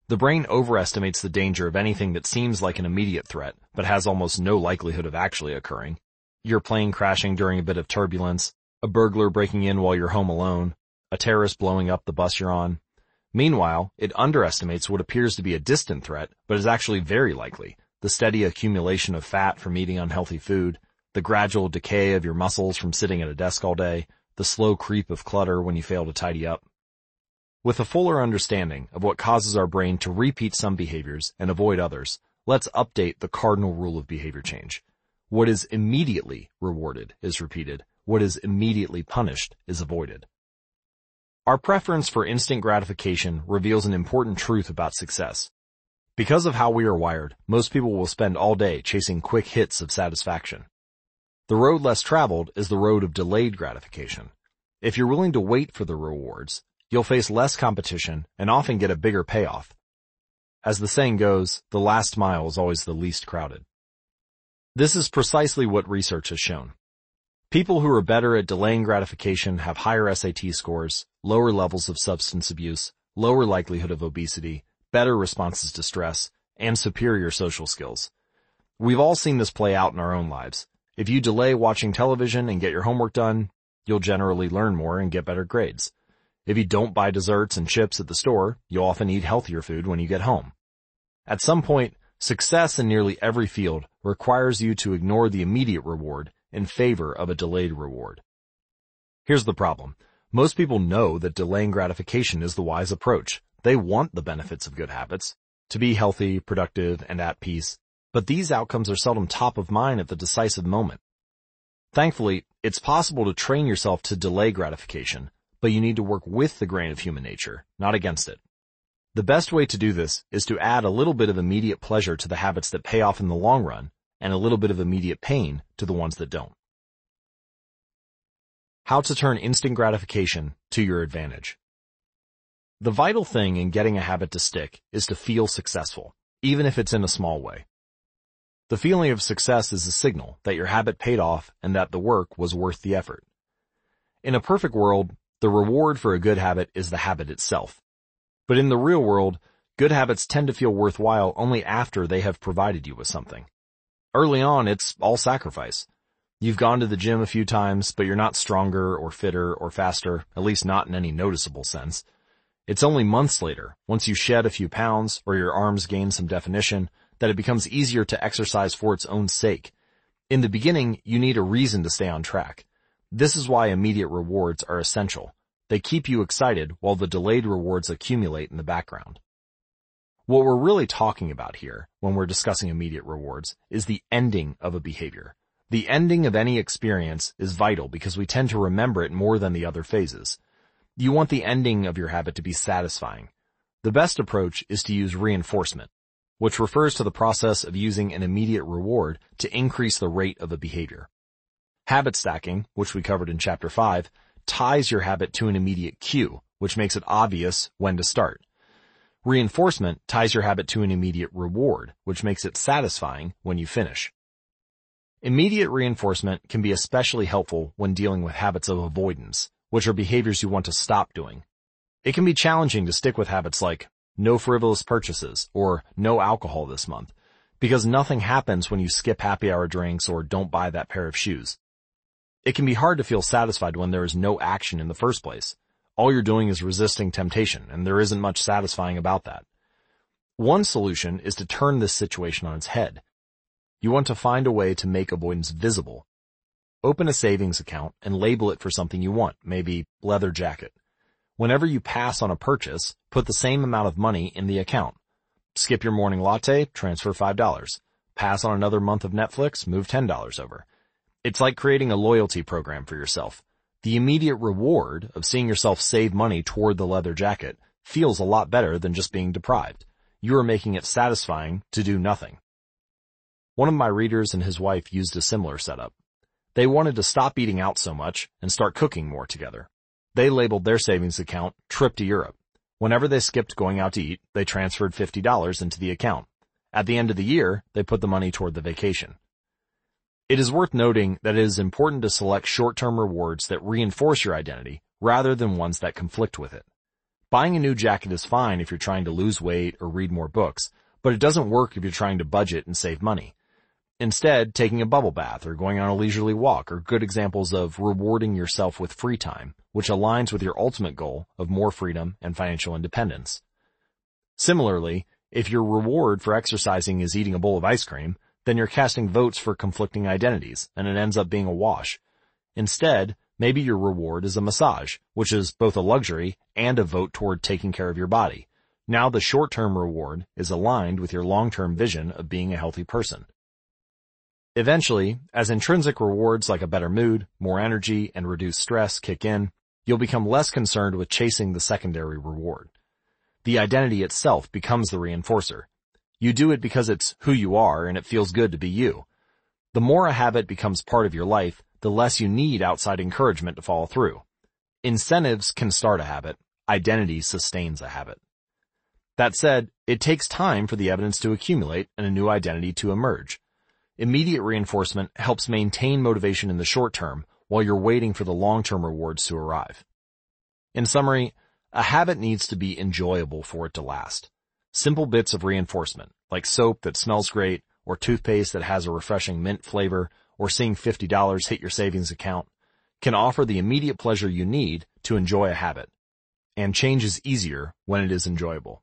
The brain overestimates the danger of anything that seems like an immediate threat, but has almost no likelihood of actually occurring. Your plane crashing during a bit of turbulence, a burglar breaking in while you're home alone, a terrorist blowing up the bus you're on. Meanwhile, it underestimates what appears to be a distant threat, but is actually very likely. The steady accumulation of fat from eating unhealthy food, the gradual decay of your muscles from sitting at a desk all day, the slow creep of clutter when you fail to tidy up. With a fuller understanding of what causes our brain to repeat some behaviors and avoid others, let's update the cardinal rule of behavior change. What is immediately rewarded is repeated. What is immediately punished is avoided. Our preference for instant gratification reveals an important truth about success. Because of how we are wired, most people will spend all day chasing quick hits of satisfaction. The road less traveled is the road of delayed gratification. If you're willing to wait for the rewards, you'll face less competition and often get a bigger payoff. As the saying goes, the last mile is always the least crowded. This is precisely what research has shown. People who are better at delaying gratification have higher SAT scores, lower levels of substance abuse, lower likelihood of obesity, better responses to stress, and superior social skills. We've all seen this play out in our own lives. If you delay watching television and get your homework done, you'll generally learn more and get better grades. If you don't buy desserts and chips at the store, you'll often eat healthier food when you get home. At some point, success in nearly every field requires you to ignore the immediate reward in favor of a delayed reward. Here's the problem. Most people know that delaying gratification is the wise approach. They want the benefits of good habits, to be healthy, productive, and at peace, but these outcomes are seldom top of mind at the decisive moment. Thankfully, it's possible to train yourself to delay gratification, but you need to work with the grain of human nature, not against it. The best way to do this is to add a little bit of immediate pleasure to the habits that pay off in the long run and a little bit of immediate pain to the ones that don't. How to turn instant gratification to your advantage. The vital thing in getting a habit to stick is to feel successful, even if it's in a small way. The feeling of success is a signal that your habit paid off and that the work was worth the effort. In a perfect world, the reward for a good habit is the habit itself. But in the real world, good habits tend to feel worthwhile only after they have provided you with something. Early on, it's all sacrifice. You've gone to the gym a few times, but you're not stronger or fitter or faster, at least not in any noticeable sense. It's only months later, once you shed a few pounds or your arms gain some definition, that it becomes easier to exercise for its own sake. In the beginning, you need a reason to stay on track. This is why immediate rewards are essential. They keep you excited while the delayed rewards accumulate in the background. What we're really talking about here, when we're discussing immediate rewards, is the ending of a behavior. The ending of any experience is vital because we tend to remember it more than the other phases. You want the ending of your habit to be satisfying. The best approach is to use reinforcement, which refers to the process of using an immediate reward to increase the rate of a behavior. Habit stacking, which we covered in chapter 5, ties your habit to an immediate cue, which makes it obvious when to start. Reinforcement ties your habit to an immediate reward, which makes it satisfying when you finish. Immediate reinforcement can be especially helpful when dealing with habits of avoidance, which are behaviors you want to stop doing. It can be challenging to stick with habits like no frivolous purchases or no alcohol this month, because nothing happens when you skip happy hour drinks or don't buy that pair of shoes. It can be hard to feel satisfied when there is no action in the first place, all you're doing is resisting temptation, and there isn't much satisfying about that. One solution is to turn this situation on its head. You want to find a way to make avoidance visible. Open a savings account and label it for something you want, maybe leather jacket. Whenever you pass on a purchase, put the same amount of money in the account. Skip your morning latte, transfer $5. Pass on another month of Netflix, move $10 over. It's like creating a loyalty program for yourself. The immediate reward of seeing yourself save money toward the leather jacket feels a lot better than just being deprived. You are making it satisfying to do nothing. One of my readers and his wife used a similar setup. They wanted to stop eating out so much and start cooking more together. They labeled their savings account Trip to Europe. Whenever they skipped going out to eat, they transferred $50 into the account. At the end of the year, they put the money toward the vacation. It is worth noting that it is important to select short-term rewards that reinforce your identity rather than ones that conflict with it. Buying a new jacket is fine if you're trying to lose weight or read more books, but it doesn't work if you're trying to budget and save money. Instead, taking a bubble bath or going on a leisurely walk are good examples of rewarding yourself with free time, which aligns with your ultimate goal of more freedom and financial independence. Similarly, if your reward for exercising is eating a bowl of ice cream, then you're casting votes for conflicting identities, and it ends up being a wash. Instead, maybe your reward is a massage, which is both a luxury and a vote toward taking care of your body. Now the short-term reward is aligned with your long-term vision of being a healthy person. Eventually, as intrinsic rewards like a better mood, more energy, and reduced stress kick in, you'll become less concerned with chasing the secondary reward. The identity itself becomes the reinforcer. You do it because it's who you are and it feels good to be you. The more a habit becomes part of your life, the less you need outside encouragement to follow through. Incentives can start a habit. Identity sustains a habit. That said, it takes time for the evidence to accumulate and a new identity to emerge. Immediate reinforcement helps maintain motivation in the short term while you're waiting for the long-term rewards to arrive. In summary, a habit needs to be enjoyable for it to last. Simple bits of reinforcement, like soap that smells great, or toothpaste that has a refreshing mint flavor, or seeing $50 hit your savings account, can offer the immediate pleasure you need to enjoy a habit. And change is easier when it is enjoyable.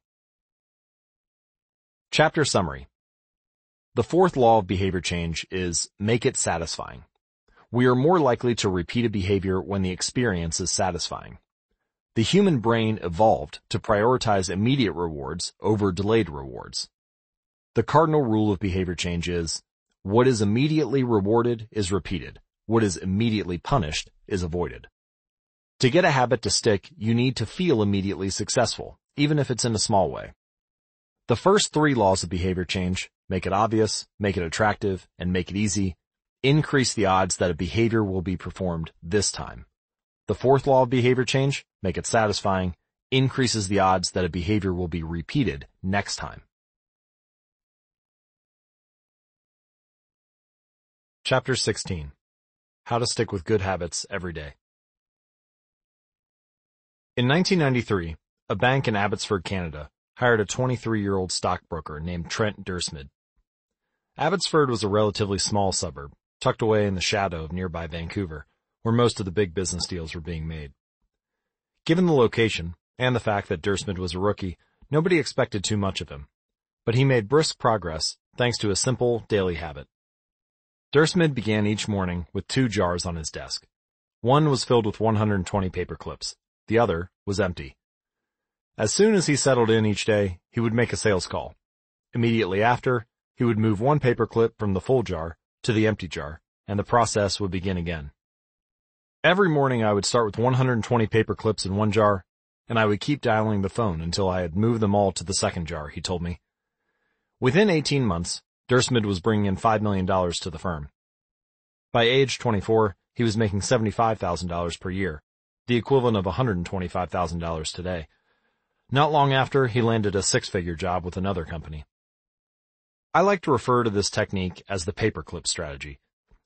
Chapter Summary the fourth law of behavior change is make it satisfying. We are more likely to repeat a behavior when the experience is satisfying. The human brain evolved to prioritize immediate rewards over delayed rewards. The cardinal rule of behavior change is, what is immediately rewarded is repeated. What is immediately punished is avoided. To get a habit to stick, you need to feel immediately successful, even if it's in a small way. The first three laws of behavior change, make it obvious, make it attractive, and make it easy, increase the odds that a behavior will be performed this time. The fourth law of behavior change, make it satisfying, increases the odds that a behavior will be repeated next time. Chapter 16. How to stick with good habits every day. In 1993, a bank in Abbotsford, Canada, hired a 23-year-old stockbroker named Trent Dyrsmid. Abbotsford was a relatively small suburb, tucked away in the shadow of nearby Vancouver, where most of the big business deals were being made. Given the location, and the fact that Dyrsmid was a rookie, nobody expected too much of him. But he made brisk progress thanks to a simple daily habit. Dyrsmid began each morning with two jars on his desk. One was filled with 120 paper clips. The other was empty. As soon as he settled in each day, he would make a sales call. Immediately after, he would move one paper clip from the full jar to the empty jar, and the process would begin again. Every morning I would start with 120 paper clips in one jar, and I would keep dialing the phone until I had moved them all to the second jar, he told me. Within 18 months, Dyrsmid was bringing in $5 million to the firm. By age 24, he was making $75,000 per year, the equivalent of $125,000 today. Not long after, he landed a six-figure job with another company. I like to refer to this technique as the paperclip strategy,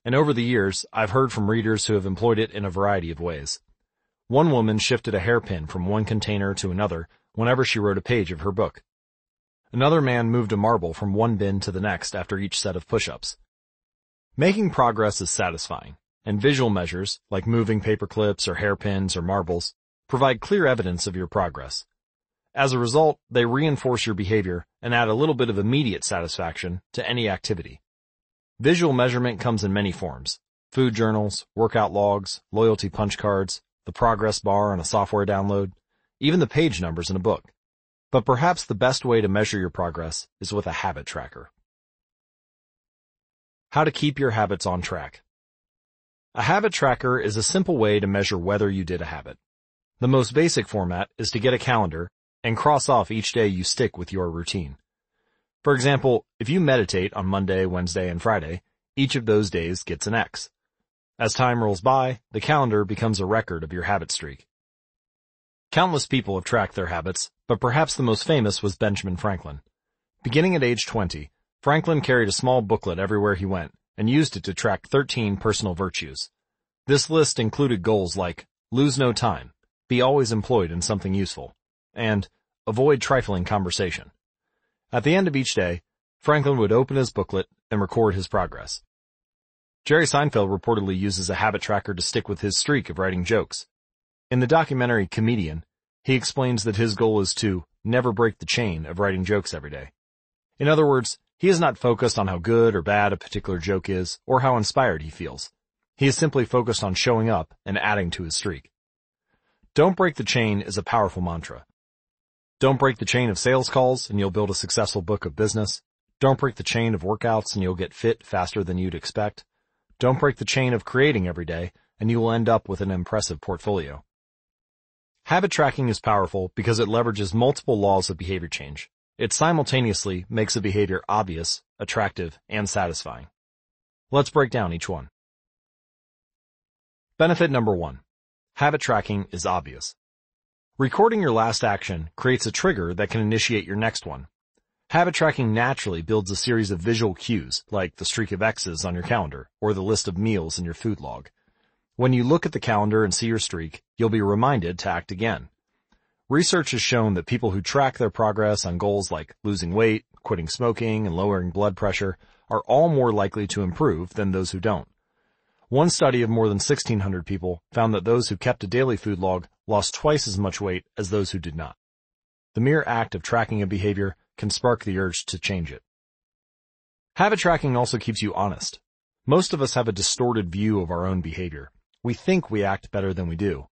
and over the years, I've heard from readers who have employed it in a variety of ways. One woman shifted a hairpin from one container to another whenever she wrote a page of her book. Another man moved a marble from one bin to the next after each set of push-ups. Making progress is satisfying, and visual measures, like moving paper clips or hairpins or marbles, provide clear evidence of your progress. As a result, they reinforce your behavior and add a little bit of immediate satisfaction to any activity. Visual measurement comes in many forms. Food journals, workout logs, loyalty punch cards, the progress bar on a software download, even the page numbers in a book. But perhaps the best way to measure your progress is with a habit tracker. How to keep your habits on track. A habit tracker is a simple way to measure whether you did a habit. The most basic format is to get a calendar and cross off each day you stick with your routine. For example, if you meditate on Monday, Wednesday, and Friday, each of those days gets an X. As time rolls by, the calendar becomes a record of your habit streak. Countless people have tracked their habits, but perhaps the most famous was Benjamin Franklin. Beginning at age 20, Franklin carried a small booklet everywhere he went and used it to track 13 personal virtues. This list included goals like lose no time, be always employed in something useful, and avoid trifling conversation. At the end of each day, Franklin would open his booklet and record his progress. Jerry Seinfeld reportedly uses a habit tracker to stick with his streak of writing jokes. In the documentary Comedian, he explains that his goal is to never break the chain of writing jokes every day. In other words, he is not focused on how good or bad a particular joke is or how inspired he feels. He is simply focused on showing up and adding to his streak. Don't break the chain is a powerful mantra. Don't break the chain of sales calls and you'll build a successful book of business. Don't break the chain of workouts and you'll get fit faster than you'd expect. Don't break the chain of creating every day and you will end up with an impressive portfolio. Habit tracking is powerful because it leverages multiple laws of behavior change. It simultaneously makes a behavior obvious, attractive, and satisfying. Let's break down each one. Benefit number one. Habit tracking is obvious. Recording your last action creates a trigger that can initiate your next one. Habit tracking naturally builds a series of visual cues, like the streak of X's on your calendar, or the list of meals in your food log. When you look at the calendar and see your streak, you'll be reminded to act again. Research has shown that people who track their progress on goals like losing weight, quitting smoking, and lowering blood pressure are all more likely to improve than those who don't. One study of more than 1600 people found that those who kept a daily food log lost twice as much weight as those who did not. The mere act of tracking a behavior can spark the urge to change it. Habit tracking also keeps you honest. Most of us have a distorted view of our own behavior. We think we act better than we do.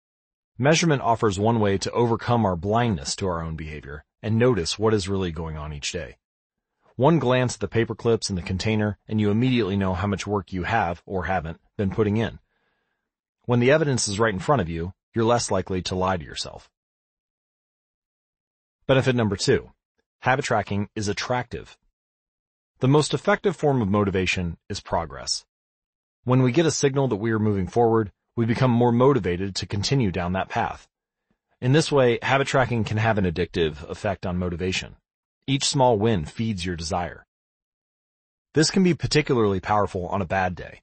Measurement offers one way to overcome our blindness to our own behavior and notice what is really going on each day. One glance at the paper clips in the container and you immediately know how much work you have, or haven't, been putting in. When the evidence is right in front of you, you're less likely to lie to yourself. Benefit number two. Habit tracking is attractive. The most effective form of motivation is progress. When we get a signal that we are moving forward, we become more motivated to continue down that path. In this way, habit tracking can have an addictive effect on motivation. Each small win feeds your desire. This can be particularly powerful on a bad day.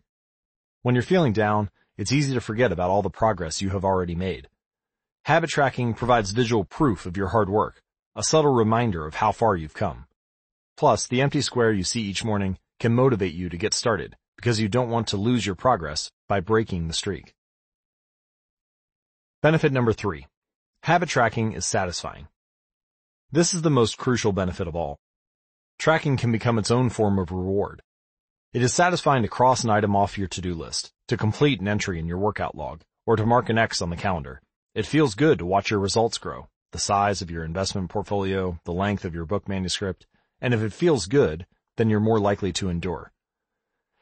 When you're feeling down, it's easy to forget about all the progress you have already made. Habit tracking provides visual proof of your hard work, a subtle reminder of how far you've come. Plus, the empty square you see each morning can motivate you to get started because you don't want to lose your progress by breaking the streak. Benefit number three. Habit tracking is satisfying. This is the most crucial benefit of all. Tracking can become its own form of reward. It is satisfying to cross an item off your to-do list, to complete an entry in your workout log, or to mark an X on the calendar. It feels good to watch your results grow, the size of your investment portfolio, the length of your book manuscript, and if it feels good, then you're more likely to endure.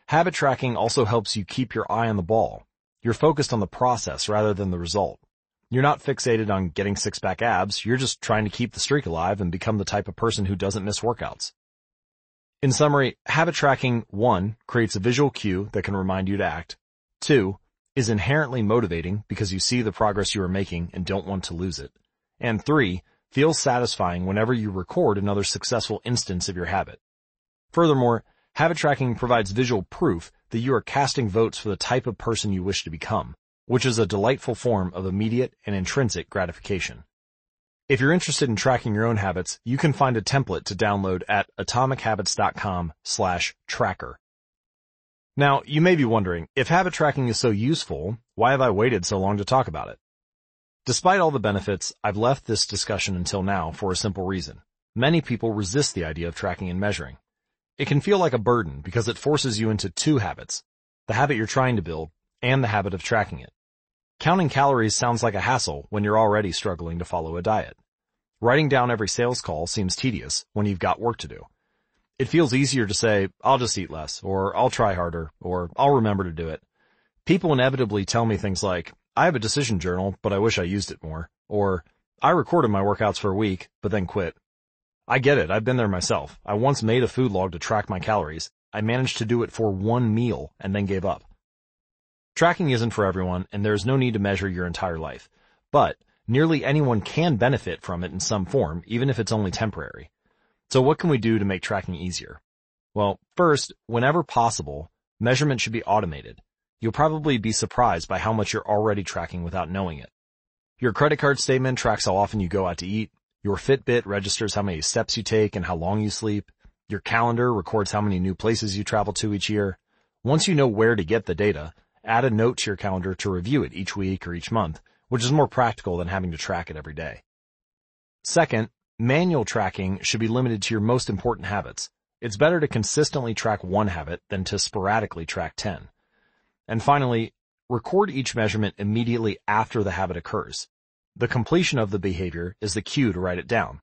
Habit tracking also helps you keep your eye on the ball. You're focused on the process rather than the result. You're not fixated on getting six-pack abs, you're just trying to keep the streak alive and become the type of person who doesn't miss workouts. In summary, habit tracking, one, creates a visual cue that can remind you to act. Two, is inherently motivating because you see the progress you are making and don't want to lose it. And three, feels satisfying whenever you record another successful instance of your habit. Furthermore, habit tracking provides visual proof that you are casting votes for the type of person you wish to become which is a delightful form of immediate and intrinsic gratification. If you're interested in tracking your own habits, you can find a template to download at atomichabits.com slash tracker. Now, you may be wondering, if habit tracking is so useful, why have I waited so long to talk about it? Despite all the benefits, I've left this discussion until now for a simple reason. Many people resist the idea of tracking and measuring. It can feel like a burden because it forces you into two habits, the habit you're trying to build and the habit of tracking it. Counting calories sounds like a hassle when you're already struggling to follow a diet. Writing down every sales call seems tedious when you've got work to do. It feels easier to say, I'll just eat less, or I'll try harder, or I'll remember to do it. People inevitably tell me things like, I have a decision journal, but I wish I used it more, or I recorded my workouts for a week, but then quit. I get it, I've been there myself. I once made a food log to track my calories. I managed to do it for one meal and then gave up. Tracking isn't for everyone, and there's no need to measure your entire life. But, nearly anyone can benefit from it in some form, even if it's only temporary. So what can we do to make tracking easier? Well, first, whenever possible, measurement should be automated. You'll probably be surprised by how much you're already tracking without knowing it. Your credit card statement tracks how often you go out to eat. Your Fitbit registers how many steps you take and how long you sleep. Your calendar records how many new places you travel to each year. Once you know where to get the data, add a note to your calendar to review it each week or each month, which is more practical than having to track it every day. Second, Manual tracking should be limited to your most important habits. It's better to consistently track one habit than to sporadically track 10. And finally, record each measurement immediately after the habit occurs. The completion of the behavior is the cue to write it down.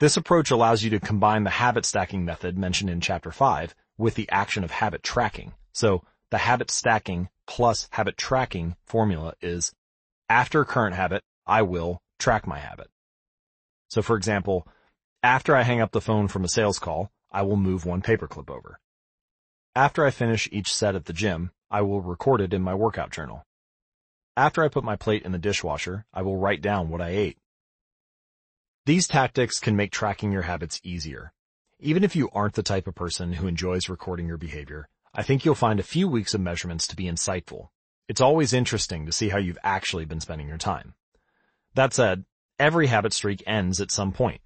This approach allows you to combine the habit stacking method mentioned in chapter 5 with the action of habit tracking. So the habit stacking plus habit tracking formula is after current habit, I will track my habit. So for example, after I hang up the phone from a sales call, I will move one paperclip over. After I finish each set at the gym, I will record it in my workout journal. After I put my plate in the dishwasher, I will write down what I ate. These tactics can make tracking your habits easier. Even if you aren't the type of person who enjoys recording your behavior, I think you'll find a few weeks of measurements to be insightful. It's always interesting to see how you've actually been spending your time. That said, Every habit streak ends at some point,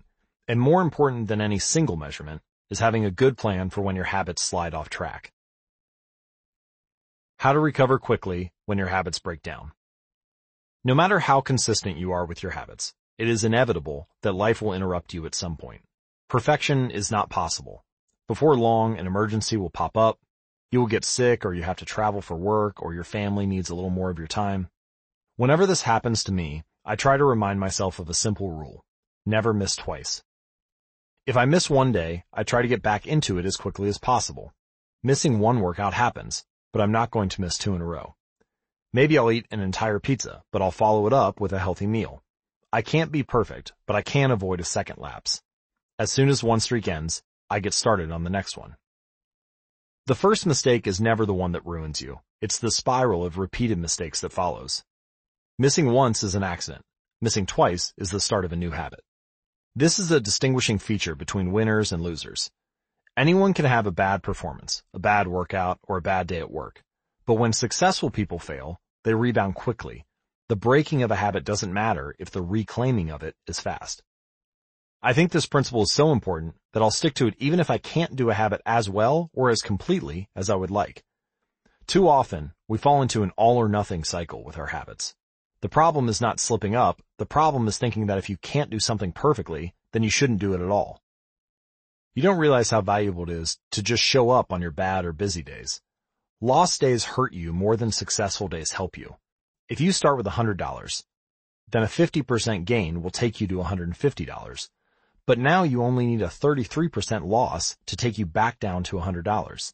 and more important than any single measurement is having a good plan for when your habits slide off track. How to recover quickly when your habits break down. No matter how consistent you are with your habits, it is inevitable that life will interrupt you at some point. Perfection is not possible. Before long, an emergency will pop up, you will get sick or you have to travel for work or your family needs a little more of your time. Whenever this happens to me, I try to remind myself of a simple rule. Never miss twice. If I miss one day, I try to get back into it as quickly as possible. Missing one workout happens, but I'm not going to miss two in a row. Maybe I'll eat an entire pizza, but I'll follow it up with a healthy meal. I can't be perfect, but I can avoid a second lapse. As soon as one streak ends, I get started on the next one. The first mistake is never the one that ruins you. It's the spiral of repeated mistakes that follows. Missing once is an accident. Missing twice is the start of a new habit. This is a distinguishing feature between winners and losers. Anyone can have a bad performance, a bad workout, or a bad day at work. But when successful people fail, they rebound quickly. The breaking of a habit doesn't matter if the reclaiming of it is fast. I think this principle is so important that I'll stick to it even if I can't do a habit as well or as completely as I would like. Too often, we fall into an all or nothing cycle with our habits. The problem is not slipping up, the problem is thinking that if you can't do something perfectly, then you shouldn't do it at all. You don't realize how valuable it is to just show up on your bad or busy days. Lost days hurt you more than successful days help you. If you start with $100, then a 50% gain will take you to $150. But now you only need a 33% loss to take you back down to $100.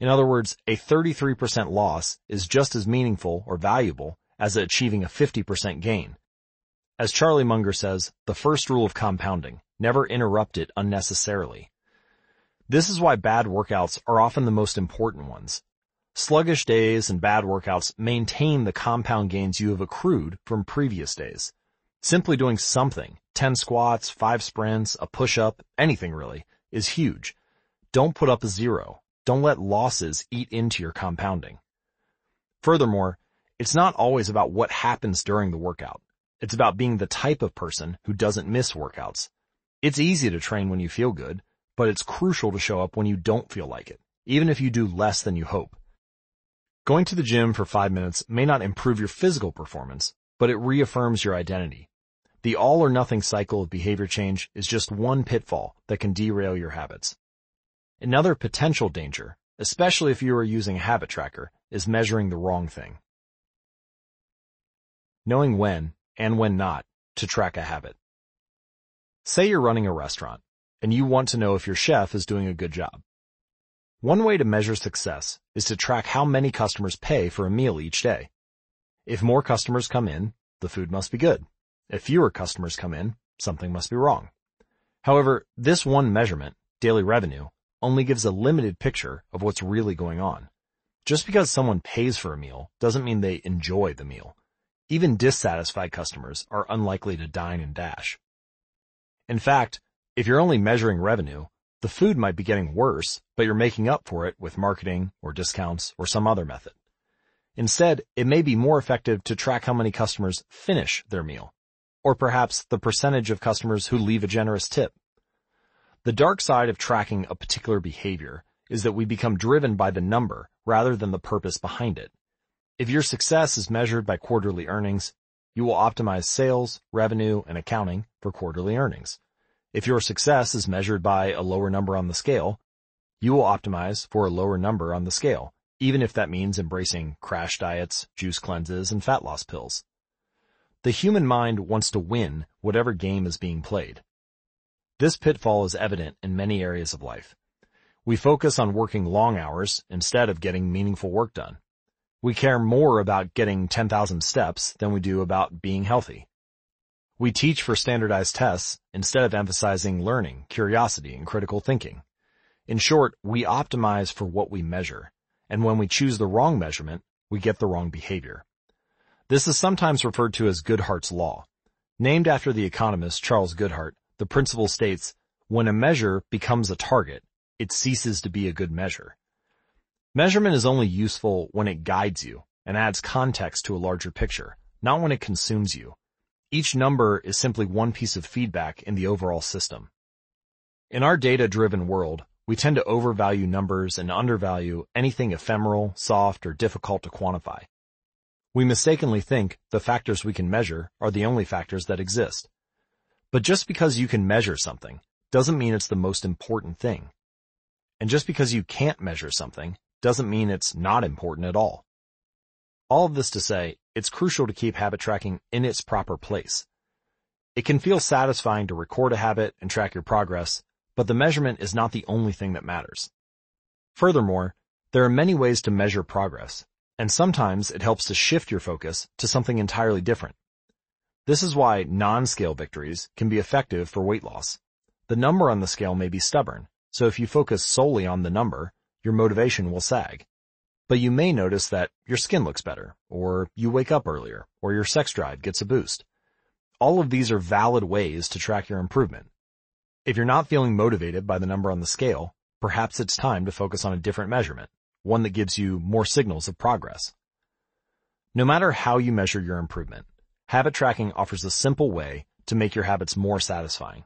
In other words, a 33% loss is just as meaningful or valuable as achieving a 50% gain. As Charlie Munger says, the first rule of compounding, never interrupt it unnecessarily. This is why bad workouts are often the most important ones. Sluggish days and bad workouts maintain the compound gains you have accrued from previous days. Simply doing something, 10 squats, 5 sprints, a push-up, anything really, is huge. Don't put up a zero. Don't let losses eat into your compounding. Furthermore, it's not always about what happens during the workout. It's about being the type of person who doesn't miss workouts. It's easy to train when you feel good, but it's crucial to show up when you don't feel like it, even if you do less than you hope. Going to the gym for five minutes may not improve your physical performance, but it reaffirms your identity. The all or nothing cycle of behavior change is just one pitfall that can derail your habits. Another potential danger, especially if you are using a habit tracker, is measuring the wrong thing. Knowing when, and when not, to track a habit. Say you're running a restaurant, and you want to know if your chef is doing a good job. One way to measure success is to track how many customers pay for a meal each day. If more customers come in, the food must be good. If fewer customers come in, something must be wrong. However, this one measurement, daily revenue, only gives a limited picture of what's really going on. Just because someone pays for a meal doesn't mean they enjoy the meal. Even dissatisfied customers are unlikely to dine and dash. In fact, if you're only measuring revenue, the food might be getting worse, but you're making up for it with marketing or discounts or some other method. Instead, it may be more effective to track how many customers finish their meal, or perhaps the percentage of customers who leave a generous tip. The dark side of tracking a particular behavior is that we become driven by the number rather than the purpose behind it. If your success is measured by quarterly earnings, you will optimize sales, revenue, and accounting for quarterly earnings. If your success is measured by a lower number on the scale, you will optimize for a lower number on the scale, even if that means embracing crash diets, juice cleanses, and fat loss pills. The human mind wants to win whatever game is being played. This pitfall is evident in many areas of life. We focus on working long hours instead of getting meaningful work done. We care more about getting 10,000 steps than we do about being healthy. We teach for standardized tests instead of emphasizing learning, curiosity, and critical thinking. In short, we optimize for what we measure, and when we choose the wrong measurement, we get the wrong behavior. This is sometimes referred to as Goodhart's Law. Named after the economist Charles Goodhart, the principle states, when a measure becomes a target, it ceases to be a good measure. Measurement is only useful when it guides you and adds context to a larger picture, not when it consumes you. Each number is simply one piece of feedback in the overall system. In our data-driven world, we tend to overvalue numbers and undervalue anything ephemeral, soft, or difficult to quantify. We mistakenly think the factors we can measure are the only factors that exist. But just because you can measure something doesn't mean it's the most important thing. And just because you can't measure something doesn't mean it's not important at all. All of this to say, it's crucial to keep habit tracking in its proper place. It can feel satisfying to record a habit and track your progress, but the measurement is not the only thing that matters. Furthermore, there are many ways to measure progress, and sometimes it helps to shift your focus to something entirely different. This is why non-scale victories can be effective for weight loss. The number on the scale may be stubborn, so if you focus solely on the number, your motivation will sag. But you may notice that your skin looks better, or you wake up earlier, or your sex drive gets a boost. All of these are valid ways to track your improvement. If you're not feeling motivated by the number on the scale, perhaps it's time to focus on a different measurement, one that gives you more signals of progress. No matter how you measure your improvement, Habit tracking offers a simple way to make your habits more satisfying.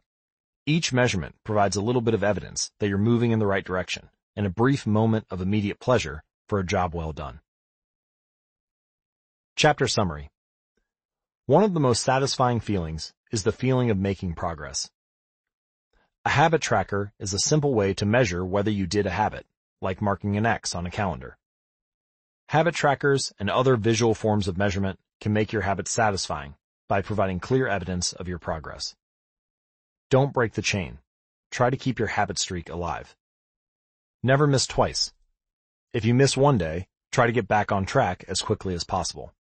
Each measurement provides a little bit of evidence that you're moving in the right direction and a brief moment of immediate pleasure for a job well done. Chapter Summary One of the most satisfying feelings is the feeling of making progress. A habit tracker is a simple way to measure whether you did a habit, like marking an X on a calendar. Habit trackers and other visual forms of measurement can make your habits satisfying by providing clear evidence of your progress. Don't break the chain. Try to keep your habit streak alive. Never miss twice. If you miss one day, try to get back on track as quickly as possible.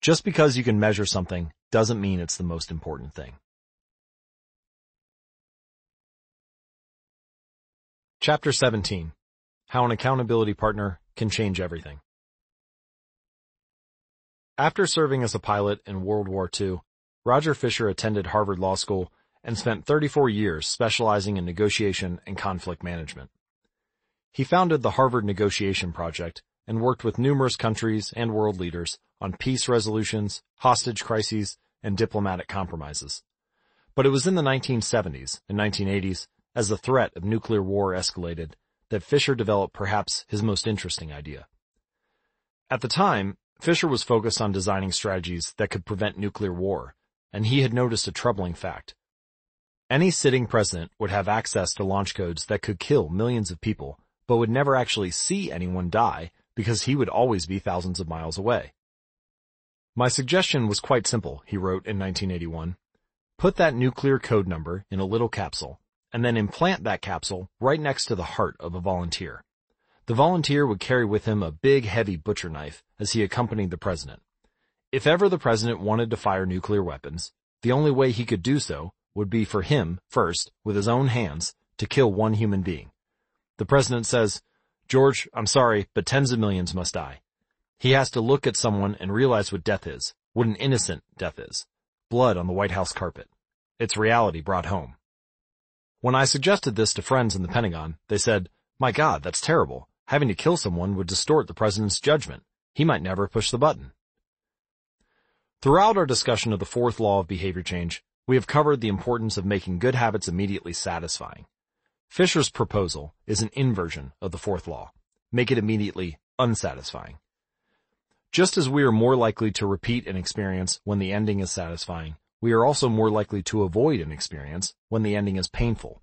Just because you can measure something doesn't mean it's the most important thing. Chapter 17. How an accountability partner can change everything. After serving as a pilot in World War II, Roger Fisher attended Harvard Law School and spent 34 years specializing in negotiation and conflict management. He founded the Harvard Negotiation Project and worked with numerous countries and world leaders on peace resolutions, hostage crises, and diplomatic compromises. But it was in the 1970s and 1980s, as the threat of nuclear war escalated, that Fisher developed perhaps his most interesting idea. At the time, Fisher was focused on designing strategies that could prevent nuclear war, and he had noticed a troubling fact. Any sitting president would have access to launch codes that could kill millions of people, but would never actually see anyone die because he would always be thousands of miles away. My suggestion was quite simple, he wrote in 1981. Put that nuclear code number in a little capsule, and then implant that capsule right next to the heart of a volunteer. The volunteer would carry with him a big heavy butcher knife as he accompanied the president. If ever the president wanted to fire nuclear weapons, the only way he could do so would be for him, first, with his own hands, to kill one human being. The president says, George, I'm sorry, but tens of millions must die. He has to look at someone and realize what death is, what an innocent death is. Blood on the White House carpet. It's reality brought home. When I suggested this to friends in the Pentagon, they said, my God, that's terrible. Having to kill someone would distort the president's judgment. He might never push the button. Throughout our discussion of the fourth law of behavior change, we have covered the importance of making good habits immediately satisfying. Fisher's proposal is an inversion of the fourth law. Make it immediately unsatisfying. Just as we are more likely to repeat an experience when the ending is satisfying, we are also more likely to avoid an experience when the ending is painful.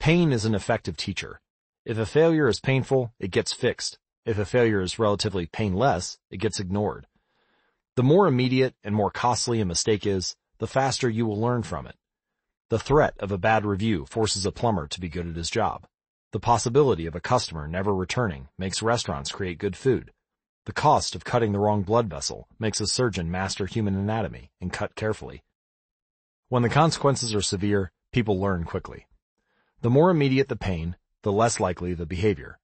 Pain is an effective teacher, if a failure is painful, it gets fixed. If a failure is relatively painless, it gets ignored. The more immediate and more costly a mistake is, the faster you will learn from it. The threat of a bad review forces a plumber to be good at his job. The possibility of a customer never returning makes restaurants create good food. The cost of cutting the wrong blood vessel makes a surgeon master human anatomy and cut carefully. When the consequences are severe, people learn quickly. The more immediate the pain, the less likely the behavior.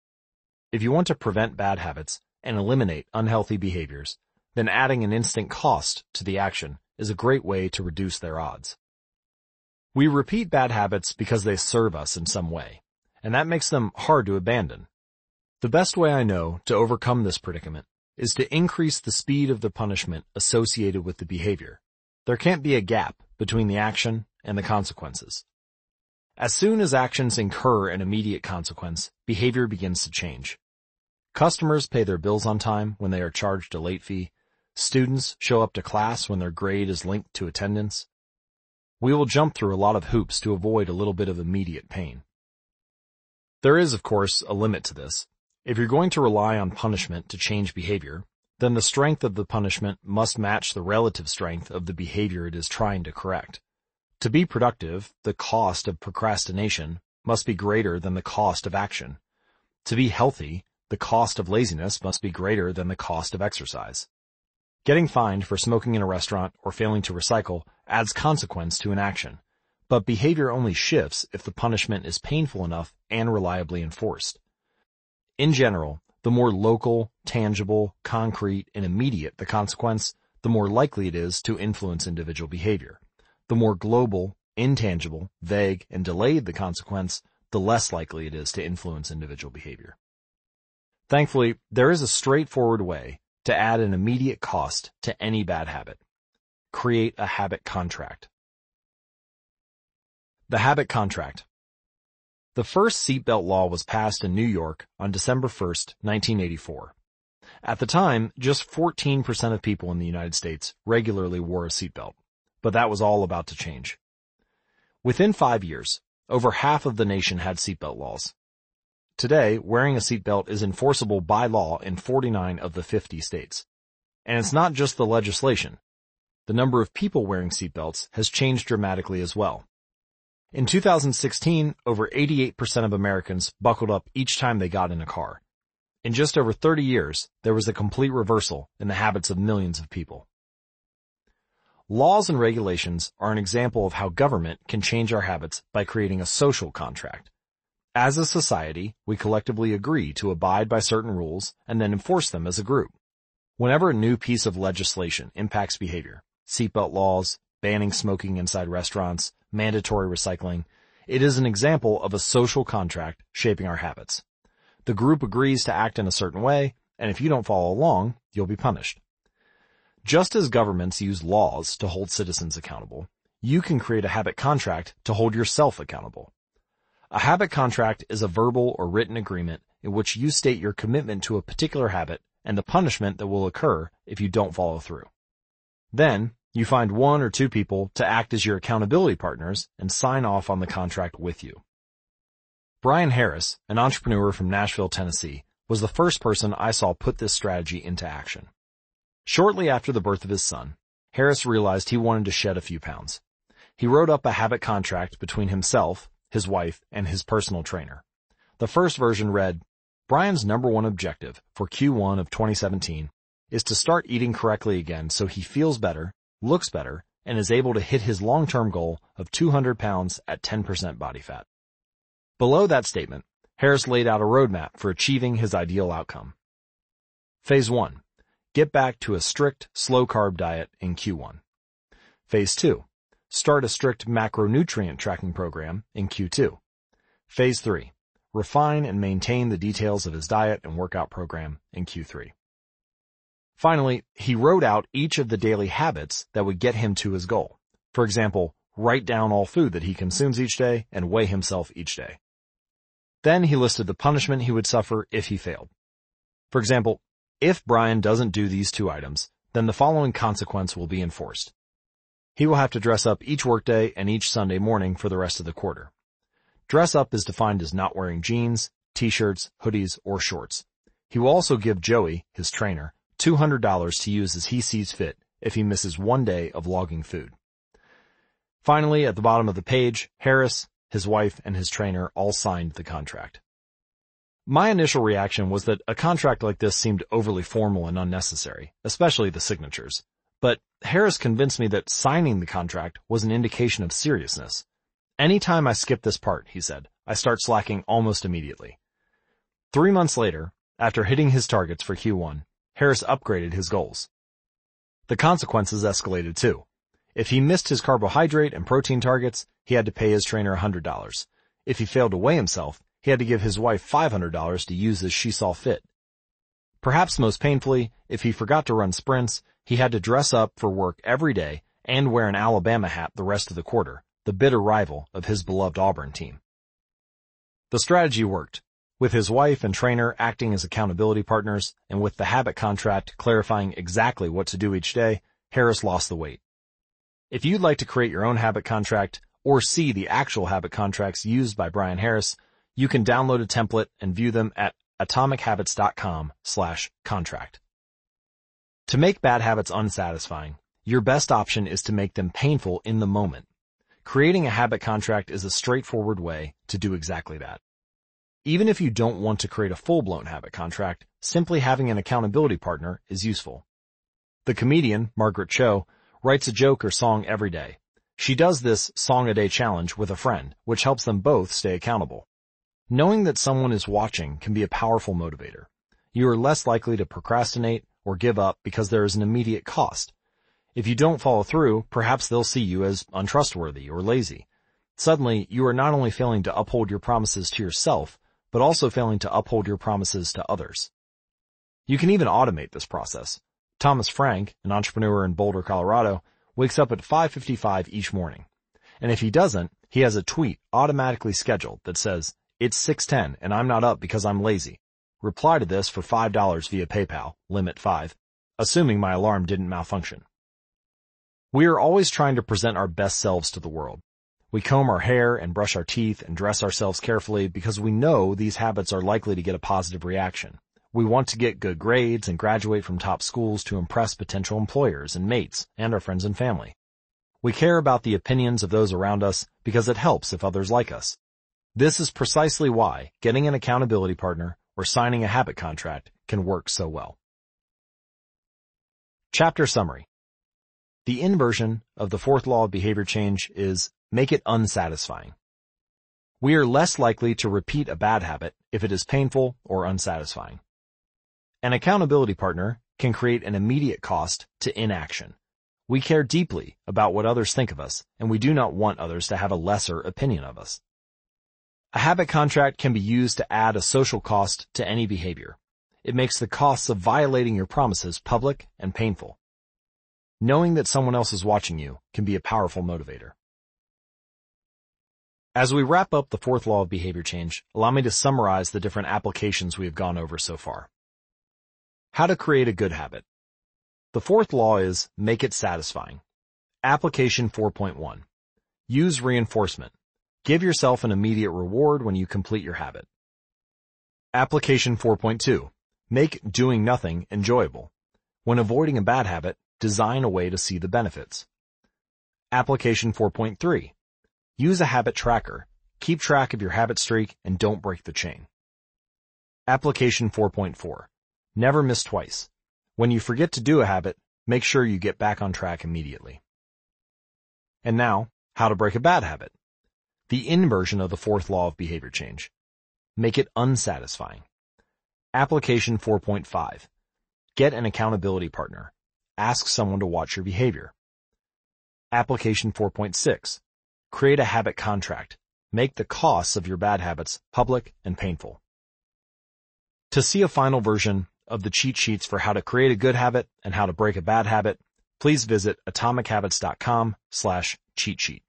If you want to prevent bad habits and eliminate unhealthy behaviors, then adding an instant cost to the action is a great way to reduce their odds. We repeat bad habits because they serve us in some way, and that makes them hard to abandon. The best way I know to overcome this predicament is to increase the speed of the punishment associated with the behavior. There can't be a gap between the action and the consequences. As soon as actions incur an immediate consequence, behavior begins to change. Customers pay their bills on time when they are charged a late fee. Students show up to class when their grade is linked to attendance. We will jump through a lot of hoops to avoid a little bit of immediate pain. There is, of course, a limit to this. If you're going to rely on punishment to change behavior, then the strength of the punishment must match the relative strength of the behavior it is trying to correct. To be productive, the cost of procrastination must be greater than the cost of action. To be healthy, the cost of laziness must be greater than the cost of exercise. Getting fined for smoking in a restaurant or failing to recycle adds consequence to an action, but behavior only shifts if the punishment is painful enough and reliably enforced. In general, the more local, tangible, concrete, and immediate the consequence, the more likely it is to influence individual behavior. The more global, intangible, vague, and delayed the consequence, the less likely it is to influence individual behavior. Thankfully, there is a straightforward way to add an immediate cost to any bad habit. Create a habit contract. The habit contract. The first seatbelt law was passed in New York on December 1, 1984. At the time, just 14% of people in the United States regularly wore a seatbelt but that was all about to change. Within five years, over half of the nation had seatbelt laws. Today, wearing a seatbelt is enforceable by law in 49 of the 50 states. And it's not just the legislation. The number of people wearing seatbelts has changed dramatically as well. In 2016, over 88% of Americans buckled up each time they got in a car. In just over 30 years, there was a complete reversal in the habits of millions of people. Laws and regulations are an example of how government can change our habits by creating a social contract. As a society, we collectively agree to abide by certain rules and then enforce them as a group. Whenever a new piece of legislation impacts behavior, seatbelt laws, banning smoking inside restaurants, mandatory recycling, it is an example of a social contract shaping our habits. The group agrees to act in a certain way, and if you don't follow along, you'll be punished. Just as governments use laws to hold citizens accountable, you can create a habit contract to hold yourself accountable. A habit contract is a verbal or written agreement in which you state your commitment to a particular habit and the punishment that will occur if you don't follow through. Then, you find one or two people to act as your accountability partners and sign off on the contract with you. Brian Harris, an entrepreneur from Nashville, Tennessee, was the first person I saw put this strategy into action. Shortly after the birth of his son, Harris realized he wanted to shed a few pounds. He wrote up a habit contract between himself, his wife, and his personal trainer. The first version read, Brian's number one objective for Q1 of 2017 is to start eating correctly again so he feels better, looks better, and is able to hit his long-term goal of 200 pounds at 10% body fat. Below that statement, Harris laid out a roadmap for achieving his ideal outcome. Phase 1. Get back to a strict, slow-carb diet in Q1. Phase 2. Start a strict macronutrient tracking program in Q2. Phase 3. Refine and maintain the details of his diet and workout program in Q3. Finally, he wrote out each of the daily habits that would get him to his goal. For example, write down all food that he consumes each day and weigh himself each day. Then he listed the punishment he would suffer if he failed. For example, if Brian doesn't do these two items, then the following consequence will be enforced. He will have to dress up each workday and each Sunday morning for the rest of the quarter. Dress up is defined as not wearing jeans, t-shirts, hoodies, or shorts. He will also give Joey, his trainer, $200 to use as he sees fit if he misses one day of logging food. Finally, at the bottom of the page, Harris, his wife, and his trainer all signed the contract. My initial reaction was that a contract like this seemed overly formal and unnecessary, especially the signatures. But Harris convinced me that signing the contract was an indication of seriousness. Anytime I skip this part, he said, I start slacking almost immediately. Three months later, after hitting his targets for Q1, Harris upgraded his goals. The consequences escalated too. If he missed his carbohydrate and protein targets, he had to pay his trainer $100. If he failed to weigh himself, he had to give his wife $500 to use as she saw fit. Perhaps most painfully, if he forgot to run sprints, he had to dress up for work every day and wear an Alabama hat the rest of the quarter, the bitter rival of his beloved Auburn team. The strategy worked with his wife and trainer acting as accountability partners, and with the habit contract clarifying exactly what to do each day, Harris lost the weight. If you'd like to create your own habit contract or see the actual habit contracts used by Brian Harris, you can download a template and view them at atomichabits.com slash contract. To make bad habits unsatisfying, your best option is to make them painful in the moment. Creating a habit contract is a straightforward way to do exactly that. Even if you don't want to create a full-blown habit contract, simply having an accountability partner is useful. The comedian, Margaret Cho, writes a joke or song every day. She does this song a day challenge with a friend, which helps them both stay accountable. Knowing that someone is watching can be a powerful motivator. You are less likely to procrastinate or give up because there is an immediate cost. If you don't follow through, perhaps they'll see you as untrustworthy or lazy. Suddenly, you are not only failing to uphold your promises to yourself, but also failing to uphold your promises to others. You can even automate this process. Thomas Frank, an entrepreneur in Boulder, Colorado, wakes up at 5.55 each morning. And if he doesn't, he has a tweet automatically scheduled that says, it's 6.10 and I'm not up because I'm lazy. Reply to this for $5 via PayPal, limit 5, assuming my alarm didn't malfunction. We are always trying to present our best selves to the world. We comb our hair and brush our teeth and dress ourselves carefully because we know these habits are likely to get a positive reaction. We want to get good grades and graduate from top schools to impress potential employers and mates and our friends and family. We care about the opinions of those around us because it helps if others like us. This is precisely why getting an accountability partner or signing a habit contract can work so well. Chapter Summary The inversion of the fourth law of behavior change is Make it unsatisfying. We are less likely to repeat a bad habit if it is painful or unsatisfying. An accountability partner can create an immediate cost to inaction. We care deeply about what others think of us, and we do not want others to have a lesser opinion of us. A habit contract can be used to add a social cost to any behavior. It makes the costs of violating your promises public and painful. Knowing that someone else is watching you can be a powerful motivator. As we wrap up the fourth law of behavior change, allow me to summarize the different applications we have gone over so far. How to create a good habit. The fourth law is make it satisfying. Application 4.1. Use reinforcement. Give yourself an immediate reward when you complete your habit. Application 4.2. Make doing nothing enjoyable. When avoiding a bad habit, design a way to see the benefits. Application 4.3. Use a habit tracker. Keep track of your habit streak and don't break the chain. Application 4.4. Never miss twice. When you forget to do a habit, make sure you get back on track immediately. And now, how to break a bad habit. The inversion of the fourth law of behavior change. Make it unsatisfying. Application 4.5. Get an accountability partner. Ask someone to watch your behavior. Application 4.6. Create a habit contract. Make the costs of your bad habits public and painful. To see a final version of the cheat sheets for how to create a good habit and how to break a bad habit, please visit atomichabits.com slash cheat sheet.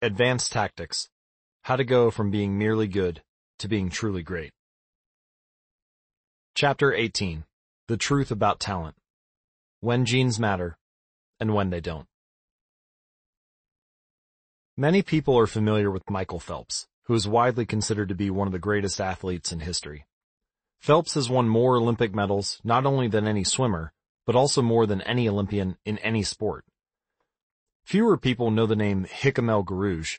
Advanced Tactics. How to go from being merely good to being truly great. Chapter 18. The Truth About Talent. When Genes Matter and When They Don't. Many people are familiar with Michael Phelps, who is widely considered to be one of the greatest athletes in history. Phelps has won more Olympic medals not only than any swimmer, but also more than any Olympian in any sport. Fewer people know the name Hicham El Guerrouj,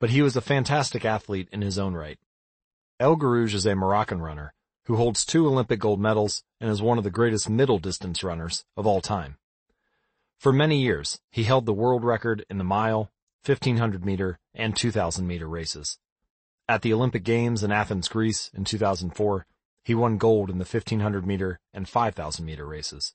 but he was a fantastic athlete in his own right. El Guerrouj is a Moroccan runner who holds two Olympic gold medals and is one of the greatest middle distance runners of all time. For many years, he held the world record in the mile, 1500 meter, and 2000 meter races. At the Olympic Games in Athens, Greece in 2004, he won gold in the 1500 meter and 5000 meter races.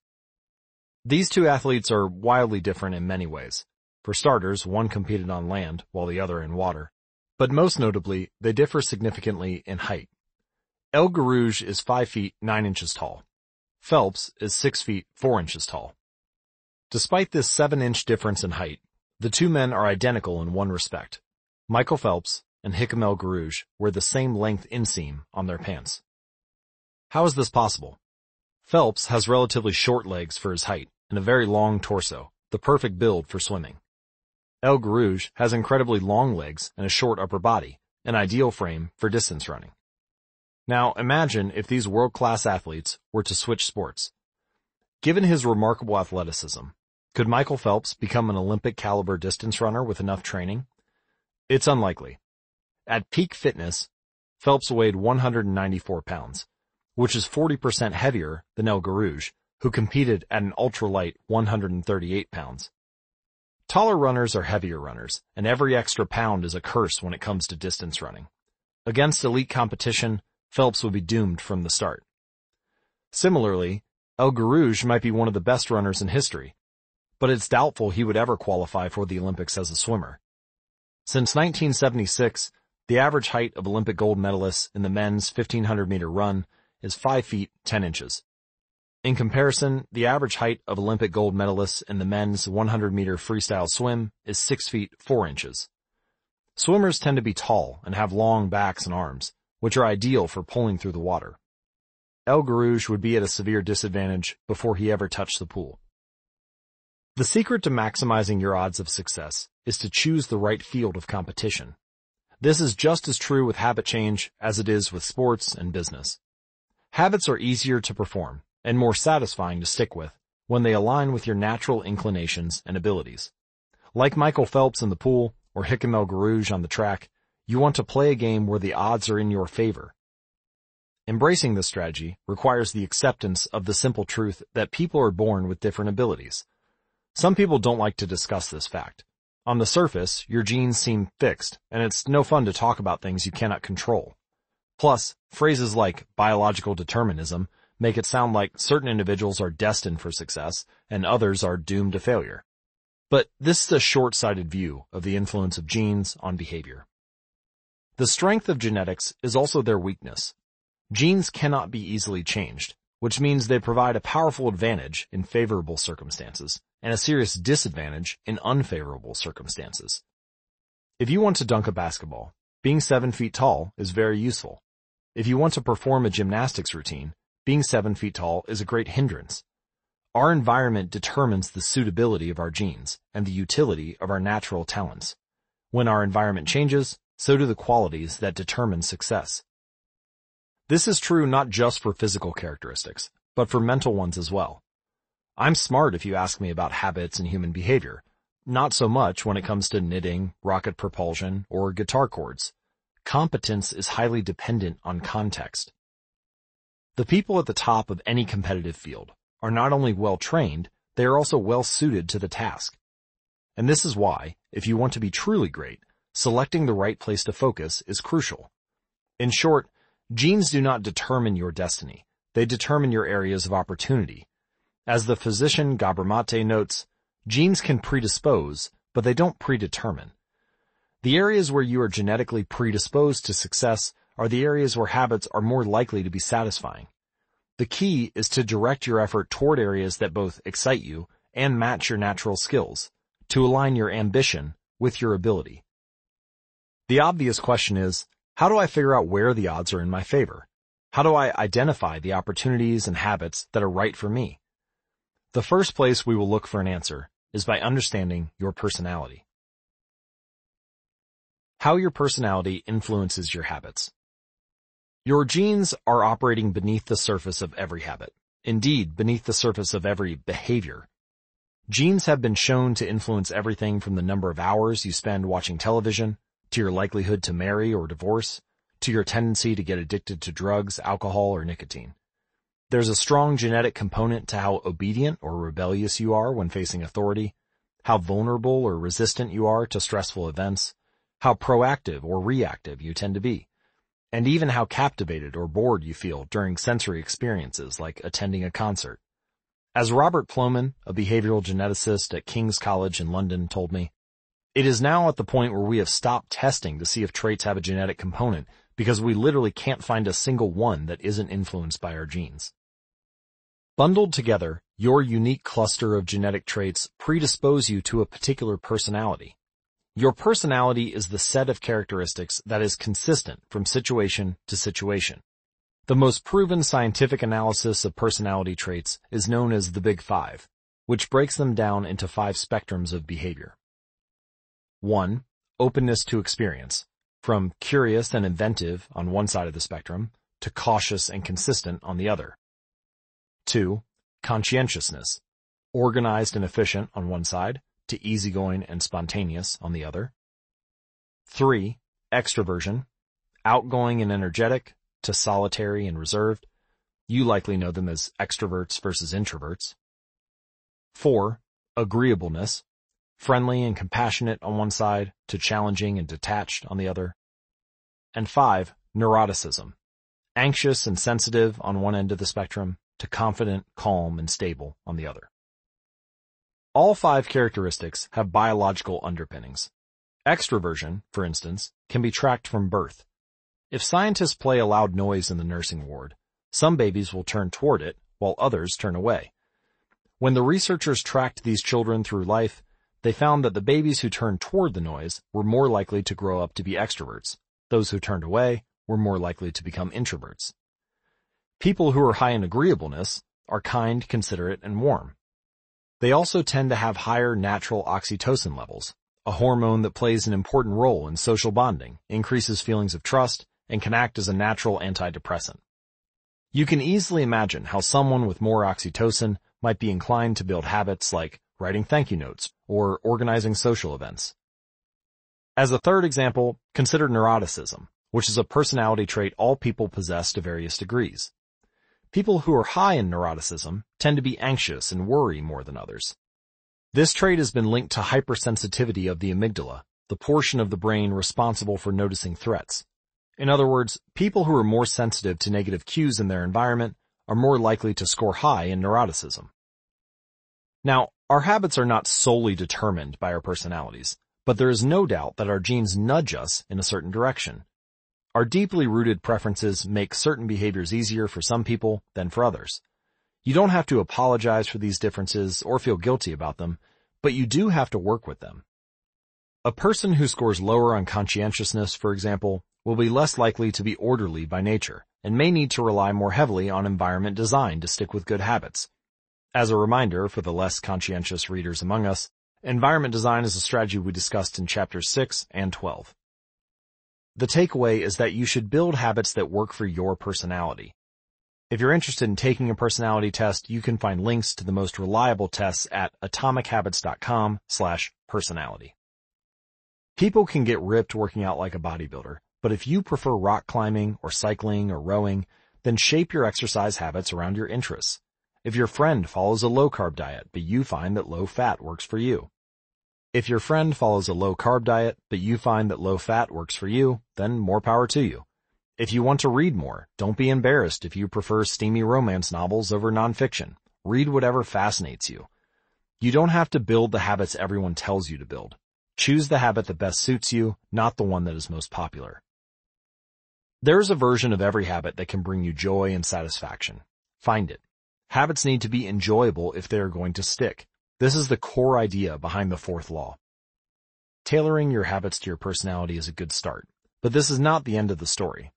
These two athletes are wildly different in many ways. For starters, one competed on land while the other in water. But most notably, they differ significantly in height. El Guerrouj is 5 feet 9 inches tall. Phelps is 6 feet 4 inches tall. Despite this 7 inch difference in height, the two men are identical in one respect. Michael Phelps and Hicham El Guerrouj wear the same length inseam on their pants. How is this possible? Phelps has relatively short legs for his height and a very long torso, the perfect build for swimming. El Guerrouj has incredibly long legs and a short upper body, an ideal frame for distance running. Now imagine if these world-class athletes were to switch sports. Given his remarkable athleticism, could Michael Phelps become an Olympic caliber distance runner with enough training? It's unlikely. At peak fitness, Phelps weighed 194 pounds, which is 40% heavier than El Guerrouj, who competed at an ultralight 138 pounds. Taller runners are heavier runners, and every extra pound is a curse when it comes to distance running. Against elite competition, Phelps would be doomed from the start. Similarly, El Guerrouj might be one of the best runners in history, but it's doubtful he would ever qualify for the Olympics as a swimmer. Since 1976, the average height of Olympic gold medalists in the men's 1500 meter run is 5 feet 10 inches. In comparison, the average height of Olympic gold medalists in the men's 100 meter freestyle swim is 6 feet 4 inches. Swimmers tend to be tall and have long backs and arms, which are ideal for pulling through the water. El Guerrouj would be at a severe disadvantage before he ever touched the pool. The secret to maximizing your odds of success is to choose the right field of competition. This is just as true with habit change as it is with sports and business. Habits are easier to perform and more satisfying to stick with when they align with your natural inclinations and abilities. Like Michael Phelps in the pool or Hicham El Guerrouj on the track, you want to play a game where the odds are in your favor. Embracing this strategy requires the acceptance of the simple truth that people are born with different abilities. Some people don't like to discuss this fact. On the surface, your genes seem fixed, and it's no fun to talk about things you cannot control. Plus, phrases like biological determinism make it sound like certain individuals are destined for success and others are doomed to failure. But this is a short-sighted view of the influence of genes on behavior. The strength of genetics is also their weakness. Genes cannot be easily changed, which means they provide a powerful advantage in favorable circumstances and a serious disadvantage in unfavorable circumstances. If you want to dunk a basketball, being seven feet tall is very useful. If you want to perform a gymnastics routine, being seven feet tall is a great hindrance. Our environment determines the suitability of our genes and the utility of our natural talents. When our environment changes, so do the qualities that determine success. This is true not just for physical characteristics, but for mental ones as well. I'm smart if you ask me about habits and human behavior, not so much when it comes to knitting, rocket propulsion, or guitar chords. Competence is highly dependent on context. The people at the top of any competitive field are not only well trained, they are also well suited to the task. And this is why, if you want to be truly great, selecting the right place to focus is crucial. In short, genes do not determine your destiny. They determine your areas of opportunity. As the physician Gabor Mate notes, Genes can predispose, but they don't predetermine. The areas where you are genetically predisposed to success are the areas where habits are more likely to be satisfying. The key is to direct your effort toward areas that both excite you and match your natural skills, to align your ambition with your ability. The obvious question is, how do I figure out where the odds are in my favor? How do I identify the opportunities and habits that are right for me? The first place we will look for an answer is by understanding your personality. How your personality influences your habits. Your genes are operating beneath the surface of every habit. Indeed, beneath the surface of every behavior. Genes have been shown to influence everything from the number of hours you spend watching television, to your likelihood to marry or divorce, to your tendency to get addicted to drugs, alcohol, or nicotine. There's a strong genetic component to how obedient or rebellious you are when facing authority, how vulnerable or resistant you are to stressful events, how proactive or reactive you tend to be, and even how captivated or bored you feel during sensory experiences like attending a concert. As Robert Plomin, a behavioral geneticist at King's College in London told me, it is now at the point where we have stopped testing to see if traits have a genetic component because we literally can't find a single one that isn't influenced by our genes. Bundled together, your unique cluster of genetic traits predispose you to a particular personality. Your personality is the set of characteristics that is consistent from situation to situation. The most proven scientific analysis of personality traits is known as the Big Five, which breaks them down into five spectrums of behavior. 1. Openness to experience, from curious and inventive on one side of the spectrum to cautious and consistent on the other. 2. Conscientiousness. Organized and efficient on one side, to easygoing and spontaneous on the other. 3. Extroversion. Outgoing and energetic, to solitary and reserved. You likely know them as extroverts versus introverts. 4. Agreeableness. Friendly and compassionate on one side, to challenging and detached on the other. And 5. Neuroticism. Anxious and sensitive on one end of the spectrum, to confident, calm, and stable on the other. All five characteristics have biological underpinnings. Extroversion, for instance, can be tracked from birth. If scientists play a loud noise in the nursing ward, some babies will turn toward it while others turn away. When the researchers tracked these children through life, they found that the babies who turned toward the noise were more likely to grow up to be extroverts. Those who turned away were more likely to become introverts. People who are high in agreeableness are kind, considerate, and warm. They also tend to have higher natural oxytocin levels, a hormone that plays an important role in social bonding, increases feelings of trust, and can act as a natural antidepressant. You can easily imagine how someone with more oxytocin might be inclined to build habits like writing thank you notes or organizing social events. As a third example, consider neuroticism, which is a personality trait all people possess to various degrees. People who are high in neuroticism tend to be anxious and worry more than others. This trait has been linked to hypersensitivity of the amygdala, the portion of the brain responsible for noticing threats. In other words, people who are more sensitive to negative cues in their environment are more likely to score high in neuroticism. Now, our habits are not solely determined by our personalities, but there is no doubt that our genes nudge us in a certain direction, our deeply rooted preferences make certain behaviors easier for some people than for others. You don't have to apologize for these differences or feel guilty about them, but you do have to work with them. A person who scores lower on conscientiousness, for example, will be less likely to be orderly by nature and may need to rely more heavily on environment design to stick with good habits. As a reminder for the less conscientious readers among us, environment design is a strategy we discussed in chapters 6 and 12. The takeaway is that you should build habits that work for your personality. If you're interested in taking a personality test, you can find links to the most reliable tests at atomichabits.com slash personality. People can get ripped working out like a bodybuilder, but if you prefer rock climbing or cycling or rowing, then shape your exercise habits around your interests. If your friend follows a low-carb diet, but you find that low fat works for you, if your friend follows a low carb diet, but you find that low fat works for you, then more power to you. If you want to read more, don't be embarrassed if you prefer steamy romance novels over nonfiction. Read whatever fascinates you. You don't have to build the habits everyone tells you to build. Choose the habit that best suits you, not the one that is most popular. There is a version of every habit that can bring you joy and satisfaction. Find it. Habits need to be enjoyable if they are going to stick. This is the core idea behind the fourth law. Tailoring your habits to your personality is a good start, but this is not the end of the story.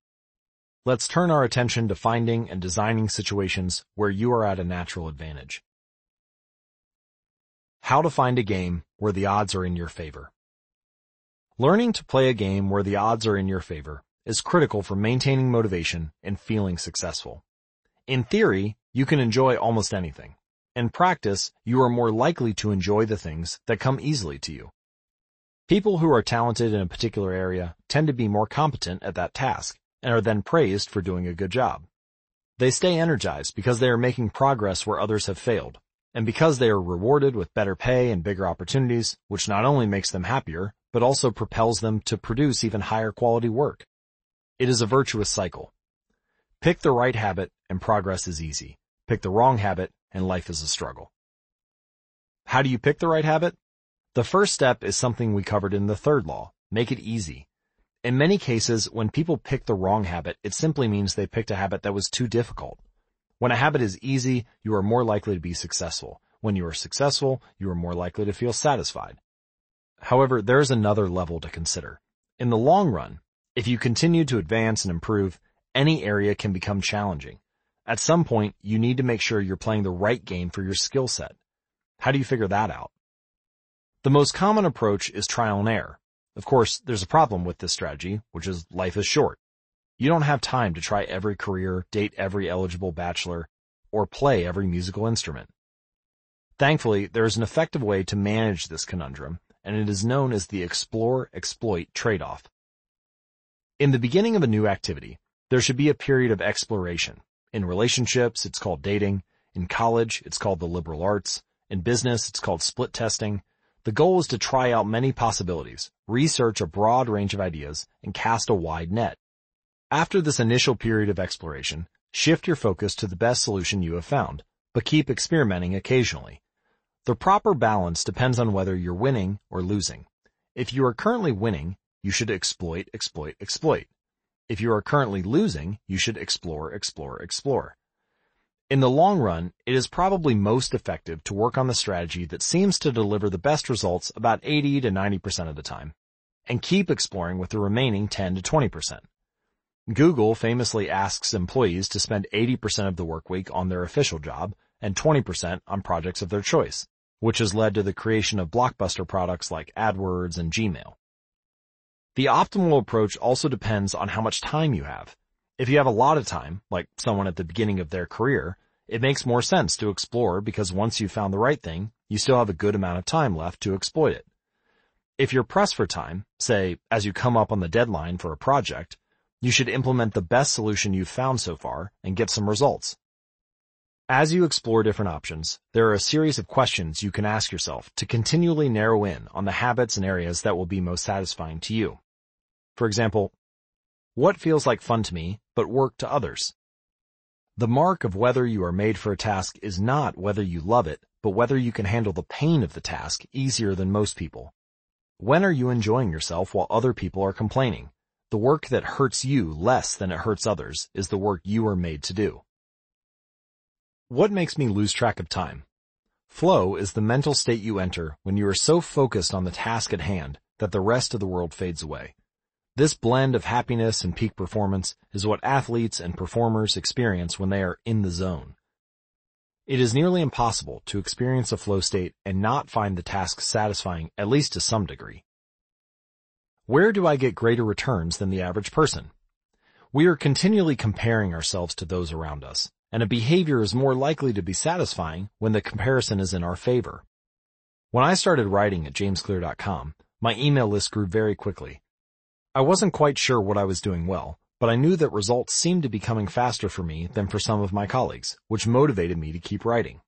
Let's turn our attention to finding and designing situations where you are at a natural advantage. How to find a game where the odds are in your favor. Learning to play a game where the odds are in your favor is critical for maintaining motivation and feeling successful. In theory, you can enjoy almost anything. In practice, you are more likely to enjoy the things that come easily to you. People who are talented in a particular area tend to be more competent at that task and are then praised for doing a good job. They stay energized because they are making progress where others have failed, and because they are rewarded with better pay and bigger opportunities, which not only makes them happier, but also propels them to produce even higher quality work. It is a virtuous cycle. Pick the right habit and progress is easy. Pick the wrong habit and life is a struggle. How do you pick the right habit? The first step is something we covered in the third law. Make it easy. In many cases, when people pick the wrong habit, it simply means they picked a habit that was too difficult. When a habit is easy, you are more likely to be successful. When you are successful, you are more likely to feel satisfied. However, there is another level to consider. In the long run, if you continue to advance and improve, any area can become challenging. At some point, you need to make sure you're playing the right game for your skill set. How do you figure that out? The most common approach is trial and error. Of course, there's a problem with this strategy, which is life is short. You don't have time to try every career, date every eligible bachelor, or play every musical instrument. Thankfully, there is an effective way to manage this conundrum, and it is known as the explore-exploit trade-off. In the beginning of a new activity, there should be a period of exploration, in relationships, it's called dating. In college, it's called the liberal arts. In business, it's called split testing. The goal is to try out many possibilities, research a broad range of ideas, and cast a wide net. After this initial period of exploration, shift your focus to the best solution you have found, but keep experimenting occasionally. The proper balance depends on whether you're winning or losing. If you are currently winning, you should exploit, exploit, exploit. If you are currently losing, you should explore, explore, explore. In the long run, it is probably most effective to work on the strategy that seems to deliver the best results about 80 to 90% of the time, and keep exploring with the remaining 10 to 20%. Google famously asks employees to spend 80% of the work week on their official job and 20% on projects of their choice, which has led to the creation of blockbuster products like AdWords and Gmail. The optimal approach also depends on how much time you have. If you have a lot of time, like someone at the beginning of their career, it makes more sense to explore because once you've found the right thing, you still have a good amount of time left to exploit it. If you're pressed for time, say, as you come up on the deadline for a project, you should implement the best solution you've found so far and get some results. As you explore different options, there are a series of questions you can ask yourself to continually narrow in on the habits and areas that will be most satisfying to you. For example, what feels like fun to me, but work to others? The mark of whether you are made for a task is not whether you love it, but whether you can handle the pain of the task easier than most people. When are you enjoying yourself while other people are complaining? The work that hurts you less than it hurts others is the work you are made to do. What makes me lose track of time? Flow is the mental state you enter when you are so focused on the task at hand that the rest of the world fades away. This blend of happiness and peak performance is what athletes and performers experience when they are in the zone. It is nearly impossible to experience a flow state and not find the task satisfying at least to some degree. Where do I get greater returns than the average person? We are continually comparing ourselves to those around us, and a behavior is more likely to be satisfying when the comparison is in our favor. When I started writing at jamesclear.com, my email list grew very quickly. I wasn't quite sure what I was doing well, but I knew that results seemed to be coming faster for me than for some of my colleagues, which motivated me to keep writing.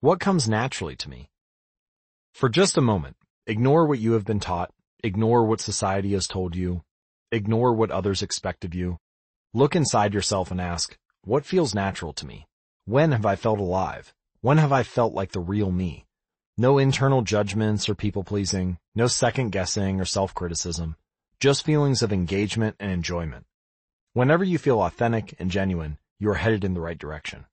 What comes naturally to me? For just a moment, ignore what you have been taught, ignore what society has told you, ignore what others expect of you. Look inside yourself and ask, what feels natural to me? When have I felt alive? When have I felt like the real me? No internal judgments or people pleasing, no second guessing or self-criticism just feelings of engagement and enjoyment. Whenever you feel authentic and genuine, you are headed in the right direction.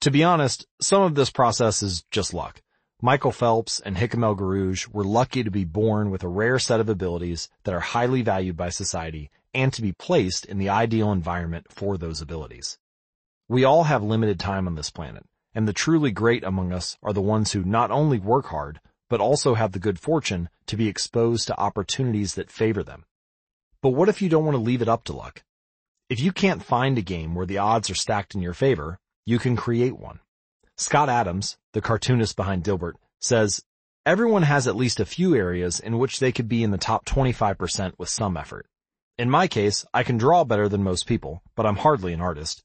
To be honest, some of this process is just luck. Michael Phelps and Hicham El Guerrouj were lucky to be born with a rare set of abilities that are highly valued by society and to be placed in the ideal environment for those abilities. We all have limited time on this planet, and the truly great among us are the ones who not only work hard, but also have the good fortune to be exposed to opportunities that favor them. But what if you don't want to leave it up to luck? If you can't find a game where the odds are stacked in your favor, you can create one. Scott Adams, the cartoonist behind Dilbert, says, Everyone has at least a few areas in which they could be in the top 25% with some effort. In my case, I can draw better than most people, but I'm hardly an artist.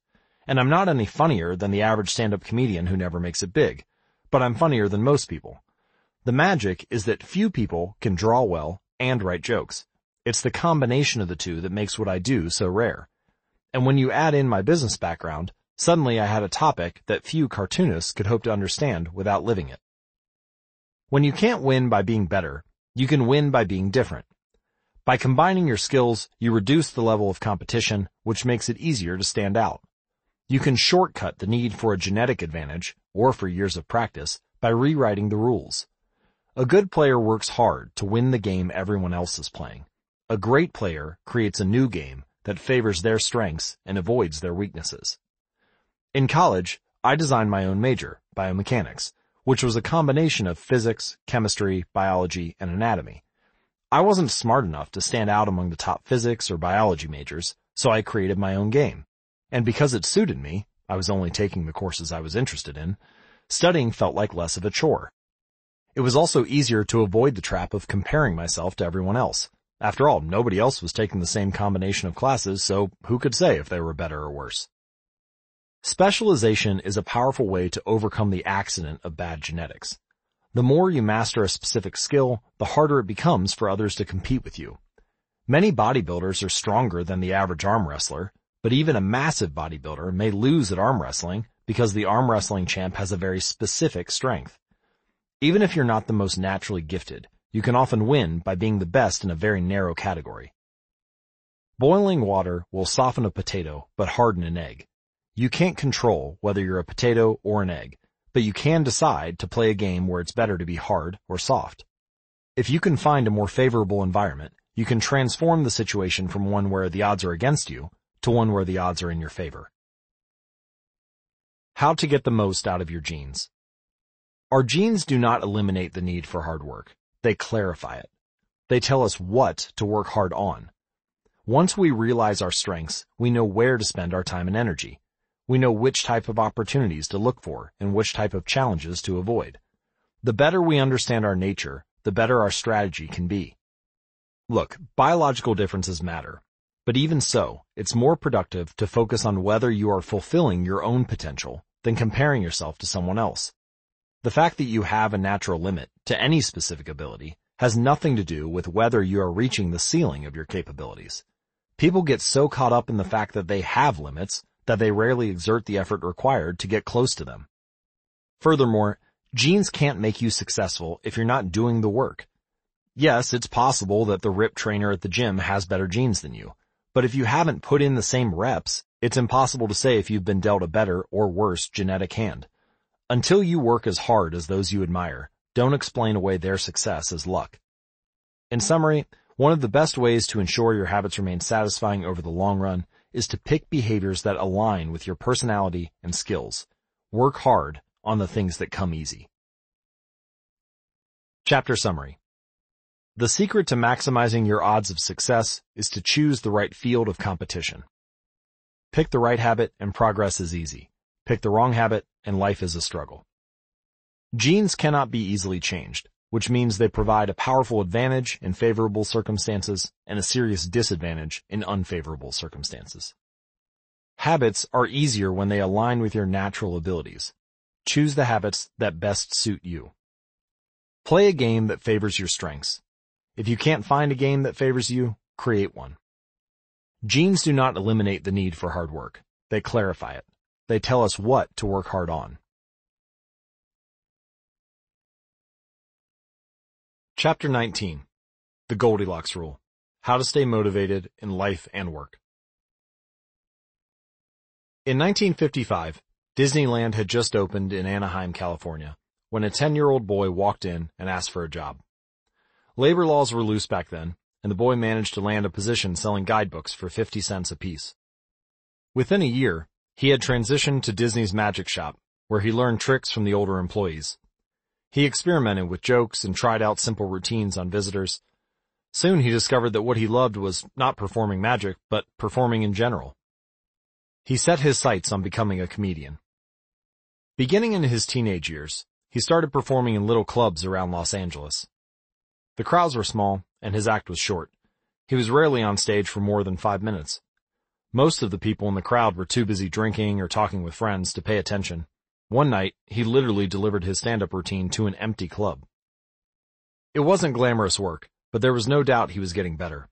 And I'm not any funnier than the average stand-up comedian who never makes it big, but I'm funnier than most people. The magic is that few people can draw well and write jokes. It's the combination of the two that makes what I do so rare. And when you add in my business background, suddenly I had a topic that few cartoonists could hope to understand without living it. When you can't win by being better, you can win by being different. By combining your skills, you reduce the level of competition, which makes it easier to stand out. You can shortcut the need for a genetic advantage, or for years of practice, by rewriting the rules. A good player works hard to win the game everyone else is playing. A great player creates a new game that favors their strengths and avoids their weaknesses. In college, I designed my own major, biomechanics, which was a combination of physics, chemistry, biology, and anatomy. I wasn't smart enough to stand out among the top physics or biology majors, so I created my own game. And because it suited me, I was only taking the courses I was interested in, studying felt like less of a chore. It was also easier to avoid the trap of comparing myself to everyone else. After all, nobody else was taking the same combination of classes, so who could say if they were better or worse? Specialization is a powerful way to overcome the accident of bad genetics. The more you master a specific skill, the harder it becomes for others to compete with you. Many bodybuilders are stronger than the average arm wrestler, but even a massive bodybuilder may lose at arm wrestling because the arm wrestling champ has a very specific strength. Even if you're not the most naturally gifted, you can often win by being the best in a very narrow category. Boiling water will soften a potato but harden an egg. You can't control whether you're a potato or an egg, but you can decide to play a game where it's better to be hard or soft. If you can find a more favorable environment, you can transform the situation from one where the odds are against you to one where the odds are in your favor. How to get the most out of your genes. Our genes do not eliminate the need for hard work. They clarify it. They tell us what to work hard on. Once we realize our strengths, we know where to spend our time and energy. We know which type of opportunities to look for and which type of challenges to avoid. The better we understand our nature, the better our strategy can be. Look, biological differences matter. But even so, it's more productive to focus on whether you are fulfilling your own potential than comparing yourself to someone else. The fact that you have a natural limit to any specific ability has nothing to do with whether you are reaching the ceiling of your capabilities. People get so caught up in the fact that they have limits that they rarely exert the effort required to get close to them. Furthermore, genes can't make you successful if you're not doing the work. Yes, it's possible that the RIP trainer at the gym has better genes than you, but if you haven't put in the same reps, it's impossible to say if you've been dealt a better or worse genetic hand. Until you work as hard as those you admire, don't explain away their success as luck. In summary, one of the best ways to ensure your habits remain satisfying over the long run is to pick behaviors that align with your personality and skills. Work hard on the things that come easy. Chapter Summary The secret to maximizing your odds of success is to choose the right field of competition. Pick the right habit and progress is easy. Pick the wrong habit and life is a struggle. Genes cannot be easily changed, which means they provide a powerful advantage in favorable circumstances and a serious disadvantage in unfavorable circumstances. Habits are easier when they align with your natural abilities. Choose the habits that best suit you. Play a game that favors your strengths. If you can't find a game that favors you, create one. Genes do not eliminate the need for hard work. They clarify it. They tell us what to work hard on. Chapter 19. The Goldilocks Rule. How to stay motivated in life and work. In 1955, Disneyland had just opened in Anaheim, California, when a 10-year-old boy walked in and asked for a job. Labor laws were loose back then, and the boy managed to land a position selling guidebooks for 50 cents apiece. Within a year, he had transitioned to Disney's magic shop, where he learned tricks from the older employees. He experimented with jokes and tried out simple routines on visitors. Soon he discovered that what he loved was not performing magic, but performing in general. He set his sights on becoming a comedian. Beginning in his teenage years, he started performing in little clubs around Los Angeles. The crowds were small, and his act was short. He was rarely on stage for more than five minutes. Most of the people in the crowd were too busy drinking or talking with friends to pay attention. One night, he literally delivered his stand-up routine to an empty club. It wasn't glamorous work, but there was no doubt he was getting better.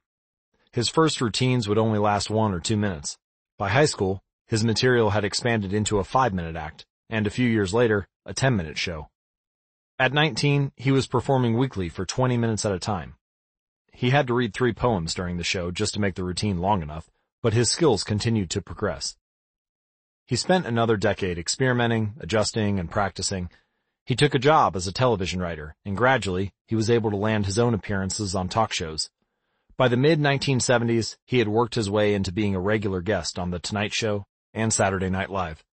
His first routines would only last one or two minutes. By high school, his material had expanded into a five-minute act, and a few years later, a 10-minute show. At 19, he was performing weekly for 20 minutes at a time. He had to read three poems during the show just to make the routine long enough, but his skills continued to progress. He spent another decade experimenting, adjusting, and practicing. He took a job as a television writer, and gradually, he was able to land his own appearances on talk shows. By the mid-1970s, he had worked his way into being a regular guest on The Tonight Show and Saturday Night Live.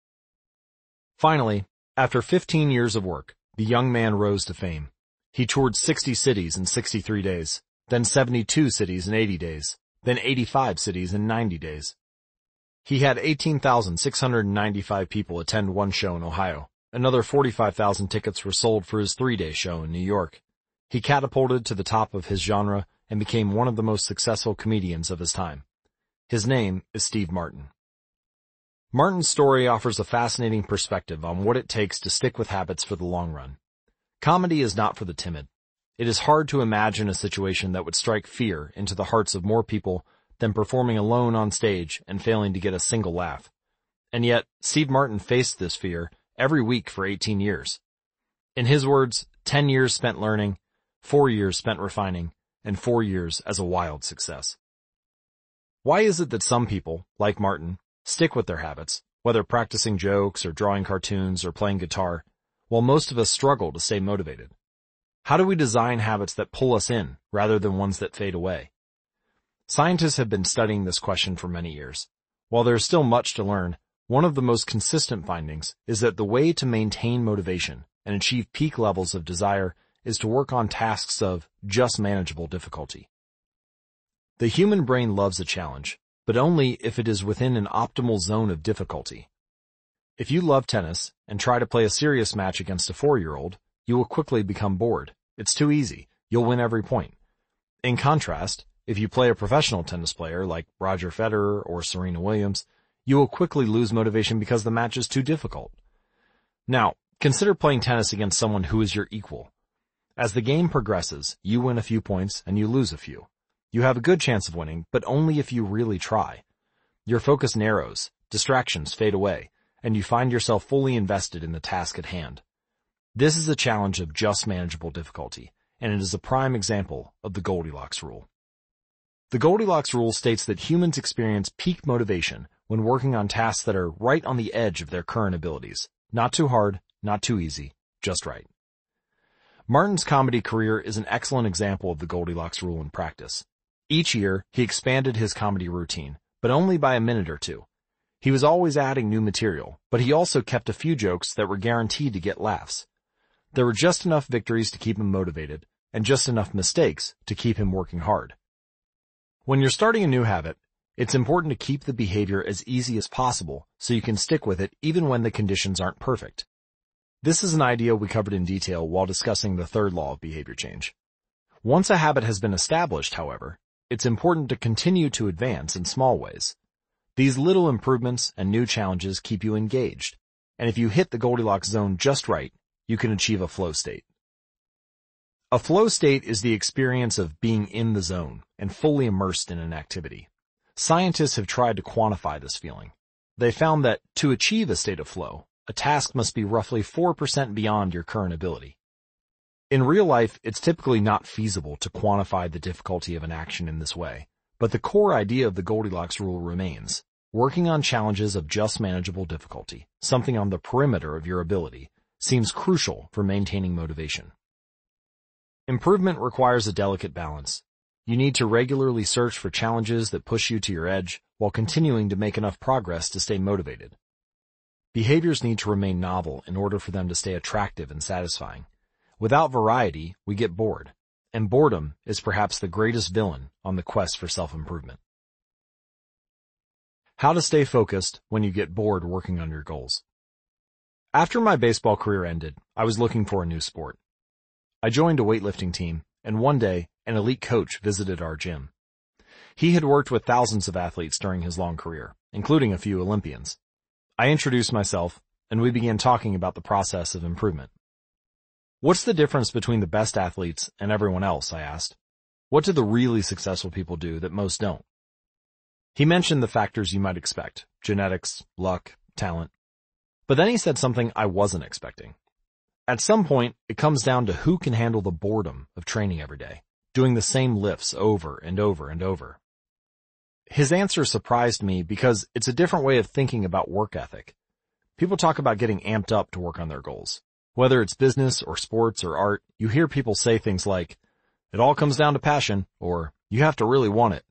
Finally, after 15 years of work, the young man rose to fame. He toured 60 cities in 63 days, then 72 cities in 80 days, then 85 cities in 90 days. He had 18,695 people attend one show in Ohio. Another 45,000 tickets were sold for his three-day show in New York. He catapulted to the top of his genre and became one of the most successful comedians of his time. His name is Steve Martin. Martin's story offers a fascinating perspective on what it takes to stick with habits for the long run. Comedy is not for the timid. It is hard to imagine a situation that would strike fear into the hearts of more people than performing alone on stage and failing to get a single laugh. And yet, Steve Martin faced this fear every week for 18 years. In his words, 10 years spent learning, 4 years spent refining, and 4 years as a wild success. Why is it that some people, like Martin, stick with their habits, whether practicing jokes or drawing cartoons or playing guitar, while most of us struggle to stay motivated? How do we design habits that pull us in rather than ones that fade away? Scientists have been studying this question for many years. While there is still much to learn, one of the most consistent findings is that the way to maintain motivation and achieve peak levels of desire is to work on tasks of just manageable difficulty. The human brain loves a challenge, but only if it is within an optimal zone of difficulty. If you love tennis and try to play a serious match against a four-year-old, you will quickly become bored. It's too easy. You'll win every point. In contrast, if you play a professional tennis player like Roger Federer or Serena Williams, you will quickly lose motivation because the match is too difficult. Now, consider playing tennis against someone who is your equal. As the game progresses, you win a few points and you lose a few. You have a good chance of winning, but only if you really try. Your focus narrows, distractions fade away, and you find yourself fully invested in the task at hand. This is a challenge of just manageable difficulty, and it is a prime example of the Goldilocks rule. The Goldilocks rule states that humans experience peak motivation when working on tasks that are right on the edge of their current abilities. Not too hard, not too easy, just right. Martin's comedy career is an excellent example of the Goldilocks rule in practice. Each year, he expanded his comedy routine, but only by a minute or two. He was always adding new material, but he also kept a few jokes that were guaranteed to get laughs. There were just enough victories to keep him motivated, and just enough mistakes to keep him working hard. When you're starting a new habit, it's important to keep the behavior as easy as possible so you can stick with it even when the conditions aren't perfect. This is an idea we covered in detail while discussing the third law of behavior change. Once a habit has been established, however, it's important to continue to advance in small ways. These little improvements and new challenges keep you engaged, and if you hit the Goldilocks zone just right, you can achieve a flow state. A flow state is the experience of being in the zone and fully immersed in an activity. Scientists have tried to quantify this feeling. They found that to achieve a state of flow, a task must be roughly 4% beyond your current ability. In real life, it's typically not feasible to quantify the difficulty of an action in this way, but the core idea of the Goldilocks rule remains. Working on challenges of just manageable difficulty, something on the perimeter of your ability, seems crucial for maintaining motivation. Improvement requires a delicate balance. You need to regularly search for challenges that push you to your edge while continuing to make enough progress to stay motivated. Behaviors need to remain novel in order for them to stay attractive and satisfying. Without variety, we get bored, and boredom is perhaps the greatest villain on the quest for self-improvement. How to stay focused when you get bored working on your goals. After my baseball career ended, I was looking for a new sport. I joined a weightlifting team, and one day, an elite coach visited our gym. He had worked with thousands of athletes during his long career, including a few Olympians. I introduced myself, and we began talking about the process of improvement. What's the difference between the best athletes and everyone else, I asked. What do the really successful people do that most don't? He mentioned the factors you might expect, genetics, luck, talent. But then he said something I wasn't expecting. At some point, it comes down to who can handle the boredom of training every day, doing the same lifts over and over and over. His answer surprised me because it's a different way of thinking about work ethic. People talk about getting amped up to work on their goals. Whether it's business or sports or art, you hear people say things like, it all comes down to passion, or you have to really want it.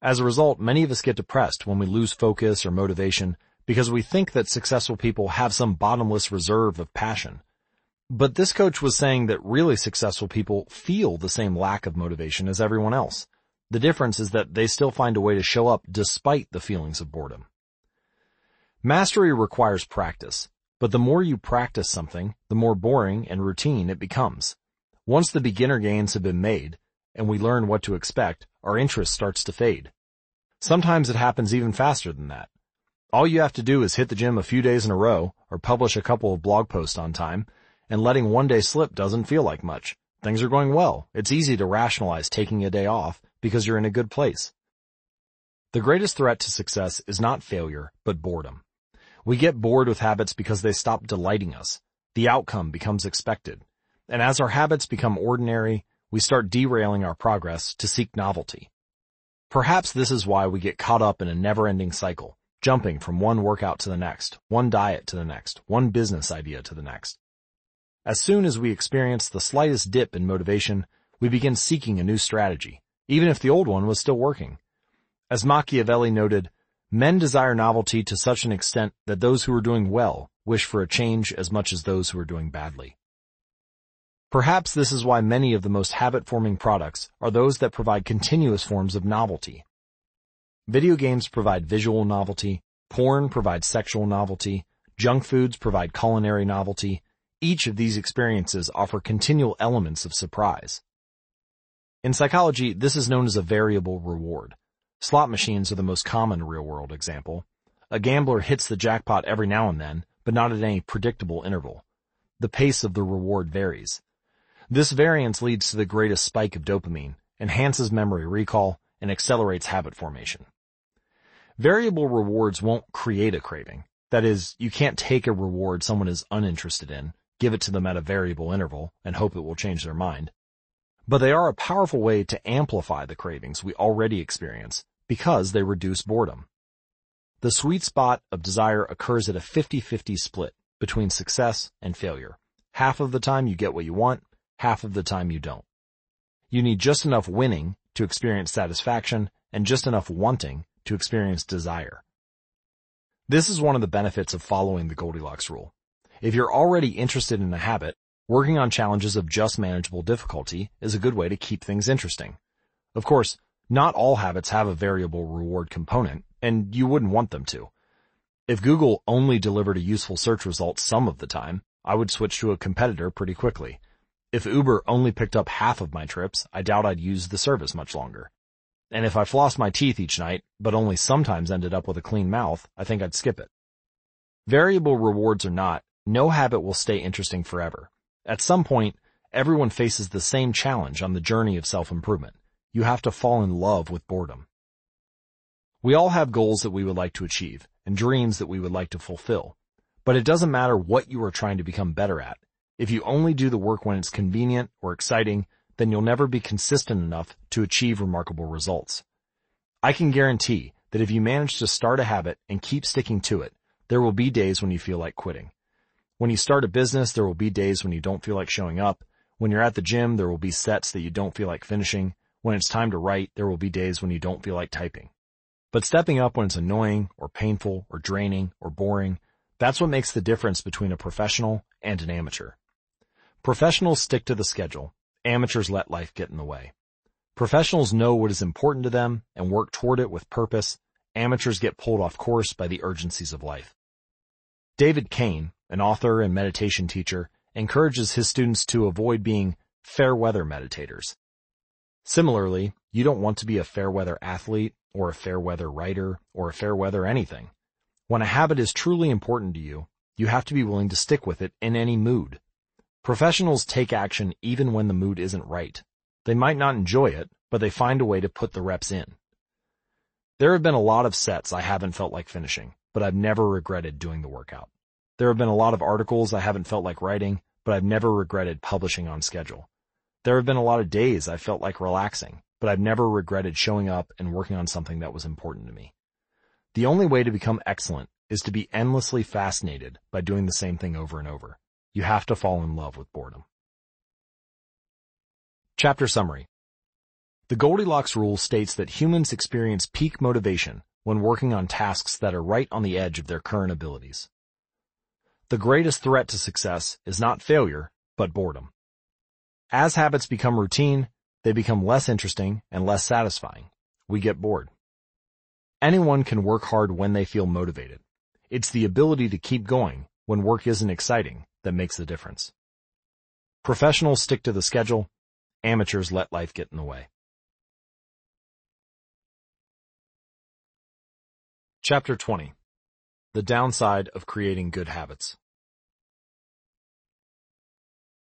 As a result, many of us get depressed when we lose focus or motivation because we think that successful people have some bottomless reserve of passion. But this coach was saying that really successful people feel the same lack of motivation as everyone else. The difference is that they still find a way to show up despite the feelings of boredom. Mastery requires practice, but the more you practice something, the more boring and routine it becomes. Once the beginner gains have been made, and we learn what to expect, our interest starts to fade. Sometimes it happens even faster than that. All you have to do is hit the gym a few days in a row, or publish a couple of blog posts on time, and letting one day slip doesn't feel like much. Things are going well. It's easy to rationalize taking a day off, because you're in a good place. The greatest threat to success is not failure, but boredom. We get bored with habits because they stop delighting us. The outcome becomes expected. And as our habits become ordinary, we start derailing our progress to seek novelty. Perhaps this is why we get caught up in a never-ending cycle, jumping from one workout to the next, one diet to the next, one business idea to the next. As soon as we experience the slightest dip in motivation, we begin seeking a new strategy, even if the old one was still working. As Machiavelli noted, men desire novelty to such an extent that those who are doing well wish for a change as much as those who are doing badly. Perhaps this is why many of the most habit-forming products are those that provide continuous forms of novelty. Video games provide visual novelty, porn provides sexual novelty, junk foods provide culinary novelty. Each of these experiences offer continual elements of surprise. In psychology, this is known as a variable reward. Slot machines are the most common real-world example. A gambler hits the jackpot every now and then, but not at any predictable interval. The pace of the reward varies. This variance leads to the greatest spike of dopamine, enhances memory recall, and accelerates habit formation. Variable rewards won't create a craving. That is, you can't take a reward someone is uninterested in, give it to them at a variable interval, and hope it will change their mind. But they are a powerful way to amplify the cravings we already experience because they reduce boredom. The sweet spot of desire occurs at a 50-50 split between success and failure. Half of the time you get what you want, half of the time you don't. You need just enough winning to experience satisfaction and just enough wanting to experience desire. This is one of the benefits of following the Goldilocks rule. If you're already interested in a habit, working on challenges of just manageable difficulty is a good way to keep things interesting. Of course, not all habits have a variable reward component, and you wouldn't want them to. If Google only delivered a useful search result some of the time, I would switch to a competitor pretty quickly. If Uber only picked up half of my trips, I doubt I'd use the service much longer. And if I flossed my teeth each night, but only sometimes ended up with a clean mouth, I think I'd skip it. Variable rewards or not, no habit will stay interesting forever. At some point, everyone faces the same challenge on the journey of self-improvement. You have to fall in love with boredom. We all have goals that we would like to achieve and dreams that we would like to fulfill. But it doesn't matter what you are trying to become better at. If you only do the work when it's convenient or exciting, then you'll never be consistent enough to achieve remarkable results. I can guarantee that if you manage to start a habit and keep sticking to it, there will be days when you feel like quitting. When you start a business, there will be days when you don't feel like showing up. When you're at the gym, there will be sets that you don't feel like finishing. When it's time to write, there will be days when you don't feel like typing. But stepping up when it's annoying or painful or draining or boring, that's what makes the difference between a professional and an amateur. Professionals stick to the schedule. Amateurs let life get in the way. Professionals know what is important to them and work toward it with purpose. Amateurs get pulled off course by the urgencies of life. David Cain, an author and meditation teacher, encourages his students to avoid being fair weather meditators. Similarly, you don't want to be a fair weather athlete or a fair weather writer or a fair weather anything. When a habit is truly important to you, you have to be willing to stick with it in any mood. Professionals take action even when the mood isn't right. They might not enjoy it, but they find a way to put the reps in. There have been a lot of sets I haven't felt like finishing, but I've never regretted doing the workout. There have been a lot of articles I haven't felt like writing, but I've never regretted publishing on schedule. There have been a lot of days I felt like relaxing, but I've never regretted showing up and working on something that was important to me. The only way to become excellent is to be endlessly fascinated by doing the same thing over and over. You have to fall in love with boredom. Chapter Summary The Goldilocks rule states that humans experience peak motivation when working on tasks that are right on the edge of their current abilities. The greatest threat to success is not failure, but boredom. As habits become routine, they become less interesting and less satisfying. We get bored. Anyone can work hard when they feel motivated. It's the ability to keep going when work isn't exciting that makes the difference. Professionals stick to the schedule. Amateurs let life get in the way. Chapter 20 the downside of creating good habits.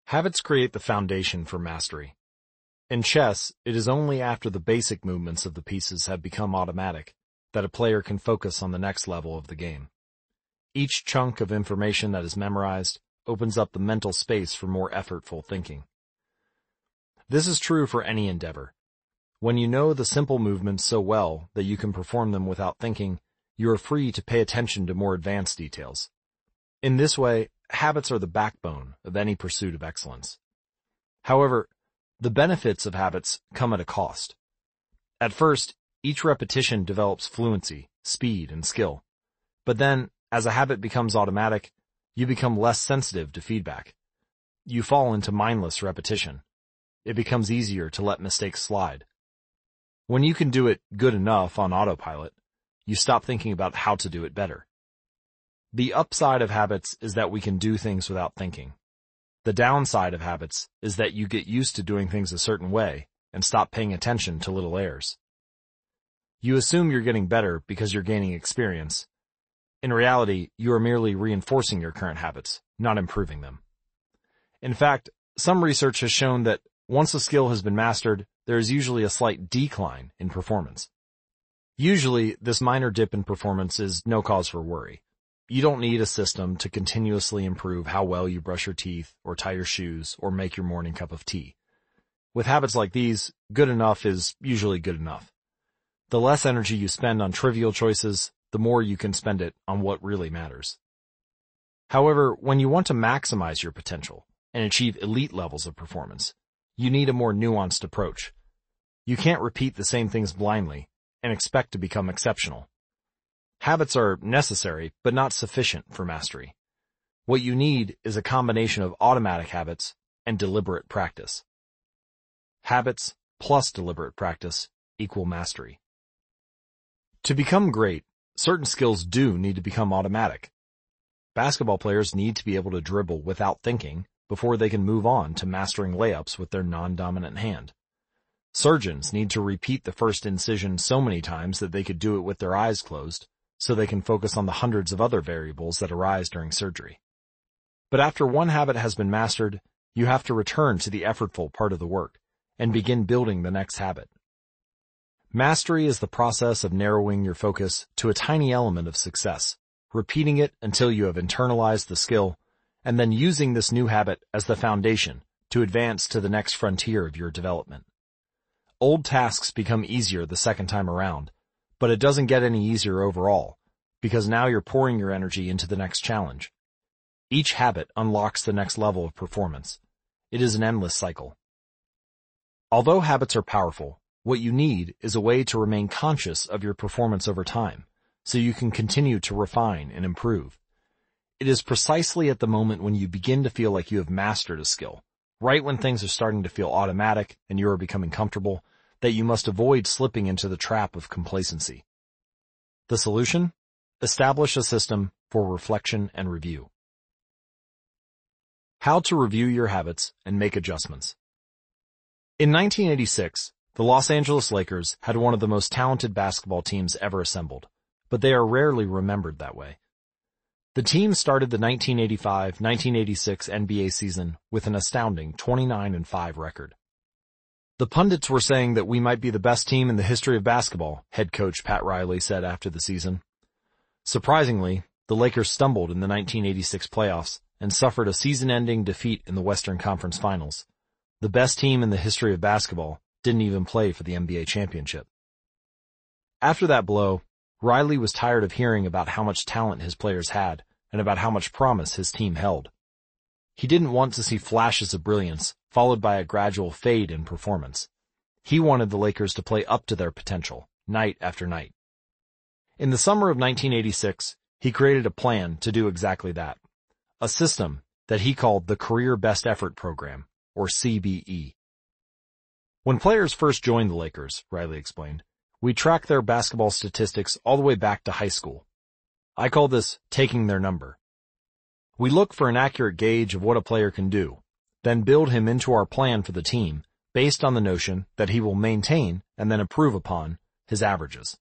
Habits create the foundation for mastery. In chess, it is only after the basic movements of the pieces have become automatic that a player can focus on the next level of the game. Each chunk of information that is memorized opens up the mental space for more effortful thinking. This is true for any endeavor. When you know the simple movements so well that you can perform them without thinking, you are free to pay attention to more advanced details. In this way, habits are the backbone of any pursuit of excellence. However, the benefits of habits come at a cost. At first, each repetition develops fluency, speed, and skill. But then, as a habit becomes automatic, you become less sensitive to feedback. You fall into mindless repetition. It becomes easier to let mistakes slide. When you can do it good enough on autopilot, you stop thinking about how to do it better. The upside of habits is that we can do things without thinking. The downside of habits is that you get used to doing things a certain way and stop paying attention to little errors. You assume you're getting better because you're gaining experience. In reality, you are merely reinforcing your current habits, not improving them. In fact, some research has shown that once a skill has been mastered, there is usually a slight decline in performance. Usually, this minor dip in performance is no cause for worry. You don't need a system to continuously improve how well you brush your teeth, or tie your shoes, or make your morning cup of tea. With habits like these, good enough is usually good enough. The less energy you spend on trivial choices, the more you can spend it on what really matters. However, when you want to maximize your potential, and achieve elite levels of performance, you need a more nuanced approach. You can't repeat the same things blindly and expect to become exceptional. Habits are necessary, but not sufficient for mastery. What you need is a combination of automatic habits and deliberate practice. Habits plus deliberate practice equal mastery. To become great, certain skills do need to become automatic. Basketball players need to be able to dribble without thinking before they can move on to mastering layups with their non-dominant hand. Surgeons need to repeat the first incision so many times that they could do it with their eyes closed, so they can focus on the hundreds of other variables that arise during surgery. But after one habit has been mastered, you have to return to the effortful part of the work and begin building the next habit. Mastery is the process of narrowing your focus to a tiny element of success, repeating it until you have internalized the skill, and then using this new habit as the foundation to advance to the next frontier of your development. Old tasks become easier the second time around, but it doesn't get any easier overall, because now you're pouring your energy into the next challenge. Each habit unlocks the next level of performance. It is an endless cycle. Although habits are powerful, what you need is a way to remain conscious of your performance over time, so you can continue to refine and improve. It is precisely at the moment when you begin to feel like you have mastered a skill right when things are starting to feel automatic and you are becoming comfortable, that you must avoid slipping into the trap of complacency. The solution? Establish a system for reflection and review. How to review your habits and make adjustments. In 1986, the Los Angeles Lakers had one of the most talented basketball teams ever assembled, but they are rarely remembered that way. The team started the 1985-1986 NBA season with an astounding 29-5 record. The pundits were saying that we might be the best team in the history of basketball, head coach Pat Riley said after the season. Surprisingly, the Lakers stumbled in the 1986 playoffs and suffered a season-ending defeat in the Western Conference Finals. The best team in the history of basketball didn't even play for the NBA championship. After that blow, Riley was tired of hearing about how much talent his players had and about how much promise his team held. He didn't want to see flashes of brilliance followed by a gradual fade in performance. He wanted the Lakers to play up to their potential, night after night. In the summer of 1986, he created a plan to do exactly that. A system that he called the Career Best Effort Program, or CBE. When players first joined the Lakers, Riley explained, we track their basketball statistics all the way back to high school. I call this taking their number. We look for an accurate gauge of what a player can do, then build him into our plan for the team based on the notion that he will maintain and then improve upon his averages.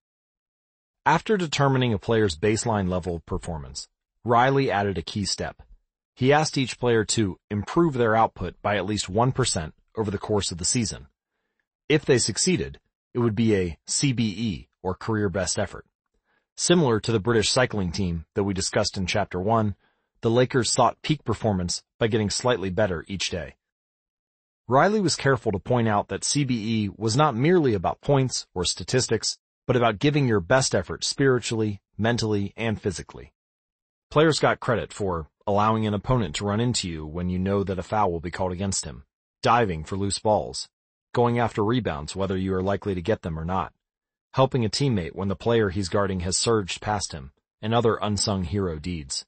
After determining a player's baseline level of performance, Riley added a key step. He asked each player to improve their output by at least 1% over the course of the season. If they succeeded, it would be a CBE or career best effort. Similar to the British cycling team that we discussed in chapter 1, the Lakers sought peak performance by getting slightly better each day. Riley was careful to point out that CBE was not merely about points or statistics, but about giving your best effort spiritually, mentally, and physically. Players got credit for allowing an opponent to run into you when you know that a foul will be called against him, diving for loose balls, going after rebounds whether you are likely to get them or not, helping a teammate when the player he's guarding has surged past him, and other unsung hero deeds.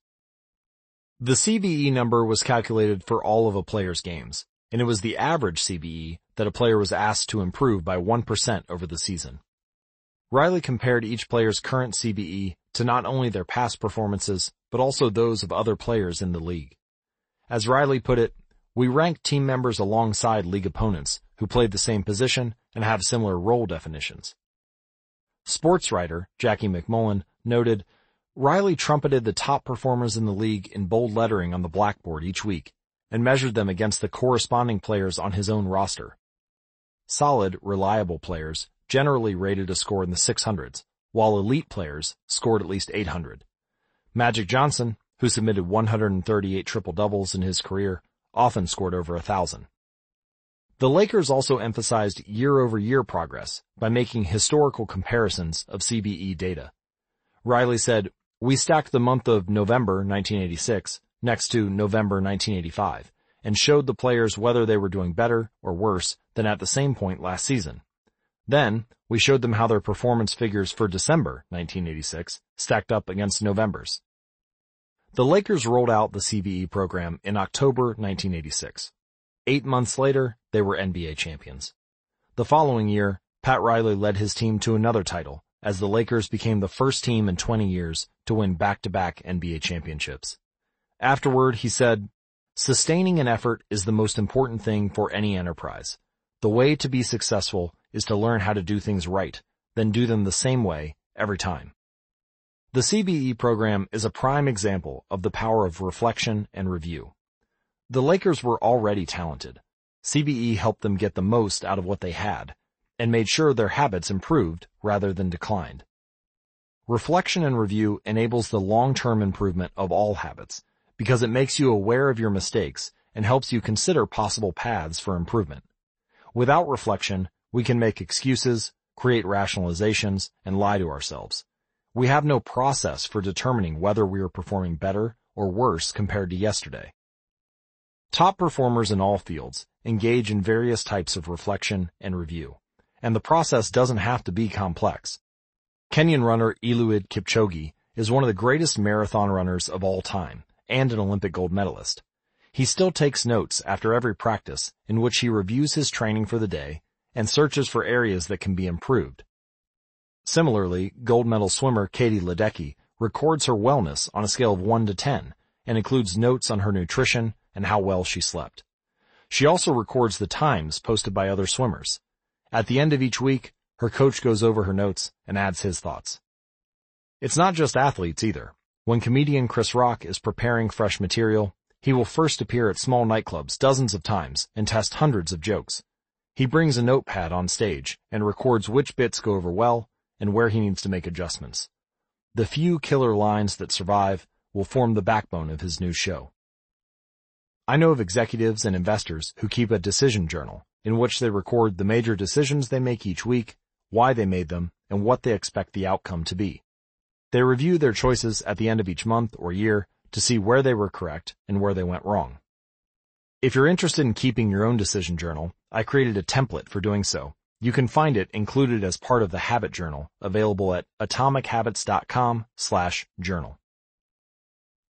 The CBE number was calculated for all of a player's games, and it was the average CBE that a player was asked to improve by 1% over the season. Riley compared each player's current CBE to not only their past performances, but also those of other players in the league. As Riley put it, we rank team members alongside league opponents who played the same position and have similar role definitions. Sports writer Jackie MacMullan noted, Riley trumpeted the top performers in the league in bold lettering on the blackboard each week and measured them against the corresponding players on his own roster. Solid, reliable players generally rated a score in the 600s, while elite players scored at least 800. Magic Johnson, who submitted 138 triple-doubles in his career, often scored over a thousand. The Lakers also emphasized year-over-year progress by making historical comparisons of CBE data. Riley said, we stacked the month of November 1986 next to November 1985 and showed the players whether they were doing better or worse than at the same point last season. Then, we showed them how their performance figures for December 1986 stacked up against November's. The Lakers rolled out the CBE program in October 1986. Eight months later, they were NBA champions. The following year, Pat Riley led his team to another title as the Lakers became the first team in 20 years to win back-to-back NBA championships. Afterward, he said, Sustaining an effort is the most important thing for any enterprise. The way to be successful is to learn how to do things right, then do them the same way every time. The CBE program is a prime example of the power of reflection and review. The Lakers were already talented. CBE helped them get the most out of what they had and made sure their habits improved rather than declined. Reflection and review enables the long-term improvement of all habits because it makes you aware of your mistakes and helps you consider possible paths for improvement. Without reflection, we can make excuses, create rationalizations, and lie to ourselves. We have no process for determining whether we are performing better or worse compared to yesterday. Top performers in all fields engage in various types of reflection and review, and the process doesn't have to be complex. Kenyan runner Eliud Kipchoge is one of the greatest marathon runners of all time and an Olympic gold medalist. He still takes notes after every practice in which he reviews his training for the day and searches for areas that can be improved. Similarly, gold medal swimmer Katie Ledecky records her wellness on a scale of 1 to 10 and includes notes on her nutrition and how well she slept. She also records the times posted by other swimmers. At the end of each week, her coach goes over her notes and adds his thoughts. It's not just athletes either. When comedian Chris Rock is preparing fresh material, he will first appear at small nightclubs dozens of times and test hundreds of jokes. He brings a notepad on stage and records which bits go over well and where he needs to make adjustments. The few killer lines that survive will form the backbone of his new show. I know of executives and investors who keep a decision journal in which they record the major decisions they make each week, why they made them, and what they expect the outcome to be. They review their choices at the end of each month or year to see where they were correct and where they went wrong. If you're interested in keeping your own decision journal, I created a template for doing so. You can find it included as part of the Habit Journal, available at atomichabits.com slash journal.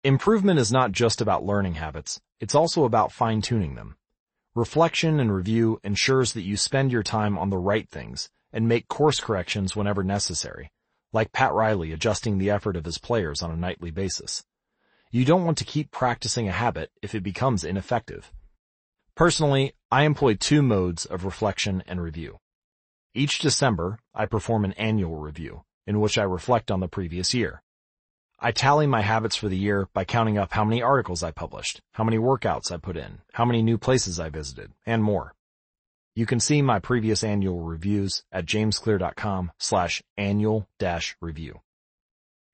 Improvement is not just about learning habits, it's also about fine-tuning them. Reflection and review ensures that you spend your time on the right things and make course corrections whenever necessary like Pat Riley adjusting the effort of his players on a nightly basis. You don't want to keep practicing a habit if it becomes ineffective. Personally, I employ two modes of reflection and review. Each December, I perform an annual review, in which I reflect on the previous year. I tally my habits for the year by counting up how many articles I published, how many workouts I put in, how many new places I visited, and more. You can see my previous annual reviews at jamesclear.com slash annual dash review.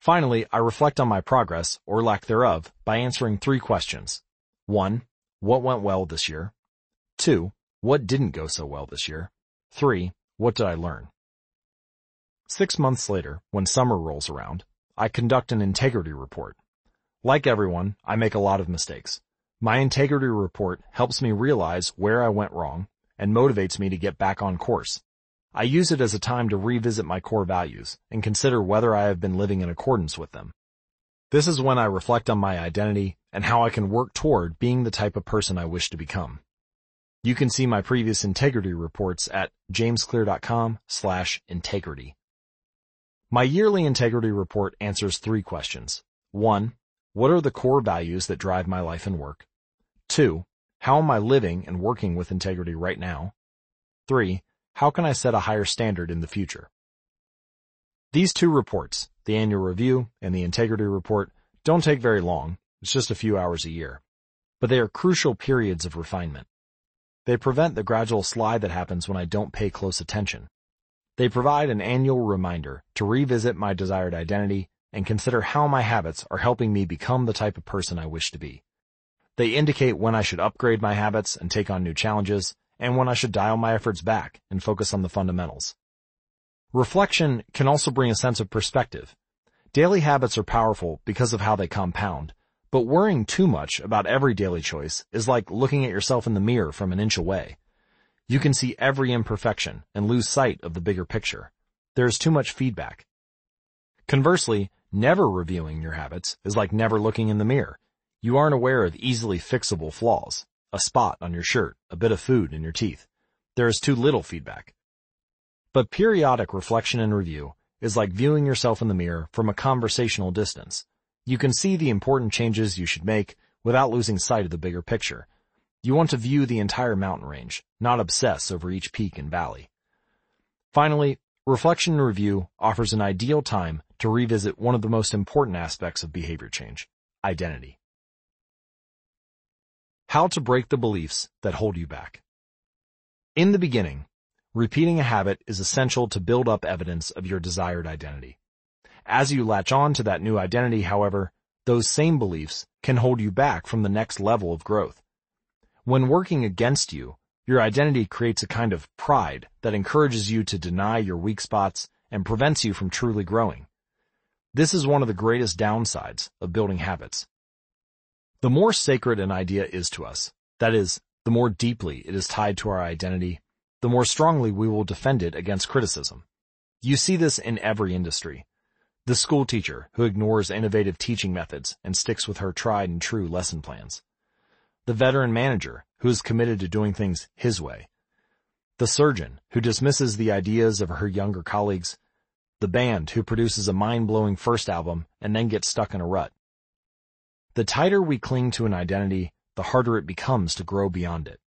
Finally, I reflect on my progress, or lack thereof, by answering three questions. One, what went well this year? Two, what didn't go so well this year? Three, what did I learn? Six months later, when summer rolls around, I conduct an integrity report. Like everyone, I make a lot of mistakes. My integrity report helps me realize where I went wrong and motivates me to get back on course. I use it as a time to revisit my core values and consider whether I have been living in accordance with them. This is when I reflect on my identity and how I can work toward being the type of person I wish to become. You can see my previous integrity reports at jamesclear.com slash integrity. My yearly integrity report answers three questions. One, what are the core values that drive my life and work? Two, how am I living and working with integrity right now? 3. How can I set a higher standard in the future? These two reports, the annual review and the integrity report, don't take very long. It's just a few hours a year. But they are crucial periods of refinement. They prevent the gradual slide that happens when I don't pay close attention. They provide an annual reminder to revisit my desired identity and consider how my habits are helping me become the type of person I wish to be. They indicate when I should upgrade my habits and take on new challenges, and when I should dial my efforts back and focus on the fundamentals. Reflection can also bring a sense of perspective. Daily habits are powerful because of how they compound, But worrying too much about every daily choice is like looking at yourself in the mirror from an inch away. You can see every imperfection and lose sight of the bigger picture. There is too much feedback. Conversely, never reviewing your habits is like never looking in the mirror. You aren't aware of easily fixable flaws, a spot on your shirt, a bit of food in your teeth. There is too little feedback. But periodic reflection and review is like viewing yourself in the mirror from a conversational distance. You can see the important changes you should make without losing sight of the bigger picture. You want to view the entire mountain range, not obsess over each peak and valley. Finally, reflection and review offers an ideal time to revisit one of the most important aspects of behavior change, identity. How to break the beliefs that hold you back. In the beginning, repeating a habit is essential to build up evidence of your desired identity. As you latch on to that new identity, however, those same beliefs can hold you back from the next level of growth. When working against you, your identity creates a kind of pride that encourages you to deny your weak spots and prevents you from truly growing. This is one of the greatest downsides of building habits. The more sacred an idea is to us, that is, the more deeply it is tied to our identity, the more strongly we will defend it against criticism. You see this in every industry. The school teacher who ignores innovative teaching methods and sticks with her tried and true lesson plans. The veteran manager who is committed to doing things his way. The surgeon who dismisses the ideas of her younger colleagues. The band who produces a mind-blowing first album and then gets stuck in a rut. The tighter we cling to an identity, the harder it becomes to grow beyond it.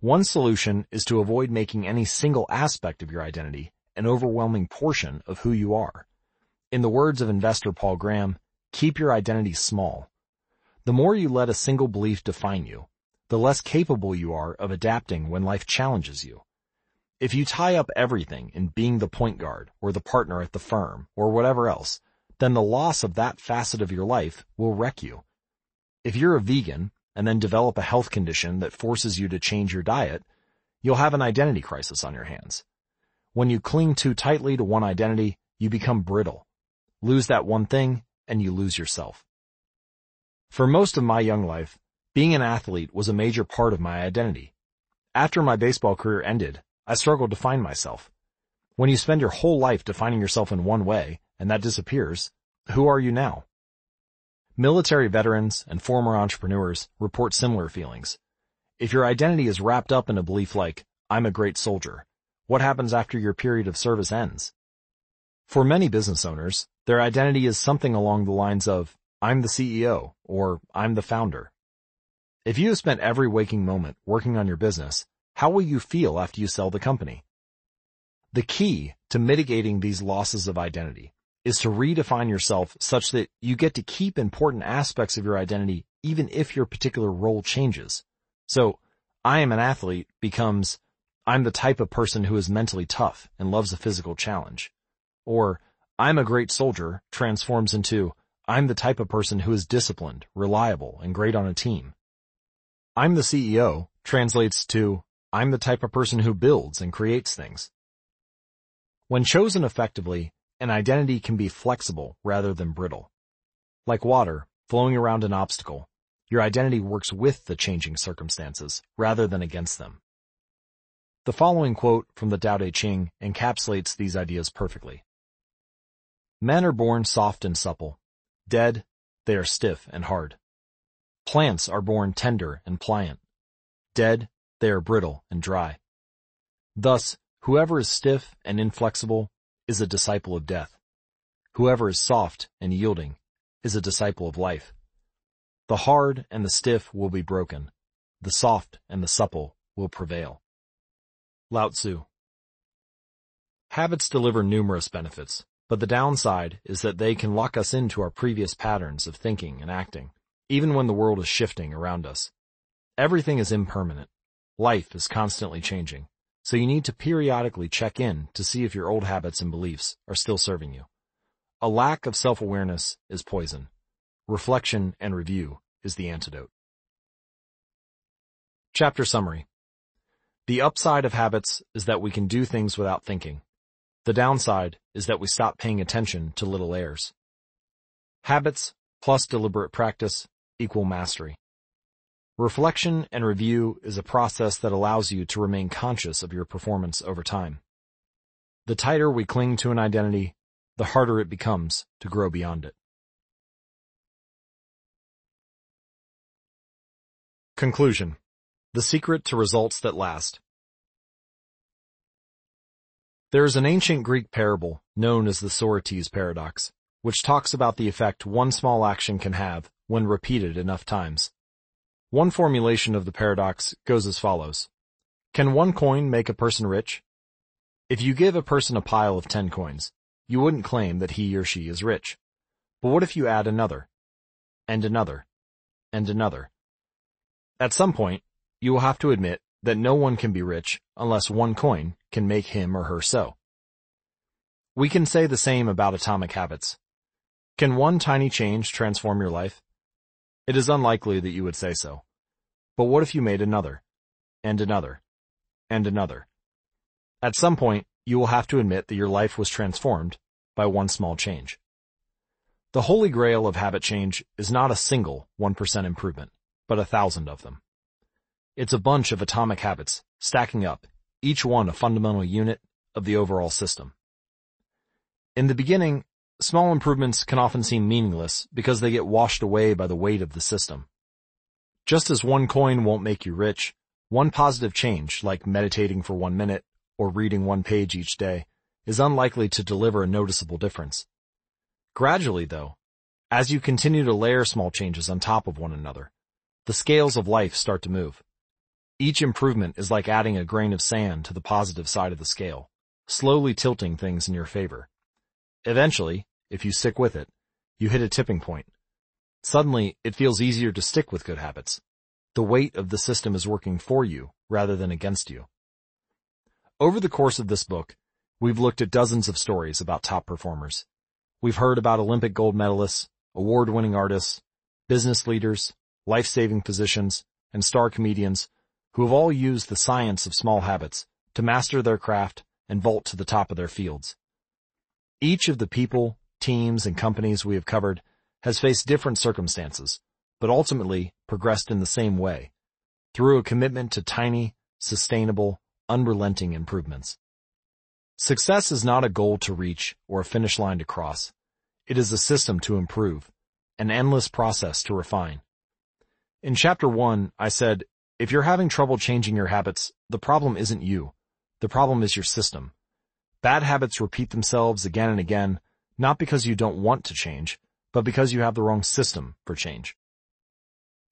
One solution is to avoid making any single aspect of your identity an overwhelming portion of who you are. In the words of investor Paul Graham, keep your identity small. The more you let a single belief define you, the less capable you are of adapting when life challenges you. If you tie up everything in being the point guard or the partner at the firm or whatever else, then the loss of that facet of your life will wreck you. If you're a vegan and then develop a health condition that forces you to change your diet, you'll have an identity crisis on your hands. When you cling too tightly to one identity, you become brittle Lose that one thing, and you lose yourself. For most of my young life, being an athlete was a major part of my identity. After my baseball career ended, I struggled to find myself. When you spend your whole life defining yourself in one way, and that disappears, who are you now? Military veterans and former entrepreneurs report similar feelings. If your identity is wrapped up in a belief like, I'm a great soldier, what happens after your period of service ends? For many business owners, their identity is something along the lines of, I'm the CEO, or I'm the founder. If you have spent every waking moment working on your business, how will you feel after you sell the company? The key to mitigating these losses of identity is to redefine yourself such that you get to keep important aspects of your identity even if your particular role changes. So, I am an athlete becomes, I'm the type of person who is mentally tough and loves a physical challenge. Or, I'm a great soldier transforms into, I'm the type of person who is disciplined, reliable, and great on a team. I'm the CEO translates to, I'm the type of person who builds and creates things. When chosen effectively, an identity can be flexible rather than brittle. Like water flowing around an obstacle, your identity works with the changing circumstances rather than against them. The following quote from the Tao Te Ching encapsulates these ideas perfectly. Men are born soft and supple. Dead, they are stiff and hard. Plants are born tender and pliant. Dead, they are brittle and dry. Thus, whoever is stiff and inflexible is a disciple of death. Whoever is soft and yielding is a disciple of life. The hard and the stiff will be broken. The soft and the supple will prevail. Lao Tzu Habits deliver numerous benefits, but the downside is that they can lock us into our previous patterns of thinking and acting, even when the world is shifting around us. Everything is impermanent. Life is constantly changing. So you need to periodically check in to see if your old habits and beliefs are still serving you. A lack of self-awareness is poison. Reflection and review is the antidote. Chapter Summary The upside of habits is that we can do things without thinking. The downside is that we stop paying attention to little errors. Habits plus deliberate practice equal mastery. Reflection and review is a process that allows you to remain conscious of your performance over time. The tighter we cling to an identity, the harder it becomes to grow beyond it. Conclusion. The secret to results that last. There is an ancient Greek parable known as the Sorites paradox, which talks about the effect one small action can have when repeated enough times. One formulation of the paradox goes as follows. Can one coin make a person rich? If you give a person a pile of ten coins, you wouldn't claim that he or she is rich. But what if you add another, and another, and another? At some point, you will have to admit that no one can be rich unless one coin can make him or her so. We can say the same about atomic habits. Can one tiny change transform your life? It is unlikely that you would say so. But what if you made another, and another, and another? At some point, you will have to admit that your life was transformed by one small change. The holy grail of habit change is not a single 1% improvement but a thousand of them. It's a bunch of atomic habits stacking up, each one a fundamental unit of the overall system. In the beginning, small improvements can often seem meaningless because they get washed away by the weight of the system. Just as one coin won't make you rich, one positive change, like meditating for one minute or reading one page each day, is unlikely to deliver a noticeable difference. Gradually, though, as you continue to layer small changes on top of one another, the scales of life start to move. Each improvement is like adding a grain of sand to the positive side of the scale, slowly tilting things in your favor. Eventually, if you stick with it, you hit a tipping point. Suddenly, it feels easier to stick with good habits. The weight of the system is working for you rather than against you. Over the course of this book, we've looked at dozens of stories about top performers. We've heard about Olympic gold medalists, award-winning artists, business leaders, life-saving physicians, and star comedians who have all used the science of small habits to master their craft and vault to the top of their fields. Each of the people, teams, and companies we have covered has faced different circumstances, but ultimately progressed in the same way, through a commitment to tiny, sustainable, unrelenting improvements. Success is not a goal to reach or a finish line to cross. It is a system to improve, an endless process to refine. In chapter one, I said, if you're having trouble changing your habits, the problem isn't you. The problem is your system. Bad habits repeat themselves again and again, not because you don't want to change, but because you have the wrong system for change.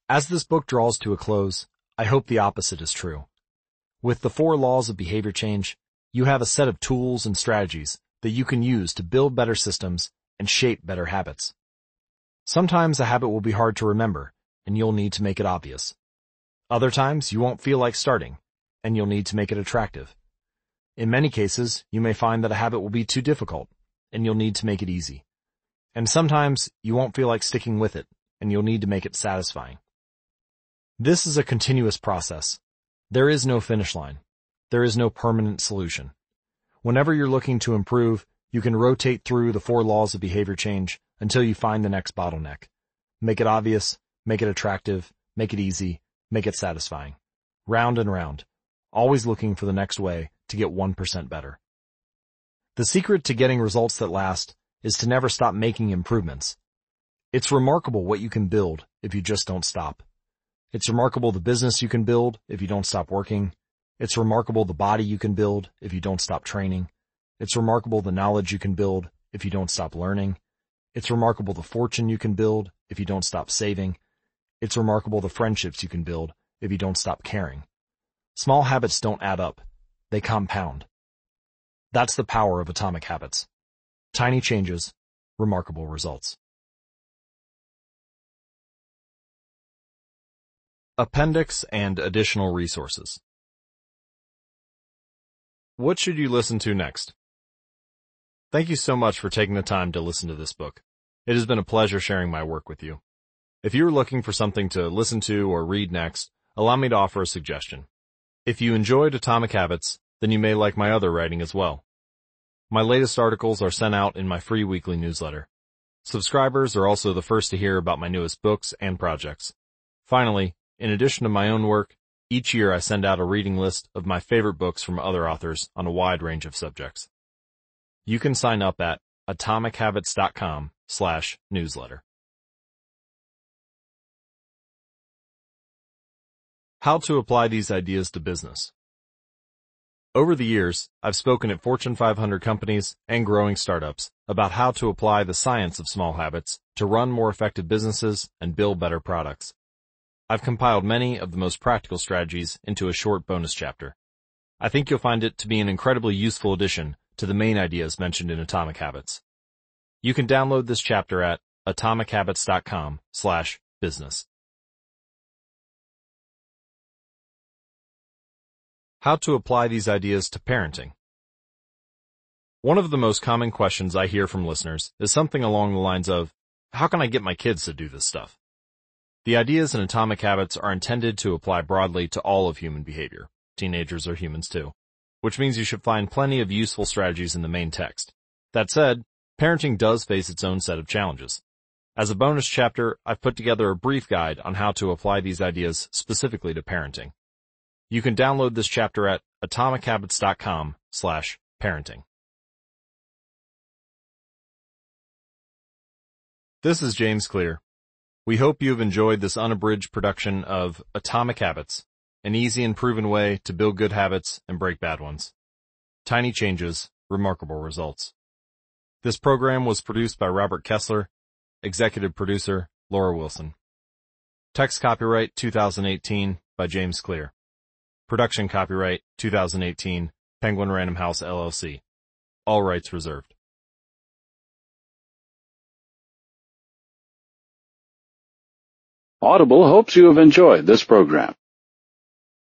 As this book draws to a close, I hope the opposite is true. With the four laws of behavior change, you have a set of tools and strategies that you can use to build better systems and shape better habits. Sometimes a habit will be hard to remember, and you'll need to make it obvious. Other times you won't feel like starting, and you'll need to make it attractive. In many cases, you may find that a habit will be too difficult, and you'll need to make it easy. And sometimes you won't feel like sticking with it, and you'll need to make it satisfying. This is a continuous process. There is no finish line. There is no permanent solution. Whenever you're looking to improve, you can rotate through the four laws of behavior change until you find the next bottleneck. Make it obvious, make it attractive, make it easy, make it satisfying. Round and round, always looking for the next way to get 1% better. The secret to getting results that last is to never stop making improvements. It's remarkable what you can build if you just don't stop. It's remarkable the business you can build if you don't stop working. It's remarkable the body you can build if you don't stop training. It's remarkable the knowledge you can build if you don't stop learning. It's remarkable the fortune you can build if you don't stop saving. It's remarkable the friendships you can build if you don't stop caring. Small habits don't add up. They compound. That's the power of atomic habits. Tiny changes, remarkable results. Appendix and additional resources. What should you listen to next? Thank you so much for taking the time to listen to this book. It has been a pleasure sharing my work with you. If you're looking for something to listen to or read next, allow me to offer a suggestion. If you enjoyed Atomic Habits, then you may like my other writing as well. My latest articles are sent out in my free weekly newsletter. Subscribers are also the first to hear about my newest books and projects. Finally, in addition to my own work, each year I send out a reading list of my favorite books from other authors on a wide range of subjects. You can sign up at atomichabits.com slash newsletter. How to apply these ideas to business. Over the years, I've spoken at Fortune 500 companies and growing startups about how to apply the science of small habits to run more effective businesses and build better products. I've compiled many of the most practical strategies into a short bonus chapter. I think you'll find it to be an incredibly useful addition to the main ideas mentioned in Atomic Habits. You can download this chapter at atomichabits.com slash business. How to apply these ideas to parenting. One of the most common questions I hear from listeners is something along the lines of, how can I get my kids to do this stuff? The ideas in Atomic Habits are intended to apply broadly to all of human behavior. Teenagers are humans too. Which means you should find plenty of useful strategies in the main text. That said, parenting does face its own set of challenges. As a bonus chapter, I've put together a brief guide on how to apply these ideas specifically to parenting. You can download this chapter at atomichabits.com slash parenting. This is James Clear. We hope you have enjoyed this unabridged production of Atomic Habits, an easy and proven way to build good habits and break bad ones. Tiny changes, remarkable results. This program was produced by Robert Kessler, executive producer Laura Wilson. Text copyright 2018 by James Clear. Production copyright 2018 Penguin Random House LLC. All rights reserved. Audible hopes you have enjoyed this program.